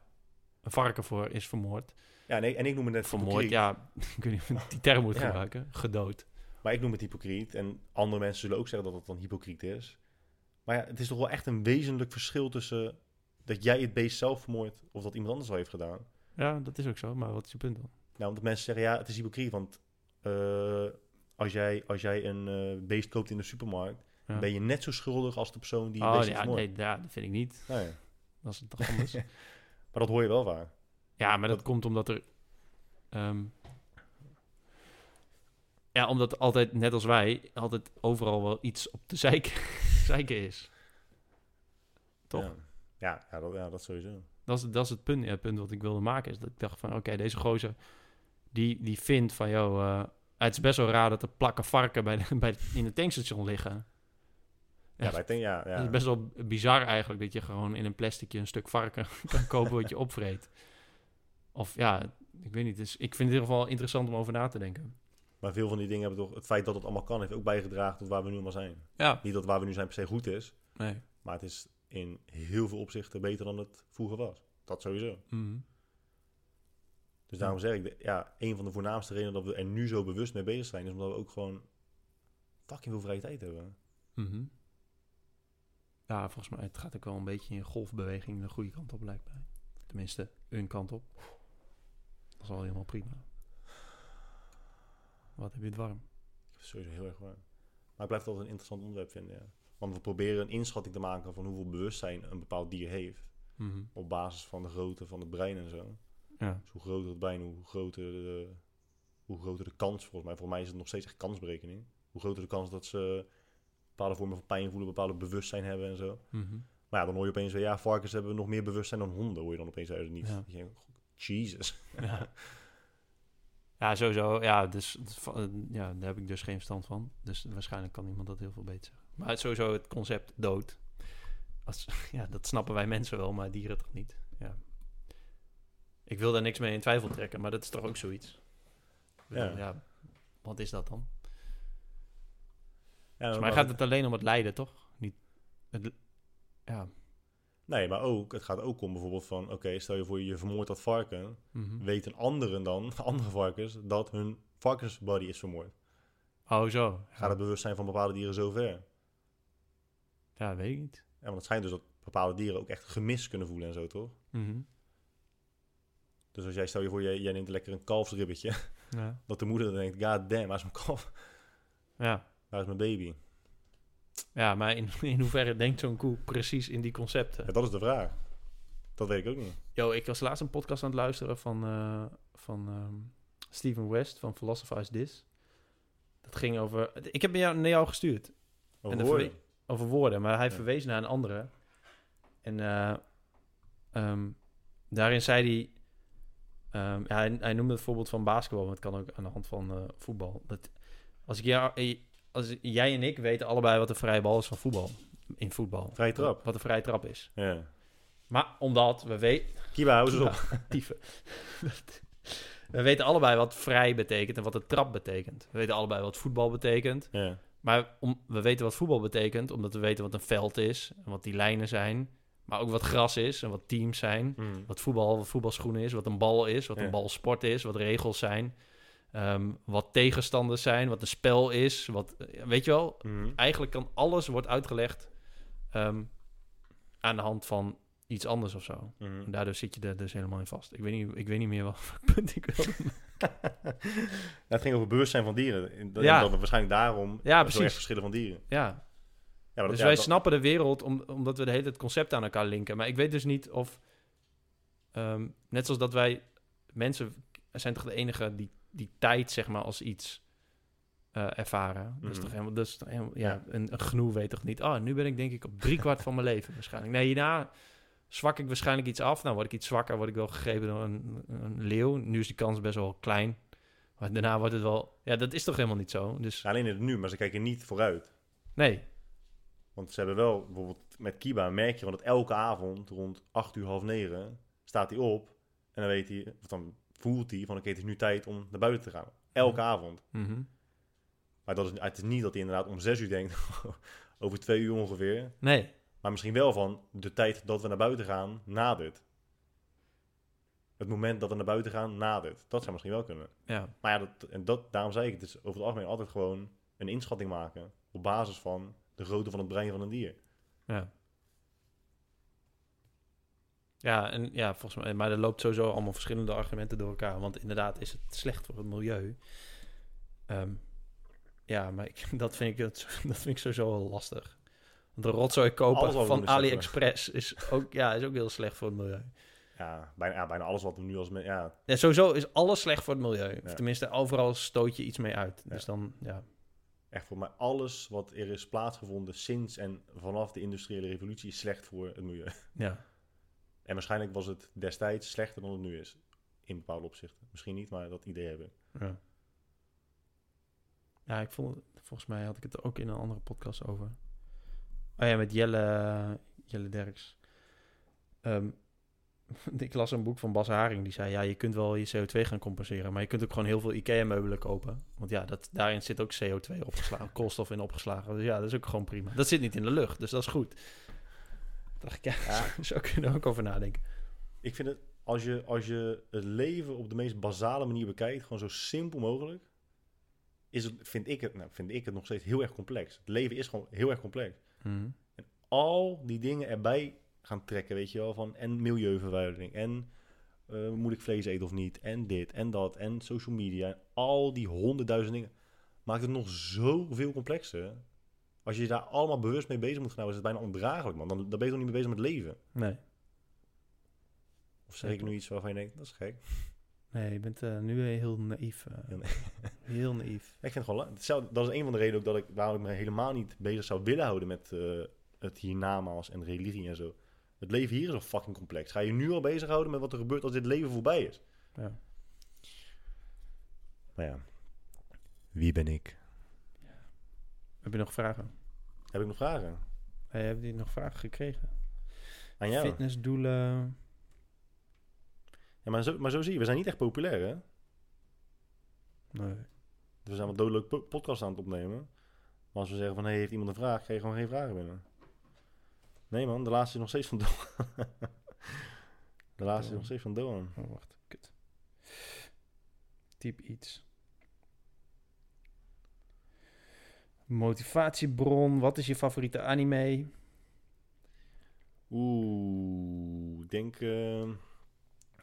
een varken voor is vermoord. Ja, nee, en ik noem het net Vermoord, hypocriet. ja, ik weet niet of ik die term moet Ja. gebruiken. Gedood. Maar ik noem het hypocriet. En andere mensen zullen ook zeggen dat het dan hypocriet is. Maar ja, het is toch wel echt een wezenlijk verschil tussen dat jij het beest zelf vermoordt of dat iemand anders al heeft gedaan. Ja, dat is ook zo, maar wat is je punt dan? Nou, omdat mensen zeggen, ja, het is hypocriet. Want eh, als, jij, als jij een eh, beest koopt in de supermarkt, Ja. ben je net zo schuldig als de persoon die het oh, beest ja, nee, ja, dat vind ik niet. Nee. Dat is toch anders. Maar dat hoor je wel vaak. Ja, maar dat, Dat- komt omdat er. ehm, ja, omdat altijd, net als wij, altijd overal wel iets op de zeik, zeiken is. Toch? Ja, ja, ja, dat, ja dat sowieso. Dat, is, dat is het punt, ja, het punt wat ik wilde maken. Is dat ik dacht van, oké, deze gozer, die, die vindt van, joh, eh, het is best wel raar dat er plakken varken bij de, bij in het tankstation liggen. Ja, denk, ja, ja. Het is best wel bizar eigenlijk dat je gewoon in een plasticje een stuk varken kan kopen wat je opvreet. Of ja, ik weet niet. Dus ik vind het in ieder geval interessant om over na te denken. Maar veel van die dingen hebben toch... Het feit dat het allemaal kan, heeft ook bijgedragen tot waar we nu allemaal zijn. Ja. Niet dat waar we nu zijn per se goed is. Nee. Maar het is in heel veel opzichten beter dan het vroeger was. Dat sowieso. Mhm. Dus daarom zeg ik, ja, een van de voornaamste redenen dat we er nu zo bewust mee bezig zijn, is omdat we ook gewoon fucking veel vrije tijd hebben. Mhm. Ja, volgens mij het gaat ook wel een beetje in golfbeweging de goede kant op, lijkt mij. Tenminste, een kant op. Dat is al helemaal prima. Wat heb je het warm? Sowieso heel erg waar. Maar ik blijf het altijd een interessant onderwerp vinden, ja. Want we proberen een inschatting te maken van hoeveel bewustzijn een bepaald dier heeft. Mhm. Op basis van de grootte van het brein en zo. Ja. Dus hoe groter het brein, hoe groter de, hoe groter de kans volgens mij. Volgens mij is het nog steeds echt kansberekening. Hoe groter de kans dat ze bepaalde vormen van pijn voelen, bepaalde bewustzijn hebben en zo. Mhm. Maar ja, dan hoor je opeens weer, ja, varkens hebben nog meer bewustzijn dan honden, hoor je dan opeens uit het niet. Ja. Jesus. ja. Ja, sowieso. Ja, dus va- eh, ja, daar heb ik dus geen verstand van. Dus waarschijnlijk kan iemand dat heel veel beter zeggen. Maar het, sowieso het concept dood. Als, ja, dat snappen wij mensen wel, maar dieren toch niet. Ja. Ik wil daar niks mee in twijfel trekken, maar dat is toch ook zoiets. Ja. ja. Wat is dat dan? Ja, Volgens maar mij gaat het alleen om het lijden, toch? Niet. Het, ja. Nee, maar ook, het gaat ook om bijvoorbeeld van, oké, stel je voor je vermoordt dat varken, mhm. weten anderen dan, andere varkens, dat hun varkensbody is vermoord. Oh, zo. Gaat het bewustzijn van bepaalde dieren zo ver? Ja, weet ik niet. Ja, want het schijnt dus dat bepaalde dieren ook echt gemis kunnen voelen en zo, toch? Mhm. Dus als jij, stel je voor, jij, jij neemt lekker een kalfsribbetje, Ja. dat de moeder dan denkt, god damn, waar is mijn kalf? ja. Waar is mijn baby? Ja, maar in, in hoeverre denkt zo'n koe precies in die concepten? Ja, dat is de vraag. Dat weet ik ook niet. Yo, ik was laatst een podcast aan het luisteren van, eh van ehm, Steven West van Philosophize This. Dat ging over... Ik heb jou, naar jou gestuurd Over En de woorden. over woorden, maar hij Ja. verwees naar een andere. En eh, ehm, daarin zei hij... ehm, ja, hij, hij noemde het voorbeeld van basketbal, maar het kan ook aan de hand van eh, voetbal. Dat, als, ik jou, eh, als jij en ik weten allebei wat een vrije bal is van voetbal. In voetbal. Vrije trap. Wat een vrije trap is. Ja. Maar omdat we weten... Kiba, hou op. Dieven. we weten allebei wat vrij betekent en wat een trap betekent. We weten allebei wat voetbal betekent. Ja. Maar om, we weten wat voetbal betekent, omdat we weten wat een veld is en wat die lijnen zijn. Maar ook wat gras is en wat teams zijn. Mm. Wat voetbal, wat voetbalschoenen is, wat een bal is, wat Ja. een balsport is, wat regels zijn. ehm, wat tegenstanders zijn, wat een spel is. Wat, eh, weet je wel, Mm. eigenlijk kan alles wordt uitgelegd ehm, aan de hand van iets anders of zo. Mm. En daardoor zit je er dus helemaal in vast. Ik weet niet, ik weet niet meer wat punt ik het ging over bewustzijn van dieren. En Ja. dat waarschijnlijk daarom Ja, precies. erg verschillen van dieren. Ja, maar dat- dus wij dat- snappen de wereld om, omdat we de hele tijd concepten aan elkaar linken. Maar ik weet dus niet of... ehm, net zoals dat wij... Mensen zijn toch de enige die, die tijd, zeg maar, als iets eh, ervaren. Dat is Mhm. toch helemaal... Dat is toch helemaal ja, Ja. een, een gnoe weet toch niet... Oh, nu ben ik denk ik op driekwart van mijn leven waarschijnlijk. Nee, hierna zwak ik waarschijnlijk iets af. Nou, word ik iets zwakker, word ik wel gegrepen door een, een leeuw. Nu is die kans best wel klein. Maar daarna wordt het wel... Ja, dat is toch helemaal niet zo? Dus Alleen in het nu, maar ze kijken niet vooruit. nee. Want ze hebben wel, bijvoorbeeld met Kiba merk je gewoon dat elke avond rond 8 uur, half 9 staat hij op. En dan weet hij, of dan voelt hij van oké, het is nu tijd om naar buiten te gaan. Elke avond. Mhm. Maar dat is, het is niet dat hij inderdaad om 6 uur denkt, over twee uur ongeveer. Nee. Maar misschien wel van de tijd dat we naar buiten gaan, nadert. Het moment dat we naar buiten gaan, nadert. Dat zou misschien wel kunnen. Ja. Maar ja, dat, en dat, daarom zei ik, het is over het algemeen altijd gewoon een inschatting maken. Op basis van de grootte van het brein van een dier. Ja. Ja, en ja, volgens mij, maar er loopt sowieso allemaal verschillende argumenten door elkaar. Want inderdaad is het slecht voor het milieu. Ehm, ja, maar ik, dat, vind ik, dat vind ik sowieso wel lastig. Want de rotzooi kopen van AliExpress is ook, ja, is ook heel slecht voor het milieu. Ja, bijna, ja, bijna alles wat we nu als... Ja, Ja, sowieso is alles slecht voor het milieu. Of tenminste, overal stoot je iets mee uit. Dus dan, ja. Echt voor mij alles wat er is plaatsgevonden sinds en vanaf de industriële revolutie is slecht voor het milieu. ja. En waarschijnlijk was het destijds slechter dan het nu is. In bepaalde opzichten. Misschien niet, maar dat idee hebben. Ja. Ja, ik vond, volgens mij had ik het ook in een andere podcast over. Oh ja, met Jelle, Jelle Derks. Ehm, ik las een boek van Bas Haring, die zei... ja, je kunt wel je CO2 gaan compenseren... maar je kunt ook gewoon heel veel IKEA-meubelen kopen. Want ja, dat, daarin zit ook CO2 opgeslagen, koolstof in opgeslagen. Dus ja, dat is ook gewoon prima. Dat zit niet in de lucht, dus dat is goed. Toen dacht ik, ja, Ja. zo kun je er ook over nadenken. Ik vind het, als je, als je het leven op de meest basale manier bekijkt, gewoon zo simpel mogelijk, is het, vind ik het, nou, vind ik het nog steeds heel erg complex. Het leven is gewoon heel erg complex. Mhm. Al die dingen erbij gaan trekken, weet je wel, van en milieuvervuiling en eh, moet ik vlees eten of niet en dit en dat en social media en al die honderdduizend dingen maakt het nog zoveel complexer. Als je je daar allemaal bewust mee bezig moet gaan is het bijna ondraaglijk, man. Dan, dan ben je toch niet mee bezig met leven. Nee. Of zeg ik nu iets waarvan je denkt, dat is gek. Nee, je bent eh, nu heel naïef. eh. Heel heel naïef. Ik vind het gewoon... hetzelfde- Dat is een van de redenen ook dat ik, waarom ik me helemaal niet bezig zou willen houden met eh, het hiernamaals en religie en zo. Het leven hier is al fucking complex. Ga je nu al bezighouden met wat er gebeurt als dit leven voorbij is? Ja. Maar ja, wie ben ik? Heb je nog vragen? Heb ik nog vragen? Hey, heb je nog vragen gekregen? Aan jou? Fitnessdoelen. Ja, maar, zo, maar zo zie je, we zijn niet echt populair, hè? Nee. We zijn wat dodelijk po- podcast aan het opnemen. Maar als we zeggen van, hey, heeft iemand een vraag? Krijg je gewoon geen vragen binnen. Nee man, de laatste is nog steeds van Doan. de laatste is nog steeds van Doan. Oh, wacht. Kut. Typ iets. Motivatiebron. Wat is je favoriete anime? Oeh, ik denk... eh,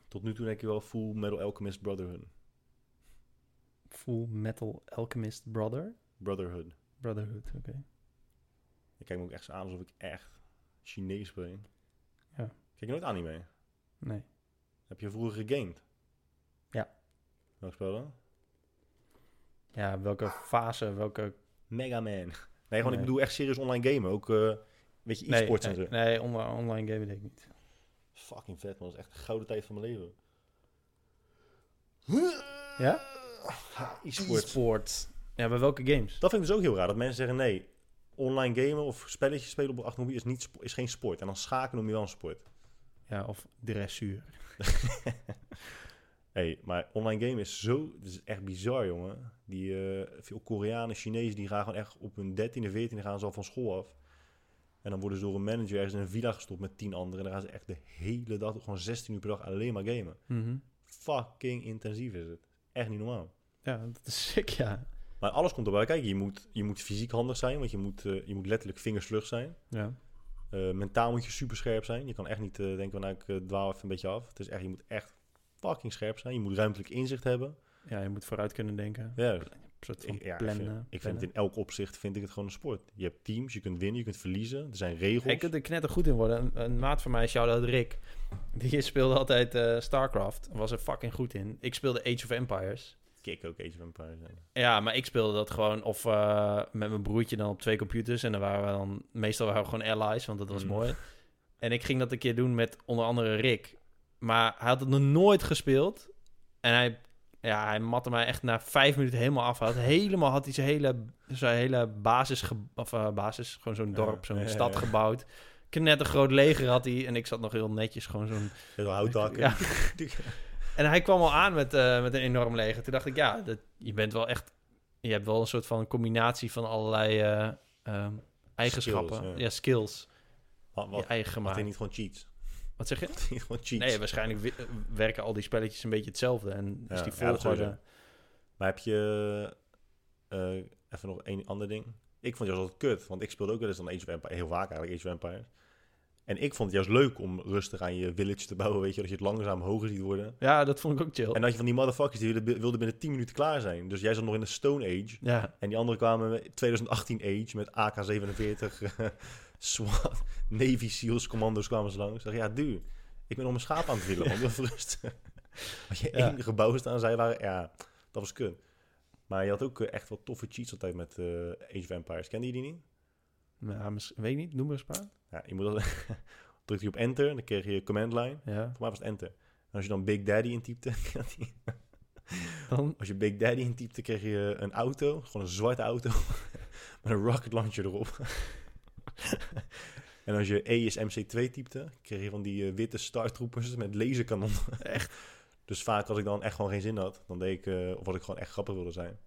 tot nu toe denk ik wel Full Metal Alchemist Brotherhood. Full Metal Alchemist Brother? Brotherhood. Brotherhood, oké. Ik kijk me ook echt zo aan alsof ik echt Chinees ben. Ja. Kijk je nooit anime? Nee. Heb je vroeger gegamed? Ja. Welk spel dan? Ja, welke fase, welke... Mega Man. Nee, gewoon Nee. ik bedoel echt serieus online gamen. Ook, eh weet je, Nee, e-sports nee, en zo. nee online, online game weet ik niet. Fucking vet man, dat is echt de gouden tijd van mijn leven. Ja? E-sports. E-sport. Ja, bij welke games? Dat vind ik dus ook heel raar, dat mensen zeggen nee, online gamen of spelletjes spelen op achtermobiel is, niet, is geen sport. En dan schakelen noem je wel een sport. Ja, of dressuur. hey, maar online gamen is zo, het is echt bizar jongen. Die eh, veel Koreanen, Chinezen, die gaan gewoon echt op hun 13e, 14e gaan ze al van school af. En dan worden ze door een manager ergens in een villa gestopt met 10 anderen. En dan gaan ze echt de hele dag, gewoon 16 uur per dag alleen maar gamen. Mhm. Fucking intensief is het. Echt niet normaal. Ja, dat is sick, ja. Maar alles komt erbij kijken. Je moet, je moet fysiek handig zijn, want je moet, eh, je moet letterlijk vingersvlug zijn. Ja. Eh, mentaal moet je super scherp zijn. Je kan echt niet eh, denken, van, nou, ik dwaal even een beetje af. Het is echt, je moet echt fucking scherp zijn. Je moet ruimtelijk inzicht hebben. Ja, je moet vooruit kunnen denken. Ja, Een soort van ik, ja, ik plannen. vind, ik vind het in elk opzicht vind ik het gewoon een sport. Je hebt teams, je kunt winnen, je kunt verliezen. Er zijn regels. Ik kunt er knetter goed in worden. Een, een maat van mij, shout-out Rick, die speelde altijd StarCraft. Was er fucking goed in. Ik speelde Age of Empires. Kick ook Age of Empires. ja. Maar ik speelde dat gewoon of eh, met mijn broertje dan op twee computers. En dan waren we dan, meestal waren we gewoon allies, want dat was Mm. mooi. En ik ging dat een keer doen met onder andere Rick. Maar hij had het nog nooit gespeeld. En hij, ja, hij matte mij echt na vijf minuten helemaal af. Hij had helemaal had hij zijn hele, zijn hele basis, of eh, basis, gewoon zo'n dorp, zo'n ja, ja, stad ja. gebouwd. Net een groot leger had hij. En ik zat nog heel netjes gewoon zo'n Heel houthakken. Ja. En hij kwam al aan met, eh, met een enorm leger. Toen dacht ik, ja, dat, je bent wel echt... Je hebt wel een soort van combinatie van allerlei eh, ehm, eigenschappen. Skills, ja. ja. skills. Wat, je wat, eigen hij niet gewoon cheats? Wat zeg je? Niet gewoon cheats? Nee, waarschijnlijk werken al die spelletjes een beetje hetzelfde. En is Ja, die ja, dat volgorde... sowieso. Maar heb je... eh, even nog één ander ding. Ik vond het altijd kut. Want ik speelde ook wel eens dan Age of Empires. Heel vaak eigenlijk Age of Empires. En ik vond het juist leuk om rustig aan je village te bouwen. Weet je, dat je het langzaam hoger ziet worden. ja, dat vond ik ook chill. En dat je van die motherfuckers die wilden, wilden binnen 10 minuten klaar zijn. Dus jij zat nog in de Stone Age. ja, En die anderen kwamen met 2018 Age met AK-47 eh, SWAT, Navy SEALs commando's kwamen ze langs. Ik dacht, ja, dude, ik ben nog mijn schaap aan het willen, man. Doe rust. Had je Ja. één gebouw staan, zij waren, ja, dat was kut. Maar je had ook eh, echt wel toffe cheats altijd met eh, Age of Empires. Kende je die niet? Mis- weet ik niet. Noem maar eens een paar. Ja, je moet drukte je op enter, dan kreeg je command line. Ja, Voor mij was het enter. En als je dan Big Daddy intypte, had dan... als je Big Daddy intypte, kreeg je een auto, gewoon een zwarte auto, met een rocket launcher erop. en als je E is MC2 typte, kreeg je van die eh, witte Star Troopers met laserkanon. Echt? Dus vaak als ik dan echt gewoon geen zin had, dan deed ik, eh, of als ik gewoon echt grappig wilde zijn,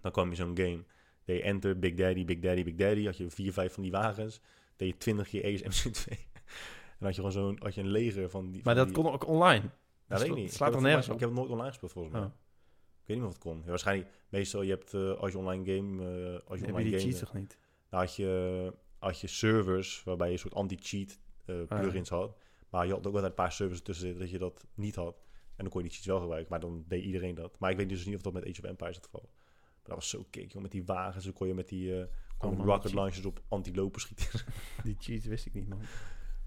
dan kwam je zo'n game. Deed je enter, Big Daddy, Big Daddy, Big Daddy, had je vier, vijf van die wagens, deed je 20 keer E is MC2. en had je gewoon zo'n, had je een leger van die... Maar van dat die- kon ook online. nou, Dat weet ik niet. slaat er nergens op. Ik heb het nooit online gespeeld volgens mij. Oh. Ik weet niet of het kon. Ja, waarschijnlijk, meestal, je hebt, eh, als je online game, eh, als je je online game, toch niet? dan had je, had je servers waarbij je een soort anti-cheat eh, Ah, ja. plugins had. Maar je had ook altijd een paar servers tussen zitten dat je dat niet had. En dan kon je die cheats wel gebruiken, maar dan deed iedereen dat. Maar ik weet dus niet of dat met Age of Empires het geval dat was zo kick, joh, met die wagens. Dan kon je met die, eh kon je man, met rocket cheat. launchers op anti-lopen schieten. Die cheats wist ik niet, man.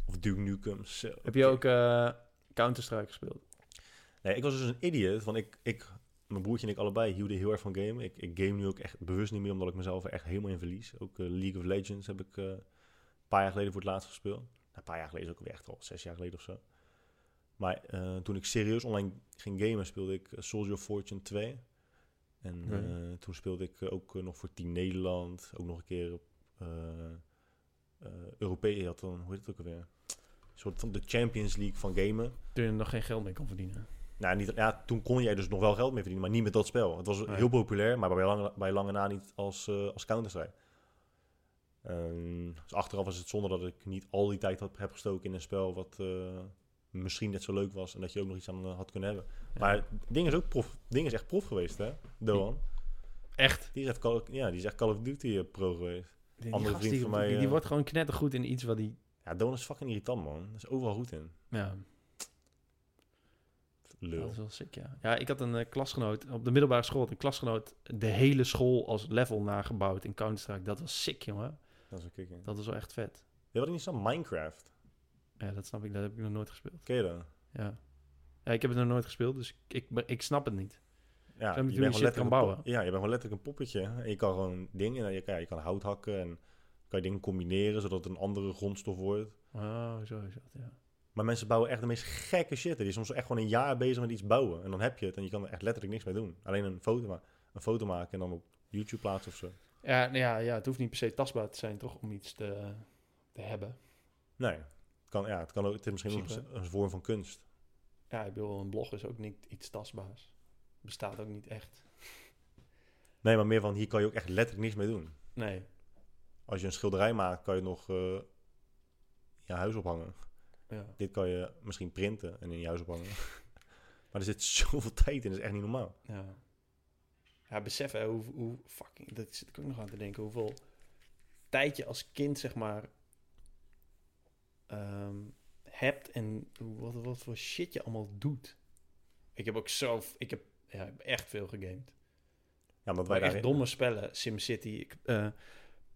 of Duke Nukem. Heb je ook eh, Counter-Strike gespeeld? Nee, ik was dus een idiot. Want ik, ik, mijn broertje en ik allebei hielden heel erg van gamen. Ik, ik game nu ook echt bewust niet meer, omdat ik mezelf er echt helemaal in verlies. Ook eh, League of Legends heb ik een paar jaar geleden voor het laatst gespeeld. Nou, een paar jaar geleden is ook weer echt al zes jaar geleden of zo. Maar toen ik serieus online ging gamen, speelde ik Soldier of Fortune 2. En eh, toen speelde ik eh, ook eh, nog voor Team Nederland. Ook nog een keer op Europees. had dan, hoe heet het ook alweer? Een soort van de Champions League van gamen. Toen je er nog geen geld mee kon verdienen. Nou, niet, ja, toen kon jij dus nog wel geld mee verdienen, maar niet met dat spel. Het was Nee. heel populair, maar bij lange, bij lange na niet als, als Counter-Strike. Ehm, dus achteraf was het zonde dat ik niet al die tijd had, heb gestoken in een spel wat misschien net zo leuk was en dat je ook nog iets aan eh, had kunnen hebben. Ja. Maar ding is ook prof. ding is echt prof geweest, hè? Doan. Echt? Die is echt Call, ja, die is echt Call of Duty eh, pro geweest. Die, die Andere vriend van mij, die, die eh, wordt gewoon knettergoed in iets wat die... Ja, Doan is fucking irritant, man. Dat is overal goed in. Ja, Lul. dat is wel sick, ja. Ja, ik had een klasgenoot op de middelbare school. had Een klasgenoot de hele school als level nagebouwd in Counter-Strike. Dat was sick, jongen. Dat is een kick. Dat was wel echt vet. Ja, wat ik niet snap, Minecraft. Ja, dat snap ik. Dat heb ik nog nooit gespeeld. Ken je dat? Ja. Ja, ik heb het nog nooit gespeeld, dus ik, ik, ik snap het niet. Ja, moet je bent gewoon kan bouwen. Ja, je bent gewoon letterlijk een poppetje. En je kan gewoon dingen, je kan, je kan hout hakken en kan je dingen combineren zodat het een andere grondstof wordt. Oh, zo is dat, ja. Maar mensen bouwen echt de meest gekke shit. Die is soms echt gewoon een jaar bezig met iets bouwen. En dan heb je het en je kan er echt letterlijk niks mee doen. Alleen een foto, ma een foto maken en dan op YouTube plaatsen of zo. Ja, nou ja, ja, het hoeft niet per se tastbaar te zijn, toch? Om iets te, te hebben. Nee, kan, ja, het, kan ook, het is misschien ook Principe. een, een vorm van kunst. Ja, ik bedoel, een blog is ook niet iets tastbaars. Bestaat ook niet echt. Nee, maar meer van hier kan je ook echt letterlijk niks mee doen. Nee. Als je een schilderij maakt, kan je nog in je huis ophangen. Ja. Dit kan je misschien printen en in je huis ophangen. maar er zit zoveel tijd in, dat is echt niet normaal. Ja. Ja, besef hè, hoe, hoe fucking... Dat zit ik ook nog aan te denken. Hoeveel tijd je als kind, zeg maar... ehm, hebt en wat, wat voor shit je allemaal doet. Ik heb ook zo... Ik heb ja, ik heb echt veel gegamed. Ja, wij echt domme spellen. SimCity. Eh,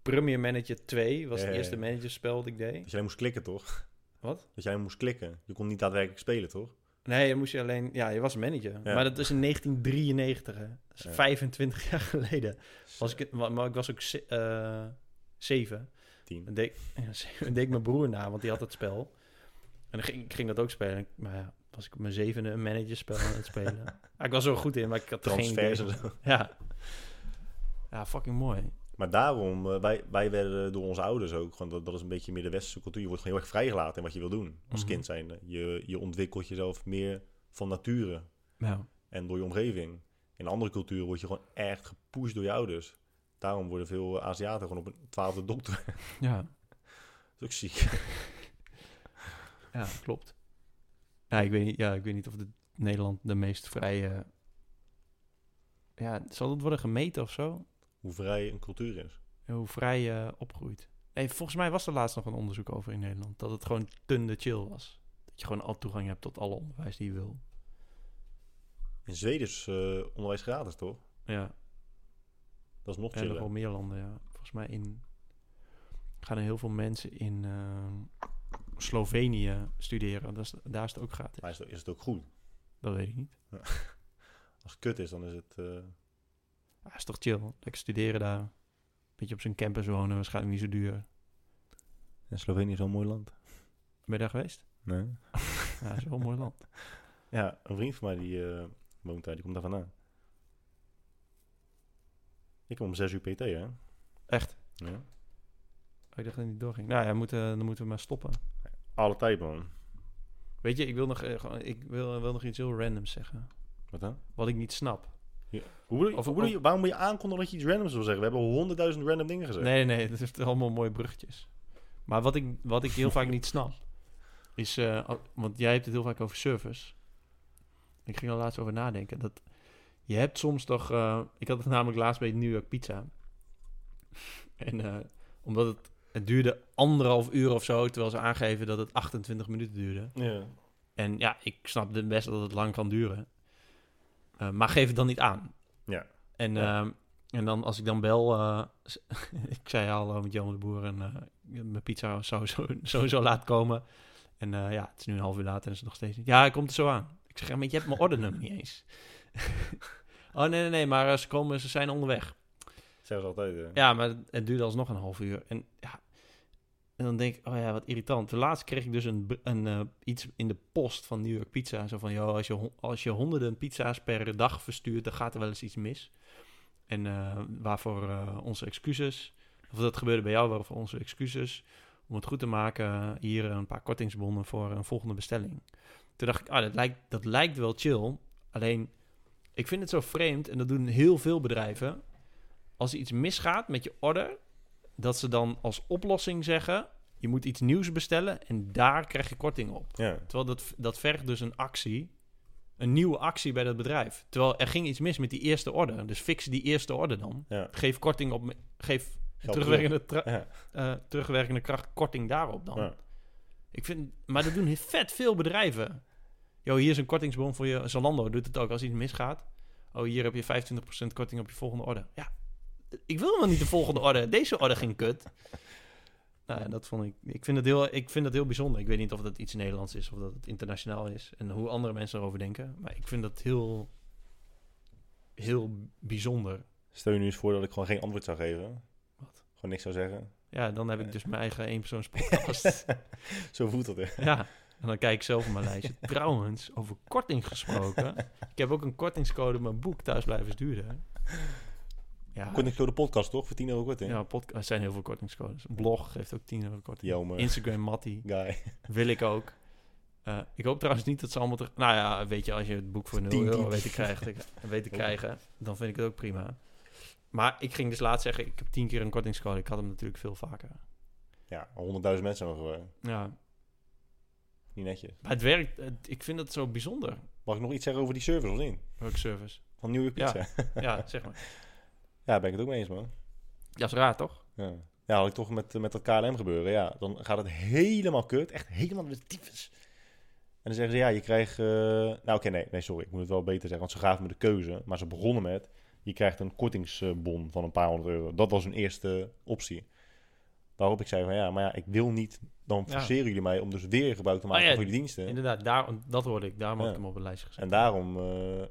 Premier Manager 2 was Ja, het eerste ja. managerspel dat ik deed. Dat jij moest klikken, toch? Wat? Dat jij moest klikken. Je kon niet daadwerkelijk spelen, toch? Nee, je moest je alleen... Ja, je was manager. Ja. Maar dat is in 1993, hè. Dat is Ja. 25 jaar geleden. Was ik, het- maar maar ik was ook ze- eh, zeven. Tien. En deed, zeven deed ik mijn broer na, want die had het spel. En dan ging, ik ging dat ook spelen. Maar ja, was ik op mijn zevende een managerspel aan het spelen. ja, ik was er wel goed in, maar ik had er geen Transfers idee. en zo. Ja. Ja, fucking mooi. Maar daarom, eh, wij, wij werden door onze ouders ook, gewoon, dat, dat is een beetje meer de westerse cultuur. Je wordt gewoon heel erg vrijgelaten in wat je wil doen als Mhm. kind zijn. Je, je ontwikkelt jezelf meer van nature Ja. en door je omgeving. In andere culturen word je gewoon echt gepusht door je ouders. Daarom worden veel Aziaten gewoon op een twaalfde dokter. Ja. dat is ook ziek. Ja, klopt. Ja, ik weet niet, ja, ik weet niet of de, Nederland de meest vrije... Ja, zal het worden gemeten of zo? Hoe vrij een cultuur is. Hoe vrij je opgroeit. Nee, volgens mij was er laatst nog een onderzoek over in Nederland. Dat het gewoon tunde chill was. Dat je gewoon al toegang hebt tot alle onderwijs die je wil. In Zweden is eh, onderwijs gratis, toch? Ja, Dat is nog en nog chiller. wel meer landen, ja. Volgens mij in... Gaan er heel veel mensen in ehm, Slovenië studeren. Dat is, daar is het ook gratis. Maar is, het- is het ook goed? Dat weet ik niet. Als het kut is, dan is het... eh, Ja, is toch chill. Lekker studeren daar. Beetje op zijn campus wonen, waarschijnlijk niet zo duur. En Slovenië is wel een mooi land. Ben je daar geweest? Nee. Ja, is wel een mooi land. Ja, een vriend van mij die eh, woont daar, die komt daar vandaan. Ik kom om 6 uur PT, hè? Echt? Ja. Oh, ik dacht dat het niet doorging. Nou ja, moeten, dan moeten we maar stoppen. Alle tijd, man. Weet je, ik wil nog, eh, gewoon- ik wil, wil nog iets heel randoms zeggen. Wat dan? Wat ik niet snap. Hoe bedoel je, Of- hoe bedoel je- waarom moet je aankondigen dat je iets randoms wil zeggen? We hebben honderdduizend random dingen gezegd. Nee, nee, het is allemaal mooie bruggetjes. Maar wat ik, wat ik heel vaak niet snap, is... eh, al- want jij hebt het heel vaak over service. Ik ging er laatst over nadenken. Dat je hebt soms toch... eh, ik had het namelijk laatst bij New York Pizza. En eh, omdat het... Het duurde anderhalf uur of zo, terwijl ze aangeven dat het 28 minuten duurde. Ja. En ja, ik snap de best dat het lang kan duren. Eh, maar geef het dan niet aan. Ja. En, Ja. ehm, en dan als ik dan bel... ik zei hallo met Jan de Boer en mijn pizza zou zo, sowieso laat komen. En ja, het is nu een half uur later en is het nog steeds niet. Ja, hij komt er zo aan. Ik zeg, maar je hebt mijn ordernummer niet eens. oh, nee, nee, nee, maar eh, ze, komen, ze zijn onderweg. Zeggen ze altijd. eh. Ja, maar het duurde alsnog een half uur. En ja, en dan denk ik, oh ja, wat irritant. De laatst kreeg ik dus een, een, eh, iets in de post van New York Pizza. Zo van, joh, als je, als je honderden pizza's per dag verstuurt, dan gaat er wel eens iets mis. En waarvoor onze excuses. Of dat gebeurde bij jou, waarvoor onze excuses. Om het goed te maken, hier een paar kortingsbonnen voor een volgende bestelling. Toen dacht ik, ah, dat lijkt, dat lijkt wel chill. Alleen, ik vind het zo vreemd, en dat doen heel veel bedrijven. Als er iets misgaat met je order, dat ze dan als oplossing zeggen: je moet iets nieuws bestellen en daar krijg je korting op. Ja. Terwijl dat, dat vergt dus een actie, een nieuwe actie bij dat bedrijf. Terwijl er ging iets mis met die eerste order. Dus fix die eerste order dan. Ja. Geef korting op, geef Geld terugwerkende, Ja. eh, terugwerkende kracht korting daarop dan. Ik vind, maar dat doen vet veel bedrijven. Yo, hier is een kortingsbon voor je. Zalando doet het ook als iets misgaat. Oh, hier heb je 25% korting op je volgende order. Ja, ik wil wel niet de volgende order. Deze order ging kut. Nou ja, dat vond ik. Ik vind het heel, ik vind het heel bijzonder. Ik weet niet of dat iets Nederlands is of dat het internationaal is. En hoe andere mensen erover denken. Maar ik vind dat heel, heel bijzonder. Stel je nu eens voor dat ik gewoon geen antwoord zou geven. Wat? Gewoon niks zou zeggen. Ja, dan heb ik dus mijn eigen eenpersoonspodcast. Zo voelt dat? Ja, en dan kijk ik zelf op mijn lijstje. Trouwens, over korting gesproken. Ik heb ook een kortingscode in mijn boek Thuis blijven duurder. Ja, Kortingscode podcast, toch? Voor 10 euro korting. ja podcast, er zijn heel veel kortingscodes. Een blog geeft ook 10 euro korting. Jammer. Instagram Matty Guy. wil ik ook. Eh, ik hoop trouwens niet dat ze allemaal... Terug... Nou ja, weet je, als je het boek voor 0 10, euro 10. weet te krijgen, weet te krijgen, dan vind ik het ook prima. Maar ik ging dus laatst zeggen, ik heb 10 keer een kortingscode. Ik had hem natuurlijk veel vaker. Ja, 100.000 mensen nog. eh, Ja, niet netjes. maar het werkt. het- ik vind het zo bijzonder. Mag ik nog iets zeggen over die service of niet? Welke service? Van Nieuwe Pizza? Ja, Ja, zeg maar. ben ik het ook mee eens, man. Ja, is raar, toch? Ja, ja had ik toch met, met dat KLM gebeuren. Ja, dan gaat het helemaal kut. Echt helemaal de tyfus. dan zeggen ze, ja, je krijgt... eh, nou, oké, nee, nee, sorry. Ik moet het wel beter zeggen, want ze gaven me de keuze. Maar ze begonnen met, je krijgt een kortingsbon van een paar honderd euro. Dat was hun eerste optie. Waarop ik zei van, ja, maar ja, ik wil niet... Dan Ja. forceren jullie mij om dus weer gebruik te maken Ah, ja, van jullie diensten. Inderdaad, daar, dat hoorde ik. Daarom had Ja. ik hem op het lijstje gezet. En daarom... eh,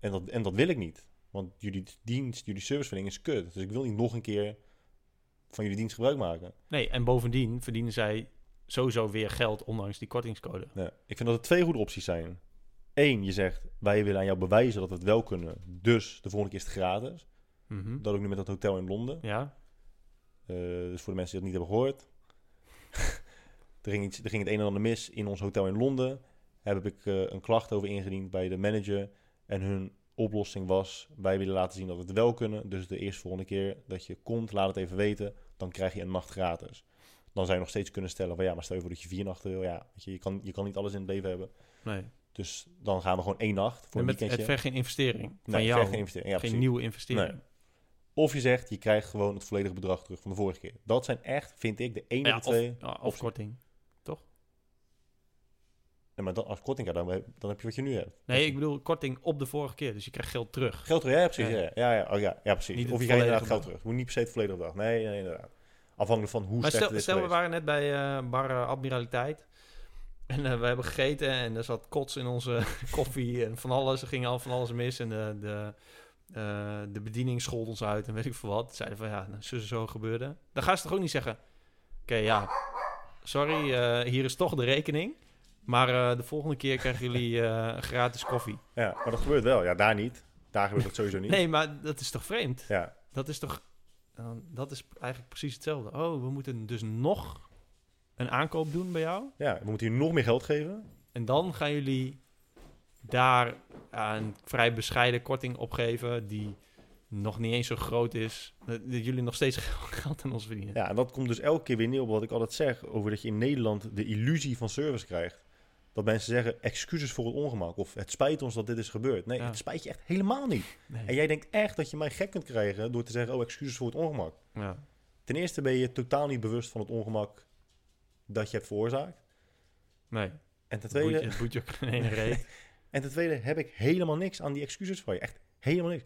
en, dat, en dat wil ik niet. Want jullie dienst, jullie serviceverlening is kut. Dus ik wil niet nog een keer van jullie dienst gebruik maken. Nee, en bovendien verdienen zij sowieso weer geld, ondanks die kortingscode. Nee, ik vind dat er twee goede opties zijn. Eén, je zegt, wij willen aan jou bewijzen dat we het wel kunnen. Dus de volgende keer is het gratis. Mhm. Dat ook nu met dat hotel in Londen. Ja, dus voor de mensen die dat niet hebben gehoord. er, ging iets, er ging het een en ander mis in ons hotel in Londen. Daar heb ik eh, een klacht over ingediend bij de manager. En hun oplossing was, wij willen laten zien dat we het wel kunnen. Dus de eerste volgende keer dat je komt, laat het even weten. Dan krijg je een nacht gratis. Dan zou je nog steeds kunnen stellen van ja, maar stel je voor dat je vier nachten wil. Ja, weet je, je, kan, je kan niet alles in het leven hebben. nee. Dus dan gaan we gewoon één nacht voor En een met, weekendje. het vergt geen investering van Nee, jou. geen investering. Ja, geen nieuwe investering. Nee. Of je zegt, je krijgt gewoon het volledige bedrag terug van de vorige keer. Dat zijn echt, vind ik, de ene Ja, twee. of, ja, of korting. Nee, maar dan, als korting, ja, dan, heb- dan heb je wat je nu hebt. Nee, ik bedoel korting op de vorige keer. Dus je krijgt geld terug. Geld terug, ja, precies. Ja. Ja, ja, ja, oh, ja, ja precies. Niet of je krijgt inderdaad geld terug. Je moet niet per se het volledige bedrag. Nee, nee, inderdaad. Afhankelijk van hoe Maar slecht stel, het is stel we waren net bij eh, bar eh, Admiraliteit. En eh, we hebben gegeten en er zat kots in onze koffie en van alles. Er ging al van alles mis en de, de, eh, de bediening schold ons uit en weet ik veel wat. Zeiden van ja, nou, zo zo gebeurde. Dan gaan ze toch ook niet zeggen... Oké, ja, sorry, eh, hier is toch de rekening. Maar eh, de volgende keer krijgen jullie gratis koffie. Ja, maar dat gebeurt wel. Ja, daar niet. Daar gebeurt dat sowieso niet. Nee, maar dat is toch vreemd? Ja, Dat is toch... dat is eigenlijk precies hetzelfde. Oh, we moeten dus nog een aankoop doen bij jou. ja, we moeten hier nog meer geld geven. En dan gaan jullie daar een vrij bescheiden korting opgeven... die nog niet eens zo groot is. Dat, jullie nog steeds geld aan ons verdienen. Ja, en dat komt dus elke keer weer neer op wat ik altijd zeg... over dat je in Nederland de illusie van service krijgt. Dat mensen zeggen, excuses voor het ongemak. Of het spijt ons dat dit is gebeurd. Nee, Ja. het spijt je echt helemaal niet. Nee. En jij denkt echt dat je mij gek kunt krijgen... door te zeggen, oh, excuses voor het ongemak. Ja. Ten eerste ben je totaal niet bewust van het ongemak... dat je hebt veroorzaakt. Nee, En ten tweede, het. en ten tweede heb ik helemaal niks aan die excuses van je. Echt helemaal niks.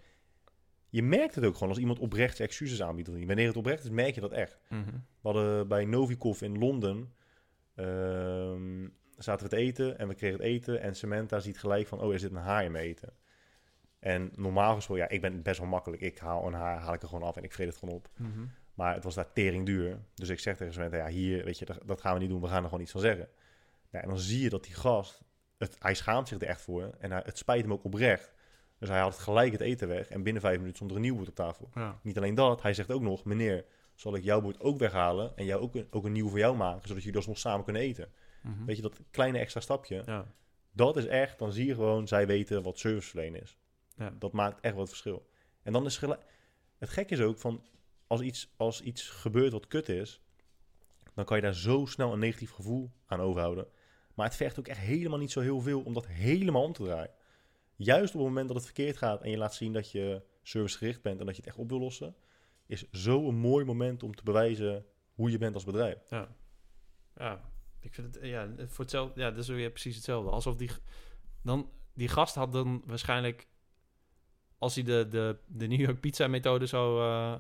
Je merkt het ook gewoon als iemand oprecht excuses aanbiedt. Wanneer het oprecht is, merk je dat echt. Mhm. We hadden bij Novikov in Londen... ehm, zaten we te eten en we kregen het eten... en Samantha ziet gelijk van, oh, er zit een haar in mijn eten. En normaal gesproken, ja, ik ben best wel makkelijk. Ik haal een haar, haal ik er gewoon af en ik vreet het gewoon op. Mhm. Maar het was daar tering duur. Dus ik zeg tegen Samantha, ja, hier, weet je, dat, dat gaan we niet doen. We gaan er gewoon iets van zeggen. Ja, en dan zie je dat die gast, het, hij schaamt zich er echt voor. En hij, het spijt hem ook oprecht. Dus hij haalt gelijk het eten weg. En binnen vijf minuten stond er een nieuw bord op tafel. Ja. Niet alleen dat, hij zegt ook nog, meneer, zal ik jouw bord ook weghalen en jou ook, een- ook een nieuw voor jou maken, zodat jullie alsnog samen kunnen eten. Mhm. Weet je, dat kleine extra stapje, Ja. dat is echt, dan zie je gewoon, zij weten wat serviceverlenen is. Ja. Dat maakt echt wat verschil. En dan is het gek is ook van, als iets, als iets gebeurt wat kut is, dan kan je daar zo snel een negatief gevoel aan overhouden. Maar het vergt ook echt helemaal niet zo heel veel om dat helemaal om te draaien. Juist op het moment dat het verkeerd gaat en je laat zien dat je servicegericht bent en dat je het echt op wil lossen, is zo een mooi moment om te bewijzen hoe je bent als bedrijf. Ja. Ja, ik vind het, ja, voor hetzelfde, ja, dat is weer precies hetzelfde. Alsof die, dan, die gast had dan waarschijnlijk, als hij de, de, de New York pizza methode zou eh,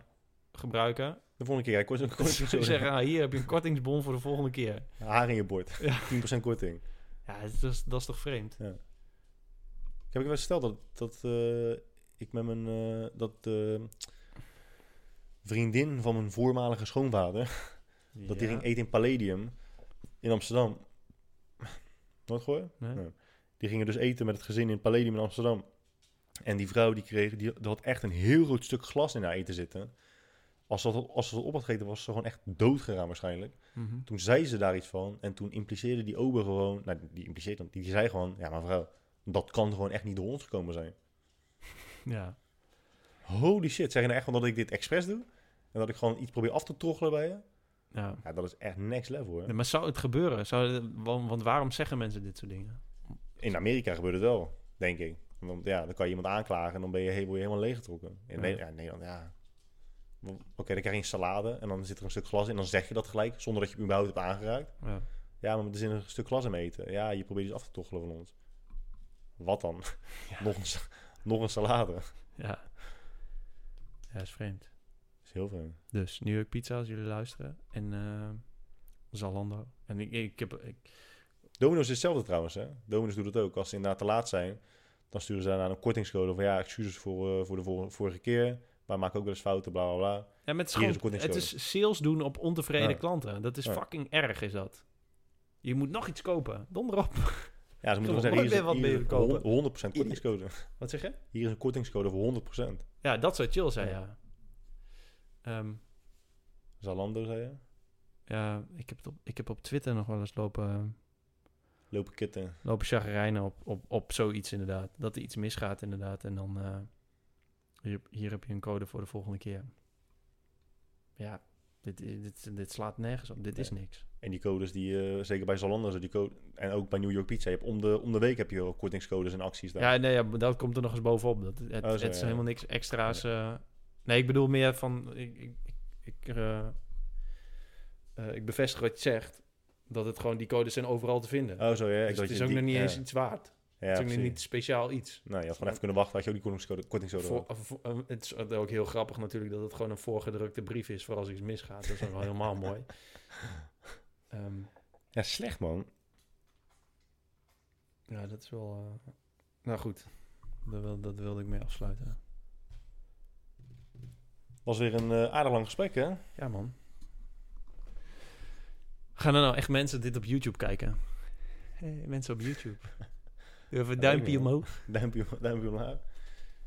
gebruiken, De volgende keer, ja, kort, zou je zeggen, ah, hier heb je een kortingsbon voor de volgende keer. haar in je bord. Ja. 10% korting. Ja, dat is, dat is toch vreemd? Ik heb ik wel eens verteld dat, dat eh, ik met mijn eh, dat de vriendin van mijn voormalige schoonvader, dat die Ja. ging eten in Palladium in Amsterdam. Nooit? Nee? Nee. Die gingen dus eten met het gezin in Palladium in Amsterdam. En die vrouw die kreeg, die, die had echt een heel groot stuk glas in haar eten zitten. Als ze dat, als dat op had gegeten, was ze gewoon echt dood gegaan waarschijnlijk. Mhm. Toen zei ze daar iets van. En toen impliceerde die ober gewoon... Nou, die impliceerde... Die, die zei gewoon... Ja, maar mevrouw, dat kan gewoon echt niet door ons gekomen zijn. Ja. Holy shit. Zeg je nou echt gewoon dat ik dit expres doe? En dat ik gewoon iets probeer af te troggelen bij je? ja. Ja, dat is echt next level, hoor. Nee, maar zou het gebeuren? Zou, want, want waarom zeggen mensen dit soort dingen? In Amerika gebeurt het wel, denk ik. Want ja, dan kan je iemand aanklagen en dan ben je helemaal leeggetrokken. In Ja. Nederland, ja, Oké, dan krijg je een salade en dan zit er een stuk glas in. En dan zeg je dat gelijk, zonder dat je hem überhaupt hebt aangeraakt. Ja. Ja, maar er zit een stuk glas in eten. Ja, je probeert iets af te tochelen van ons. Wat dan? nog, een, nog een salade. Ja. Ja, is vreemd. is heel vreemd. Dus New York Pizza, als jullie luisteren. En eh, Zalando. En ik, ik heb... Ik, Domino's is hetzelfde trouwens, hè? Domino's doet het ook. Als ze inderdaad te laat zijn, dan sturen ze daar een kortingscode van... Ja, excuses voor, eh, voor de vor- vorige keer. Maar maak ook wel eens fouten, bla, bla, bla. ja, met Hier is het is sales doen op ontevreden Ja. klanten. Dat is Ja. fucking erg, is dat. Je moet nog iets kopen. Donder op. Ja, ze moeten we zeggen, hier is, wat is meer kopen? 100% kortingscode. Wat zeg je? Hier is een kortingscode voor 100%. Ja, dat zou chill zijn, Ja. ja. Ehm, Zalando, zei je? ja, ik heb, het op, ik heb op Twitter nog wel eens lopen, Lopen kitten. lopen chagrijnen op, op, op zoiets inderdaad. Dat er iets misgaat inderdaad. En dan, eh, hier, hier heb je een code voor de volgende keer. Ja, dit, dit, dit slaat nergens op. Dit is niks. En die codes die, eh, zeker bij Zalando, die code, en ook bij New York Pizza, je hebt om de, om de week heb je kortingscodes en acties daar. Ja, nee, ja, dat komt er nog eens bovenop. Dat, het, Oh, zo, het is ja. helemaal niks extra's. eh. nee, ik bedoel meer van... Ik, ik, ik, ik, eh, ik bevestig wat je zegt. Dat het gewoon, die codes zijn overal te vinden. Oh, zo ja. Ik dus dacht het is ook die- nog niet ja. eens iets waard. Ja, het is ook niet speciaal iets. Nou, je had gewoon even kunnen wachten, had je ook die kortingscode, Voor, voor- eh, het is ook heel grappig natuurlijk dat het gewoon een voorgedrukte brief is voor als iets misgaat. Dat is wel helemaal mooi. Ehm, Ja, slecht man. ja, dat is wel... eh, nou goed, dat, wil, dat wilde ik mee afsluiten. Was weer een eh, aardig lang gesprek, hè? Ja, man. Gaan er nou echt mensen dit op YouTube kijken? Hey, mensen op YouTube. Even duimpje omhoog. Duimpje, duimpje omlaag.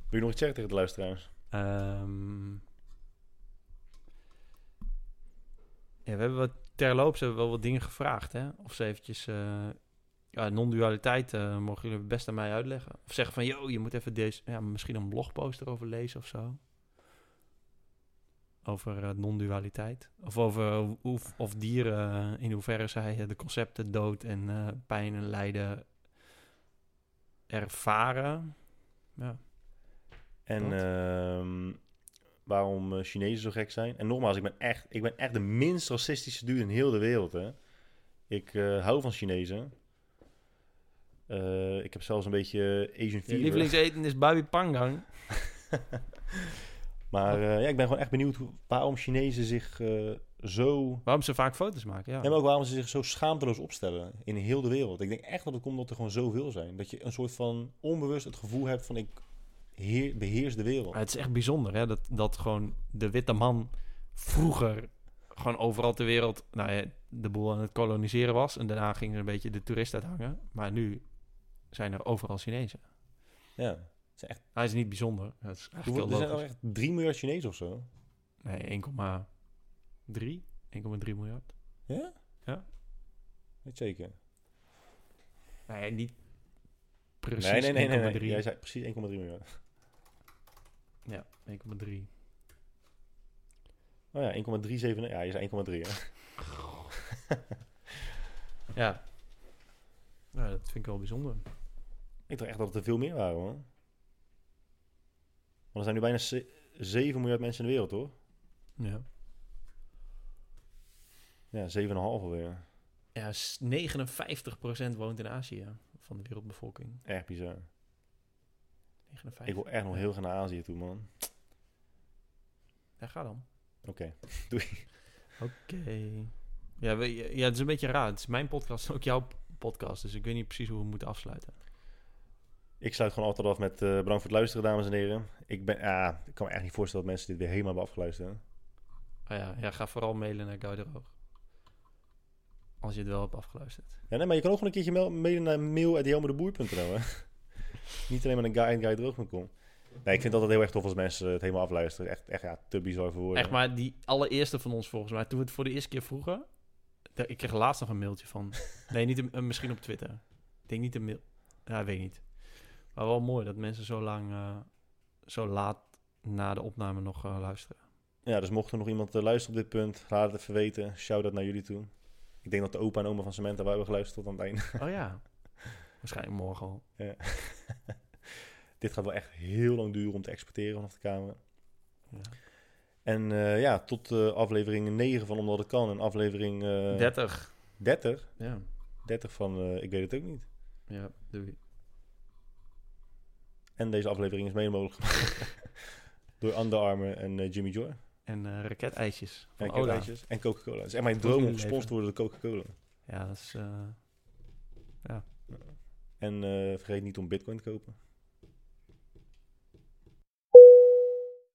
Wil je nog iets zeggen tegen de luisteraars? Ehm, ja, we hebben wat terloops hebben we wel wat dingen gevraagd, hè? Of ze eventjes eh, ja, non-dualiteit eh, mogen jullie best aan mij uitleggen. Of zeggen van, yo, je moet even deze, ja, misschien een blogpost erover lezen of zo. Over eh, non-dualiteit. Of over hoe, of dieren, in hoeverre zij de concepten dood en pijn en lijden ervaren. Ja. En ehm, waarom eh, Chinezen zo gek zijn. En nogmaals, ik ben echt, ik ben echt de minst racistische dude in heel de wereld. Hè. Ik eh, hou van Chinezen. Eh, ik heb zelfs een beetje Asian Je fever. lievelingseten is babi pangang. Maar eh, ja, ik ben gewoon echt benieuwd hoe, waarom Chinezen zich eh, zo... Waarom ze vaak foto's maken, ja. En ook waarom ze zich zo schaamteloos opstellen in heel de wereld. Ik denk echt dat het komt omdat er gewoon zoveel zijn. Dat je een soort van onbewust het gevoel hebt van ik heer, beheers de wereld. Het is echt bijzonder, hè, dat, dat gewoon de witte man vroeger gewoon overal ter wereld nou ja, de boel aan het koloniseren was. En daarna ging er een beetje de toerist uithangen. Maar nu zijn er overal Chinezen. Ja. Hij is niet bijzonder. Dat is Hoeveel, er zijn logisch. echt 3 miljard Chinezen of zo. Nee, 1,3? 1,3 miljard. Ja? Ja. Weet zeker. Nee, niet precies nee, nee, nee, nee, nee. 1,3. Jij zei precies 1,3 miljard. Ja, 1,3. Oh ja, 1,37. Ja, je zei 1,3. hè. Ja. Nou, dat vind ik wel bijzonder. Ik dacht echt dat het er veel meer waren, hoor. Want er zijn nu bijna ze- 7 miljard mensen in de wereld, hoor. Ja. Ja, 7,5 alweer. Ja, s- 59% woont in Azië van de wereldbevolking. Echt bizar. 59. Ik wil echt nog heel graag naar Azië toe, man. Ja, ga dan. Oké. Oké. Ja, we- ja, het is een beetje raar. Het is mijn podcast ook jouw podcast. Dus ik weet niet precies hoe we moeten afsluiten. Ik sluit gewoon altijd af met eh, bedankt voor het luisteren, dames en heren. Ik, ben, ah, ik kan me echt niet voorstellen dat mensen dit weer helemaal hebben afgeluisterd. Oh ja, ja, ga vooral mailen naar Guy de Roog. Als je het wel hebt afgeluisterd. Ja, nee, maar je kan ook gewoon een keertje mail- mailen naar mail.jelmerdeboer.nl. hè. Niet alleen maar naar guy.guydroog.com. Nee, ik vind altijd heel erg tof als mensen het helemaal afluisteren. Echt, echt ja, te bizar voor woorden. Echt, maar die allereerste van ons volgens mij, toen we het voor de eerste keer vroegen... Ik kreeg laatst nog een mailtje van... Nee, niet een, misschien op Twitter. Ik denk niet een mail... Ja, weet niet. Maar wel mooi dat mensen zo lang... eh, zo laat na de opname nog eh, luisteren. Ja, dus mocht er nog iemand eh, luisteren op dit punt, laat het even weten. Shout-out naar jullie toe. Ik denk dat de opa en oma van Samantha wel hebben geluisterd tot aan het einde. Oh ja. Waarschijnlijk morgen al. Dit gaat wel echt heel lang duren om te exporteren vanaf de camera. Ja. En eh, ja, tot eh, aflevering 9 van Omdat het kan. En aflevering eh, 30. 30? Ja, 30 van, eh, ik weet het ook niet. ja, doei. En deze aflevering is mede mogelijk gemaakt door Under Armour en Jimmy Joy. En eh raketijsjes van En en Coca-Cola. Het is echt mijn droom om gesponsord te worden door Coca-Cola. Ja, dat is... eh, En eh, vergeet niet om bitcoin te kopen.